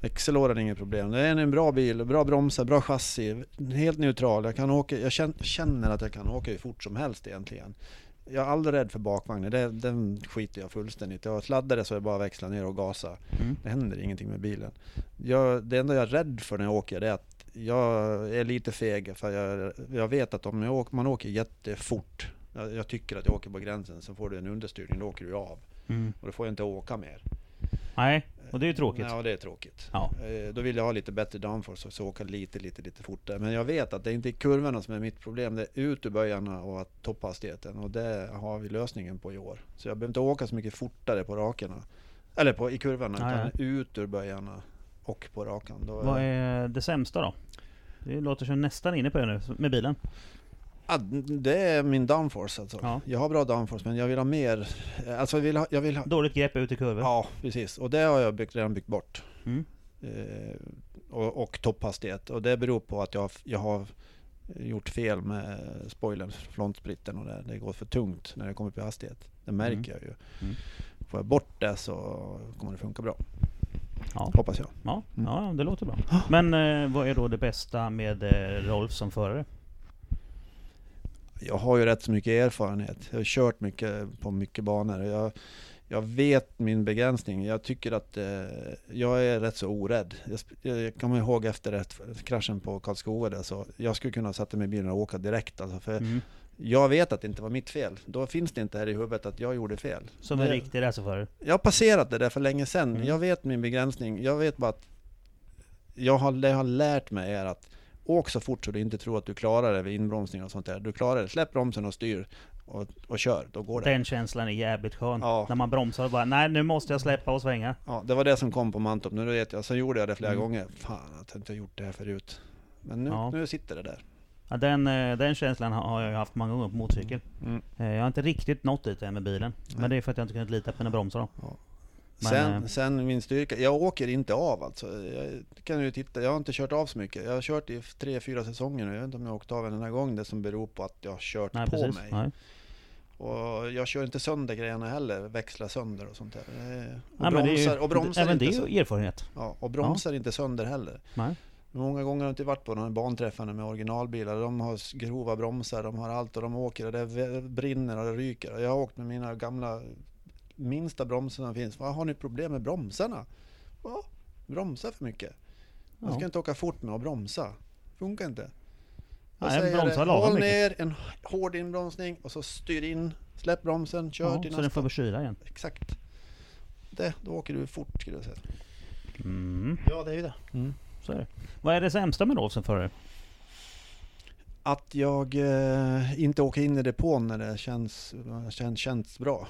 [SPEAKER 3] Växellådan är inget problem. Det är en bra bil, bra bromsar, bra chassi. Helt neutral. Jag, kan åka, jag känner, känner att jag kan åka hur fort som helst egentligen. Jag är aldrig rädd för bakvagnen. Det, den skiter jag fullständigt Jag sladdar det så är det bara att växla ner och gasa.
[SPEAKER 1] Mm.
[SPEAKER 3] Det händer ingenting med bilen. Jag, det enda jag är rädd för när jag åker det är att jag är lite feg. För jag, jag vet att om åker, man åker jättefort. Jag, jag tycker att jag åker på gränsen. Så får du en understyrning, då åker du av.
[SPEAKER 1] Mm.
[SPEAKER 3] Och då får jag inte åka mer.
[SPEAKER 1] Nej, och det är ju tråkigt.
[SPEAKER 3] Ja, det är tråkigt.
[SPEAKER 1] Ja.
[SPEAKER 3] Eh, Då vill jag ha lite bättre downforce och så åka lite, lite, lite fortare. Men jag vet att det är inte kurvorna som är mitt problem. Det är ut ur böjarna och att topphastigheten. Och det har vi lösningen på i år. Så jag behöver inte åka så mycket fortare på rakerna. Eller på, i kurvorna,
[SPEAKER 1] Ja,
[SPEAKER 3] utan ut ur böjarna och på rakan. Då
[SPEAKER 1] Vad är det sämsta då? Det låter som nästan inne på det nu med bilen.
[SPEAKER 3] Ja, det är min downforce alltså.
[SPEAKER 1] Ja.
[SPEAKER 3] Jag har bra downforce men jag vill ha mer. Alltså jag vill ha, jag vill ha
[SPEAKER 1] Dåligt grepp ut i kurvor.
[SPEAKER 3] Ja, precis. Och det har jag byggt, redan byggt bort.
[SPEAKER 1] Mm.
[SPEAKER 3] Eh, och, och topphastighet. Och det beror på att jag, jag har gjort fel med spoilern, frontsplitten och det. Det går för tungt när det kommer upp i hastighet. Det märker
[SPEAKER 1] Mm.
[SPEAKER 3] jag ju.
[SPEAKER 1] Mm.
[SPEAKER 3] Får jag bort det så kommer det funka bra.
[SPEAKER 1] Ja.
[SPEAKER 3] Hoppas jag.
[SPEAKER 1] Ja,
[SPEAKER 3] Mm.
[SPEAKER 1] ja, det låter bra. Men eh, vad är då det bästa med eh, Rolf som förare?
[SPEAKER 3] Jag har ju rätt så mycket erfarenhet. Jag har kört mycket på mycket banor. Jag, jag vet min begränsning. Jag tycker att eh, jag är rätt så orädd. Jag, jag kommer ihåg efter ett, kraschen på Karlskoga där, så jag skulle kunna sätta mig i bilen och åka direkt. Alltså, för
[SPEAKER 1] Mm.
[SPEAKER 3] Jag vet att det inte var mitt fel. Då finns det inte här i huvudet att jag gjorde fel.
[SPEAKER 1] Som en
[SPEAKER 3] Det-
[SPEAKER 1] riktig racerförare.
[SPEAKER 3] Jag har passerat det där för länge sedan.
[SPEAKER 1] Mm.
[SPEAKER 3] Jag vet min begränsning. Jag vet bara att jag har, det jag har lärt mig är att åk så fort så du inte tror att du klarar det vid inbromsning och sånt där. Du klarar det. Släpp bromsen och styr och, och kör. Då går det.
[SPEAKER 1] Den känslan är jävligt skön.
[SPEAKER 3] Ja.
[SPEAKER 1] När man bromsar och bara nej nu måste jag släppa och svänga.
[SPEAKER 3] Ja, det var det som kom på Mantorp. Nu vet jag. Så gjorde jag det flera
[SPEAKER 1] Mm.
[SPEAKER 3] gånger. Fan, jag har inte gjort det här förut. Men nu,
[SPEAKER 1] Ja.
[SPEAKER 3] nu sitter det där.
[SPEAKER 1] Ja, den, eh, den känslan har jag haft många gånger på motorcykel.
[SPEAKER 3] Mm.
[SPEAKER 1] Eh, Jag har inte riktigt nått dit än med bilen.
[SPEAKER 3] Nej.
[SPEAKER 1] Men det är för att jag inte kunnat lita på mina bromsar då. Men,
[SPEAKER 3] sen,
[SPEAKER 1] eh,
[SPEAKER 3] sen min styrka, jag åker inte av alltså. Jag kan ju titta, jag har inte kört av så mycket. Jag har kört i tre, fyra säsonger nu. Jag vet inte om jag åkt av en enda gång. Det som beror på att jag har kört
[SPEAKER 1] nej
[SPEAKER 3] på
[SPEAKER 1] precis.
[SPEAKER 3] mig.
[SPEAKER 1] Nej.
[SPEAKER 3] Och jag kör inte sönder grejerna heller, växlar sönder och sånt där. Och
[SPEAKER 1] Nej, det är ju-
[SPEAKER 3] bromsar, och bromsar
[SPEAKER 1] Även det
[SPEAKER 3] inte
[SPEAKER 1] är
[SPEAKER 3] sö-
[SPEAKER 1] ju erfarenhet.
[SPEAKER 3] ja, och bromsar inte sönder heller.
[SPEAKER 1] Nej.
[SPEAKER 3] Många gånger har jag inte varit på de här banträffarna med originalbilar. De har grova bromsar, de har allt och de åker och det brinner och det ryker. Jag har åkt med mina gamla minsta bromsar som finns. Vad har ni problem med bromsarna? Ja, bromsar för mycket. Man ska
[SPEAKER 1] Ja.
[SPEAKER 3] inte åka fort med att bromsa. Funkar inte. Jag
[SPEAKER 1] Nej, bromsa lagom
[SPEAKER 3] håll
[SPEAKER 1] mycket.
[SPEAKER 3] ner en hård inbromsning och så styr in, släpp bromsen, kör
[SPEAKER 1] Ja,
[SPEAKER 3] till
[SPEAKER 1] så den
[SPEAKER 3] nästa.
[SPEAKER 1] får kyla igen.
[SPEAKER 3] Exakt. Det, då åker du fort skulle jag säga.
[SPEAKER 1] Mm,
[SPEAKER 2] Ja, det är ju det.
[SPEAKER 1] så är det. Vad är det sämsta med Rolf som förare?
[SPEAKER 3] Att jag eh, inte åker in i depån när det känns, känns, känns bra.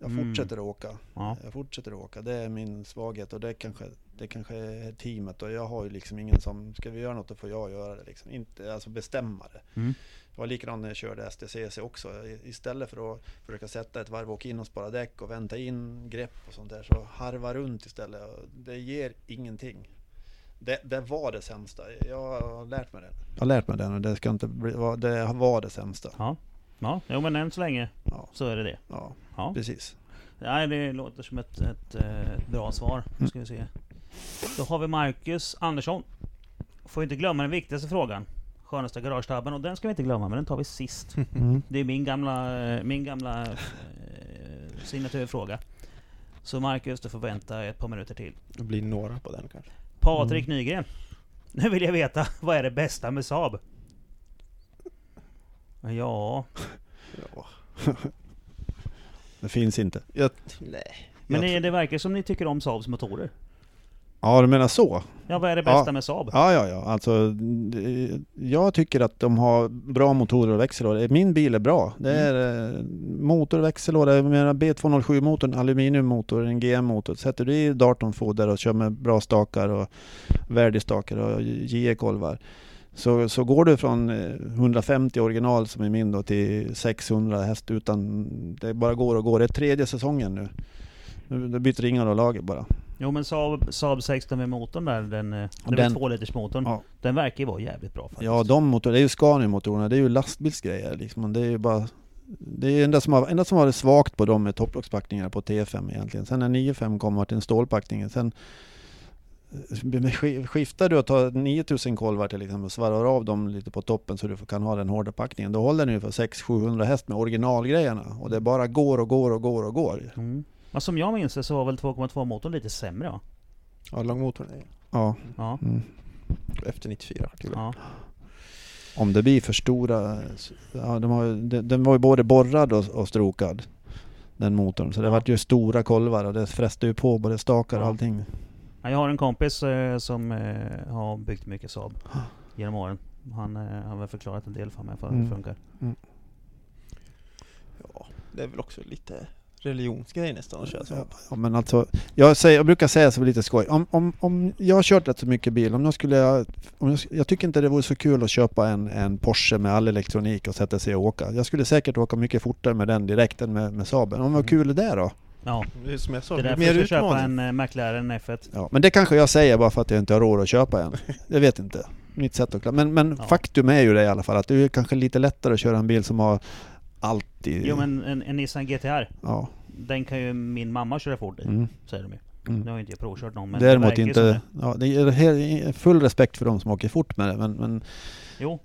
[SPEAKER 3] Jag
[SPEAKER 1] Mm.
[SPEAKER 3] fortsätter att åka.
[SPEAKER 1] Ja.
[SPEAKER 3] Jag fortsätter att åka. Det är min svaghet och det kanske, det kanske är teamet och jag har ju liksom ingen som, ska vi göra något då får jag göra det liksom. Inte, alltså bestämma det.
[SPEAKER 1] Mm.
[SPEAKER 3] Det var likadant när jag körde STCC också. Istället för att försöka sätta ett varv, åka in och spara däck och vänta in grepp och sånt där så harva runt istället. Och Det ger ingenting. Det, det var det sämsta. Jag har lärt mig det. Jag har lärt mig det och det ska inte bli, det var det sämsta.
[SPEAKER 1] Ja. Ja, jo, men än så länge
[SPEAKER 3] Ja,
[SPEAKER 1] så är det det.
[SPEAKER 3] ja
[SPEAKER 1] Ja.
[SPEAKER 3] precis.
[SPEAKER 1] Nej, det låter som ett, ett, eh, ett bra svar. Nu
[SPEAKER 3] Mm.
[SPEAKER 1] ska vi se. Då har vi Marcus Andersson. Får inte glömma den viktigaste frågan. Skönaste garagetabben och den ska vi inte glömma men den tar vi sist.
[SPEAKER 3] Mm.
[SPEAKER 1] Det är min gamla, eh, min gamla eh, signaturfråga. Så Marcus, du får vänta ett par minuter till.
[SPEAKER 2] Det blir några på den kanske.
[SPEAKER 1] Patrik
[SPEAKER 3] Mm.
[SPEAKER 1] Nygren. Nu vill jag veta, vad är det bästa med Saab? Ja,
[SPEAKER 2] Ja.
[SPEAKER 3] Det finns inte.
[SPEAKER 2] Jag, nej.
[SPEAKER 1] men
[SPEAKER 2] jag,
[SPEAKER 1] det, det verkar som ni tycker om Saabs motorer.
[SPEAKER 3] Ja, du menar så?
[SPEAKER 1] Ja, vad är det bästa
[SPEAKER 3] Ja.
[SPEAKER 1] med Saab?
[SPEAKER 3] Ja, ja, ja. Alltså, jag tycker att de har bra motorer och växellådor. Min bil är bra. Det är eh, motor och växellåda. Jag menar B207-motorn, aluminiummotor, en GM-motor. Sätter du i Darton-foder och kör med bra stakar och Verdi-stakar och JE-kolvar. Så, så går du från eh, 150 original som är min då till 600 häst utan... Det bara går och går. Det är tredje säsongen nu. Nu det byter ringar och lager bara.
[SPEAKER 1] Jo men Saab, Saab 16 med motorn där, den, eh, den,
[SPEAKER 3] Den-
[SPEAKER 1] med 2 liters motorn.
[SPEAKER 3] Ja.
[SPEAKER 1] Den verkar ju vara jävligt bra faktiskt.
[SPEAKER 3] Ja, de motorerna, det är ju Scania-motorerna, det är ju lastbilsgrejer liksom. Det är ju bara... Det är enda som har, enda som har det svagt på dem är topplockspackningar på T5 egentligen. Sen när 9.5 kommer till en stålpackning, sen eh, skiftar du och tar 9000 kolvar till exempel och svarvar av dem lite på toppen så du kan ha den hårda packningen. Då håller den ju för 600-700 häst med originalgrejerna och det bara går och går och går och går.
[SPEAKER 1] Mm. Ja, som jag minns det så var väl 2,2 motorn lite sämre va?
[SPEAKER 2] Ja, långmotorn är
[SPEAKER 3] Ja.
[SPEAKER 1] Ja.
[SPEAKER 3] Mm.
[SPEAKER 2] efter 94 till
[SPEAKER 1] ja.
[SPEAKER 3] Om det blir för stora... Ja, de har, de- den var ju både borrad och, och strokad. Den motorn. Så det
[SPEAKER 1] Ja.
[SPEAKER 3] vart ju stora kolvar och det fräste ju på både stakar och
[SPEAKER 1] Ja.
[SPEAKER 3] allting.
[SPEAKER 1] Ja, Jag har en kompis eh, som eh, har byggt mycket Saab genom åren. Han eh, har väl förklarat en del för mig för hur
[SPEAKER 3] Mm.
[SPEAKER 1] det funkar.
[SPEAKER 2] Ja, det är väl också lite religionsgrej nästan att köra så.
[SPEAKER 3] Ja, ja, men alltså, jag, säger, jag brukar säga så lite skoj. Om, om, om jag har kört rätt så mycket bil, om jag skulle... Jag, om jag, jag tycker inte det vore så kul att köpa en, en Porsche med all elektronik och sätta sig och åka. Jag skulle säkert åka mycket fortare med den direkt än med, med Saaben. Om vad kul är det då?
[SPEAKER 1] Ja,
[SPEAKER 2] Det är som jag sa,
[SPEAKER 1] det är
[SPEAKER 2] det
[SPEAKER 1] därför
[SPEAKER 2] mer
[SPEAKER 1] jag ska köpa en eh, McLaren F1.
[SPEAKER 3] Ja, men det kanske jag säger bara för att jag inte har råd att köpa en. Jag vet inte. Mitt sätt att klara. Men, men
[SPEAKER 1] Ja.
[SPEAKER 3] faktum är ju det i alla fall att det är kanske lite lättare att köra en bil som har allt i...
[SPEAKER 1] Jo men en, en Nissan GTR,
[SPEAKER 3] Ja.
[SPEAKER 1] den kan ju min mamma köra fort i.
[SPEAKER 3] Mm.
[SPEAKER 1] Säger de ju.
[SPEAKER 3] Mm.
[SPEAKER 1] Nu har ju inte jag provkört någon men det
[SPEAKER 3] Däremot
[SPEAKER 1] som
[SPEAKER 3] inte...
[SPEAKER 1] det.
[SPEAKER 3] Ja, det är full respekt för de som åker fort med det men, men
[SPEAKER 1] Jo.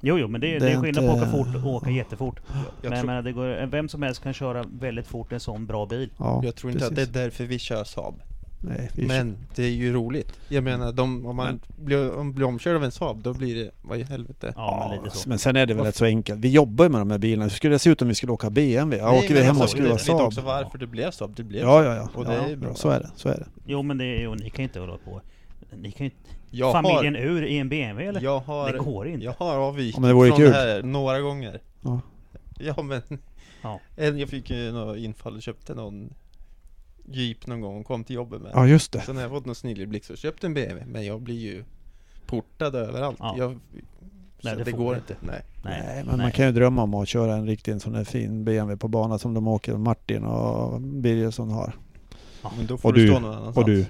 [SPEAKER 1] Jo, jo men det, är-
[SPEAKER 3] Det
[SPEAKER 1] det
[SPEAKER 3] är
[SPEAKER 1] är skillnad på att
[SPEAKER 3] inte-
[SPEAKER 1] åka fort och åka jättefort.
[SPEAKER 2] Jag,
[SPEAKER 1] men jag
[SPEAKER 2] tror,
[SPEAKER 1] menar, det går, vem som helst kan köra väldigt fort en sån bra bil.
[SPEAKER 3] ja,
[SPEAKER 2] jag tror inte att det
[SPEAKER 3] precis.
[SPEAKER 2] är därför vi kör Saab.
[SPEAKER 3] Nej, vi
[SPEAKER 2] Men det är ju roligt. Jag menar, de, om man
[SPEAKER 3] Men-
[SPEAKER 2] blir, om blir omkörd av en Saab, då blir det, vad i helvete?
[SPEAKER 1] Ja, men lite så.
[SPEAKER 3] Men sen är det väl rätt så enkelt. Vi jobbar ju med de här bilarna. Hur skulle det se ut om vi skulle åka BMW? Ja,
[SPEAKER 2] Nej,
[SPEAKER 3] åker vi hem och
[SPEAKER 2] alltså,
[SPEAKER 3] skruvar
[SPEAKER 2] vet- vet också
[SPEAKER 3] Saab?
[SPEAKER 2] varför det blev Saab. Det blev
[SPEAKER 3] Ja, ja, ja.
[SPEAKER 2] Och det
[SPEAKER 3] ja,
[SPEAKER 2] är bra.
[SPEAKER 3] Så är det, så är det.
[SPEAKER 1] Jo men det, jo, ni kan ju inte hålla på. Ni kan ju inte...
[SPEAKER 2] Jag
[SPEAKER 1] familjen
[SPEAKER 2] har,
[SPEAKER 1] ur i en BMW eller?
[SPEAKER 2] jag har,
[SPEAKER 1] det går inte.
[SPEAKER 2] jag har avvikit
[SPEAKER 3] Ja, men det vore
[SPEAKER 2] från
[SPEAKER 3] kul.
[SPEAKER 2] det här några gånger.
[SPEAKER 3] Ja.
[SPEAKER 2] Ja men,
[SPEAKER 1] Ja.
[SPEAKER 2] en, jag fick ju något infall och köpte någon Jeep någon gång och kom till jobbet med
[SPEAKER 3] Ja, just det.
[SPEAKER 2] Så när jag fått någon snilleblixt så köpte en BMW, men jag blir ju portad överallt.
[SPEAKER 1] Ja.
[SPEAKER 2] Jag, så
[SPEAKER 1] Nej, det
[SPEAKER 2] det, går inte. Nej.
[SPEAKER 1] Nej,
[SPEAKER 3] Nej, men man kan ju drömma om att köra en riktig en sån här fin BMW på bana som de åker, Martin och Birgersson har.
[SPEAKER 2] Men då får
[SPEAKER 3] Och
[SPEAKER 2] du,
[SPEAKER 3] du,
[SPEAKER 2] stå någon annanstans.
[SPEAKER 3] Och du.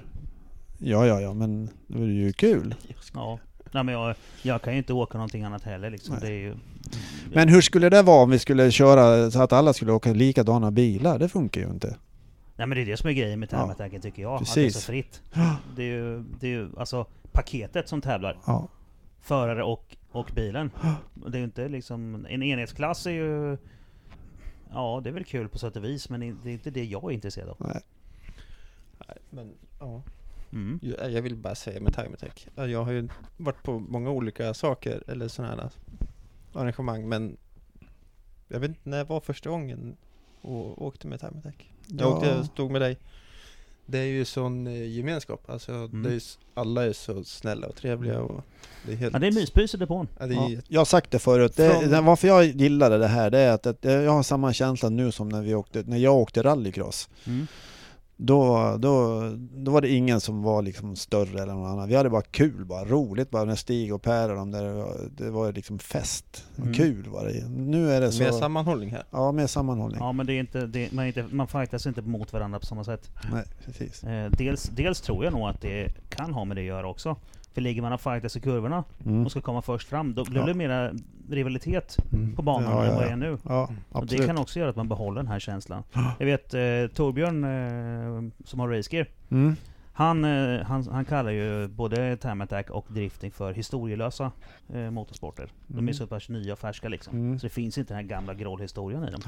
[SPEAKER 3] Ja, ja, ja, men det är ju kul.
[SPEAKER 1] Ja. Nej men jag, jag kan ju inte åka någonting annat heller liksom. Det är ju...
[SPEAKER 3] Men hur skulle det vara om vi skulle köra så att alla skulle åka likadana bilar? Det funkar ju inte.
[SPEAKER 1] Nej men det är det som är grejen med
[SPEAKER 3] Ja.
[SPEAKER 1] tävlingsattacken tycker jag. Att det är så
[SPEAKER 3] Precis.
[SPEAKER 1] fritt. Det är ju, det är ju alltså paketet som tävlar.
[SPEAKER 3] Ja.
[SPEAKER 1] Förare och, och bilen. Det är ju inte liksom... En enhetsklass är ju... Ja, det är väl kul på sätt och vis, men det är inte det jag är intresserad av.
[SPEAKER 3] Nej.
[SPEAKER 2] Nej, men ja.
[SPEAKER 1] Mm.
[SPEAKER 2] Jag jag vill bara säga med Time Attack. Jag har ju varit på många olika saker, eller sådana här arrangemang, men jag vet inte när var första gången och åkte med Time Attack. Jag
[SPEAKER 3] Ja.
[SPEAKER 2] åkte, stod med dig. Det är ju sån eh, gemenskap, alltså
[SPEAKER 1] Mm.
[SPEAKER 2] det är, alla är så snälla och trevliga och det är helt...
[SPEAKER 1] Ja, det är myspys i depån.
[SPEAKER 2] Ja, det är
[SPEAKER 3] Ja, jag har sagt det förut. Det,
[SPEAKER 2] Från-
[SPEAKER 3] varför jag gillade det här det är att, att jag har samma känsla nu som när, vi åkte, när jag åkte rallycross.
[SPEAKER 1] Mm.
[SPEAKER 3] Då, då, då var det ingen som var liksom större eller någon annan. Vi hade bara kul, bara roligt bara när Stig och Per och de där, det var- liksom fest.
[SPEAKER 1] Mm.
[SPEAKER 3] Kul var det. Nu är det så...
[SPEAKER 2] Med sammanhållning här.
[SPEAKER 3] Ja, med sammanhållning.
[SPEAKER 1] Ja, men det är inte... Det, man, är inte man fightas inte mot varandra på samma sätt.
[SPEAKER 3] Nej, precis.
[SPEAKER 1] Eh, dels, dels tror jag nog att det kan ha med det att göra också. För ligger man och fightas i kurvorna
[SPEAKER 3] Mm.
[SPEAKER 1] och ska komma först fram, då blir
[SPEAKER 3] Ja.
[SPEAKER 1] det mera rivalitet
[SPEAKER 3] Mm.
[SPEAKER 1] på banan
[SPEAKER 3] Ja,
[SPEAKER 1] än
[SPEAKER 3] ja,
[SPEAKER 1] vad det är nu.
[SPEAKER 3] Ja,
[SPEAKER 1] Och det kan också göra att man behåller den här känslan. Jag vet eh, Torbjörn eh, som har racegear.
[SPEAKER 3] Mm.
[SPEAKER 1] Han, eh, han, han kallar ju både time attack och drifting för historielösa eh, motorsporter. De är
[SPEAKER 3] Mm.
[SPEAKER 1] så pass nya och färska liksom.
[SPEAKER 3] Mm.
[SPEAKER 1] Så det finns inte den här gamla grollhistorien i dem.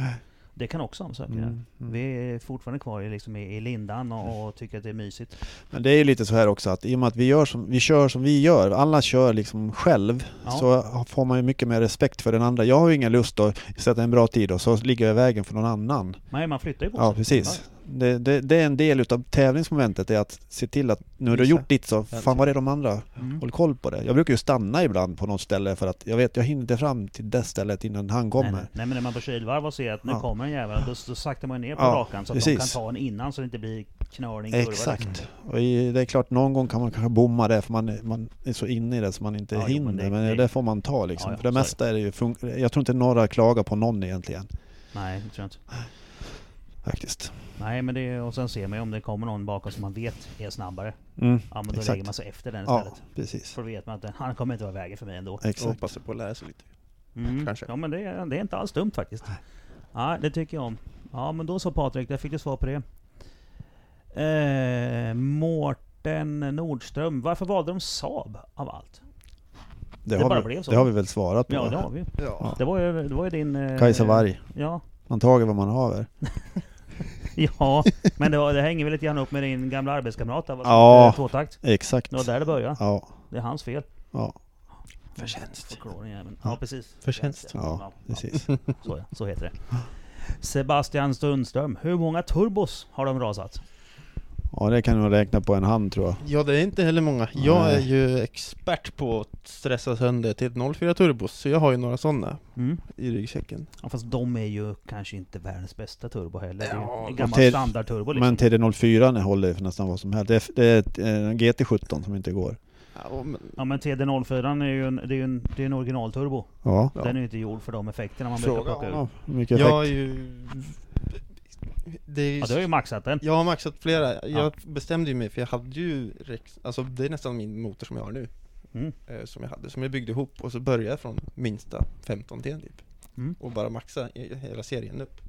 [SPEAKER 1] Det kan också göra.
[SPEAKER 3] Mm. Mm.
[SPEAKER 1] Vi är fortfarande kvar i, liksom, i, lindan och, och tycker att det är mysigt.
[SPEAKER 3] Men det är ju lite så här också att i och med att vi, gör som, vi kör som vi gör, alla kör liksom själv,
[SPEAKER 1] Ja.
[SPEAKER 3] så får man ju mycket mer respekt för den andra. Jag har ju ingen lust att sätta en bra tid och så ligger jag i vägen för någon annan.
[SPEAKER 1] Nej, man flyttar ju på
[SPEAKER 3] Ja,
[SPEAKER 1] sig.
[SPEAKER 3] precis. Det, det, det är en del utav tävlingsmomentet, är att se till att nu har du gjort ditt så, fan vad är de andra?
[SPEAKER 1] Mm.
[SPEAKER 3] Håll koll på det. Jag brukar ju stanna ibland på något ställe för att jag vet, jag hinner inte fram till det stället innan han kommer.
[SPEAKER 1] Nej, nej. nej men när man på kylvarv och ser att nu
[SPEAKER 3] Ja.
[SPEAKER 1] kommer en jävel, då, då saktar man ner på
[SPEAKER 3] Ja,
[SPEAKER 1] rakan så att de kan
[SPEAKER 3] precis.
[SPEAKER 1] ta en innan så det inte blir knörning.
[SPEAKER 3] Exakt. Och i, det är klart, någon gång kan man kanske bomma det för man, är- man är så inne i det så man inte
[SPEAKER 1] Ja, jo,
[SPEAKER 3] hinner.
[SPEAKER 1] men
[SPEAKER 3] Men
[SPEAKER 1] det-
[SPEAKER 3] det,
[SPEAKER 1] det-
[SPEAKER 3] får man ta liksom. För det
[SPEAKER 1] är
[SPEAKER 3] mesta är det ju Jag tror inte några klagar på någon egentligen.
[SPEAKER 1] Nej, det tror jag inte.
[SPEAKER 3] Faktiskt.
[SPEAKER 1] Nej men det, och sen ser man ju om det kommer någon bakom som man vet är snabbare.
[SPEAKER 3] Mm.
[SPEAKER 1] Ja men då
[SPEAKER 3] Exakt.
[SPEAKER 1] lägger man sig efter den
[SPEAKER 3] Ja,
[SPEAKER 1] istället.
[SPEAKER 3] precis.
[SPEAKER 1] För då vet man att den- han kommer inte vara vägen för mig ändå.
[SPEAKER 2] Jag
[SPEAKER 3] Exakt.
[SPEAKER 2] hoppas på att lära sig lite.
[SPEAKER 1] Mm.
[SPEAKER 2] Kanske.
[SPEAKER 1] Ja men det, är- det är inte alls dumt faktiskt. Ja det tycker jag om. Ja men då så Patrik, där fick du svar på det. Eh, Mårten Nordström, varför valde de Saab av allt?
[SPEAKER 3] Det,
[SPEAKER 1] Det
[SPEAKER 3] har,
[SPEAKER 1] bara
[SPEAKER 3] vi,
[SPEAKER 1] blev så.
[SPEAKER 3] det har vi väl svarat på?
[SPEAKER 1] Ja det har vi.
[SPEAKER 2] Ja.
[SPEAKER 1] Det var ju, det var ju din... Eh,
[SPEAKER 3] Kajsa Warg.
[SPEAKER 1] Ja.
[SPEAKER 3] Man tager vad man haver.
[SPEAKER 1] Ja, men det, var, det hänger väl lite grann upp med din gamla arbetskamrat där,
[SPEAKER 3] Ja.
[SPEAKER 1] hette tvåtakt.
[SPEAKER 3] Exakt.
[SPEAKER 1] Det var där det började.
[SPEAKER 3] Ja,
[SPEAKER 1] Det är hans fel.
[SPEAKER 3] ja,
[SPEAKER 2] Förtjänst.
[SPEAKER 1] Ja, precis.
[SPEAKER 2] Förtjänst.
[SPEAKER 3] ja, precis.
[SPEAKER 1] Så, så heter det. Sebastian Sundström. Hur många turbos har de rasat?
[SPEAKER 3] Ja, det kan nog räkna på en hand tror jag.
[SPEAKER 2] Ja, det är inte heller många. Jag är ju expert på att stressa sönder till ett 04 turbos, så jag har ju några sådana
[SPEAKER 1] Mm.
[SPEAKER 2] i ryggsäcken.
[SPEAKER 1] Ja, fast de är ju kanske inte världens bästa turbo heller. Det är ju
[SPEAKER 2] Ja,
[SPEAKER 1] en gammal
[SPEAKER 3] till-
[SPEAKER 1] standardturbo liksom.
[SPEAKER 3] Men TD04 håller för nästan vad som helst. Det är, det är ett, en GT17 som inte går.
[SPEAKER 2] Ja, men,
[SPEAKER 1] Ja men TD04 är ju en, det är ju en, det är en originalturbo.
[SPEAKER 3] Ja.
[SPEAKER 2] Ja.
[SPEAKER 1] Den är ju inte gjord för de effekterna man brukar plocka.
[SPEAKER 3] Ja, hur mycket effekt.
[SPEAKER 2] jag är ju... Det är ju
[SPEAKER 1] Ja du har ju maxat den.
[SPEAKER 2] Jag har maxat flera. Jag
[SPEAKER 1] Ja.
[SPEAKER 2] bestämde ju mig för jag hade ju Rex, alltså det är nästan min motor som jag har nu.
[SPEAKER 1] Mm.
[SPEAKER 2] Eh, som jag hade, som jag byggde ihop och så började jag från minsta 15 till typ.
[SPEAKER 1] Mm.
[SPEAKER 2] Och bara maxa i- hela serien upp.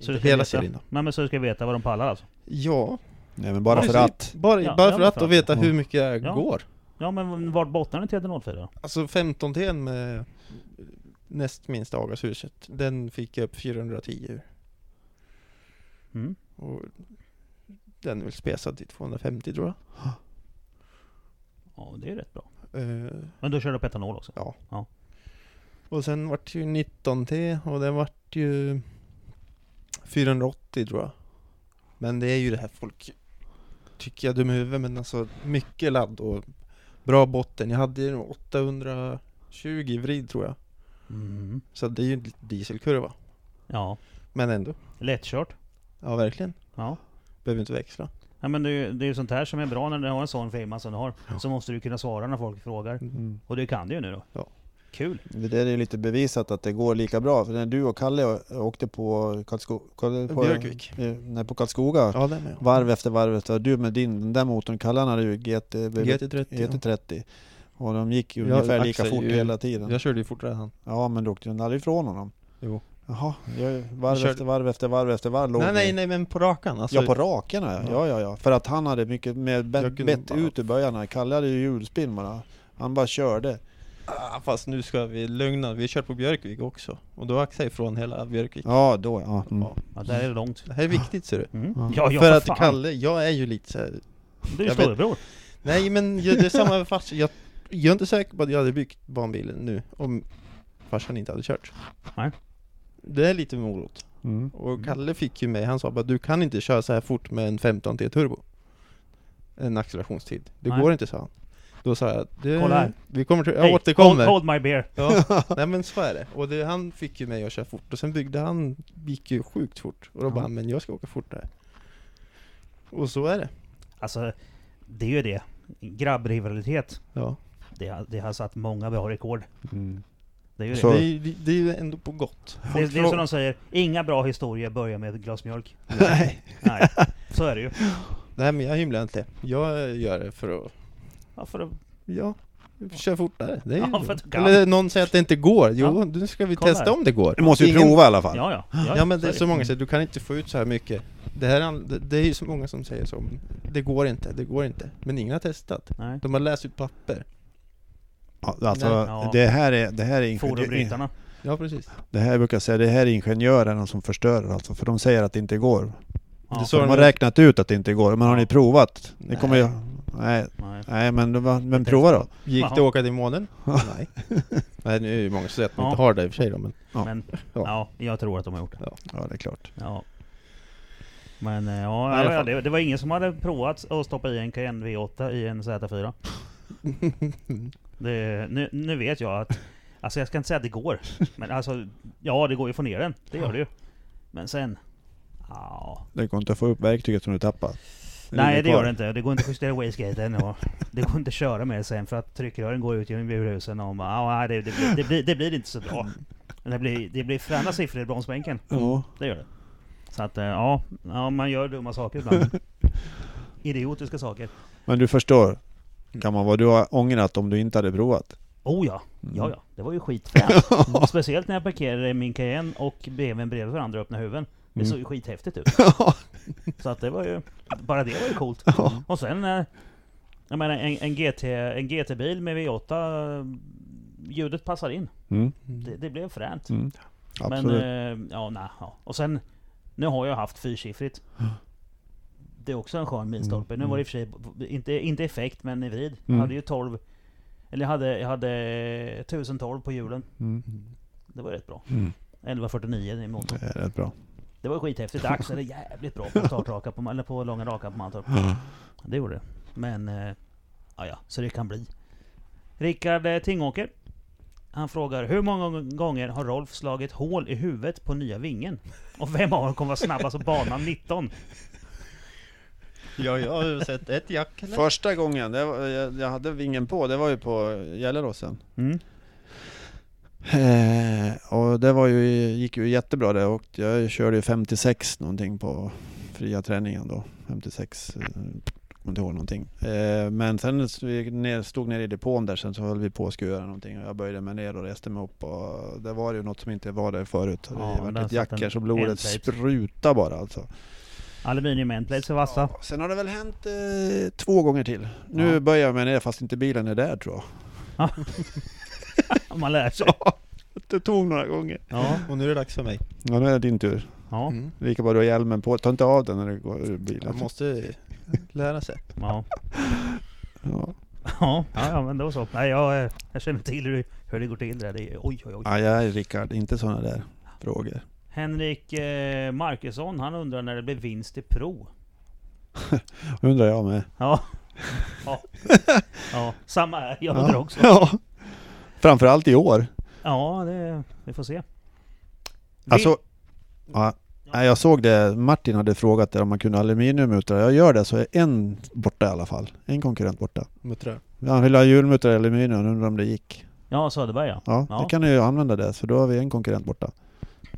[SPEAKER 1] Så
[SPEAKER 2] Inte hela
[SPEAKER 1] veta,
[SPEAKER 2] serien då.
[SPEAKER 1] Nej men så du ska veta vad de pallar alltså?
[SPEAKER 2] Ja,
[SPEAKER 3] Nej, men bara för att.
[SPEAKER 2] Bara,
[SPEAKER 1] Ja,
[SPEAKER 2] bara för att och veta
[SPEAKER 3] Ja.
[SPEAKER 2] hur mycket jag
[SPEAKER 1] Ja.
[SPEAKER 2] går.
[SPEAKER 1] Ja men vart bottnar den TD04 då?
[SPEAKER 2] Alltså 15 till med näst minsta Agashuset, den fick jag upp 410 ur.
[SPEAKER 1] Mm.
[SPEAKER 2] Och den är väl spesad till 250 tror jag.
[SPEAKER 1] Ja det är rätt bra.
[SPEAKER 2] Eh,
[SPEAKER 1] Men du kör upp etanol också?
[SPEAKER 2] Ja.
[SPEAKER 1] Ja.
[SPEAKER 2] Och sen vart det ju 19 T och den vart ju 480 tror jag. Men det är ju det här folk tycker jag är dum i huvudet men alltså mycket ladd och bra botten. Jag hade ju 820 vrid tror jag.
[SPEAKER 1] Mm.
[SPEAKER 2] Så det är ju en dieselkurva.
[SPEAKER 1] Ja.
[SPEAKER 2] Men ändå.
[SPEAKER 1] Lättkört.
[SPEAKER 2] Ja verkligen.
[SPEAKER 1] Ja.
[SPEAKER 2] Behöver inte växla.
[SPEAKER 1] Ja men det är ju det är ju sånt här som är bra när du har en sån firma som du har.
[SPEAKER 2] Ja.
[SPEAKER 1] Så måste du kunna svara när folk frågar.
[SPEAKER 3] Mm.
[SPEAKER 1] Och det kan du ju nu då.
[SPEAKER 2] Ja.
[SPEAKER 1] Kul.
[SPEAKER 3] Det där är ju lite bevisat att det går lika bra. För när du och Kalle åkte på, Karlsko, Karl- på,
[SPEAKER 2] Björkvik.
[SPEAKER 3] eh, nej, på Karlskoga,
[SPEAKER 2] Ja
[SPEAKER 3] varv efter varv efter Du med din, den där motorn, Kalle han hade ju GT,
[SPEAKER 2] GT30. ja.
[SPEAKER 3] GT30. Och de gick ju
[SPEAKER 2] Ja,
[SPEAKER 3] ungefär lika
[SPEAKER 2] Axel
[SPEAKER 3] fort
[SPEAKER 2] ju-
[SPEAKER 3] hela tiden.
[SPEAKER 2] Jag körde ju fortare än han.
[SPEAKER 3] Ja men då åkte den aldrig ifrån honom.
[SPEAKER 2] Jo.
[SPEAKER 3] Jaha, jag, varv efter varv efter varv efter varv låg
[SPEAKER 2] Nej nej nej men på rakan alltså.
[SPEAKER 3] Ja på rakerna ja.
[SPEAKER 2] Ja.
[SPEAKER 3] ja, ja. För att han hade mycket mer bett,
[SPEAKER 2] kunde
[SPEAKER 3] bett
[SPEAKER 2] bara-
[SPEAKER 3] ut ur böjarna. Kalle hade ju hjulspinn bara. Han bara körde.
[SPEAKER 2] Ah, fast nu ska vi lugna, vi kör på Björkvik också. Och då axar jag ifrån hela Björkvik.
[SPEAKER 3] Ja då ja. Mm.
[SPEAKER 2] Ja.
[SPEAKER 1] Där är det långt.
[SPEAKER 2] Det här är viktigt ser du.
[SPEAKER 1] Mm.
[SPEAKER 3] Ja.
[SPEAKER 1] Ja, ja,
[SPEAKER 2] för att
[SPEAKER 1] fan.
[SPEAKER 2] Kalle, jag är ju lite så här,
[SPEAKER 1] Du är ju storebror.
[SPEAKER 2] Nej men det är samma fast jag, jag är inte säker på att jag hade byggt banbilen nu om farsan inte hade kört.
[SPEAKER 1] Nej.
[SPEAKER 2] Det är lite morot.
[SPEAKER 3] Mm.
[SPEAKER 2] Och Kalle fick ju mig, han sa bara du kan inte köra så här fort med en 15 T turbo. En accelerationstid. Det
[SPEAKER 1] Nej.
[SPEAKER 2] går inte sa han. Då sa jag, det,
[SPEAKER 1] Kolla här.
[SPEAKER 2] vi kommer till, jag
[SPEAKER 1] Hey,
[SPEAKER 2] återkommer.
[SPEAKER 1] Hold, hold my beer.
[SPEAKER 2] Ja, nej men så är det. Och det, han fick ju mig att köra fort och sen byggde han, gick ju sjukt fort. Och då
[SPEAKER 1] Ja.
[SPEAKER 2] bara, men jag ska åka fortare. Och så är det.
[SPEAKER 1] Alltså, det är ju det. Grabbrivalitet.
[SPEAKER 2] Ja.
[SPEAKER 1] Det, har- det har satt många bra rekord.
[SPEAKER 3] Mm.
[SPEAKER 1] Det är ju det.
[SPEAKER 3] Så-
[SPEAKER 2] Det, är, det, är ju ändå på gott.
[SPEAKER 1] Det, det är som de säger, inga bra historier börjar med ett glas mjölk.
[SPEAKER 3] Nej.
[SPEAKER 1] Nej, så är det ju.
[SPEAKER 2] Nej men jag hymlar inte. Jag gör det för att,
[SPEAKER 1] Ja, för att,
[SPEAKER 2] ja, kör fortare. Det är ju
[SPEAKER 1] Ja, för att du kan.
[SPEAKER 2] Eller någon säger att det inte går. Jo,
[SPEAKER 1] Ja.
[SPEAKER 2] nu ska vi
[SPEAKER 1] Kolla
[SPEAKER 2] testa
[SPEAKER 1] här.
[SPEAKER 2] om det går.
[SPEAKER 3] Du måste ju
[SPEAKER 2] Ingen-
[SPEAKER 3] prova i alla fall.
[SPEAKER 1] ja, ja. Ja,
[SPEAKER 2] Ja men det är
[SPEAKER 1] så
[SPEAKER 2] många som säger, du kan inte få ut så här mycket. Det, här, det, det är ju så många som säger så. men Det går inte, det går inte. Men ingen har testat.
[SPEAKER 1] Nej.
[SPEAKER 2] De har läst ut papper.
[SPEAKER 3] Ja, alltså.
[SPEAKER 1] Ja.
[SPEAKER 3] det här är, det här är
[SPEAKER 1] Fordonbrytarna.
[SPEAKER 2] Ja precis.
[SPEAKER 3] det här brukar jag säga, det här är ingenjörerna som förstör alltså, för de säger att det inte går.
[SPEAKER 1] Ja.
[SPEAKER 2] Det
[SPEAKER 3] Så de har
[SPEAKER 2] är-
[SPEAKER 3] räknat ut att det inte går, men har ni provat? Det kommer ju...
[SPEAKER 2] Nej.
[SPEAKER 3] Nej,
[SPEAKER 1] Nej.
[SPEAKER 3] men, men prova då.
[SPEAKER 2] Gick det att åka till månen? Nej. Nej nu är det ju många som säger att de
[SPEAKER 1] Ja.
[SPEAKER 2] inte har det i och för sig då, men
[SPEAKER 3] Ja.
[SPEAKER 1] Men,
[SPEAKER 2] Ja.
[SPEAKER 1] ja. jag tror att de har gjort det.
[SPEAKER 3] Ja, det är klart.
[SPEAKER 1] Ja. Men eh,
[SPEAKER 2] I
[SPEAKER 1] ja,
[SPEAKER 2] alla
[SPEAKER 1] ja
[SPEAKER 2] fall.
[SPEAKER 1] det, det var ingen som hade provat att stoppa i en Cayenne V8 i en Z4. Det, nu, nu vet jag att... Alltså jag ska inte säga att det går. Men alltså, ja det går ju att få ner den. Det gör det ju. Men sen... Ja.
[SPEAKER 3] Det går inte att få upp verktyget som du tappar.
[SPEAKER 1] Nej det gör det inte. Det går inte att justera wastegaten och det går inte att köra med det sen för att tryckrören går ut genom burhusen och bara, ja, nej, det, det, blir- det, blir, det blir inte så bra. Men det blir, det blir fräna siffror i bromsbänken.
[SPEAKER 3] Ja.
[SPEAKER 1] Det gör det. Så att eh, ja, ja, man gör dumma saker ibland. Idiotiska saker.
[SPEAKER 3] Men du förstår, kan man vad du har ångrat om du inte hade provat?
[SPEAKER 1] Oh ja,
[SPEAKER 3] Mm.
[SPEAKER 1] ja ja. Det var ju skitfränt. Mm. Speciellt när jag parkerade min Cayenne och BMWn bredvid varandra och öppnade huven. Det
[SPEAKER 3] Mm.
[SPEAKER 1] såg ju skithäftigt ut. Så att det var ju... Bara det var ju coolt. Och sen... eh, Jag menar en, en, GT, en GT-bil med V8... eh, Ljudet passar in.
[SPEAKER 3] Mm.
[SPEAKER 1] Det, det blev fränt.
[SPEAKER 3] Mm.
[SPEAKER 1] Men eh, ja, nej, ja. Och sen... Nu har jag haft fyrsiffrigt. Det är också en skön milstolpe. Nu var det i och för sig inte, inte effekt men i vrid. Jag
[SPEAKER 3] Mm.
[SPEAKER 1] hade ju 12... Eller jag hade, jag hade 1012 på hjulen.
[SPEAKER 3] Mm.
[SPEAKER 1] Det var rätt bra.
[SPEAKER 3] Mm.
[SPEAKER 1] 1149 i motorn.
[SPEAKER 3] Det är rätt bra.
[SPEAKER 1] Det var skithäftigt. Axel är jävligt bra på startraka på, eller på långa raka på Mantorp. Det gjorde det. Men, ja ja, så det kan bli. Rickard eh, Tingåker. Han frågar hur många gånger har Rolf slagit hål i huvudet på nya vingen? Och vem av dem kommer vara snabbast på banan 19?
[SPEAKER 2] Ja, jag har sett ett jack eller?
[SPEAKER 3] Första gången det var, jag, jag hade vingen på, det var ju på Gelleråsen.
[SPEAKER 1] Mm.
[SPEAKER 3] Eh, och det var ju, gick ju jättebra det och jag körde ju 56 någonting på fria träningen då. 56, eh, kommer inte ihåg någonting. Eh, men sen vi ner, stod nere i depån där sen så höll vi på att skura någonting och jag böjde mig ner och reste mig upp och det var ju något som inte var där förut. Och
[SPEAKER 1] Ja,
[SPEAKER 3] det var ett jack här så blodet
[SPEAKER 1] endplate.
[SPEAKER 3] spruta bara alltså.
[SPEAKER 1] Aluminium endplates är vassa.
[SPEAKER 3] Ja, sen har det väl hänt eh, två gånger till. Nu
[SPEAKER 1] Ja.
[SPEAKER 3] böjer jag mig ner fast inte bilen är där tror jag.
[SPEAKER 1] Man lär sig.
[SPEAKER 3] Det tog några gånger.
[SPEAKER 1] Ja,
[SPEAKER 2] Och nu är det dags för mig.
[SPEAKER 3] Ja, nu är det din tur.
[SPEAKER 1] ja,
[SPEAKER 2] Mm.
[SPEAKER 3] Lika bra du har hjälmen på. Ta inte av den när du går ur bilen.
[SPEAKER 2] Man måste lära sig.
[SPEAKER 1] ja.
[SPEAKER 3] Ja.
[SPEAKER 1] Ja, ja, ja men det var så. Nej, jag, eh, jag känner till hur det, hur det går till det där. Det är, oj, oj, oj.
[SPEAKER 3] Ja, jag är Rickard, inte sådana där frågor.
[SPEAKER 1] Henrik eh, Markusson, han undrar när det blir vinst i Pro.
[SPEAKER 3] Undrar jag med.
[SPEAKER 1] Ja. Ja. ja. Samma här. Jag undrar också.
[SPEAKER 3] Ja. Framförallt i år.
[SPEAKER 1] Ja, det, vi får se. Vi,
[SPEAKER 3] Alltså, ja, nej, jag såg det. Martin hade frågat om man kunde aluminiummuttrar. Jag gör det så är en borta i alla fall. En konkurrent borta.
[SPEAKER 2] Muttrar.
[SPEAKER 3] Han vill ha hjulmuttrar i aluminium, undrar om det gick.
[SPEAKER 1] ja, Söderberg ja.
[SPEAKER 3] Ja,
[SPEAKER 1] Ja.
[SPEAKER 3] då kan ni ju använda det. Så då har vi en konkurrent borta.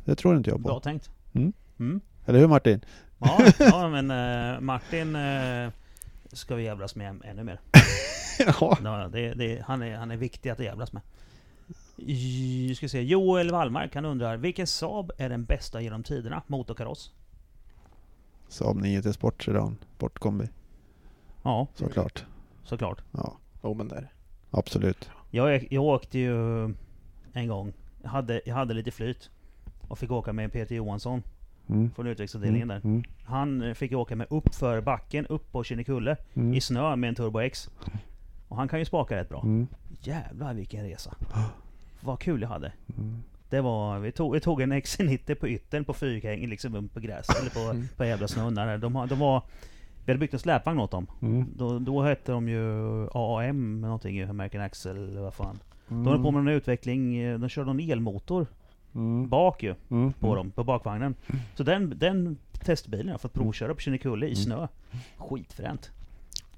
[SPEAKER 3] Det tror inte jag
[SPEAKER 1] Bra
[SPEAKER 3] på.
[SPEAKER 1] tänkt.
[SPEAKER 3] Mm.
[SPEAKER 1] Mm.
[SPEAKER 3] Eller hur Martin?
[SPEAKER 1] Ja, ja, men eh, Martin eh, ska vi jävlas med ännu mer.
[SPEAKER 3] ja.
[SPEAKER 1] Ja, det, det, han, är, han är viktig att jävlas med. I- Ska se. Joel Wallmark han undrar vilken Saab är den bästa genom tiderna? Motorkaross?
[SPEAKER 3] Saab 9 till Sport Sedan, Sportkombi.
[SPEAKER 1] Ja,
[SPEAKER 3] Såklart.
[SPEAKER 1] såklart.
[SPEAKER 3] Ja,
[SPEAKER 2] Jo men där.
[SPEAKER 3] absolut.
[SPEAKER 1] Jag, jag åkte ju en gång. Jag hade, jag hade lite flyt. Och fick åka med Peter Johansson
[SPEAKER 3] Mm.
[SPEAKER 1] från utvecklingsavdelningen där.
[SPEAKER 3] Mm.
[SPEAKER 1] Han eh, fick åka med upp för backen, upp på Kinnekulle.
[SPEAKER 3] Mm.
[SPEAKER 1] I snö med en Turbo X. Och han kan ju spaka rätt bra.
[SPEAKER 3] Mm.
[SPEAKER 1] Jävlar vilken resa. Vad kul jag hade.
[SPEAKER 3] Mm.
[SPEAKER 1] Det var, vi tog, vi tog en XC90 på yttern på fyrhäng, liksom på gräs, eller på,
[SPEAKER 2] Mm.
[SPEAKER 1] på jävla snön där. De, de var, vi hade byggt en släpvagn åt dem.
[SPEAKER 3] Mm.
[SPEAKER 1] Då, då hette de ju AAM någonting, ju, American eller vad fan.
[SPEAKER 3] Mm.
[SPEAKER 1] De höll på med en utveckling, eh, de körde någon elmotor
[SPEAKER 3] Mm.
[SPEAKER 1] bak ju,
[SPEAKER 3] Mm.
[SPEAKER 1] på dem, på bakvagnen. Så den, den testbilen har jag fått provköra på Kinnekulle i snö. Skitfränt.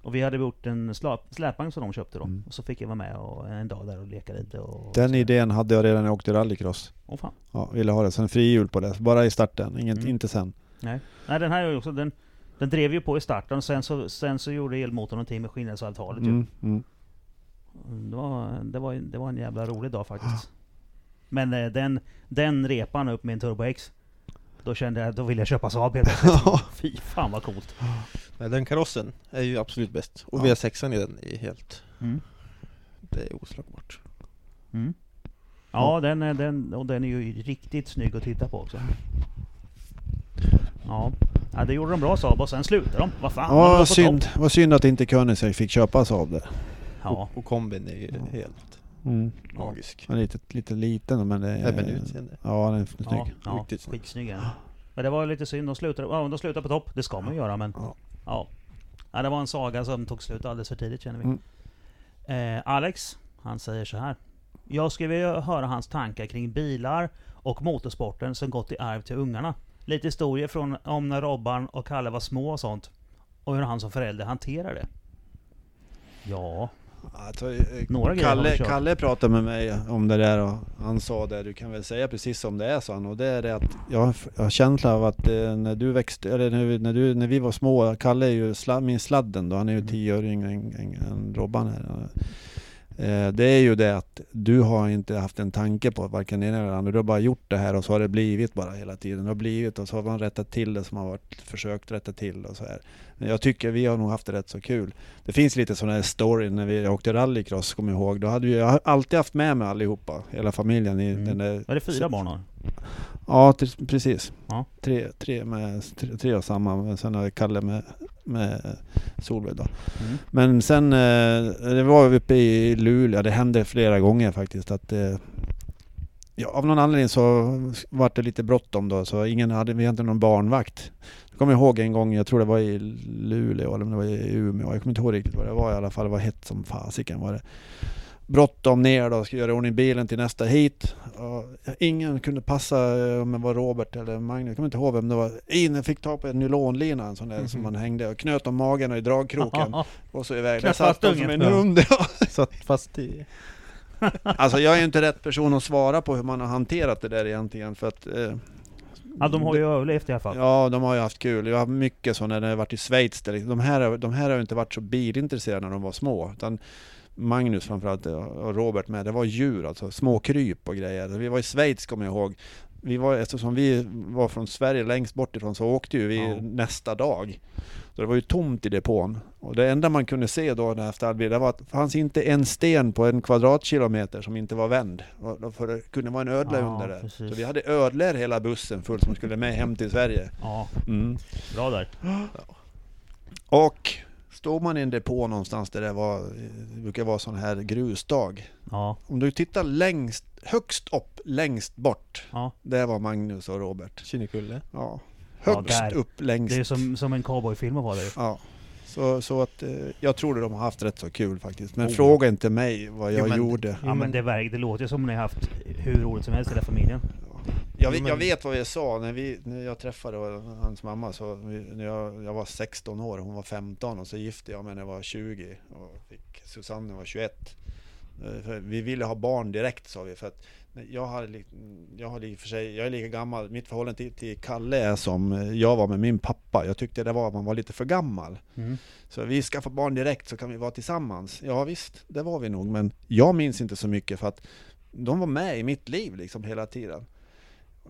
[SPEAKER 1] Och vi hade gjort en släpvagn som de köpte då.
[SPEAKER 3] Mm.
[SPEAKER 1] Och så fick jag vara med och en dag där och leka lite och...
[SPEAKER 3] Den idén hade jag redan när jag åkte rallycross.
[SPEAKER 1] Åh fan.
[SPEAKER 3] Ja, ville ha det. Sen frihjul på det. Bara i starten, Inget,
[SPEAKER 1] Mm.
[SPEAKER 3] inte sen.
[SPEAKER 1] Nej. Nej den här också, den, den drev ju på i starten, sen så, sen så gjorde elmotorn någonting med skillnadsavtalet ju.
[SPEAKER 3] Mm. Mm.
[SPEAKER 1] Det var, det, var, det var en jävla rolig dag faktiskt. Men eh, den, den repan upp med en Turbo X. Då kände jag, då ville jag köpa Saab helt plötsligt. Fy fan vad coolt.
[SPEAKER 2] Nej, den karossen är ju absolut bäst. Och
[SPEAKER 3] Ja.
[SPEAKER 2] V6an i den är helt...
[SPEAKER 1] Mm.
[SPEAKER 2] Det är oslagbart.
[SPEAKER 1] Mm. Ja, den, är- den, och den är ju riktigt snygg att titta på också. Ja, ja det gjorde de bra Saab och sen slutade de. Vad fan, de var
[SPEAKER 3] Ja,
[SPEAKER 1] på
[SPEAKER 3] synd. Vad synd att inte Koenigsegg fick köpa Saab där.
[SPEAKER 1] Ja,
[SPEAKER 2] Och, kombin är ju helt
[SPEAKER 3] Mm.
[SPEAKER 2] magisk.
[SPEAKER 3] Är lite, lite liten men det är...
[SPEAKER 2] Även utseende.
[SPEAKER 3] Ja, den är snygg.
[SPEAKER 1] ja, ja
[SPEAKER 2] Riktigt snygg.
[SPEAKER 1] skitsnygg den. Men det var lite synd, de slutade, ja, de slutade på topp. Det ska man ju göra men...
[SPEAKER 3] Ja.
[SPEAKER 1] Ja. ja. Det var en saga som tog slut alldeles för tidigt känner vi.
[SPEAKER 3] Mm.
[SPEAKER 1] Eh, Alex, han säger så här. Jag skulle vilja höra hans tankar kring bilar och motorsporten som gått i arv till ungarna. Lite historier från om när Robban och Kalle var små och sånt. Och hur han som förälder hanterar det. Ja,
[SPEAKER 3] Alltså, eh,
[SPEAKER 1] Några
[SPEAKER 3] Kalle. Kalle pratade med mig om det där och han sa det, du kan väl säga precis som det är sa han. Och det är det att jag har jag har av att eh, när du växte, eller när vi, när, du, när vi var små, Kalle är ju sla, min sladden då, han är ju
[SPEAKER 1] Mm.
[SPEAKER 3] tio år yngre än, än, än Robban här. Eh, det är ju det att du har inte haft en tanke på varken ena eller andra. Du har bara gjort det här och så har det blivit bara hela tiden. Det har blivit och så har man rättat till det som har varit försökt rätta till och så här. Men jag tycker vi har nog haft det rätt så kul. Det finns lite sådana här story när vi åkte rallycross, kommer jag ihåg. Då hade vi, jag har alltid haft med mig allihopa, hela familjen i
[SPEAKER 1] Mm.
[SPEAKER 3] den där...
[SPEAKER 1] Var det fyra barn har?
[SPEAKER 3] Ja, precis.
[SPEAKER 1] Ja.
[SPEAKER 3] Tre, tre, med, tre, tre och samma, men sen har vi Kalle med, med Solveig då.
[SPEAKER 1] Mm.
[SPEAKER 3] Men sen, eh, det var uppe i Luleå, det hände flera gånger faktiskt att eh, Ja, av någon anledning så var det lite bråttom då, så ingen hade, vi hade inte någon barnvakt. Jag kommer ihåg en gång, jag tror det var i Luleå eller om det var i Umeå, jag kommer inte ihåg riktigt vad det var i alla fall, det var hett som fasiken var det. Bråttom ner då, ska göra ordning bilen till nästa hit. Och ingen kunde passa eh, om det var Robert eller Magnus, jag kommer inte ihåg vem det var. In fick ta på en nylonlina, en sån där som
[SPEAKER 2] Mhm.
[SPEAKER 3] man hängde och knöt om magen och i dragkroken. och så iväg. Där satt de som en hund.
[SPEAKER 2] Satt fast i...
[SPEAKER 3] Alltså jag är ju inte rätt person att svara på hur man har hanterat det där egentligen för att eh,
[SPEAKER 1] Ja, de har ju överlevt i alla fall.
[SPEAKER 3] Ja, de har ju haft kul. Jag har haft mycket sådana när jag varit i Schweiz. Där liksom- de, här, de här har ju inte varit så bilintresserade när de var små. Utan Magnus framförallt och Robert med, det var djur alltså. Små kryp och grejer. Vi var i Schweiz kommer jag ihåg. Vi var, eftersom vi var från Sverige längst bort ifrån så åkte ju vi
[SPEAKER 1] Ja.
[SPEAKER 3] nästa dag. Så det var ju tomt i depån. Och det enda man kunde se då efter all bil, det var att det fanns inte en sten på en kvadratkilometer som inte var vänd. För det kunde vara en ödla
[SPEAKER 1] Ja,
[SPEAKER 3] under där.
[SPEAKER 1] precis.
[SPEAKER 3] Så vi hade ödlor hela bussen full som skulle med hem till Sverige.
[SPEAKER 1] Ja,
[SPEAKER 3] Mm.
[SPEAKER 1] bra där.
[SPEAKER 3] Och stod man i en depå någonstans där det var, det brukar vara sån här grusdag.
[SPEAKER 1] Ja,
[SPEAKER 3] Om du tittar längst, högst upp, längst bort.
[SPEAKER 1] ja.
[SPEAKER 3] Det var Magnus och Robert.
[SPEAKER 2] Kinnekulle.
[SPEAKER 3] Ja.
[SPEAKER 1] Ja,
[SPEAKER 3] Högst
[SPEAKER 1] där.
[SPEAKER 3] upp längst.
[SPEAKER 1] Det är som, som en cowboyfilm var det ju.
[SPEAKER 3] Ja. Så, så att eh, jag tror de har haft rätt så kul faktiskt. Men
[SPEAKER 1] Oh.
[SPEAKER 3] fråga inte mig vad jag
[SPEAKER 2] Jo, men-
[SPEAKER 3] gjorde.
[SPEAKER 1] Ja men det, verkar, det låter som ni har haft hur roligt som helst hela familjen.
[SPEAKER 3] Jag vet, jag vet vad vi sa när, vi, när jag träffade hans mamma. Så när jag, jag var 16 år, hon var 15 och så gifte jag mig när jag var 20 och fick Susanne jag var 21. Eh, För vi ville ha barn direkt sa vi. För att jag har, jag har för sig, jag är lika gammal, mitt förhållande till, till Kalle är som eh, jag var med min pappa. Jag tyckte det var att man var lite för gammal.
[SPEAKER 1] Mm.
[SPEAKER 3] Så vi skaffar barn direkt så kan vi vara tillsammans. Ja visst, det var vi nog. Men jag minns inte så mycket för att de var med i mitt liv liksom hela tiden.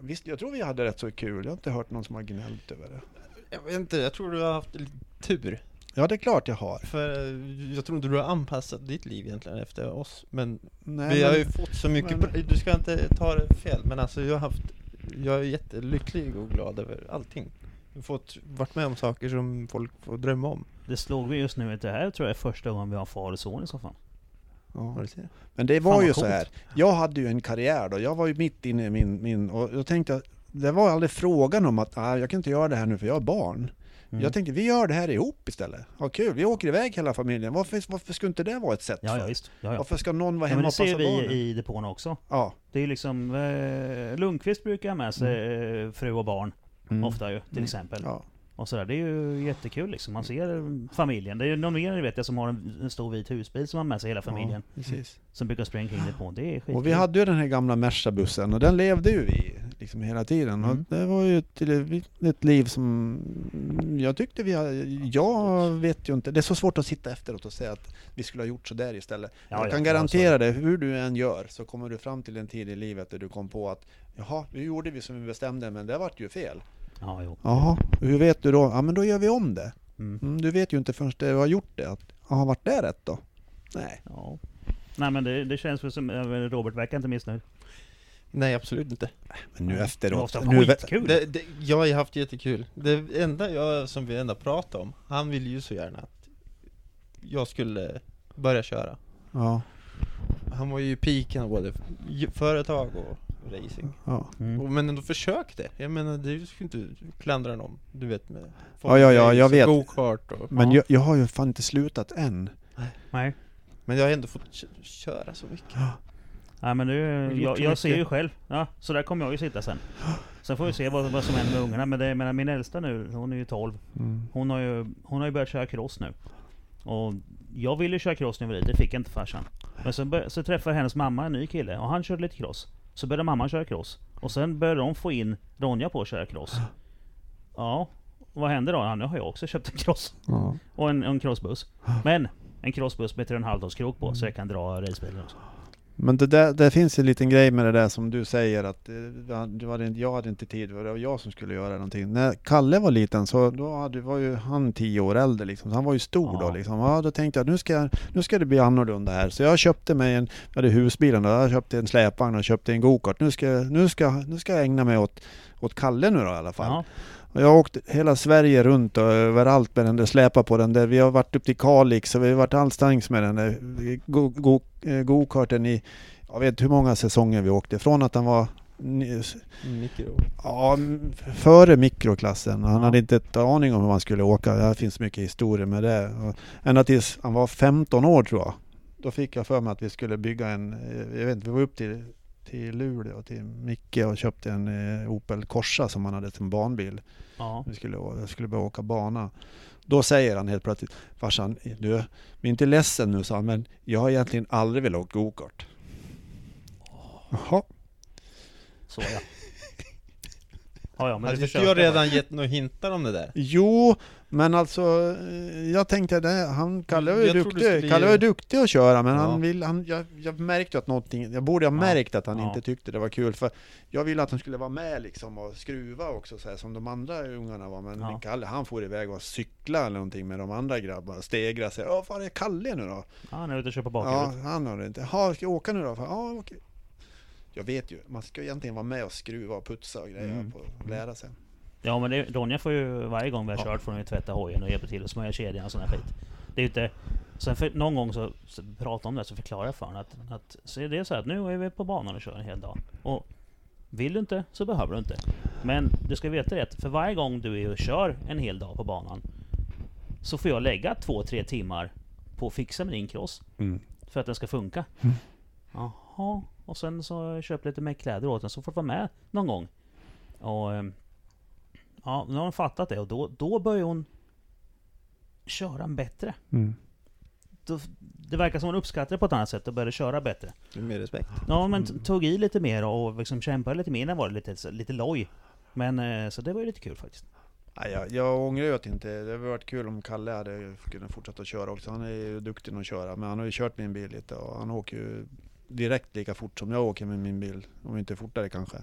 [SPEAKER 3] Visst, jag tror vi hade rätt så kul. Jag har inte hört någon som har gnällt över det.
[SPEAKER 2] Jag vet inte, jag tror du har haft lite tur.
[SPEAKER 3] Ja, det är klart jag har.
[SPEAKER 2] För eh, jag tror inte du har anpassat ditt liv egentligen efter oss. Men
[SPEAKER 3] Nej,
[SPEAKER 2] vi har
[SPEAKER 3] men-
[SPEAKER 2] ju fått så mycket,
[SPEAKER 3] men-
[SPEAKER 2] bra- du ska inte ta det fel, men alltså jag har haft, jag är jättelycklig och glad över allting. Jag har fått varit med om saker som folk får drömma om.
[SPEAKER 1] Det slog vi just nu att det här tror jag är första gången vi har far och son i så fall.
[SPEAKER 3] Ja. Men det
[SPEAKER 1] Fan,
[SPEAKER 3] var
[SPEAKER 1] vad
[SPEAKER 3] ju så här. Jag hade ju en karriär då. Jag var ju mitt inne i min, min och jag tänkte att det var aldrig frågan om att ah, jag kan inte göra det här nu för jag har barn.
[SPEAKER 1] Mm.
[SPEAKER 3] Jag tänkte vi gör det här ihop istället. Ha kul, vi åker iväg hela familjen. Varför, varför skulle inte det vara ett sätt?
[SPEAKER 1] Ja,
[SPEAKER 3] för?
[SPEAKER 1] ja visst. Ja, ja.
[SPEAKER 3] Varför ska någon vara
[SPEAKER 1] Ja, men
[SPEAKER 3] hemma
[SPEAKER 1] det
[SPEAKER 3] och
[SPEAKER 1] ser
[SPEAKER 3] passa
[SPEAKER 1] vi
[SPEAKER 3] barnen?
[SPEAKER 1] i depån också.
[SPEAKER 3] Ja.
[SPEAKER 1] Det är liksom, eh, Lundqvist brukar ha med sig eh, fru och barn.
[SPEAKER 3] Mm.
[SPEAKER 1] Ofta ju, till
[SPEAKER 3] Mm.
[SPEAKER 1] exempel.
[SPEAKER 3] Ja.
[SPEAKER 1] Och sådär. Det är ju jättekul liksom. Man ser familjen. Det är ju någon mer vet jag som har en, en stor vit husbil som har med sig hela familjen.
[SPEAKER 3] Ja, precis.
[SPEAKER 1] Som brukar springa kring depån. Det är skitkul.
[SPEAKER 3] Och vi hade ju den här gamla Merca-bussen och den levde ju vi liksom hela tiden.
[SPEAKER 1] Mm.
[SPEAKER 3] Det var ju ett, ett liv som jag tyckte vi hade, jag vet ju inte, det är så svårt att sitta efteråt och säga att vi skulle ha gjort så där istället.
[SPEAKER 1] Ja,
[SPEAKER 3] jag
[SPEAKER 1] ja,
[SPEAKER 3] kan
[SPEAKER 1] ja,
[SPEAKER 3] garantera det, hur du än gör så kommer du fram till en tid i livet där du kom på att jaha, nu gjorde vi som vi bestämde men det vart ju fel.
[SPEAKER 1] Ja, jo.
[SPEAKER 3] Jaha, hur vet du då? Ja men då gör vi om det.
[SPEAKER 1] Mm.
[SPEAKER 3] Mm, du vet ju inte förrän du har gjort det. Att, jaha, vart det rätt då? Nej.
[SPEAKER 1] Ja. Nej men det, det känns väl som, eh, Robert verkar inte missnöjd.
[SPEAKER 2] Nej, absolut inte.
[SPEAKER 3] Men nu.
[SPEAKER 1] Det
[SPEAKER 3] efteråt.
[SPEAKER 1] måste
[SPEAKER 3] Nu,
[SPEAKER 1] skitkul.
[SPEAKER 2] Det, det, jag har ju haft jättekul. Det enda jag, som vi ändå pratade om, han ville ju så gärna att jag skulle börja köra.
[SPEAKER 3] ja,
[SPEAKER 2] Han var ju i piken av både företag och racing.
[SPEAKER 3] ja.
[SPEAKER 1] Mm.
[SPEAKER 2] Och, men ändå försökte. Jag menar, det ska inte klandra någon. Du vet med
[SPEAKER 3] Ja, ja, ja, jag vet.
[SPEAKER 2] Go-kart och...
[SPEAKER 3] Men
[SPEAKER 1] Ja.
[SPEAKER 3] jag, jag har ju fan inte slutat än.
[SPEAKER 1] Nej.
[SPEAKER 2] Men jag har ändå fått kö- köra så mycket.
[SPEAKER 1] Nej men du,
[SPEAKER 2] gjort
[SPEAKER 1] jag, jag ser ju själv. Ja, så där kommer jag ju sitta sen. Sen får vi se vad, vad som händer med ungarna. Men det, jag menar, min äldsta nu, hon är ju 12.
[SPEAKER 3] Mm.
[SPEAKER 1] Hon har ju, hon har ju börjat köra cross nu. Och jag ville köra cross när jag var liten, det fick inte farsan. Men så, bör, så träffade hennes mamma en ny kille och han körde lite cross. Så började mamma köra cross. Och sen började de få in Ronja på att köra cross. Ja, och vad hände då? Ja, nu har jag också köpt en cross.
[SPEAKER 3] Ja.
[SPEAKER 1] Och en, en crossbuss. Men en crossbuss med 3,5 tons krok på så jag kan dra racebilen också.
[SPEAKER 3] Men det, där, det finns en liten grej med det där som du säger att eh, du hade, inte- jag hade inte tid, det var jag som skulle göra någonting. När Kalle var liten så då hade, var ju han tio år äldre liksom, så han var ju stor
[SPEAKER 1] Ja.
[SPEAKER 3] då liksom. Ja, då tänkte jag nu ska, nu ska det bli annorlunda här. Så jag köpte mig en, jag hade husbilen då, jag köpte en släpvagn och köpte en gokart. Nu ska, nu ska, nu ska jag ägna mig åt, åt Kalle nu då i alla fall.
[SPEAKER 1] Ja,
[SPEAKER 3] Och jag har åkt hela Sverige runt och överallt med den där, släpa på den där. Vi har varit upp till Kalix och vi har varit allstans med den där go- go- eh, go-karten i, jag vet hur många säsonger vi åkte. Från att han var
[SPEAKER 2] Mikro.
[SPEAKER 3] ja, före mikroklassen. Han
[SPEAKER 1] Ja.
[SPEAKER 3] hade inte ett aning om hur man skulle åka. Det finns mycket historia med det. Ända tills han var 15 år tror jag. Då fick jag för mig att vi skulle bygga en, eh, jag vet inte, vi var upp till, till Luleå till Micke och köpte en eh, Opel Corsa som han hade som barnbil.
[SPEAKER 1] Ja.
[SPEAKER 3] Vi skulle, jag skulle börja åka bana. Då säger han helt plötsligt, farsan, du, bli inte ledsen nu sa han, men jag har egentligen aldrig velat åka gokart. Jaha.
[SPEAKER 1] Så ja. Ja, ja men
[SPEAKER 2] Hade
[SPEAKER 1] du
[SPEAKER 2] inte jag
[SPEAKER 1] bara.
[SPEAKER 2] redan gett några hintar om det där?
[SPEAKER 3] Jo, men alltså eh, jag tänkte det, han, Kalle var ju
[SPEAKER 2] Jag
[SPEAKER 3] duktig,
[SPEAKER 2] skulle
[SPEAKER 3] Kalle var duktig att köra men
[SPEAKER 2] Ja.
[SPEAKER 3] han vill, han, jag, jag märkte att någonting, jag borde ha
[SPEAKER 1] Ja.
[SPEAKER 3] märkt att han
[SPEAKER 1] Ja.
[SPEAKER 3] inte tyckte det var kul för jag ville att han skulle vara med liksom och skruva också så här, som de andra ungarna var men
[SPEAKER 1] Ja.
[SPEAKER 3] Kalle han får iväg och cykla eller någonting med de andra grabbarna, stegra sig, ja fan är Kalle nu då?
[SPEAKER 1] Ja, han är ute och kör på
[SPEAKER 3] Ja,
[SPEAKER 1] bakhjulet.
[SPEAKER 3] han har det inte. Ja, ska jag åka nu då? Ja, okej. Jag vet ju, man ska ju egentligen vara med och skruva och putsa och grejer
[SPEAKER 1] Mm.
[SPEAKER 3] på och lära sig.
[SPEAKER 1] Ja men det, Ronja får ju varje gång vi har
[SPEAKER 3] Ja.
[SPEAKER 1] kört får hon ju tvätta hojen och hjälpa till att smörja kedjan och sån här skit. Det är ju inte... Sen för, någon gång så, så pratade om det så förklarar jag för honom att, att så är det så här att nu är vi på banan och kör en hel dag. Och vill du inte så behöver du inte. Men du ska veta det att för varje gång du är och kör en hel dag på banan så får jag lägga två, tre timmar på att fixa med din cross för att den ska funka.
[SPEAKER 3] Mm.
[SPEAKER 1] Jaha, och sen så har jag lite mer kläder åt den så får du vara med någon gång. Och ehm, Ja, nu har hon fattat det och då, då börjar hon köra en bättre.
[SPEAKER 3] Mm.
[SPEAKER 1] Då, det verkar som hon uppskattar det på ett annat sätt och började köra bättre.
[SPEAKER 2] Med respekt.
[SPEAKER 1] Ja, men tog i lite mer och liksom kämpade lite mer. Innan var det lite, lite loj. Men eh, så det var ju lite kul faktiskt.
[SPEAKER 3] Nej, jag, jag ångrar ju att inte, det hade varit kul om Kalle hade kunnat fortsätta att köra också. Han är ju duktig att köra, men han har ju kört min bil lite och han åker ju direkt lika fort som jag åker med min bil. Om inte fortare kanske.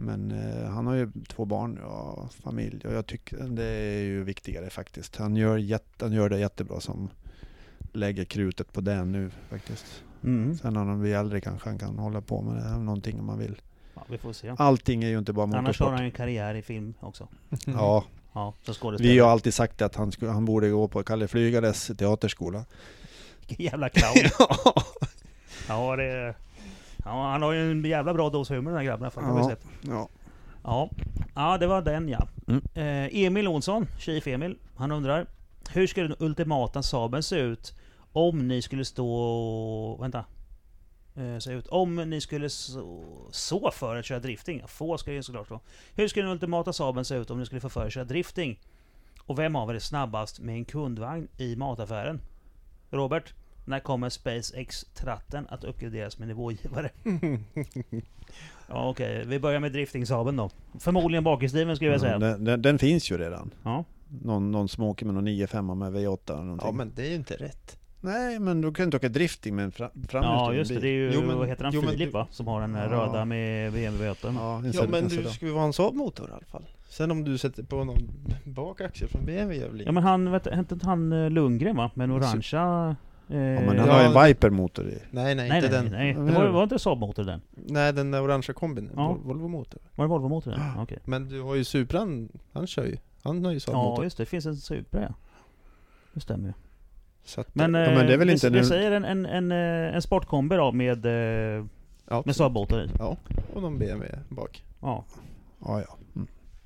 [SPEAKER 3] Men eh, han har ju två barn och familj och jag tycker det är ju viktigare faktiskt. Han gör, jätte, han gör det jättebra som lägger krutet på det nu faktiskt.
[SPEAKER 1] Mm.
[SPEAKER 3] Sen när han blir äldre kanske han kan hålla på med det, här, någonting om man vill.
[SPEAKER 1] Ja, vi får se.
[SPEAKER 3] Allting är ju inte bara
[SPEAKER 1] Annars har
[SPEAKER 3] motorsport.
[SPEAKER 1] han ju en karriär i film också.
[SPEAKER 3] Ja,
[SPEAKER 1] Ja,
[SPEAKER 3] vi har alltid sagt att han, skulle, han borde gå på Kalle Flygares teaterskola.
[SPEAKER 1] Vilken jävla clown. ja, det... Ja, han har ju en jävla bra dos humor den här grabben. För, har vi
[SPEAKER 3] Ja.
[SPEAKER 1] sett.
[SPEAKER 3] Ja.
[SPEAKER 1] Ja. ja, det var den ja.
[SPEAKER 3] Mm.
[SPEAKER 1] Eh, Emil Olsson, Chief Emil, han undrar Hur skulle den ultimata Saaben se ut om ni skulle stå... Vänta. Eh, se ut. Om ni skulle så, så för att köra drifting. Få ska ju såklart stå. Hur skulle den ultimata Saaben se ut om ni skulle få för att köra drifting? Och vem av er är snabbast med en kundvagn i mataffären? Robert, när kommer SpaceX-tratten att uppgraderas med nivågivare? ja, Okej, vi börjar med drifting-Saaben då. Förmodligen bakhjulsdriven skulle jag säga.
[SPEAKER 3] Den, den, den finns ju redan.
[SPEAKER 1] Ja.
[SPEAKER 3] Någon, någon som åker med någon 9-5 med V8 eller någonting.
[SPEAKER 2] Ja men det är ju inte rätt.
[SPEAKER 3] Nej, men du kan inte åka drifting med en fra,
[SPEAKER 1] Ja just det, det är ju,
[SPEAKER 2] Jo, men-
[SPEAKER 1] vad heter han,
[SPEAKER 2] jo,
[SPEAKER 1] Filip
[SPEAKER 2] du-
[SPEAKER 1] va? Som har den här
[SPEAKER 3] Ja.
[SPEAKER 1] röda med BMW V8.
[SPEAKER 3] Ja,
[SPEAKER 2] Ja men
[SPEAKER 3] en
[SPEAKER 2] du ska ju vara en Saab-motor i alla fall. Sen om du sätter på någon bakaxel från BMW väl
[SPEAKER 1] Ja men han, vet, hette inte han eh, Lundgren va? Med en orangea... Eh,
[SPEAKER 3] Ja, men han
[SPEAKER 2] Ja,
[SPEAKER 3] har ju en
[SPEAKER 2] det-
[SPEAKER 3] Viper-motor i.
[SPEAKER 2] Nej nej,
[SPEAKER 1] nej,
[SPEAKER 2] inte
[SPEAKER 1] nej,
[SPEAKER 2] den.
[SPEAKER 1] nej, det var, var inte Saab-motor den?
[SPEAKER 2] Nej den där orangea kombin,
[SPEAKER 1] Ja.
[SPEAKER 2] Vol- Volvo-motor.
[SPEAKER 1] Var det Volvo-motor den? Okej.
[SPEAKER 2] Men du har ju Supran, han kör ju. Han har ju
[SPEAKER 1] Ja
[SPEAKER 2] Saab-motor.
[SPEAKER 1] just det, det finns en Supra ja. Det stämmer ju.
[SPEAKER 2] Att,
[SPEAKER 1] Men,
[SPEAKER 3] Ja,
[SPEAKER 1] eh,
[SPEAKER 3] men det är väl
[SPEAKER 1] vi,
[SPEAKER 3] inte
[SPEAKER 1] vi säger en, en, en, eh, en sportkombi då med, eh,
[SPEAKER 2] ja,
[SPEAKER 1] med Saab-motor i.
[SPEAKER 2] Ja, och någon BMW bak.
[SPEAKER 1] Ja.
[SPEAKER 3] Ja, ja.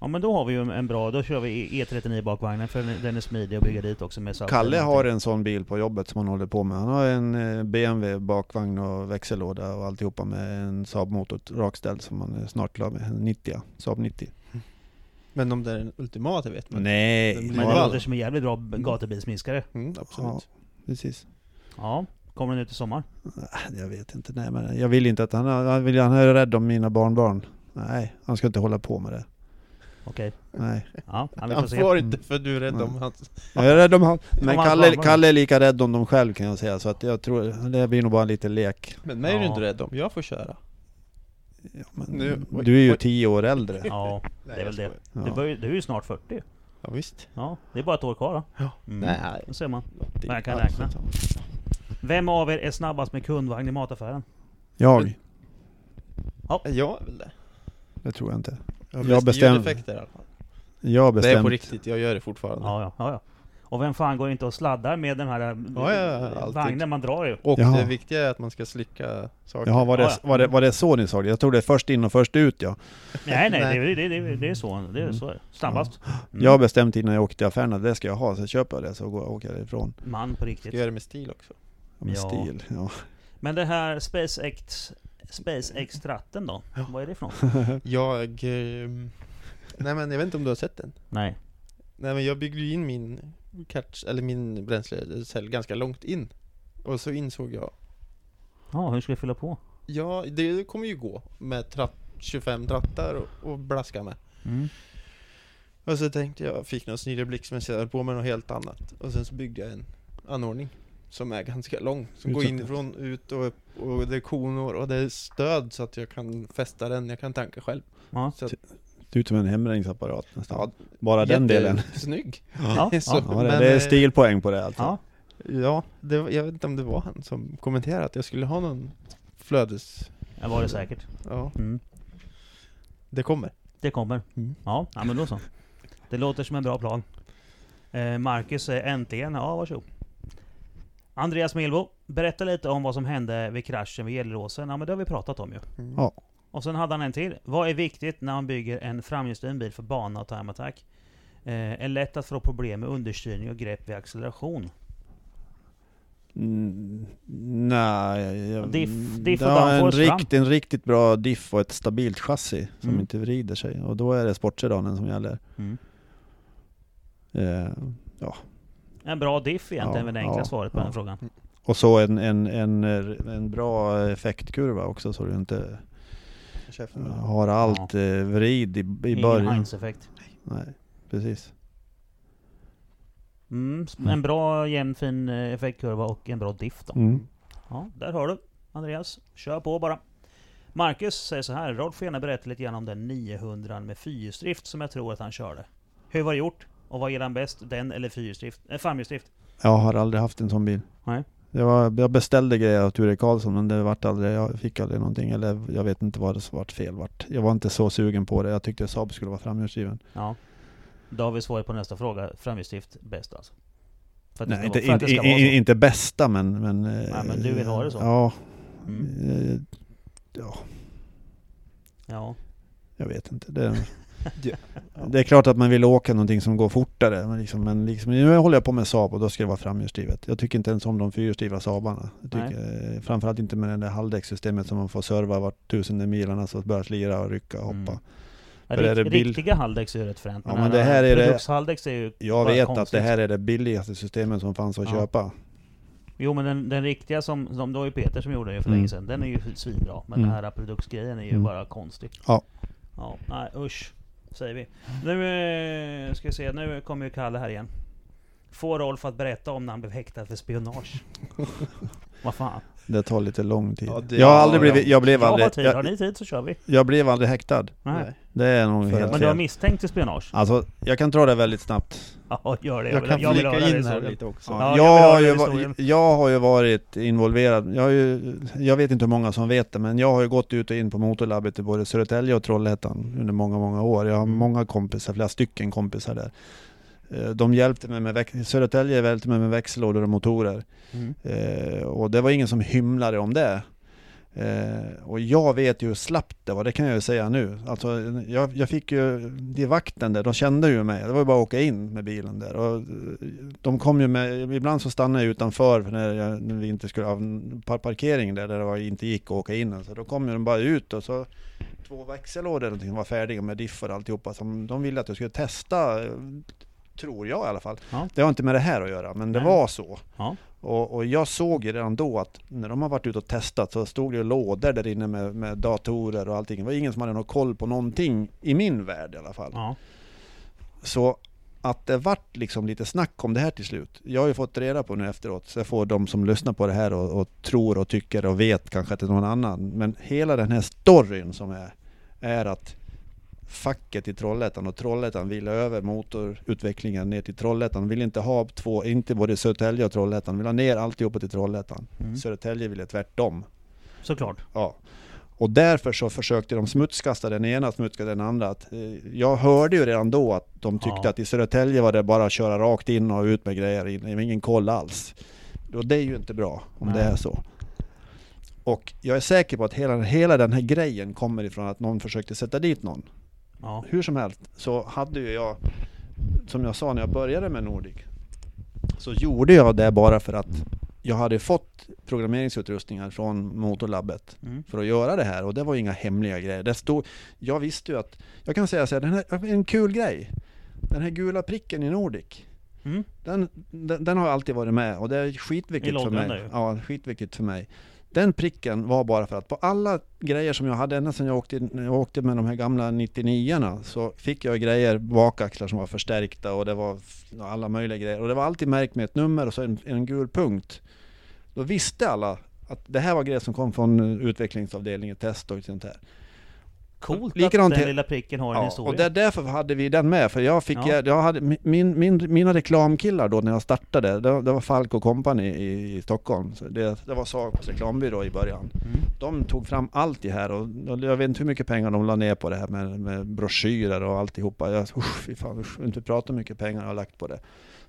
[SPEAKER 3] Mm.
[SPEAKER 1] ja men då har vi ju en bra, då kör vi E39 bakvagnen för den- är smidig att bygga dit också med Saab.
[SPEAKER 3] Kalle har en sån bil på jobbet som han håller på med. Han har en eh, BMW bakvagn och växellåda och alltihopa med en Saab-motor rakställd som han är snart klar med. En 90, Saab 90.
[SPEAKER 2] Men om det är den ultimata vet man
[SPEAKER 3] Nej,
[SPEAKER 1] Men det låter som en jävligt bra
[SPEAKER 2] mm,
[SPEAKER 3] ja,
[SPEAKER 2] Absolut
[SPEAKER 3] precis.
[SPEAKER 1] Ja, kommer den ut i sommar?
[SPEAKER 3] Äh, Jag vet inte, nej men jag vill inte att han, han, vill, han är rädd om mina barnbarn. Nej, han ska inte hålla på med det.
[SPEAKER 1] Okej.
[SPEAKER 3] Nej.
[SPEAKER 1] Ja, ja, vi
[SPEAKER 2] Han
[SPEAKER 1] får se.
[SPEAKER 2] får inte för du är rädd om
[SPEAKER 3] Mm.
[SPEAKER 2] hans
[SPEAKER 3] Jag är rädd om han. Men Kalle. Kalle är lika rädd om dem själv kan jag säga. Så att jag tror, det blir nog bara en liten lek.
[SPEAKER 2] Men mig är du
[SPEAKER 1] Ja.
[SPEAKER 2] inte rädd om, jag får köra
[SPEAKER 3] Ja, men
[SPEAKER 2] Nu- oj,
[SPEAKER 3] du är ju
[SPEAKER 2] oj.
[SPEAKER 3] tio år äldre.
[SPEAKER 1] Ja, det är väl det. Du,
[SPEAKER 3] Ja.
[SPEAKER 1] börjar, du är ju snart 40.
[SPEAKER 2] Ja visst
[SPEAKER 1] Ja, det är bara ett år kvar då.
[SPEAKER 2] Ja.
[SPEAKER 1] Mm.
[SPEAKER 2] Nej.
[SPEAKER 1] Det ser man.
[SPEAKER 2] Det-
[SPEAKER 1] Jag kan
[SPEAKER 2] ja,
[SPEAKER 1] räkna. Vem av er är snabbast med kundvagn i mataffären?
[SPEAKER 3] Jag?
[SPEAKER 2] Jag är väl det
[SPEAKER 3] Det tror jag inte.
[SPEAKER 2] Jag
[SPEAKER 3] Jag
[SPEAKER 2] har bäst
[SPEAKER 3] bestäm-
[SPEAKER 2] ljudeffekter i alla fall
[SPEAKER 3] Jag har
[SPEAKER 2] Det är på
[SPEAKER 3] bestämt.
[SPEAKER 2] riktigt, jag gör det fortfarande
[SPEAKER 1] Ja, ja, ja. Och vem fan går inte och sladdar med den här eh,
[SPEAKER 2] Ja, ja,
[SPEAKER 1] vagnen man drar ju?
[SPEAKER 2] Och
[SPEAKER 3] Jaha.
[SPEAKER 2] det viktiga är att man ska slicka saker
[SPEAKER 3] Jaha, var det,
[SPEAKER 1] Ja, ja.
[SPEAKER 3] var, det, var det så ni sa det? Jag tror det är först in och först ut ja.
[SPEAKER 1] Nej, nej,
[SPEAKER 2] Nej.
[SPEAKER 1] Det, det, det, det är så. Det är så. Snabbast. Mm.
[SPEAKER 3] Jag har bestämt innan jag åkte till affären att det ska jag ha, så köper jag det så går, åker jag ifrån.
[SPEAKER 1] Man på
[SPEAKER 2] Ska
[SPEAKER 1] riktigt.
[SPEAKER 2] göra det med stil också
[SPEAKER 3] Med
[SPEAKER 1] Ja.
[SPEAKER 3] stil. Ja.
[SPEAKER 1] Men det här SpaceX SpaceX-tratten då? Vad är det något?
[SPEAKER 2] Jag... ehm, nej men jag vet inte om du har sett den?
[SPEAKER 1] Nej.
[SPEAKER 2] Nej men jag byggde ju in min catch, eller min bränslecell ganska långt in Och så insåg jag
[SPEAKER 1] Ja, hur ska jag fylla på?
[SPEAKER 2] Ja, det kommer ju gå med tratt, 25 trattar och, och blaska med
[SPEAKER 1] Mm.
[SPEAKER 2] Och så tänkte jag, fick någon snilleblixt men så höll på med något helt annat Och sen så byggde jag en anordning Som är ganska lång, som går
[SPEAKER 3] Utan-
[SPEAKER 2] inifrån, ut och upp Och det är konor och det är stöd så att jag kan fästa den, jag kan tanka själv
[SPEAKER 1] Ja.
[SPEAKER 2] så att,
[SPEAKER 3] Det är ut som en hemräkningsapparat nästan.
[SPEAKER 2] ja,
[SPEAKER 3] Bara den delen.
[SPEAKER 2] Snygg
[SPEAKER 1] Ja,
[SPEAKER 2] Så-
[SPEAKER 1] ja.
[SPEAKER 3] Det,
[SPEAKER 2] men,
[SPEAKER 3] det är
[SPEAKER 2] eh,
[SPEAKER 3] stilpoäng på det alltså.
[SPEAKER 1] ja.
[SPEAKER 2] Ja, det, jag vet inte om det var han som kommenterade att jag skulle ha någon flödes...
[SPEAKER 1] Det var det säkert.
[SPEAKER 2] Ja,
[SPEAKER 1] Mm.
[SPEAKER 2] det kommer.
[SPEAKER 1] Det kommer.
[SPEAKER 2] Mm.
[SPEAKER 1] Ja, ja, men då så. Det låter som en bra plan. Eh, Marcus säger äntligen, ja varsågod. Andreas Milbo, berätta lite om vad som hände vid kraschen vid Gelleråsen. Ja men det har vi pratat om ju.
[SPEAKER 2] Mm.
[SPEAKER 3] Ja.
[SPEAKER 1] Och sen hade han en till. Vad är viktigt när man bygger en framhjulsdriven bil för bana och time attack? Eh, är lätt att få problem med understyrning och grepp vid acceleration.
[SPEAKER 3] Mm, nej, jag,
[SPEAKER 1] Diff- diff och
[SPEAKER 3] ja, en, rikt, en riktigt bra diff och ett stabilt chassi som
[SPEAKER 1] Mm.
[SPEAKER 3] inte vrider sig. Och då är det sportsedanen som gäller.
[SPEAKER 1] Mm.
[SPEAKER 3] Eh,
[SPEAKER 1] En bra diff egentligen,
[SPEAKER 3] Ja,
[SPEAKER 1] är det enkla
[SPEAKER 3] ja,
[SPEAKER 1] svaret på
[SPEAKER 3] ja.
[SPEAKER 1] den frågan.
[SPEAKER 3] och så en, en, en, en bra effektkurva också så du inte
[SPEAKER 2] Käften.
[SPEAKER 3] har allt eh, vrid i, i
[SPEAKER 1] Ingen
[SPEAKER 3] början.
[SPEAKER 1] Heinz-effekt.
[SPEAKER 3] Nej, precis.
[SPEAKER 1] Mm, en bra jämn fin eh, effektkurva och en bra diff då.
[SPEAKER 3] Mm.
[SPEAKER 1] Ja, där har du Andreas. Kör på bara. Marcus säger så här. Rolf får gärna berätta lite grann om den 900 med fyrhjulsdrift som jag tror att han körde. Hur var det gjort? Och vad gillar han bäst? Den eller fyrhjulsdrift? Eh, framhjulsdrift?
[SPEAKER 3] Jag har aldrig haft en sån bil.
[SPEAKER 1] Nej.
[SPEAKER 3] Jag, var, jag beställde grejer av Ture Karlsson men det vart aldrig, jag fick aldrig någonting. Eller jag vet inte vad det som vart fel vart. Jag var inte så sugen på det. Jag tyckte Saab skulle vara framhjulsdriven.
[SPEAKER 1] Ja. Då har vi svaret på nästa fråga. Framhjulsdrift bäst alltså?
[SPEAKER 3] Nej, inte,
[SPEAKER 1] vara- för att
[SPEAKER 3] inte, bästa men... Men, eh,
[SPEAKER 1] men du vill ha det så?
[SPEAKER 3] Ja.
[SPEAKER 1] Mm.
[SPEAKER 3] eh, Ja,
[SPEAKER 1] Ja.
[SPEAKER 3] jag vet inte. Det. Det är klart att man vill åka någonting som går fortare. Men, liksom, men liksom, nu håller jag på med Saab och då ska det vara framhjulsdrivet. Jag tycker inte ens om de fyrhjulsdrivna Saabarna. Tycker, eh, framförallt inte med det där halvdäckssystemet som man får serva vart tusende milen. Alltså börja slira och rycka och hoppa.
[SPEAKER 1] Mm.
[SPEAKER 3] Är det
[SPEAKER 1] Rikt,
[SPEAKER 3] bil-
[SPEAKER 1] Riktiga halvdäcks är ju rätt fränt.
[SPEAKER 3] Ja, men det här är det-
[SPEAKER 1] är ju
[SPEAKER 3] Jag vet att
[SPEAKER 1] konstigt.
[SPEAKER 3] det här är det billigaste systemet som fanns att
[SPEAKER 1] Ja.
[SPEAKER 3] köpa.
[SPEAKER 1] Jo men den, den riktiga som, som det var ju Peter som gjorde det för
[SPEAKER 3] Mm.
[SPEAKER 1] länge sedan, den är ju svinbra. Men
[SPEAKER 3] Mm.
[SPEAKER 1] den här produktgrejen är ju
[SPEAKER 3] Mm.
[SPEAKER 1] bara konstig.
[SPEAKER 3] Ja.
[SPEAKER 1] Ja, nej usch. Säger vi. Nu eh, ska vi se, nu kommer ju Kalle här igen. Få Rolf att berätta om när han blev häktad för spionage. Vad fan.
[SPEAKER 3] Det tar lite lång tid.
[SPEAKER 2] Ja, det-
[SPEAKER 3] jag har aldrig
[SPEAKER 2] ja,
[SPEAKER 3] blivit, jag blev
[SPEAKER 1] Jag har
[SPEAKER 3] aldrig,
[SPEAKER 1] tid, har
[SPEAKER 3] jag,
[SPEAKER 1] ni tid så kör vi.
[SPEAKER 3] jag blev aldrig häktad.
[SPEAKER 1] Nej.
[SPEAKER 3] Det är nog helt
[SPEAKER 1] Men du har misstänkt till spionage?
[SPEAKER 3] Alltså, jag kan dra det väldigt snabbt.
[SPEAKER 1] Ja, gör det.
[SPEAKER 2] Jag
[SPEAKER 1] vill-
[SPEAKER 2] kan
[SPEAKER 1] vill
[SPEAKER 2] flika in här lite också.
[SPEAKER 1] Ja,
[SPEAKER 3] jag,
[SPEAKER 1] jag
[SPEAKER 3] har ju, jag har ju varit involverad. Jag, har ju, jag vet inte hur många som vet det, men jag har ju gått ut och in på motorlabbet i både Södertälje och Trollhättan under många, många år. Jag har
[SPEAKER 1] Mm.
[SPEAKER 3] många kompisar, flera stycken kompisar där. Eh, De hjälpte mig med, Södertälje hjälpte mig med växellådor och motorer.
[SPEAKER 1] Mm.
[SPEAKER 3] Eh, och det var ingen som hymlade om det. Eh, och jag vet ju hur slappt det var, det kan jag ju säga nu. Alltså, jag, jag fick ju, de vakten där, de kände ju mig. Det var ju bara att åka in med bilen där. Och de kom ju med, ibland så stannade jag utanför när, jag, när vi inte skulle ha parkering där, där det var, inte gick att åka in. Så då kom ju de bara ut och så två växellådor eller någonting var färdiga med diffar och alltihopa. Som de ville att jag skulle testa, tror jag i alla fall.
[SPEAKER 1] Ja.
[SPEAKER 3] Det har inte med det här att göra, men det
[SPEAKER 1] Nej.
[SPEAKER 3] var så.
[SPEAKER 1] Ja.
[SPEAKER 3] Och, och jag såg ju redan då att när de har varit ute och testat så stod det ju lådor där inne med, med datorer och allting. Det var ingen som hade någon koll på någonting, i min värld i alla fall.
[SPEAKER 1] Ja.
[SPEAKER 3] Så att det vart liksom lite snack om det här till slut. Jag har ju fått reda på nu efteråt, så jag får de som lyssnar på det här och, och tror och tycker och vet kanske att det är någon annan. Men hela den här storyn som är, är att facket i Trollhättan och Trollhättan ville över motorutvecklingen ner till Trollhättan. Vill inte ha två, inte både Södertälje och Trollhättan. Vill ha ner alltihopa till Trollhättan.
[SPEAKER 1] Mm.
[SPEAKER 3] Södertälje ville tvärtom.
[SPEAKER 1] Såklart.
[SPEAKER 3] Ja. Och därför så försökte de smutskasta den ena, smutskasta den andra. Att, eh, jag hörde ju redan då att de tyckte
[SPEAKER 1] Ja.
[SPEAKER 3] att i Södertälje var det bara att köra rakt in och ut med grejer, in, ingen koll alls. Och det är ju inte bra om
[SPEAKER 1] Nej.
[SPEAKER 3] det är så. Och jag är säker på att hela, hela den här grejen kommer ifrån att någon försökte sätta dit någon.
[SPEAKER 1] Ja.
[SPEAKER 3] Hur som helst så hade ju jag, som jag sa när jag började med Nordic, så gjorde jag det bara för att jag hade fått programmeringsutrustningar från Motorlabbet
[SPEAKER 1] Mm.
[SPEAKER 3] för att göra det här och det var inga hemliga grejer. Det stod, jag visste ju att, jag kan säga så här, den här en kul grej. Den här gula pricken i Nordic,
[SPEAKER 1] Mm.
[SPEAKER 3] den, den, den har alltid varit med och det är skitviktigt för mig. Ja, skitviktigt för mig. Den pricken var bara för att på alla grejer som jag hade ända sedan jag åkte, när jag åkte med de här gamla 99orna så fick jag grejer, bakaxlar som var förstärkta och det var alla möjliga grejer. Och det var alltid märkt med ett nummer och så en, en gul punkt. Då visste alla att det här var grejer som kom från eh, utvecklingsavdelningen, test och sånt här.
[SPEAKER 1] Coolt
[SPEAKER 3] Likadant
[SPEAKER 1] att den lilla pricken har en
[SPEAKER 3] Ja,
[SPEAKER 1] historia.
[SPEAKER 3] och det är därför hade vi den med, för jag fick,
[SPEAKER 1] Ja.
[SPEAKER 3] jag hade, min, min, mina reklamkillar då när jag startade, det, det var Falk och Company i, i Stockholm. Så det, det var Sagos reklambyrå i början.
[SPEAKER 1] Mm.
[SPEAKER 3] De tog fram allt det här och, och jag vet inte hur mycket pengar de la ner på det här med, med broschyrer och alltihopa. Jag, usch, fy fan, usch, inte prata hur mycket pengar jag har lagt på det.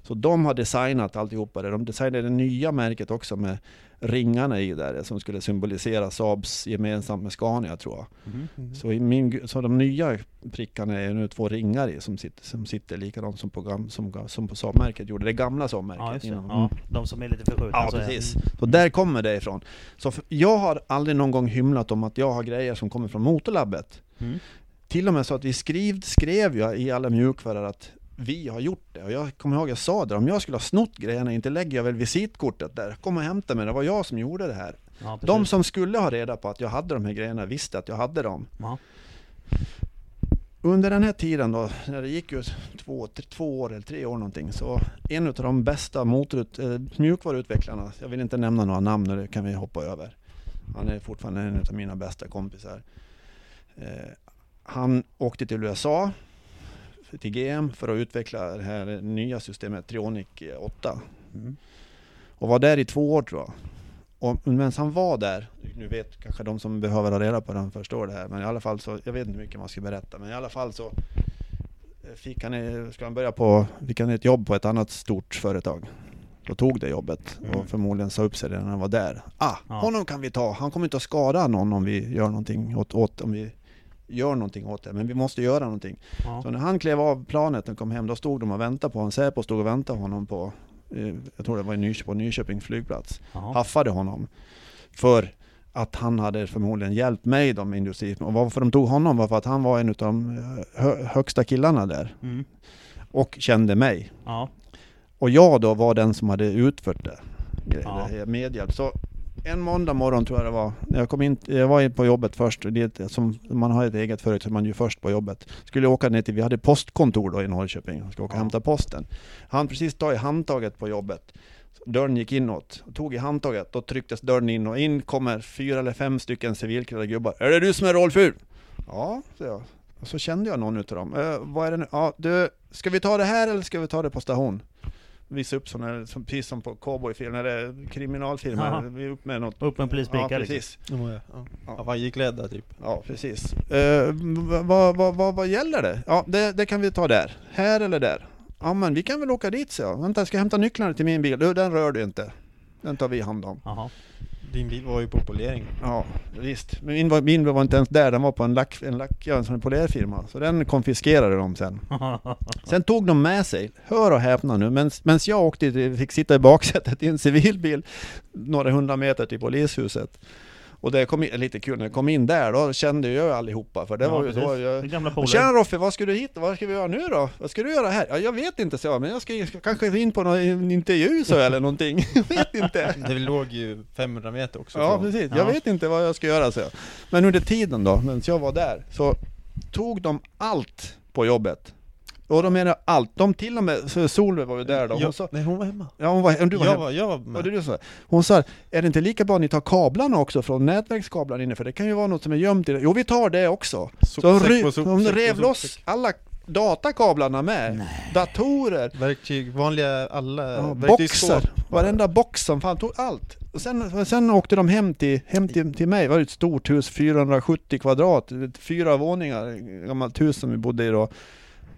[SPEAKER 3] Så de har designat alltihopa det. De designade det nya märket också med ringarna i där som skulle symbolisera Saabs gemensamt med Scania tror jag.
[SPEAKER 1] Mm.
[SPEAKER 3] Så, i min, så de nya prickarna är nu två ringar i som sitter, som sitter likadant som på, som, som på Saab-märket gjorde. Det gamla Saab-märket.
[SPEAKER 1] Ja,
[SPEAKER 3] innan.
[SPEAKER 1] Ja, de som är lite förskjutna.
[SPEAKER 3] Ja,
[SPEAKER 1] så
[SPEAKER 3] precis.
[SPEAKER 1] Mm.
[SPEAKER 3] Så där kommer det ifrån. Så för, jag har aldrig någon gång hymlat om att jag har grejer som kommer från Motorlabbet.
[SPEAKER 1] Mm.
[SPEAKER 3] Till och med så att vi skrev, skrev jag i alla mjukvaror att vi har gjort det. Och jag kommer ihåg jag sa det, om jag skulle ha snott grejerna, inte lägger jag väl visitkortet där. Kom och hämta mig, det var jag som gjorde det här.
[SPEAKER 1] Ja,
[SPEAKER 3] De som skulle ha reda på att jag hade de här grejerna visste att jag hade dem.
[SPEAKER 1] Ja.
[SPEAKER 3] Under den här tiden då, när det gick ju två, två år eller tre år någonting, så en av de bästa motorut, eh, mjukvaruutvecklarna, jag vill inte nämna några namn, det kan vi hoppa över. Han är fortfarande en av mina bästa kompisar. Eh, han åkte till USA, till GM, för att utveckla det här nya systemet Trionic 8.
[SPEAKER 1] Mm.
[SPEAKER 3] Och var där i två år tror jag. Och medan han var där, nu vet kanske de som behöver ha reda på det förstår det här, men i alla fall så, jag vet inte hur mycket man ska berätta, men i alla fall så eh, fick han, ska han börja på, fick han ett jobb på ett annat stort företag. Då tog det jobbet
[SPEAKER 1] Mm.
[SPEAKER 3] och förmodligen sa upp sig redan när han var där. Ah,
[SPEAKER 1] Ja.
[SPEAKER 3] honom kan vi ta, han kommer inte att skada någon om vi gör någonting åt, åt om vi gör någonting åt det, men vi måste göra någonting.
[SPEAKER 1] Ja.
[SPEAKER 3] Så när han klev av planet och kom hem, då stod de och väntade på honom. Säpo stod och väntade honom på, eh, jag tror det var i Nyköping, på Nyköping flygplats.
[SPEAKER 1] Ja.
[SPEAKER 3] Haffade honom. För att han hade förmodligen hjälpt mig med industri. Och varför de tog honom var för att han var en av de eh, hö, högsta killarna där.
[SPEAKER 1] Mm.
[SPEAKER 3] Och kände mig.
[SPEAKER 1] Ja.
[SPEAKER 3] Och jag då var den som hade utfört det.
[SPEAKER 1] Ja.
[SPEAKER 3] medhjälp. Så en måndag morgon tror jag det var. Jag kom in, jag var på jobbet först. Det, är som man har ett eget företag så är man ju först på jobbet. Skulle åka ner till, vi hade postkontor då i Norrköping. Jag skulle åka och hämta posten. Han precis tagit handtaget på jobbet. Så Dörren gick inåt. Tog i handtaget. Då trycktes dörren in och in kommer fyra eller fem stycken civilklädda gubbar. Är det du som är Rolf Ur? Ja, sa jag. Och så kände jag någon utav dem. Eh, vad är det nu? Ja, du, ska vi ta det här eller ska vi ta det på station? Visa upp sådana, som, precis som på cowboyfilm, eller kriminalfilm.
[SPEAKER 1] Jaha.
[SPEAKER 3] här, Vi upp med något.
[SPEAKER 1] Upp med en polisbricka
[SPEAKER 3] Ja,
[SPEAKER 1] liksom.
[SPEAKER 3] precis.
[SPEAKER 2] Ja, ja.
[SPEAKER 3] Ja.
[SPEAKER 2] ja. Hawaiiklädda typ.
[SPEAKER 3] Ja, precis. Eh, vad, vad, vad, vad gäller det? Ja, det, det kan vi ta där. Här eller där? Ja, men vi kan väl åka dit, så jag. Vänta, jag ska hämta nycklarna till min bil. Du, den rör du inte. Den tar vi hand om.
[SPEAKER 1] Jaha.
[SPEAKER 2] Din bil var ju på polering.
[SPEAKER 3] Ja, visst. Men min var, min var inte ens där. Den var på en lack, en lack, ja, en polerfirma. Så den konfiskerade de sen. Sen tog de med sig, hör och häpna nu, men medan jag åkte, fick sitta i baksätet i en civilbil några hundra meter till polishuset. Och det kom in, lite kul, när jag kom in där då kände jag ju allihopa för det
[SPEAKER 1] Ja,
[SPEAKER 3] var ju så jag,
[SPEAKER 1] gamla.
[SPEAKER 3] Tjena Roffe, vad ska du hit? Vad ska vi göra nu då? Vad ska du göra här? Ja, jag vet inte, så jag, men jag ska, jag ska kanske in på någon en intervju så eller någonting. Jag vet inte.
[SPEAKER 2] Det låg ju 500 meter också
[SPEAKER 3] Ja,
[SPEAKER 2] från.
[SPEAKER 3] precis.
[SPEAKER 1] Ja.
[SPEAKER 3] Jag vet inte vad jag ska göra, så jag. Men under tiden då, medan jag var där, så tog de allt på jobbet. Och de menar allt. De till och med, så Solveig var ju där då. Hon
[SPEAKER 2] Jag,
[SPEAKER 3] sa,
[SPEAKER 2] nej, hon var hemma.
[SPEAKER 3] ja, hon var, du var
[SPEAKER 2] jag,
[SPEAKER 3] hemma.
[SPEAKER 2] var, jag var med.
[SPEAKER 3] det du sa? Hon sa, är det inte lika bra att ni tar kablarna också från nätverkskablarna inne? För det kan ju vara något som är gömt i det. Jo, vi tar det också. Så de,
[SPEAKER 2] Sopsäck
[SPEAKER 3] ry- de
[SPEAKER 2] på
[SPEAKER 3] rev loss alla datakablarna med.
[SPEAKER 1] Nej.
[SPEAKER 3] Datorer,
[SPEAKER 2] Verktyg, vanliga alla
[SPEAKER 3] ja, boxar, varenda box som fann, tog allt. Och sen, sen åkte de hem till, hem till, till mig, det var ett stort hus, 470 kvadrat, fyra våningar, gammalt hus som vi bodde i då.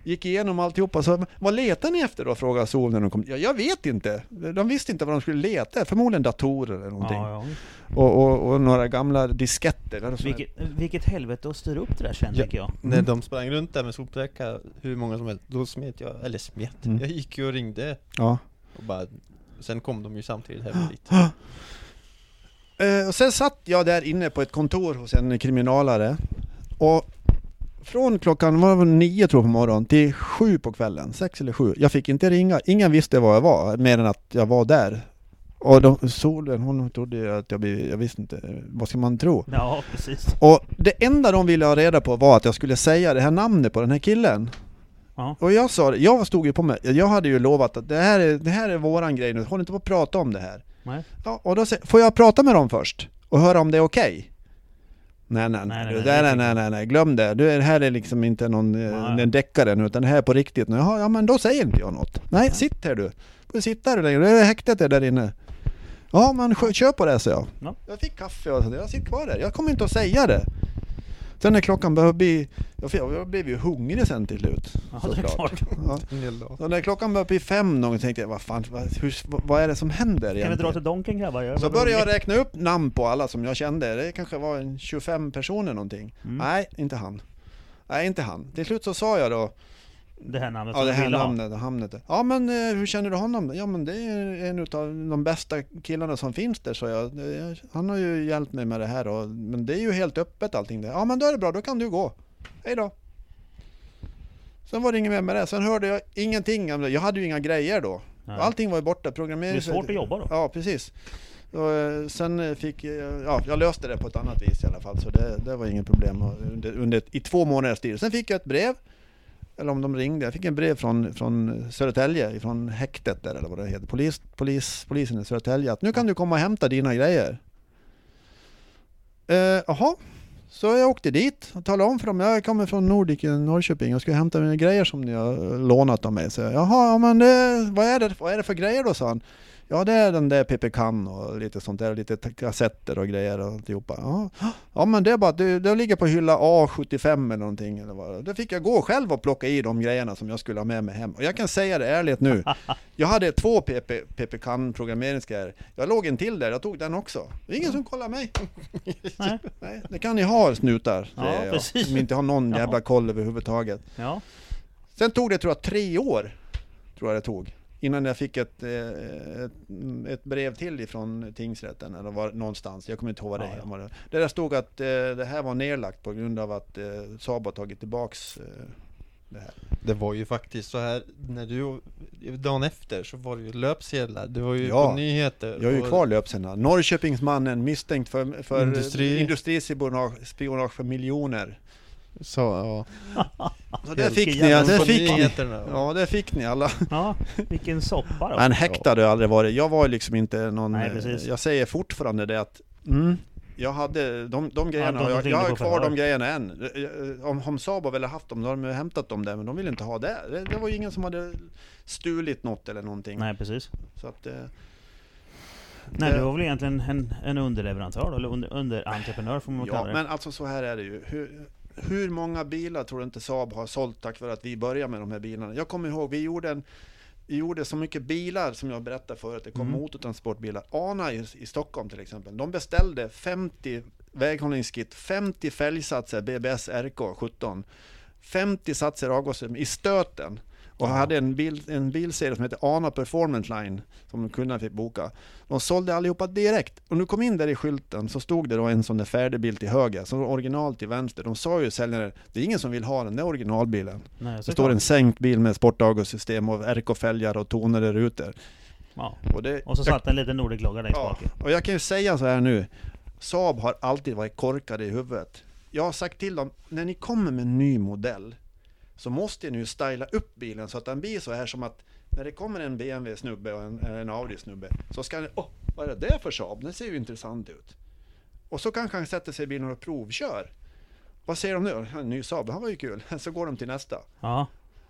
[SPEAKER 3] Gick igenom alltihopa, så vad letar ni efter då? frågade Sol när de kom. Ja, jag vet inte. De visste inte vad de skulle leta förmodligen datorer eller någonting.
[SPEAKER 1] Ja, ja.
[SPEAKER 3] Och, och, och några gamla disketter.
[SPEAKER 1] Vilket, vilket helvete att styra upp det där sen,
[SPEAKER 2] Ja.
[SPEAKER 1] jag.
[SPEAKER 2] När de sprang runt där med sopsäckar, hur många som helst, då smet jag, eller smet,
[SPEAKER 3] Mm.
[SPEAKER 2] jag gick ju och ringde
[SPEAKER 3] Ja.
[SPEAKER 2] och bara Sen kom de ju samtidigt hem dit
[SPEAKER 3] Eh, och sen satt jag där inne på ett kontor hos en kriminalare. Och från klockan var det, nio tror jag på morgonen till sju på kvällen, sex eller sju. Jag fick inte ringa, ingen visste var jag var, mer än att jag var där. Och de, solen, hon trodde ju att jag blev, jag visste inte, vad ska man tro?
[SPEAKER 1] Ja, precis.
[SPEAKER 3] Och det enda de ville ha reda på var att jag skulle säga det här namnet på den här killen.
[SPEAKER 1] Ja.
[SPEAKER 3] Och jag sa jag stod ju på mig, jag hade ju lovat att det här är, det här är våran grej nu, håll inte på att prata om det här.
[SPEAKER 1] Nej.
[SPEAKER 3] Ja, och då säger får jag prata med dem först? Och höra om det är okej? Nej nej
[SPEAKER 1] Nej,
[SPEAKER 3] nej,
[SPEAKER 1] nej,
[SPEAKER 3] nej,
[SPEAKER 1] nej,
[SPEAKER 3] nej, nej, nej, glöm det. Du, det här är liksom inte någon eh,
[SPEAKER 1] Nej.
[SPEAKER 3] en deckare nu, utan det här är på riktigt. Jaha, ja men då säger inte jag något. Nej, sitt här du. Får sitta här länge, det är häktet är där inne. Ja men kör på det, sa jag.
[SPEAKER 1] Ja.
[SPEAKER 3] Jag fick kaffe och så, jag sitter kvar där. Jag kommer inte att säga det. Sen när klockan började bli, jag, blev ju hungrig sen till slut.
[SPEAKER 1] Ja, det är klart.
[SPEAKER 3] Ja. När klockan började bli fem någon tänkte jag, vad fan, vad, hur, vad är det som händer
[SPEAKER 1] Kan vi
[SPEAKER 3] egentligen?
[SPEAKER 1] dra till Donken grabbar? Jag
[SPEAKER 3] Så började jag räkna upp namn på alla som jag kände. Det kanske var en 25 personer någonting.
[SPEAKER 1] Mm.
[SPEAKER 3] Nej, inte han. Nej, inte han. Till slut så sa jag då,
[SPEAKER 1] Det här namnet
[SPEAKER 3] ja det här
[SPEAKER 1] ville ha.
[SPEAKER 3] namnet. Ja men eh, hur känner du honom? Ja men det är en utav de bästa killarna som finns där, så jag. Det- Han har ju hjälpt mig med det här och, men det är ju helt öppet allting där. Ja men då är det bra, då kan du gå. Hej då. Sen var det inget mer med det. Sen hörde jag ingenting. Jag hade ju inga grejer då.
[SPEAKER 1] Nej.
[SPEAKER 3] Allting var ju borta.
[SPEAKER 1] Det
[SPEAKER 3] Programmering.
[SPEAKER 1] är svårt att jobba då.
[SPEAKER 3] Ja, precis. Och, eh, sen fick jag, ja, jag löste det på ett annat vis i alla fall, så det, det var inget problem under, under, i två månaders tid. Sen fick jag ett brev, eller om de ringde, jag fick en brev från, från Södertälje, från häktet där eller vad det heter, Polis, polis, polisen i Södertälje, att nu kan du komma och hämta dina grejer. Eh, Jaha, så jag åkte dit och talade om för dem, jag kommer från Nordic i Norrköping och ska hämta mina grejer som ni har lånat av mig. Så jag, Jaha, men det, vad, är det, vad är det för grejer då, sa han. Ja det är den där PP Can och lite sånt där, lite kassetter och grejer och alltihopa. Ja, ja men det är bara att det, det ligger på hylla A75 eller någonting. Eller vad. Då fick jag gå själv och plocka i de grejerna som jag skulle ha med mig hem. Och jag kan säga det ärligt nu. Jag hade två PP, PP Can programmeringsgrejer. Jag låg en till där, jag tog den också. Det är ingen som kollar mig.
[SPEAKER 1] Nej.
[SPEAKER 3] Nej, det kan ni ha snutar,
[SPEAKER 1] Ja,
[SPEAKER 3] jag.
[SPEAKER 1] precis.
[SPEAKER 3] Som inte har någon jävla koll överhuvudtaget.
[SPEAKER 1] Ja.
[SPEAKER 3] Sen tog det tror jag tre år, tror jag det tog, innan jag fick ett, eh, ett, ett brev till ifrån tingsrätten, eller var någonstans, jag kommer inte ihåg vad det
[SPEAKER 1] Ja, ja.
[SPEAKER 3] var. Där det stod att eh, det här var nedlagt på grund av att eh, Saab har tagit tillbaks det här.
[SPEAKER 2] Det var ju faktiskt så här när du, dagen efter så var det ju löpsedlar, det var ju
[SPEAKER 3] Ja,
[SPEAKER 2] på nyheter
[SPEAKER 3] Jag har ju
[SPEAKER 2] och-
[SPEAKER 3] kvar löpsedlarna. Norrköpingsmannen misstänkt för, för
[SPEAKER 2] Industri.
[SPEAKER 3] industrispionage spionage för miljoner.
[SPEAKER 2] Så, ja,
[SPEAKER 3] Så det
[SPEAKER 1] Helt
[SPEAKER 3] fick ni, ja, det
[SPEAKER 2] på
[SPEAKER 3] fick ni. Ja, det fick ni alla.
[SPEAKER 1] ja, vilken soppa då.
[SPEAKER 3] Men häktad har jag aldrig varit. Jag var liksom inte någon...
[SPEAKER 1] Nej, precis.
[SPEAKER 3] jag säger fortfarande det att... Mm, jag hade de, de grejerna,
[SPEAKER 1] de
[SPEAKER 3] har jag, jag har kvar de grejerna än. Om, om Saab velat haft dem, då har de hämtat dem där, men de vill inte ha det. Det, det var ju ingen som hade stulit något eller någonting.
[SPEAKER 1] Nej, precis.
[SPEAKER 3] Så att, eh,
[SPEAKER 1] Nej,
[SPEAKER 3] det-
[SPEAKER 1] du var väl egentligen en, en underleverantör då, eller under, underentreprenör får man
[SPEAKER 3] Ja,
[SPEAKER 1] kalla det.
[SPEAKER 3] men alltså så här är det ju. Hur, hur många bilar tror du inte Saab har sålt tack vare att vi började med de här bilarna? Jag kommer ihåg, vi gjorde en vi gjorde så mycket bilar som jag berättade förut, det kom
[SPEAKER 1] Mm.
[SPEAKER 3] motortransportbilar. ANA i, i Stockholm till exempel, de beställde 50 väghållningskit, 50 fälgsatser BBS RK 17, 50 satser avgaser i stöten. Och hade en, bil, en bilserie som heter Ana Performance Line som kunderna fick boka. De sålde allihopa direkt. Och nu kom in där i skylten så stod det då en sån där färdig bil till höger, så original till vänster. De sa ju säljaren, det är ingen som vill ha den där originalbilen.
[SPEAKER 1] Nej,
[SPEAKER 3] Det står en sänkt bil med sportaugussystem och RK-fälgar och tonade rutor.
[SPEAKER 1] Ja.
[SPEAKER 3] Och, det,
[SPEAKER 1] Och så satt en liten Nordic-logga längst
[SPEAKER 3] ja,
[SPEAKER 1] bak.
[SPEAKER 3] och jag kan ju säga så här nu. Saab har alltid varit korkade i huvudet. Jag har sagt till dem, när ni kommer med en ny modell så måste ni ju styla upp bilen så att den blir så här som att när det kommer en BMW-snubbe och en, en Audi-snubbe så ska ni, åh, vad är det där för Saab? Den ser ju intressant ut. Och så kanske han sätter sig i bilen och provkör. Vad säger de nu? En ny Saab, han var ju kul. Så går de till nästa.
[SPEAKER 1] Ja.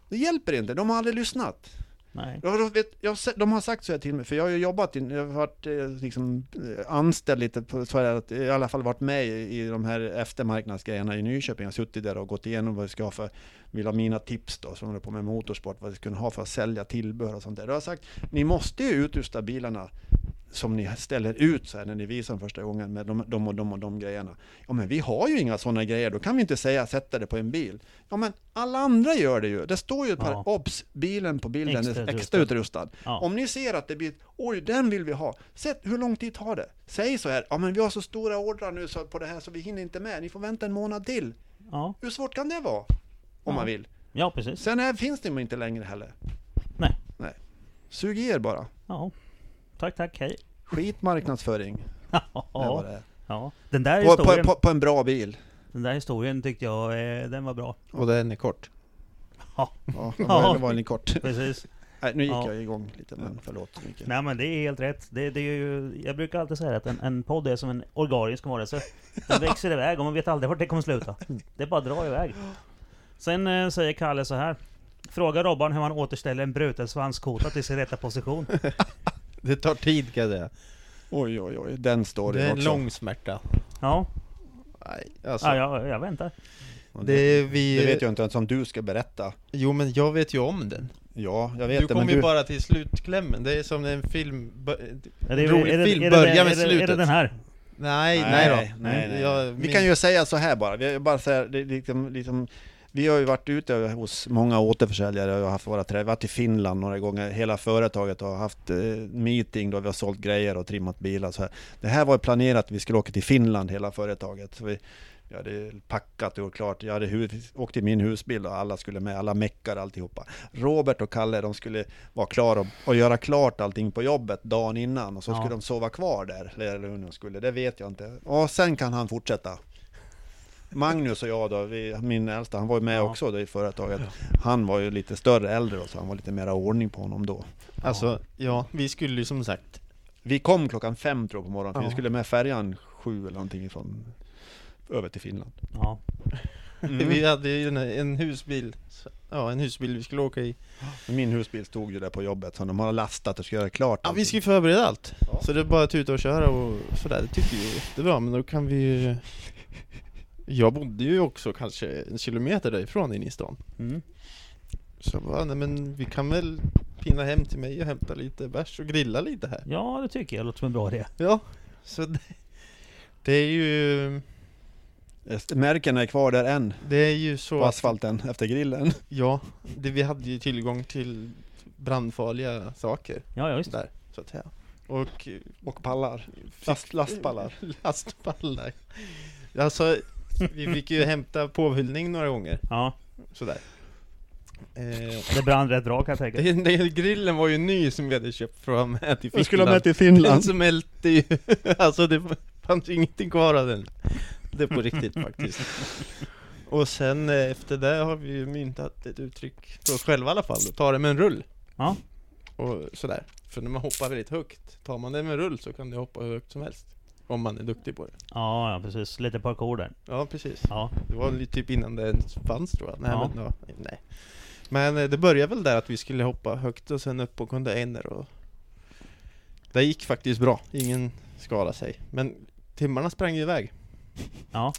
[SPEAKER 3] Det hjälper inte, de har aldrig lyssnat.
[SPEAKER 1] Nej.
[SPEAKER 3] Jag vet, jag, de har sagt så här till mig, för jag har ju jobbat, in, jag har varit eh, liksom, eh, anställd lite, på, så här, att, i alla fall varit med i, i de här eftermarknadsgrejerna i Nyköping. Jag har suttit där och gått igenom vad vi ska ha för, vill ha mina tips då, som håller på med motorsport, vad vi ska kunna ha för att sälja tillbehör och sånt där. Då har jag sagt, ni måste ju utrusta bilarna som ni ställer ut så här när ni visar dem första gången med de, de och de och de grejerna. Ja men vi har ju inga sådana grejer, då kan vi inte säga sätta det på en bil. Ja men alla andra gör det ju. Det står ju ett par,
[SPEAKER 1] Ja.
[SPEAKER 3] obs, bilen på bilden
[SPEAKER 1] Extra
[SPEAKER 3] är
[SPEAKER 1] utrustad.
[SPEAKER 3] extra utrustad.
[SPEAKER 1] Ja.
[SPEAKER 3] Om ni ser att det blir, oj den vill vi ha. Sätt hur lång tid tar det? Säg så här, ja men vi har så stora ordrar nu så på det här så vi hinner inte med. Ni får vänta en månad till.
[SPEAKER 1] Ja.
[SPEAKER 3] Hur svårt kan det vara? Om man vill.
[SPEAKER 1] ja, precis.
[SPEAKER 3] Sen är, finns det inte längre heller.
[SPEAKER 1] Nej.
[SPEAKER 3] Nej. Sug i er bara.
[SPEAKER 1] Ja. Tack, tack, hej.
[SPEAKER 3] Är vad
[SPEAKER 1] Ja.
[SPEAKER 3] det
[SPEAKER 1] ja. Den där
[SPEAKER 3] På, på,
[SPEAKER 1] historien,
[SPEAKER 3] på, på en bra bil.
[SPEAKER 1] den där historien tyckte jag, eh, den var bra.
[SPEAKER 2] Och den är kort.
[SPEAKER 3] Ja, det
[SPEAKER 1] Ja.
[SPEAKER 3] var, det var en kort.
[SPEAKER 1] Precis.
[SPEAKER 3] Nej, nu gick
[SPEAKER 1] Ja.
[SPEAKER 3] jag igång lite, men förlåt mycket.
[SPEAKER 1] Nej men det är helt rätt. Det, det är ju, jag brukar alltid säga att en, en podd är som en organisk varelse. Den växer iväg och man vet aldrig vart det kommer sluta. Det är bara att dra iväg. Sen eh, säger Kalle så här. Fråga Robban hur man återställer en bruten svanskota till sin rätta position.
[SPEAKER 2] Det tar tid kan jag säga.
[SPEAKER 3] Oj, oj, oj, den står
[SPEAKER 2] Det
[SPEAKER 3] det
[SPEAKER 2] är en
[SPEAKER 3] också.
[SPEAKER 2] lång smärta.
[SPEAKER 1] Ja,
[SPEAKER 2] Nej, alltså.
[SPEAKER 1] ja jag, jag väntar.
[SPEAKER 2] Det,
[SPEAKER 3] det,
[SPEAKER 2] är vi,
[SPEAKER 3] det vet jag inte ens om du ska berätta.
[SPEAKER 2] Jo men jag vet ju om den.
[SPEAKER 3] Ja, jag vet
[SPEAKER 2] Du
[SPEAKER 3] det, men
[SPEAKER 2] ju
[SPEAKER 3] du...
[SPEAKER 2] bara till slutklämmen. Det är som en film... bö-
[SPEAKER 1] Är det,
[SPEAKER 2] Rolig
[SPEAKER 1] är det,
[SPEAKER 2] film,
[SPEAKER 1] är det,
[SPEAKER 2] börja
[SPEAKER 1] är
[SPEAKER 2] med
[SPEAKER 1] det, Är det
[SPEAKER 2] slutet.
[SPEAKER 1] den här?
[SPEAKER 2] Nej, nej, då.
[SPEAKER 3] nej, nej.
[SPEAKER 2] Jag,
[SPEAKER 3] Vi
[SPEAKER 2] min-
[SPEAKER 3] kan ju säga så här bara, vi, bara säga, det, är liksom, liksom, vi har ju varit ute hos många återförsäljare och haft våra träffar, varit i Finland några gånger, hela företaget har haft eh, meeting då vi har sålt grejer och trimmat bilar så här. Det här var ju planerat att vi skulle åka till Finland hela företaget. Så vi, vi hade packat och klart, jag hade åkt i min husbil och alla skulle med, alla meckar alltihopa. Robert och Kalle de skulle vara klara och, och göra klart allting på jobbet dagen innan och så
[SPEAKER 1] Ja.
[SPEAKER 3] skulle de sova kvar där, eller hur de skulle, det vet jag inte. Och sen kan han fortsätta. Magnus och jag då, vi, min äldsta, han var ju med
[SPEAKER 1] Ja.
[SPEAKER 3] också då i företaget. Han var ju lite större, äldre då, så han var lite mera ordning på honom då.
[SPEAKER 2] Alltså, ja, vi skulle ju som sagt
[SPEAKER 3] Vi kom klockan fem tror jag på morgonen, för vi skulle med färjan sju eller någonting ifrån över till Finland.
[SPEAKER 1] Ja.
[SPEAKER 3] Mm.
[SPEAKER 2] Vi hade ju en, en husbil Ja, en husbil vi skulle åka i
[SPEAKER 3] Min husbil stod ju där på jobbet, så de har lastat och ska göra klart
[SPEAKER 2] Ja, vi
[SPEAKER 3] allting.
[SPEAKER 2] ska ju förbereda allt
[SPEAKER 3] Ja.
[SPEAKER 2] Så det är bara att tuta och köra och sådär, det tycker vi är jättebra Men då kan vi ju Jag bodde ju också kanske en kilometer därifrån in i stan
[SPEAKER 1] Mm.
[SPEAKER 2] Så bara, nej men vi kan väl pinna hem till mig och hämta lite bärs och grilla lite här
[SPEAKER 1] ja, det tycker jag låter som en bra idé.
[SPEAKER 2] Ja, så det, det är ju
[SPEAKER 3] Märken är kvar där än,
[SPEAKER 2] Det är ju så
[SPEAKER 3] på
[SPEAKER 2] att,
[SPEAKER 3] asfalten efter grillen.
[SPEAKER 2] Ja, det, vi hade ju tillgång till brandfarliga saker
[SPEAKER 1] Ja, ja visst.
[SPEAKER 2] där, så att säga Och
[SPEAKER 3] Och pallar.
[SPEAKER 2] fick-
[SPEAKER 3] Last, lastpallar.
[SPEAKER 2] Lastpallar Alltså, vi fick ju hämta påfyllning några gånger,
[SPEAKER 1] Ja,
[SPEAKER 2] sådär. Eh,
[SPEAKER 1] det brann rätt bra kan jag tänka.
[SPEAKER 2] den, den grillen var ju ny som vi hade köpt för att ha med till
[SPEAKER 3] Vi skulle ha med till
[SPEAKER 2] Den
[SPEAKER 3] Finland.
[SPEAKER 2] smälte ju, alltså det fanns ju ingenting kvar av den. Det är på riktigt faktiskt. Och sen eh, efter det har vi ju myntat ett uttryck för oss själva i alla fall, ta det med en rull.
[SPEAKER 1] Ja.
[SPEAKER 2] Och sådär, för när man hoppar väldigt högt Tar man det med en rull så kan det hoppa hur högt som helst Om man är duktig på det
[SPEAKER 1] Ja, ja precis. Lite parkour där.
[SPEAKER 2] Ja precis
[SPEAKER 1] Ja.
[SPEAKER 2] Det var lite typ innan det ens fanns tror jag. Nej,
[SPEAKER 1] Ja.
[SPEAKER 2] men, ja, nej. men eh, det började väl där att vi skulle hoppa högt och sen upp på container och Det gick faktiskt bra, ingen skadade sig. Men timmarna sprang ju iväg.
[SPEAKER 1] Ja.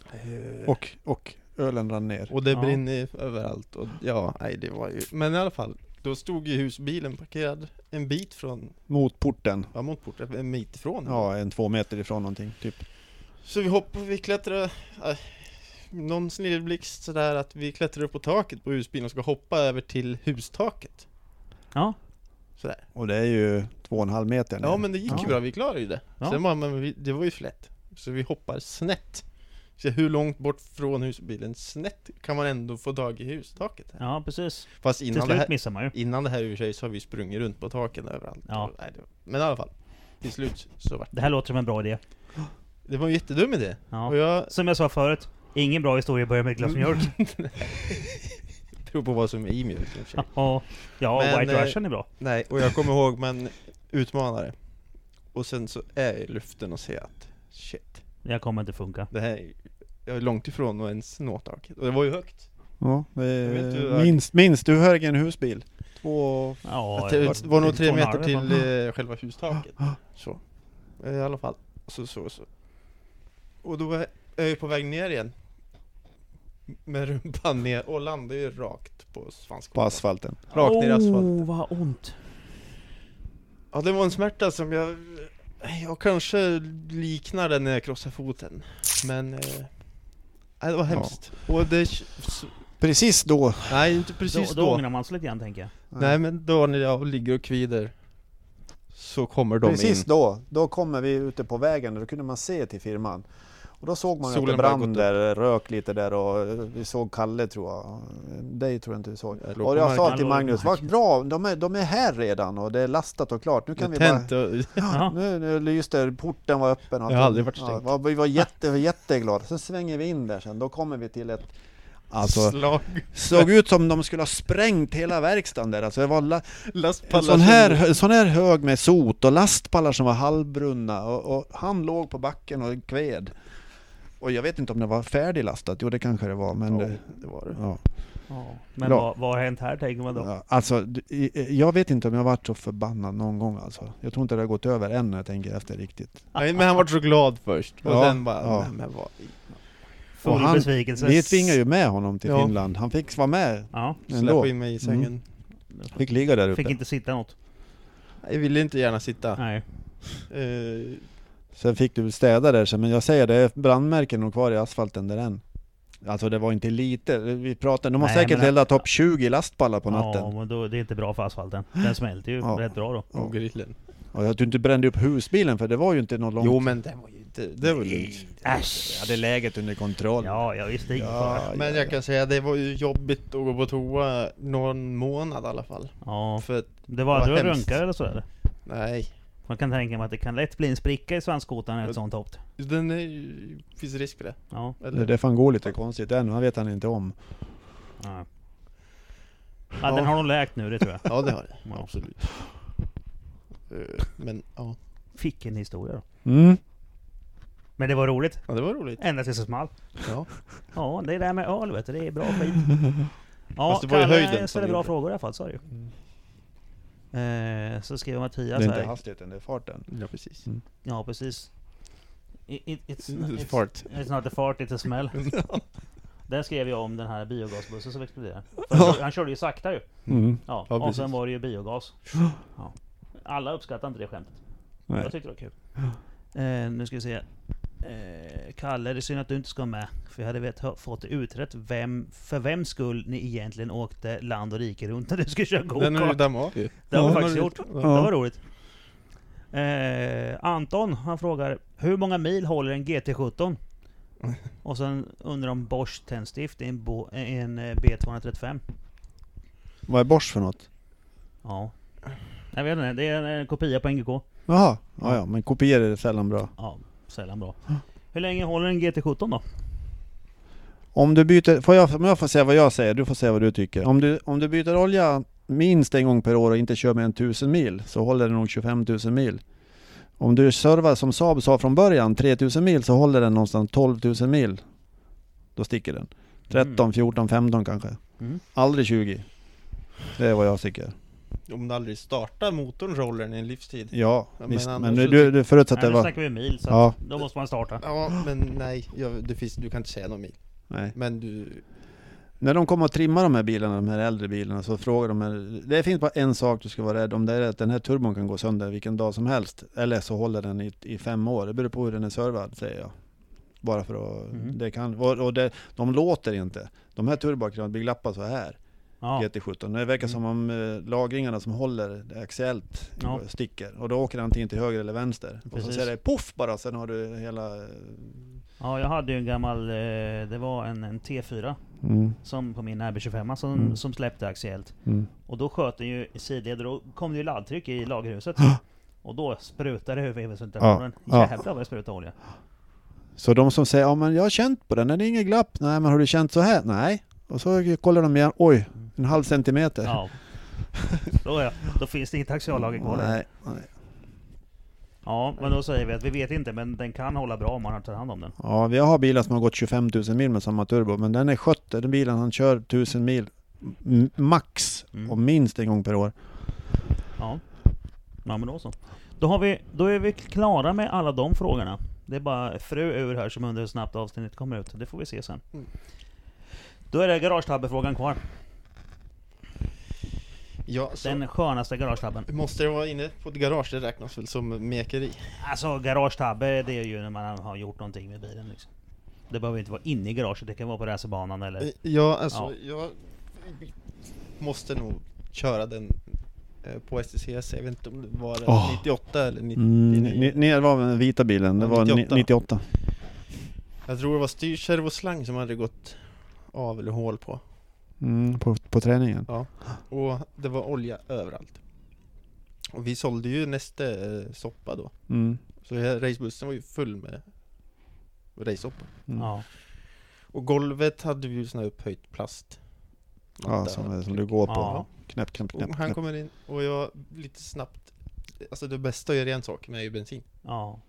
[SPEAKER 3] Och, och ölen rann ner.
[SPEAKER 2] Och det
[SPEAKER 1] Ja.
[SPEAKER 2] brinner överallt och ja, nej det var ju Men i alla fall, då stod ju husbilen parkerad en bit från,
[SPEAKER 3] Mot porten.
[SPEAKER 2] ja mot porten, en bit ifrån.
[SPEAKER 3] Ja, en två meter ifrån någonting, typ.
[SPEAKER 2] Så vi hoppade, vi klättrade, äh, någon snilleblixt sådär att vi klättrar upp på taket på husbilen och ska hoppa över till hustaket.
[SPEAKER 1] Ja,
[SPEAKER 2] Sådär.
[SPEAKER 3] Och det är ju två och en halv meter ner.
[SPEAKER 2] Ja men det gick
[SPEAKER 1] Ja.
[SPEAKER 2] ju bra, vi klarade ju det.
[SPEAKER 1] Ja.
[SPEAKER 2] Sen bara, men vi, det var ju för lätt. Så vi hoppar snett. Så hur långt bort från husbilen snett kan man ändå få tag i hustaket? Här.
[SPEAKER 1] ja precis.
[SPEAKER 2] Fast
[SPEAKER 1] Till
[SPEAKER 2] innan det,
[SPEAKER 1] slut
[SPEAKER 2] här,
[SPEAKER 1] missar man ju.
[SPEAKER 2] innan det här i och för sig så har vi sprungit runt på taken överallt.
[SPEAKER 1] Ja.
[SPEAKER 2] Och, nej, det men i alla fall. Till slut så var
[SPEAKER 1] Det här låter som en bra idé.
[SPEAKER 2] det var en jättedum idé.
[SPEAKER 1] Ja.
[SPEAKER 2] Jag
[SPEAKER 1] Som jag sa förut, ingen bra historia börjar med ett glas mjölk.
[SPEAKER 2] tror på vad som är i mjölk i och för sig.
[SPEAKER 1] Ja, ja
[SPEAKER 2] Men,
[SPEAKER 1] White
[SPEAKER 2] eh,
[SPEAKER 1] Russian är bra.
[SPEAKER 2] Nej, och jag kommer ihåg man utmanare. Och sen så är jag i luften och ser att shit,
[SPEAKER 1] Det kommer inte funka.
[SPEAKER 2] det här är, jag är långt ifrån att ens nå taket. Och det var ju högt.
[SPEAKER 3] Ja, det
[SPEAKER 2] Jag
[SPEAKER 3] minst, minst hur hög en husbil? Två...
[SPEAKER 1] Ja,
[SPEAKER 2] det var nog tre meter till eh, själva hustaket. Så. Eh, I alla fall. Så, så, så. Och då är jag ju på väg ner igen. Med rumpan ner och landar ju rakt på
[SPEAKER 3] På
[SPEAKER 2] svanskotan.
[SPEAKER 3] asfalten.
[SPEAKER 2] Rakt ner i asfalten.
[SPEAKER 1] Oh, vad ont.
[SPEAKER 2] Ja, det var en smärta som jag... Jag kanske liknar den när jag krossar foten. Men... Eh, nej, det var hemskt. Och det...
[SPEAKER 3] Precis då.
[SPEAKER 2] Nej, inte precis
[SPEAKER 1] då,
[SPEAKER 2] då.
[SPEAKER 1] då ångrar man sig lite grann tänker jag.
[SPEAKER 2] Nej, men då när jag ligger och kvider så kommer de
[SPEAKER 3] Precis
[SPEAKER 2] in.
[SPEAKER 3] då. Då kommer vi ute på vägen och då kunde man se till firman. Och då såg man att det
[SPEAKER 2] Solen gått
[SPEAKER 3] där, rök lite där och vi såg Kalle tror jag. Dig tror jag inte vi såg.
[SPEAKER 2] Jag
[SPEAKER 3] Och jag sa till Magnus, vad bra, de är, de är här redan och det är lastat och klart. Nu kan vi
[SPEAKER 2] Jag
[SPEAKER 3] bara...
[SPEAKER 2] och...
[SPEAKER 1] Jaha.
[SPEAKER 3] Nu, nu lyste porten var öppen. och
[SPEAKER 2] Jag har aldrig varit stängt.
[SPEAKER 3] Ja, vi var jätte, jätteglada. Sen svänger vi in där sen. Då kommer vi till ett... Alltså,
[SPEAKER 2] slag.
[SPEAKER 3] såg ut som de skulle ha sprängt hela verkstaden där. Alltså det var la, en sån här, sån här hög med sot och lastpallar som var halvbrunna. Och, och han låg på backen och kved. Och jag vet inte om det var färdiglastat. Jo det kanske det var. Men
[SPEAKER 2] Ja,
[SPEAKER 3] det,
[SPEAKER 2] det var det.
[SPEAKER 3] ja.
[SPEAKER 1] Ja. Men
[SPEAKER 3] Ja.
[SPEAKER 1] vad, vad har hänt här tänker man då?
[SPEAKER 3] Ja, alltså, jag vet inte om jag varit så förbannad någon gång alltså. Jag tror inte det har gått över än när jag tänker efter riktigt.
[SPEAKER 2] Nej, men han var så glad först. Och
[SPEAKER 3] Ja,
[SPEAKER 2] sen bara,
[SPEAKER 3] ja.
[SPEAKER 2] men vad...
[SPEAKER 1] Full
[SPEAKER 3] och han-
[SPEAKER 1] besvikelse.
[SPEAKER 3] Vi tvingade ju med honom till
[SPEAKER 2] Ja.
[SPEAKER 3] Finland. Han fick vara med
[SPEAKER 1] Ja,
[SPEAKER 3] ändå.
[SPEAKER 2] In mig i sängen.
[SPEAKER 3] Fick ligga där uppe.
[SPEAKER 1] fick inte sitta något.
[SPEAKER 2] Jag ville inte gärna sitta.
[SPEAKER 1] Nej.
[SPEAKER 2] Eh,
[SPEAKER 3] Sen fick du städa där sen, men jag säger det, är brandmärken nog kvar i asfalten där än. Alltså det var inte lite, vi pratade, de har
[SPEAKER 1] Nej,
[SPEAKER 3] säkert
[SPEAKER 1] men-
[SPEAKER 3] eldat topp 20 lastpallar på natten.
[SPEAKER 1] Ja, men då, det är inte bra för asfalten. Den smälter ju
[SPEAKER 3] Ja.
[SPEAKER 1] rätt bra då.
[SPEAKER 2] och grillen.
[SPEAKER 3] Och att du inte brände upp husbilen för det var ju inte något långt.
[SPEAKER 2] Jo men det var ju inte, det var lugnt.
[SPEAKER 1] Äsch!
[SPEAKER 3] Hade läget under kontroll.
[SPEAKER 1] Ja, jag visste inte.
[SPEAKER 3] Ja,
[SPEAKER 1] Ja.
[SPEAKER 2] Men jag kan säga det var ju jobbigt att gå på toa någon månad i alla fall.
[SPEAKER 1] ja.
[SPEAKER 2] För
[SPEAKER 1] Det var
[SPEAKER 2] Vad
[SPEAKER 1] att du
[SPEAKER 2] hemskt.
[SPEAKER 1] runkar eller sådär?
[SPEAKER 2] nej.
[SPEAKER 1] Man kan tänka mig att det kan lätt bli en spricka i svanskotan i ett sånt hopp.
[SPEAKER 2] Den är ju, finns risk för det.
[SPEAKER 1] Ja.
[SPEAKER 3] Det
[SPEAKER 2] Eller?
[SPEAKER 3] är därför han går lite konstigt än, han vet han inte om.
[SPEAKER 1] ja. Ja, den har nog läkt nu, det tror jag.
[SPEAKER 2] Ja det har det,
[SPEAKER 1] Ja.
[SPEAKER 2] absolut. Eh, Men ja.
[SPEAKER 1] Fick en historia då.
[SPEAKER 3] Mm.
[SPEAKER 1] Men det var roligt.
[SPEAKER 2] ja, det var roligt.
[SPEAKER 1] Ända tills det small.
[SPEAKER 2] Ja.
[SPEAKER 1] Ja, det där med öl vet du, det är bra skit. Ja,
[SPEAKER 2] Fast det var ju
[SPEAKER 1] Kalle
[SPEAKER 2] höjden som
[SPEAKER 1] bra
[SPEAKER 2] gjorde det.
[SPEAKER 1] frågor i alla fall, sa ju. Eh, så skriver
[SPEAKER 3] Det
[SPEAKER 1] Mattias
[SPEAKER 3] är inte
[SPEAKER 1] här.
[SPEAKER 3] hastigheten, det är farten.
[SPEAKER 2] Ja precis.
[SPEAKER 3] Mm.
[SPEAKER 1] Ja, precis. It- it's, it's,
[SPEAKER 2] Fart.
[SPEAKER 1] it's not a fart, it's a smell. Där skrev jag om den här biogasbussen som exploderade. För Han körde ju sakta ju.
[SPEAKER 3] Mm.
[SPEAKER 1] Ja,
[SPEAKER 2] Ja,
[SPEAKER 1] och
[SPEAKER 2] precis.
[SPEAKER 1] sen var det ju biogas. Ja. Alla uppskattar inte det skämtet.
[SPEAKER 3] Nej.
[SPEAKER 1] Jag tyckte det var kul. Eh, nu ska vi se. Eh, Kalle, det är synd att du inte ska med. För jag hade vet, fått det utrett vem, för vem skull ni egentligen åkte land och rike runt när du skulle köra
[SPEAKER 2] Den har du
[SPEAKER 1] go-kart.
[SPEAKER 2] dammat av ju.
[SPEAKER 1] Det har vi
[SPEAKER 3] Ja.
[SPEAKER 1] faktiskt gjort.
[SPEAKER 2] Ja.
[SPEAKER 1] Det var roligt. Eh, Anton, han frågar Hur många mil håller en GT17? Och sen undrar om Bosch tändstift i en, bo, en eh, B235.
[SPEAKER 3] Vad är Bosch för något?
[SPEAKER 1] Ja. Jag vet inte, det är en, en kopia på NGK.
[SPEAKER 3] Jaha, ja, ja, men kopior är sällan bra.
[SPEAKER 1] Ja, sällan bra. Hur länge håller en GT17 då?
[SPEAKER 3] Om du byter, får jag, om jag får säga vad jag säger, du får säga vad du tycker. Om du, om du byter olja minst en gång per år och inte kör mer än 1000 mil, så håller den nog 25 000 mil. Om du servar som Saab sa från början, 3000 mil, så håller den någonstans 12 000 mil. Då sticker den. 13, 14, 15 kanske.
[SPEAKER 1] Mm.
[SPEAKER 3] Aldrig 20. Det är vad jag tycker.
[SPEAKER 2] Om du aldrig startar motorn den i en livstid.
[SPEAKER 3] Ja,
[SPEAKER 2] Ja, men
[SPEAKER 3] visst. Men
[SPEAKER 2] så
[SPEAKER 3] du, du, förutsatt
[SPEAKER 1] Nej,
[SPEAKER 3] det
[SPEAKER 1] nu
[SPEAKER 3] var...
[SPEAKER 1] snackar vi mil, så
[SPEAKER 3] Ja.
[SPEAKER 1] att då måste man starta.
[SPEAKER 2] Ja, men nej, jag, det finns, du kan inte säga någon mil.
[SPEAKER 3] Nej.
[SPEAKER 2] Men du,
[SPEAKER 3] När de kommer att trimma de här bilarna, de här äldre bilarna, så frågar de här, Det finns bara en sak du ska vara rädd om, det är att den här turbon kan gå sönder vilken dag som helst. Eller så håller den i, i fem år. Det beror på hur den är servad, säger jag. bara för att...
[SPEAKER 1] Mm.
[SPEAKER 3] Det kan, och, och det, de låter inte. De här turboackuserna blir glappar så här.
[SPEAKER 1] Ja.
[SPEAKER 3] GT17. Det verkar som om eh, lagringarna som håller axiellt
[SPEAKER 1] Ja.
[SPEAKER 3] sticker. Och då åker det antingen till höger eller vänster. Och så
[SPEAKER 1] Precis.
[SPEAKER 3] säger det poff bara, sen har du hela... eh,
[SPEAKER 1] ja, jag hade ju en gammal, eh, det var en, en T4
[SPEAKER 3] Mm,
[SPEAKER 1] som på min RB25 som,
[SPEAKER 3] Mm.
[SPEAKER 1] som släppte axiellt.
[SPEAKER 3] mm.
[SPEAKER 1] Och då sköt den ju i sidled och då kom det ju laddtryck i lagerhuset. Och då sprutade det ur.
[SPEAKER 3] Ja, ja.
[SPEAKER 1] Jävlar vad det sprutade olja.
[SPEAKER 3] Så de som säger ja men jag har känt på den, den är inget glapp. Nej men har du känt så här? Nej. Och så kollar de igen, oj, en halv centimeter.
[SPEAKER 1] Ja. Då, ja. då finns det inget axiallager kvar.
[SPEAKER 3] Nej, nej.
[SPEAKER 1] Ja, men då säger vi att vi vet inte, men den kan hålla bra om man tar hand om den.
[SPEAKER 3] Ja, vi har bilar som har gått 25 000 mil med samma turbo, men den är skött. Den bilen han kör 1000 mil max
[SPEAKER 1] Mm.
[SPEAKER 3] och minst en gång per år.
[SPEAKER 1] Ja. Ja men då så. Då, har vi, då är vi klara med alla de frågorna. Det är bara fru ur här som undrar hur snabbt avsnittet kommer ut. Det får vi se sen.
[SPEAKER 2] Mm.
[SPEAKER 1] Då är det garagetabbefrågan kvar.
[SPEAKER 2] Ja, så
[SPEAKER 1] Den skönaste garagetabben.
[SPEAKER 2] måste det vara inne på ett garage, det räknas väl som mekeri?
[SPEAKER 1] Alltså garagetabbe, det är ju när man har gjort någonting med bilen liksom. Det behöver inte vara inne i garaget, det kan vara på racerbanan eller...
[SPEAKER 2] Ja, alltså jag måste nog köra den eh, på STCC, jag vet inte om det var
[SPEAKER 3] Åh.
[SPEAKER 2] 98 eller 99.
[SPEAKER 3] Mm, ni, det var den vita bilen, det
[SPEAKER 2] Ja,
[SPEAKER 3] var 98.
[SPEAKER 2] 98.
[SPEAKER 3] 98.
[SPEAKER 2] Jag tror det var styrkärv och slang som hade gått av eller hål på.
[SPEAKER 3] Mm, på, på träningen.
[SPEAKER 2] Och det var olja överallt. Och vi sålde ju nästa eh, soppa då.
[SPEAKER 3] Mm.
[SPEAKER 2] Så racebussen var ju full med racesoppa.
[SPEAKER 3] Mm.
[SPEAKER 1] Ja.
[SPEAKER 2] Och golvet hade vi ju sån här upphöjt plast.
[SPEAKER 3] Ja, som, som du går på.
[SPEAKER 1] Ja.
[SPEAKER 3] Knäpp, knäpp, knäpp.
[SPEAKER 2] Och han
[SPEAKER 3] knäpp.
[SPEAKER 2] kommer in och jag lite snabbt Alltså det bästa är en sak med är ju bensin
[SPEAKER 1] Ja.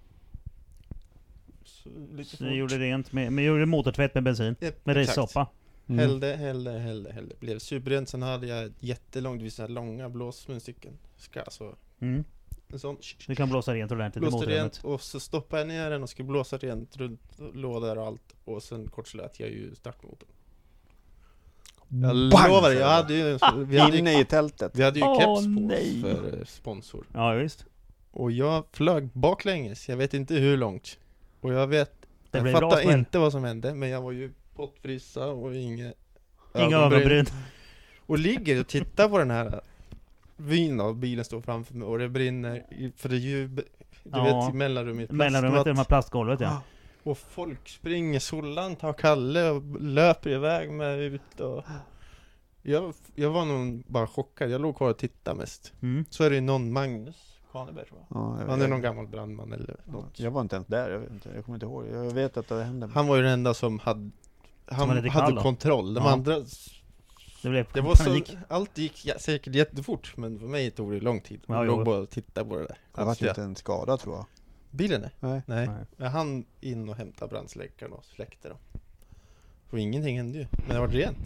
[SPEAKER 2] Lite
[SPEAKER 1] Så
[SPEAKER 2] fort.
[SPEAKER 1] ni gjorde rent med, men gjorde motortvätt med bensin?
[SPEAKER 2] Japp,
[SPEAKER 1] Med rissoppa?
[SPEAKER 3] Mm.
[SPEAKER 2] Hällde, hällde, hällde, hällde Blev superrent, sen hade jag ett jättelångt, vid såna här långa blåsmunstycken Ska alltså,
[SPEAKER 1] Mm.
[SPEAKER 2] en sån
[SPEAKER 1] Du kan blåsa rent ordentligt i
[SPEAKER 2] Blåste
[SPEAKER 1] motorrummet.
[SPEAKER 2] rent och så stoppade jag ner den och skulle blåsa rent runt lådor och allt Och sen kortslöt jag ju startmotorn Jag
[SPEAKER 3] Bang,
[SPEAKER 2] lovar, jag
[SPEAKER 3] det.
[SPEAKER 2] hade ju, vi hade ju,
[SPEAKER 3] Inne i tältet.
[SPEAKER 2] vi hade ju
[SPEAKER 1] Åh,
[SPEAKER 2] keps på
[SPEAKER 1] nej.
[SPEAKER 2] för sponsor
[SPEAKER 1] Ja visst.
[SPEAKER 2] Och jag flög baklänges, jag vet inte hur långt Och jag vet,
[SPEAKER 1] Det
[SPEAKER 2] jag fattar
[SPEAKER 1] smäll.
[SPEAKER 2] inte vad som hände Men jag var ju pottfrissa och inga
[SPEAKER 1] Inga ögonbryn.
[SPEAKER 2] Och ligger och tittar på den här vyn av bilen står framför mig och det brinner För det är ju, du
[SPEAKER 1] Ja.
[SPEAKER 2] vet mellanrummet
[SPEAKER 1] Mellanrummet i de här plastgolvet ja.
[SPEAKER 2] Och folk springer, Sollan tar Kalle och löper iväg med ut och jag, jag var nog bara chockad, jag låg kvar och tittade mest
[SPEAKER 1] Mm.
[SPEAKER 2] Så är det någon Magnus Kaneberg tror jag
[SPEAKER 3] Ja, jag
[SPEAKER 2] Han är någon gammal brandman eller något
[SPEAKER 3] Jag var inte ens där, jag, vet inte, jag kommer inte ihåg. Jag vet att det hände.
[SPEAKER 2] Han var ju den enda som hade Han
[SPEAKER 1] lite
[SPEAKER 2] hade kontroll, de
[SPEAKER 1] Ja.
[SPEAKER 2] andra
[SPEAKER 1] Det blev
[SPEAKER 2] Det var så, allt gick ja, säkert jättefort men för mig tog det lång tid
[SPEAKER 1] Ja,
[SPEAKER 2] Jag låg bara och tittade på det där
[SPEAKER 3] Jag var
[SPEAKER 2] konstiga.
[SPEAKER 3] inte en skada tror jag.
[SPEAKER 2] Bilen är?
[SPEAKER 3] Nej.
[SPEAKER 2] Nej.
[SPEAKER 1] Nej.
[SPEAKER 2] Jag hann in och hämta brandsläckaren och släckte dem Och ingenting hände ju, men det var rent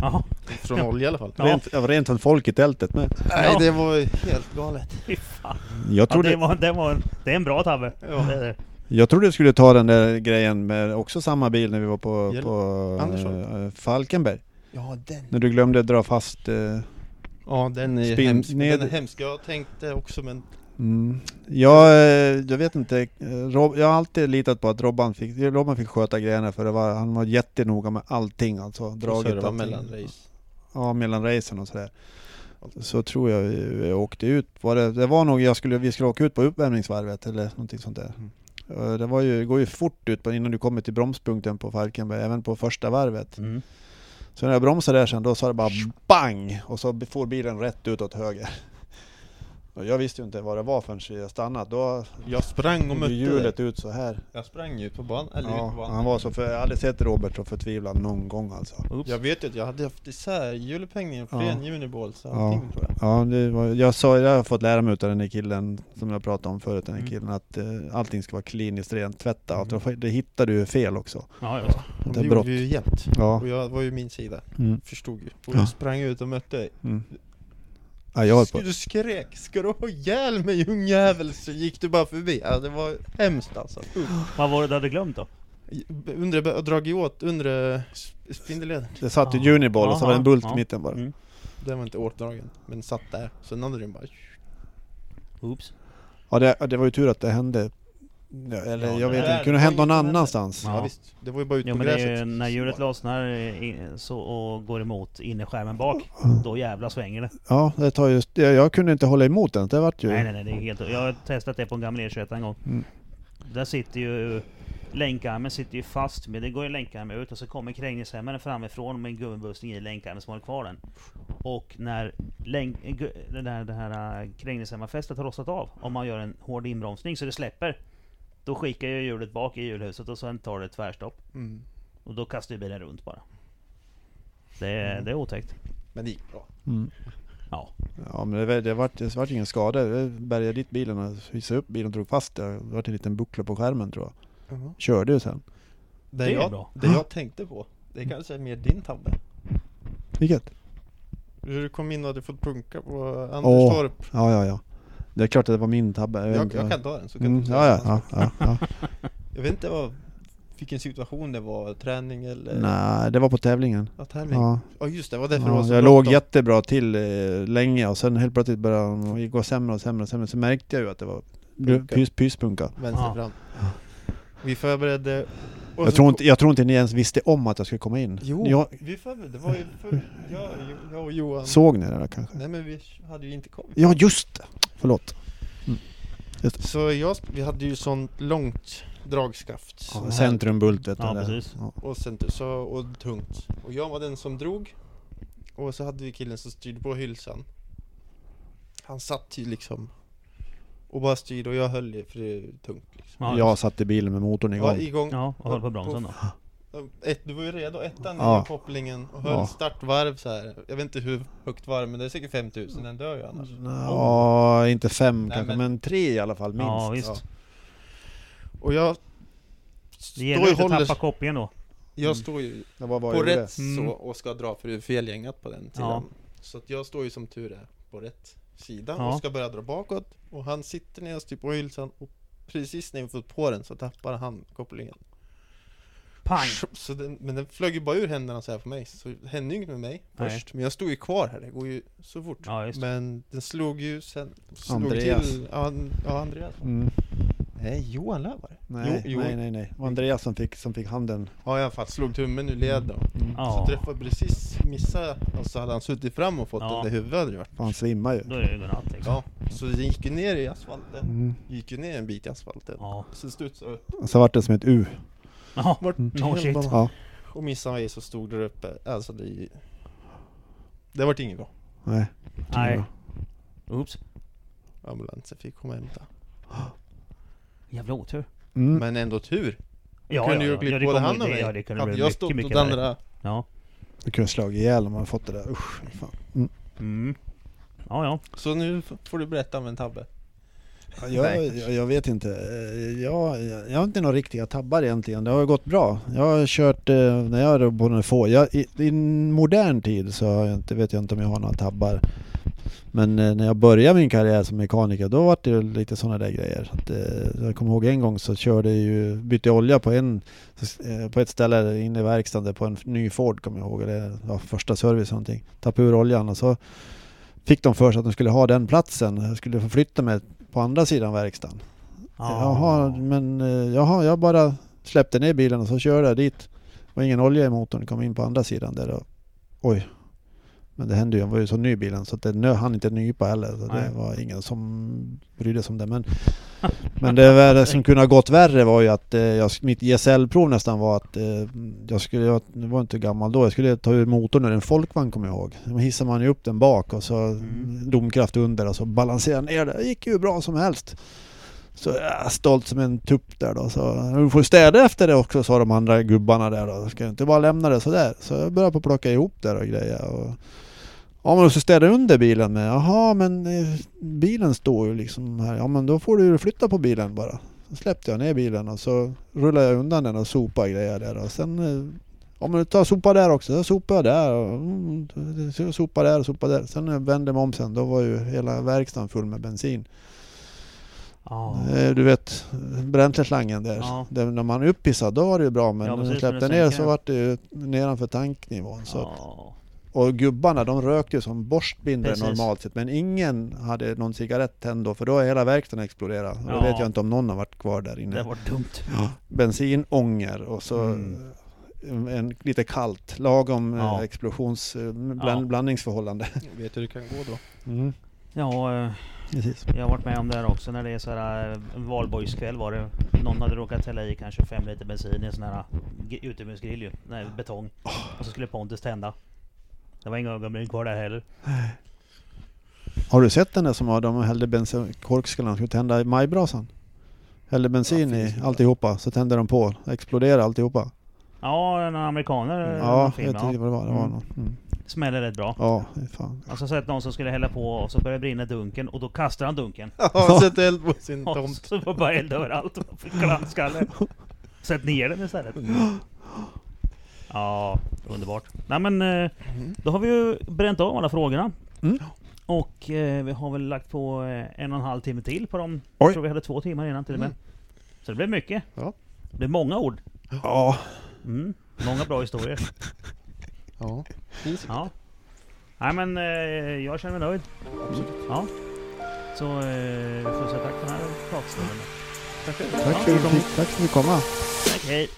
[SPEAKER 1] Ja,
[SPEAKER 2] Från olja i alla fall
[SPEAKER 1] Ja.
[SPEAKER 3] Rent, det var rent från folk i tältet med.
[SPEAKER 2] Nej
[SPEAKER 1] Ja.
[SPEAKER 2] det var ju helt galet
[SPEAKER 1] fy fan.
[SPEAKER 3] Jag
[SPEAKER 1] Ja,
[SPEAKER 3] trodde,
[SPEAKER 1] det, var, det, var, det är en bra tabbe.
[SPEAKER 2] Ja.
[SPEAKER 1] Det är det.
[SPEAKER 3] jag trodde du skulle ta den där grejen med också samma bil när vi var på,
[SPEAKER 2] Hjälp.
[SPEAKER 3] på eh, Falkenberg.
[SPEAKER 2] Ja den
[SPEAKER 3] När du glömde dra fast... eh,
[SPEAKER 2] Ja den är
[SPEAKER 3] Spin-
[SPEAKER 2] hemsk,
[SPEAKER 3] ned-
[SPEAKER 2] den är hemsk Jag tänkte också men
[SPEAKER 3] Mm. Jag, eh, jag vet inte, eh, Rob, jag har alltid litat på att Robban fick, Robban fick sköta grejerna för det var, han var jättenoga med allting alltså.
[SPEAKER 2] så det var
[SPEAKER 3] allting.
[SPEAKER 2] mellan race
[SPEAKER 3] Ja, mellan racen och sådär. Så tror jag vi, vi åkte ut, var det, det var nog jag skulle, vi skulle åka ut på uppvärmningsvarvet eller någonting sånt där.
[SPEAKER 2] Mm.
[SPEAKER 3] Eh, Det var ju, det går ju fort ut på, innan du kommer till bromspunkten på Falkenberg, även på första varvet.
[SPEAKER 1] Mm.
[SPEAKER 3] Så när jag bromsade där sen, då sa det bara BANG! Och så får bilen rätt ut åt höger. Och jag visste ju inte vad det var förrän jag stannat. Då
[SPEAKER 2] Jag sprang och mötte
[SPEAKER 3] ju hjulet ut så här.
[SPEAKER 2] Jag sprang ju ut på banan, eller ut på
[SPEAKER 3] Ja,
[SPEAKER 2] banan
[SPEAKER 3] han var så för, jag hade aldrig sett Robert så förtvivlad någon gång alltså.
[SPEAKER 1] Oops.
[SPEAKER 2] Jag vet ju att jag hade haft isär hjulupphängningen,
[SPEAKER 3] Ja.
[SPEAKER 2] flen uniballs och
[SPEAKER 3] Ja.
[SPEAKER 2] allting tror jag
[SPEAKER 3] Ja, det var, jag, sa, jag har fått lära mig av den här killen som jag pratade om förut, den här
[SPEAKER 1] Mm.
[SPEAKER 3] killen, att eh, allting ska vara kliniskt rent, tvätta allt.
[SPEAKER 2] Mm.
[SPEAKER 3] Det hittar du fel också.
[SPEAKER 1] Ja, just.
[SPEAKER 2] Och
[SPEAKER 3] Det
[SPEAKER 2] det gjorde vi ju jämt
[SPEAKER 3] Ja.
[SPEAKER 2] Och jag var ju min sida,
[SPEAKER 3] Mm.
[SPEAKER 2] förstod ju Och
[SPEAKER 3] Ja.
[SPEAKER 2] jag sprang ut och mötte dig
[SPEAKER 3] Mm. Ja, jag höll på.
[SPEAKER 2] Du skrek, ska du ha ihjäl mig ungjävel? Så gick du bara förbi, ja, det var hemskt alltså
[SPEAKER 1] Vad var det du hade glömt då?
[SPEAKER 2] Undre, dragit åt undre sp- spindelleden
[SPEAKER 3] Det satt ju
[SPEAKER 1] Ja.
[SPEAKER 3] Uniball och så var det en bult i mitten bara.
[SPEAKER 1] Mm.
[SPEAKER 2] Den var inte åtdragen, men satt där Sen hade den bara
[SPEAKER 1] Oops.
[SPEAKER 3] Ja, det, det var ju tur att det hände Ja, eller
[SPEAKER 1] Ja,
[SPEAKER 3] jag vet
[SPEAKER 2] här-
[SPEAKER 3] inte, det kunde ha hänt någon annanstans.
[SPEAKER 1] Ja.
[SPEAKER 2] Ja, visst, det var ju bara ute
[SPEAKER 1] Jo
[SPEAKER 2] på
[SPEAKER 1] men det är
[SPEAKER 2] gräset.
[SPEAKER 1] ju när hjulet lossnar så, och går emot innerskärmen bak, då jävlar svänger det.
[SPEAKER 3] Ja, det tar just, jag, jag kunde inte hålla emot den. Det vart ju...
[SPEAKER 1] Nej nej nej, det är helt... Jag har testat det på en gammal E21 en gång.
[SPEAKER 3] Mm.
[SPEAKER 1] Där sitter ju... Länkarmen sitter ju fast, men det går ju länkarmen ut och så kommer krängningshämmaren framifrån med en gummibussning i länkarmen som håller kvar den. Och när länk, det, där, det här äh, krängningshämmarfästet har rostat av, om man gör en hård inbromsning så det släpper, då skickar ju hjulet bak i hjulhuset och sen tar det ett tvärstopp.
[SPEAKER 2] Mm.
[SPEAKER 1] Och då kastar ju bilen runt bara. Det är,
[SPEAKER 2] Mm.
[SPEAKER 1] det är otäckt.
[SPEAKER 2] Men det gick bra.
[SPEAKER 3] Mm.
[SPEAKER 1] Ja.
[SPEAKER 3] Ja men det, det, vart, det vart ingen skada. Jag bärgade dit bilen och visade upp bilen och drog fast det. Det vart en liten buckla på skärmen tror jag. Körde ju sen.
[SPEAKER 2] Det,
[SPEAKER 1] Det är
[SPEAKER 2] jag,
[SPEAKER 1] bra.
[SPEAKER 2] det jag tänkte på, det kanske är mer din tabbe.
[SPEAKER 3] Vilket?
[SPEAKER 2] Hur du kom in och hade fått punka på. Anderstorp.
[SPEAKER 3] Ja ja ja. Det är klart att det var min tabbe.
[SPEAKER 2] Jag, jag
[SPEAKER 3] vad-
[SPEAKER 2] kan ta den så kan
[SPEAKER 3] Mm,
[SPEAKER 2] du
[SPEAKER 3] ja, ja, ja, ja, ja.
[SPEAKER 2] Jag vet inte vad, vilken situation det var, träning eller?
[SPEAKER 3] Nej, det var på tävlingen.
[SPEAKER 2] Ja, tävling. Ja.
[SPEAKER 3] Ja.
[SPEAKER 2] just det, var därför det var
[SPEAKER 3] Ja,
[SPEAKER 2] så
[SPEAKER 3] jag låg
[SPEAKER 2] bråttom.
[SPEAKER 3] jättebra till eh, länge och sen helt plötsligt började det gå sämre och sämre och sämre. Så märkte jag ju att det var
[SPEAKER 2] Punka.
[SPEAKER 3] pys, pyspunka.
[SPEAKER 2] Vänster
[SPEAKER 1] Ja.
[SPEAKER 2] fram. Vi förberedde...
[SPEAKER 3] Jag tror, inte, jag tror inte ni ens visste om att jag skulle komma in.
[SPEAKER 2] Jo,
[SPEAKER 3] Jag,
[SPEAKER 2] vi förberedde, det var ju för, jag, jag och Johan.
[SPEAKER 3] såg ni det där kanske?
[SPEAKER 2] Nej men vi hade ju inte kommit.
[SPEAKER 3] Ja just det! Förlåt.
[SPEAKER 2] Så jag, vi hade ju sånt långt dragskaft.
[SPEAKER 3] Ja,
[SPEAKER 2] här.
[SPEAKER 3] Centrumbult vet du.
[SPEAKER 1] Ja,
[SPEAKER 3] det.
[SPEAKER 1] precis.
[SPEAKER 3] Ja.
[SPEAKER 2] Och, center, så, och tungt. Och jag var den som drog. Och så hade vi killen som styrde på hylsan. Han satt ju liksom och bara styrde och jag höll i för det är tungt liksom.
[SPEAKER 1] Ja,
[SPEAKER 3] Jag satt i bilen med motorn
[SPEAKER 2] Ja,
[SPEAKER 3] igång.
[SPEAKER 2] igång.
[SPEAKER 1] Ja, och håller på bromsen då.
[SPEAKER 2] Ett, du var ju redo, ettan
[SPEAKER 3] Ja.
[SPEAKER 2] i kopplingen och höll
[SPEAKER 3] Ja.
[SPEAKER 2] startvarv så här. Jag vet inte hur högt varv men det är säkert 5000, den dör ju annars.
[SPEAKER 3] Ja, inte fem
[SPEAKER 2] Nej,
[SPEAKER 3] kanske,
[SPEAKER 2] men-
[SPEAKER 3] men tre i alla fall minst.
[SPEAKER 1] Ja visst.
[SPEAKER 2] Ja. Och jag
[SPEAKER 1] Det
[SPEAKER 2] står
[SPEAKER 1] gäller
[SPEAKER 2] ju
[SPEAKER 1] ju inte att
[SPEAKER 2] håller,
[SPEAKER 1] tappa kopplingen då.
[SPEAKER 2] jag står ju på rätt
[SPEAKER 1] Mm.
[SPEAKER 2] så och ska dra för det är felgängat på den sidan.
[SPEAKER 1] Ja.
[SPEAKER 2] Så att jag står ju som tur är på rätt sida
[SPEAKER 1] Ja.
[SPEAKER 2] och ska börja dra bakåt och han sitter ner och styr på hylsan och precis när jag fått på den så tappar han kopplingen.
[SPEAKER 1] Pang!
[SPEAKER 2] Så den, men den flög ju bara ur händerna så här på mig så det hände ju inget med mig
[SPEAKER 1] Nej.
[SPEAKER 2] först. Men jag stod ju kvar här, det går ju så fort.
[SPEAKER 1] Ja.
[SPEAKER 2] Men den slog ju sen slog
[SPEAKER 3] Andreas.
[SPEAKER 2] till, ja, ja Andreas.
[SPEAKER 3] Mm.
[SPEAKER 2] Nej, Johan Löfare.
[SPEAKER 3] Nej,
[SPEAKER 2] Jo, jo.
[SPEAKER 3] nej, nej, nej. Det var Andreas som fick, som fick handen.
[SPEAKER 2] Ja i alla fall, slog tummen ur led då.
[SPEAKER 3] Mm.
[SPEAKER 1] Ja,
[SPEAKER 2] Så träffade precis, missade och så hade han suttit fram och fått
[SPEAKER 1] Ja.
[SPEAKER 2] den i huvudet hade det varit.
[SPEAKER 3] Han svimmade ju.
[SPEAKER 1] då är det godnatt liksom.
[SPEAKER 2] Ja, så den gick ju ner i asfalten.
[SPEAKER 3] Mm.
[SPEAKER 2] Gick ju ner en bit i asfalten.
[SPEAKER 1] Ja.
[SPEAKER 2] Så studsade
[SPEAKER 3] så vart det som ett U.
[SPEAKER 1] Ja,
[SPEAKER 2] Vart
[SPEAKER 3] Mm.
[SPEAKER 1] no shit.
[SPEAKER 3] Ja,
[SPEAKER 2] Och missade mig så stod där uppe. Alltså det... Det vart inget bra.
[SPEAKER 3] nej.
[SPEAKER 1] Nej. Oops.
[SPEAKER 2] Ambulansen fick komma och hämta.
[SPEAKER 1] Jävla otur.
[SPEAKER 3] Mm.
[SPEAKER 2] Men ändå tur.
[SPEAKER 1] Ja,
[SPEAKER 2] kunde ju
[SPEAKER 1] ja,
[SPEAKER 2] ha glidit
[SPEAKER 1] ja, det
[SPEAKER 2] både
[SPEAKER 1] kommer-
[SPEAKER 2] han och
[SPEAKER 1] det-
[SPEAKER 2] mig.
[SPEAKER 1] Ja, det kunde
[SPEAKER 2] Hade
[SPEAKER 1] bli
[SPEAKER 2] jag
[SPEAKER 1] mycket,
[SPEAKER 2] stått åt
[SPEAKER 1] mycket värre.
[SPEAKER 2] andra...
[SPEAKER 1] Ja.
[SPEAKER 3] Det kunde slagit ihjäl om man fått det där. Usch. Fan. Mm.
[SPEAKER 1] Mm. Ja, ja.
[SPEAKER 2] Så nu f- får du berätta om en tabbe.
[SPEAKER 3] Ja, Jag, jag, jag vet inte. Eh, Jag, jag, jag har inte några riktiga tabbar egentligen. Det har gått bra. Jag har kört, eh, när jag är på den få, jag, i, I modern tid så har jag inte, vet jag inte om jag har några tabbar. Men eh, när jag började min karriär som mekaniker då var det lite sådana där grejer. Så Att, eh, jag kommer ihåg en gång så körde jag ju, bytte jag olja på, en, eh, på ett ställe inne i verkstaden på en ny Ford kommer jag ihåg. Eller ja, första service någonting. Tappade ur oljan och så fick de för sig att de skulle ha den platsen. Jag skulle få flytta mig på andra sidan verkstaden. Jaha, men jaha, jag bara släppte ner bilen och så körde jag dit. Det var ingen olja i motorn, kom in på andra sidan där och oj. Men det hände ju, den var ju så ny bilen så att det nö, hann inte nypa heller. Så det var ingen som brydde sig om det. Men, men det, värre som kunde ha gått värre var ju att eh, jag, mitt GSL-prov nästan var att eh, jag skulle, jag var inte gammal då, jag skulle ta ur motorn ur en folkvagn kommer jag ihåg. Då hissar man ju upp den bak och så
[SPEAKER 1] Mm.
[SPEAKER 3] domkraft under och så balanserar ner det. Det gick ju bra som helst. Så jag stolt som en tupp där då. Så du får städa efter det också sa de andra gubbarna där då. Ska inte bara lämna det sådär. Så jag började på plocka ihop det och grejer. Och, ja men du ska städa under bilen med. Jaha men eh, bilen står ju liksom här. Ja men då får du flytta på bilen bara. Så släppte jag ner bilen och så rullade jag undan den och sopade grejer där. Och sen eh, Ja men ta sopa där också, så sopade jag där och mm, så sopa där och sopa där. Sen jag vände mig om sen, då var ju hela verkstaden full med bensin. Eh, Du vet bränsleslangen där.
[SPEAKER 1] Ja.
[SPEAKER 3] där när man är uppissad då var det ju bra men
[SPEAKER 1] Ja,
[SPEAKER 3] när man släppte ner så var det ju nedanför tanknivån. Så
[SPEAKER 1] Ja.
[SPEAKER 3] Och gubbarna de rökte ju som borstbindare
[SPEAKER 1] Precis.
[SPEAKER 3] normalt sett men ingen hade någon cigarett tänd då för då är hela verkstaden exploderat. Och
[SPEAKER 1] Ja.
[SPEAKER 3] då vet jag inte om någon har varit kvar där inne.
[SPEAKER 1] Det var dumt.
[SPEAKER 3] Bensinånger och så
[SPEAKER 1] Mm.
[SPEAKER 3] en, en lite kallt, lagom
[SPEAKER 1] Ja.
[SPEAKER 3] ja. explosions... eh, Bland,
[SPEAKER 1] Ja.
[SPEAKER 3] Blandningsförhållande.
[SPEAKER 2] Vet hur det kan gå då?
[SPEAKER 3] Mm.
[SPEAKER 1] Ja, eh,
[SPEAKER 3] Precis.
[SPEAKER 1] jag har varit med om det här också när det är så här eh, valborgskväll var det. Någon hade råkat hälla i kanske fem liter bensin i en sån här utomhusgrill ju. Nej, betong. Och så skulle Pontus tända. Det var inga ögonbryn kvar där heller.
[SPEAKER 3] Har du sett den där som har, de hällde bensin, korkskallarna skulle tända i majbrasan? Hällde bensin
[SPEAKER 2] Ja,
[SPEAKER 3] i alltihopa, så tände de på. Exploderade alltihopa.
[SPEAKER 1] Ja, en amerikaner.
[SPEAKER 3] Ja,
[SPEAKER 1] film,
[SPEAKER 3] jag vet inte vad det var. Det var
[SPEAKER 1] Mm.
[SPEAKER 3] någon. Mm.
[SPEAKER 1] Smäller rätt bra.
[SPEAKER 3] Ja, fan.
[SPEAKER 1] Alltså sett någon som skulle hälla på och så började brinna dunken och då kastar han dunken.
[SPEAKER 2] Ja, sätt eld på sin
[SPEAKER 1] Och
[SPEAKER 2] tomt.
[SPEAKER 1] så var bara eld överallt. och fick glansskalle. Sätt ner den istället. Ja, underbart. Nej men eh, då har vi ju bränt av alla frågorna.
[SPEAKER 3] Mm.
[SPEAKER 1] Och eh, vi har väl lagt på eh, en och en halv timme till på dem.
[SPEAKER 3] Oj.
[SPEAKER 1] Jag tror vi hade två timmar innan till och med.
[SPEAKER 2] Mm.
[SPEAKER 1] Så det blev mycket.
[SPEAKER 2] Ja.
[SPEAKER 1] Det blev många ord.
[SPEAKER 3] Ja,
[SPEAKER 1] Mm. Många bra historier.
[SPEAKER 2] Ja.
[SPEAKER 1] Ja. Nej men eh, jag känner mig nöjd. Ja. Så eh, får jag säga tack för den här pratstunden.
[SPEAKER 2] Tackar.
[SPEAKER 3] tack för att du fick- tack för att du fick komma.
[SPEAKER 1] Tack, hej.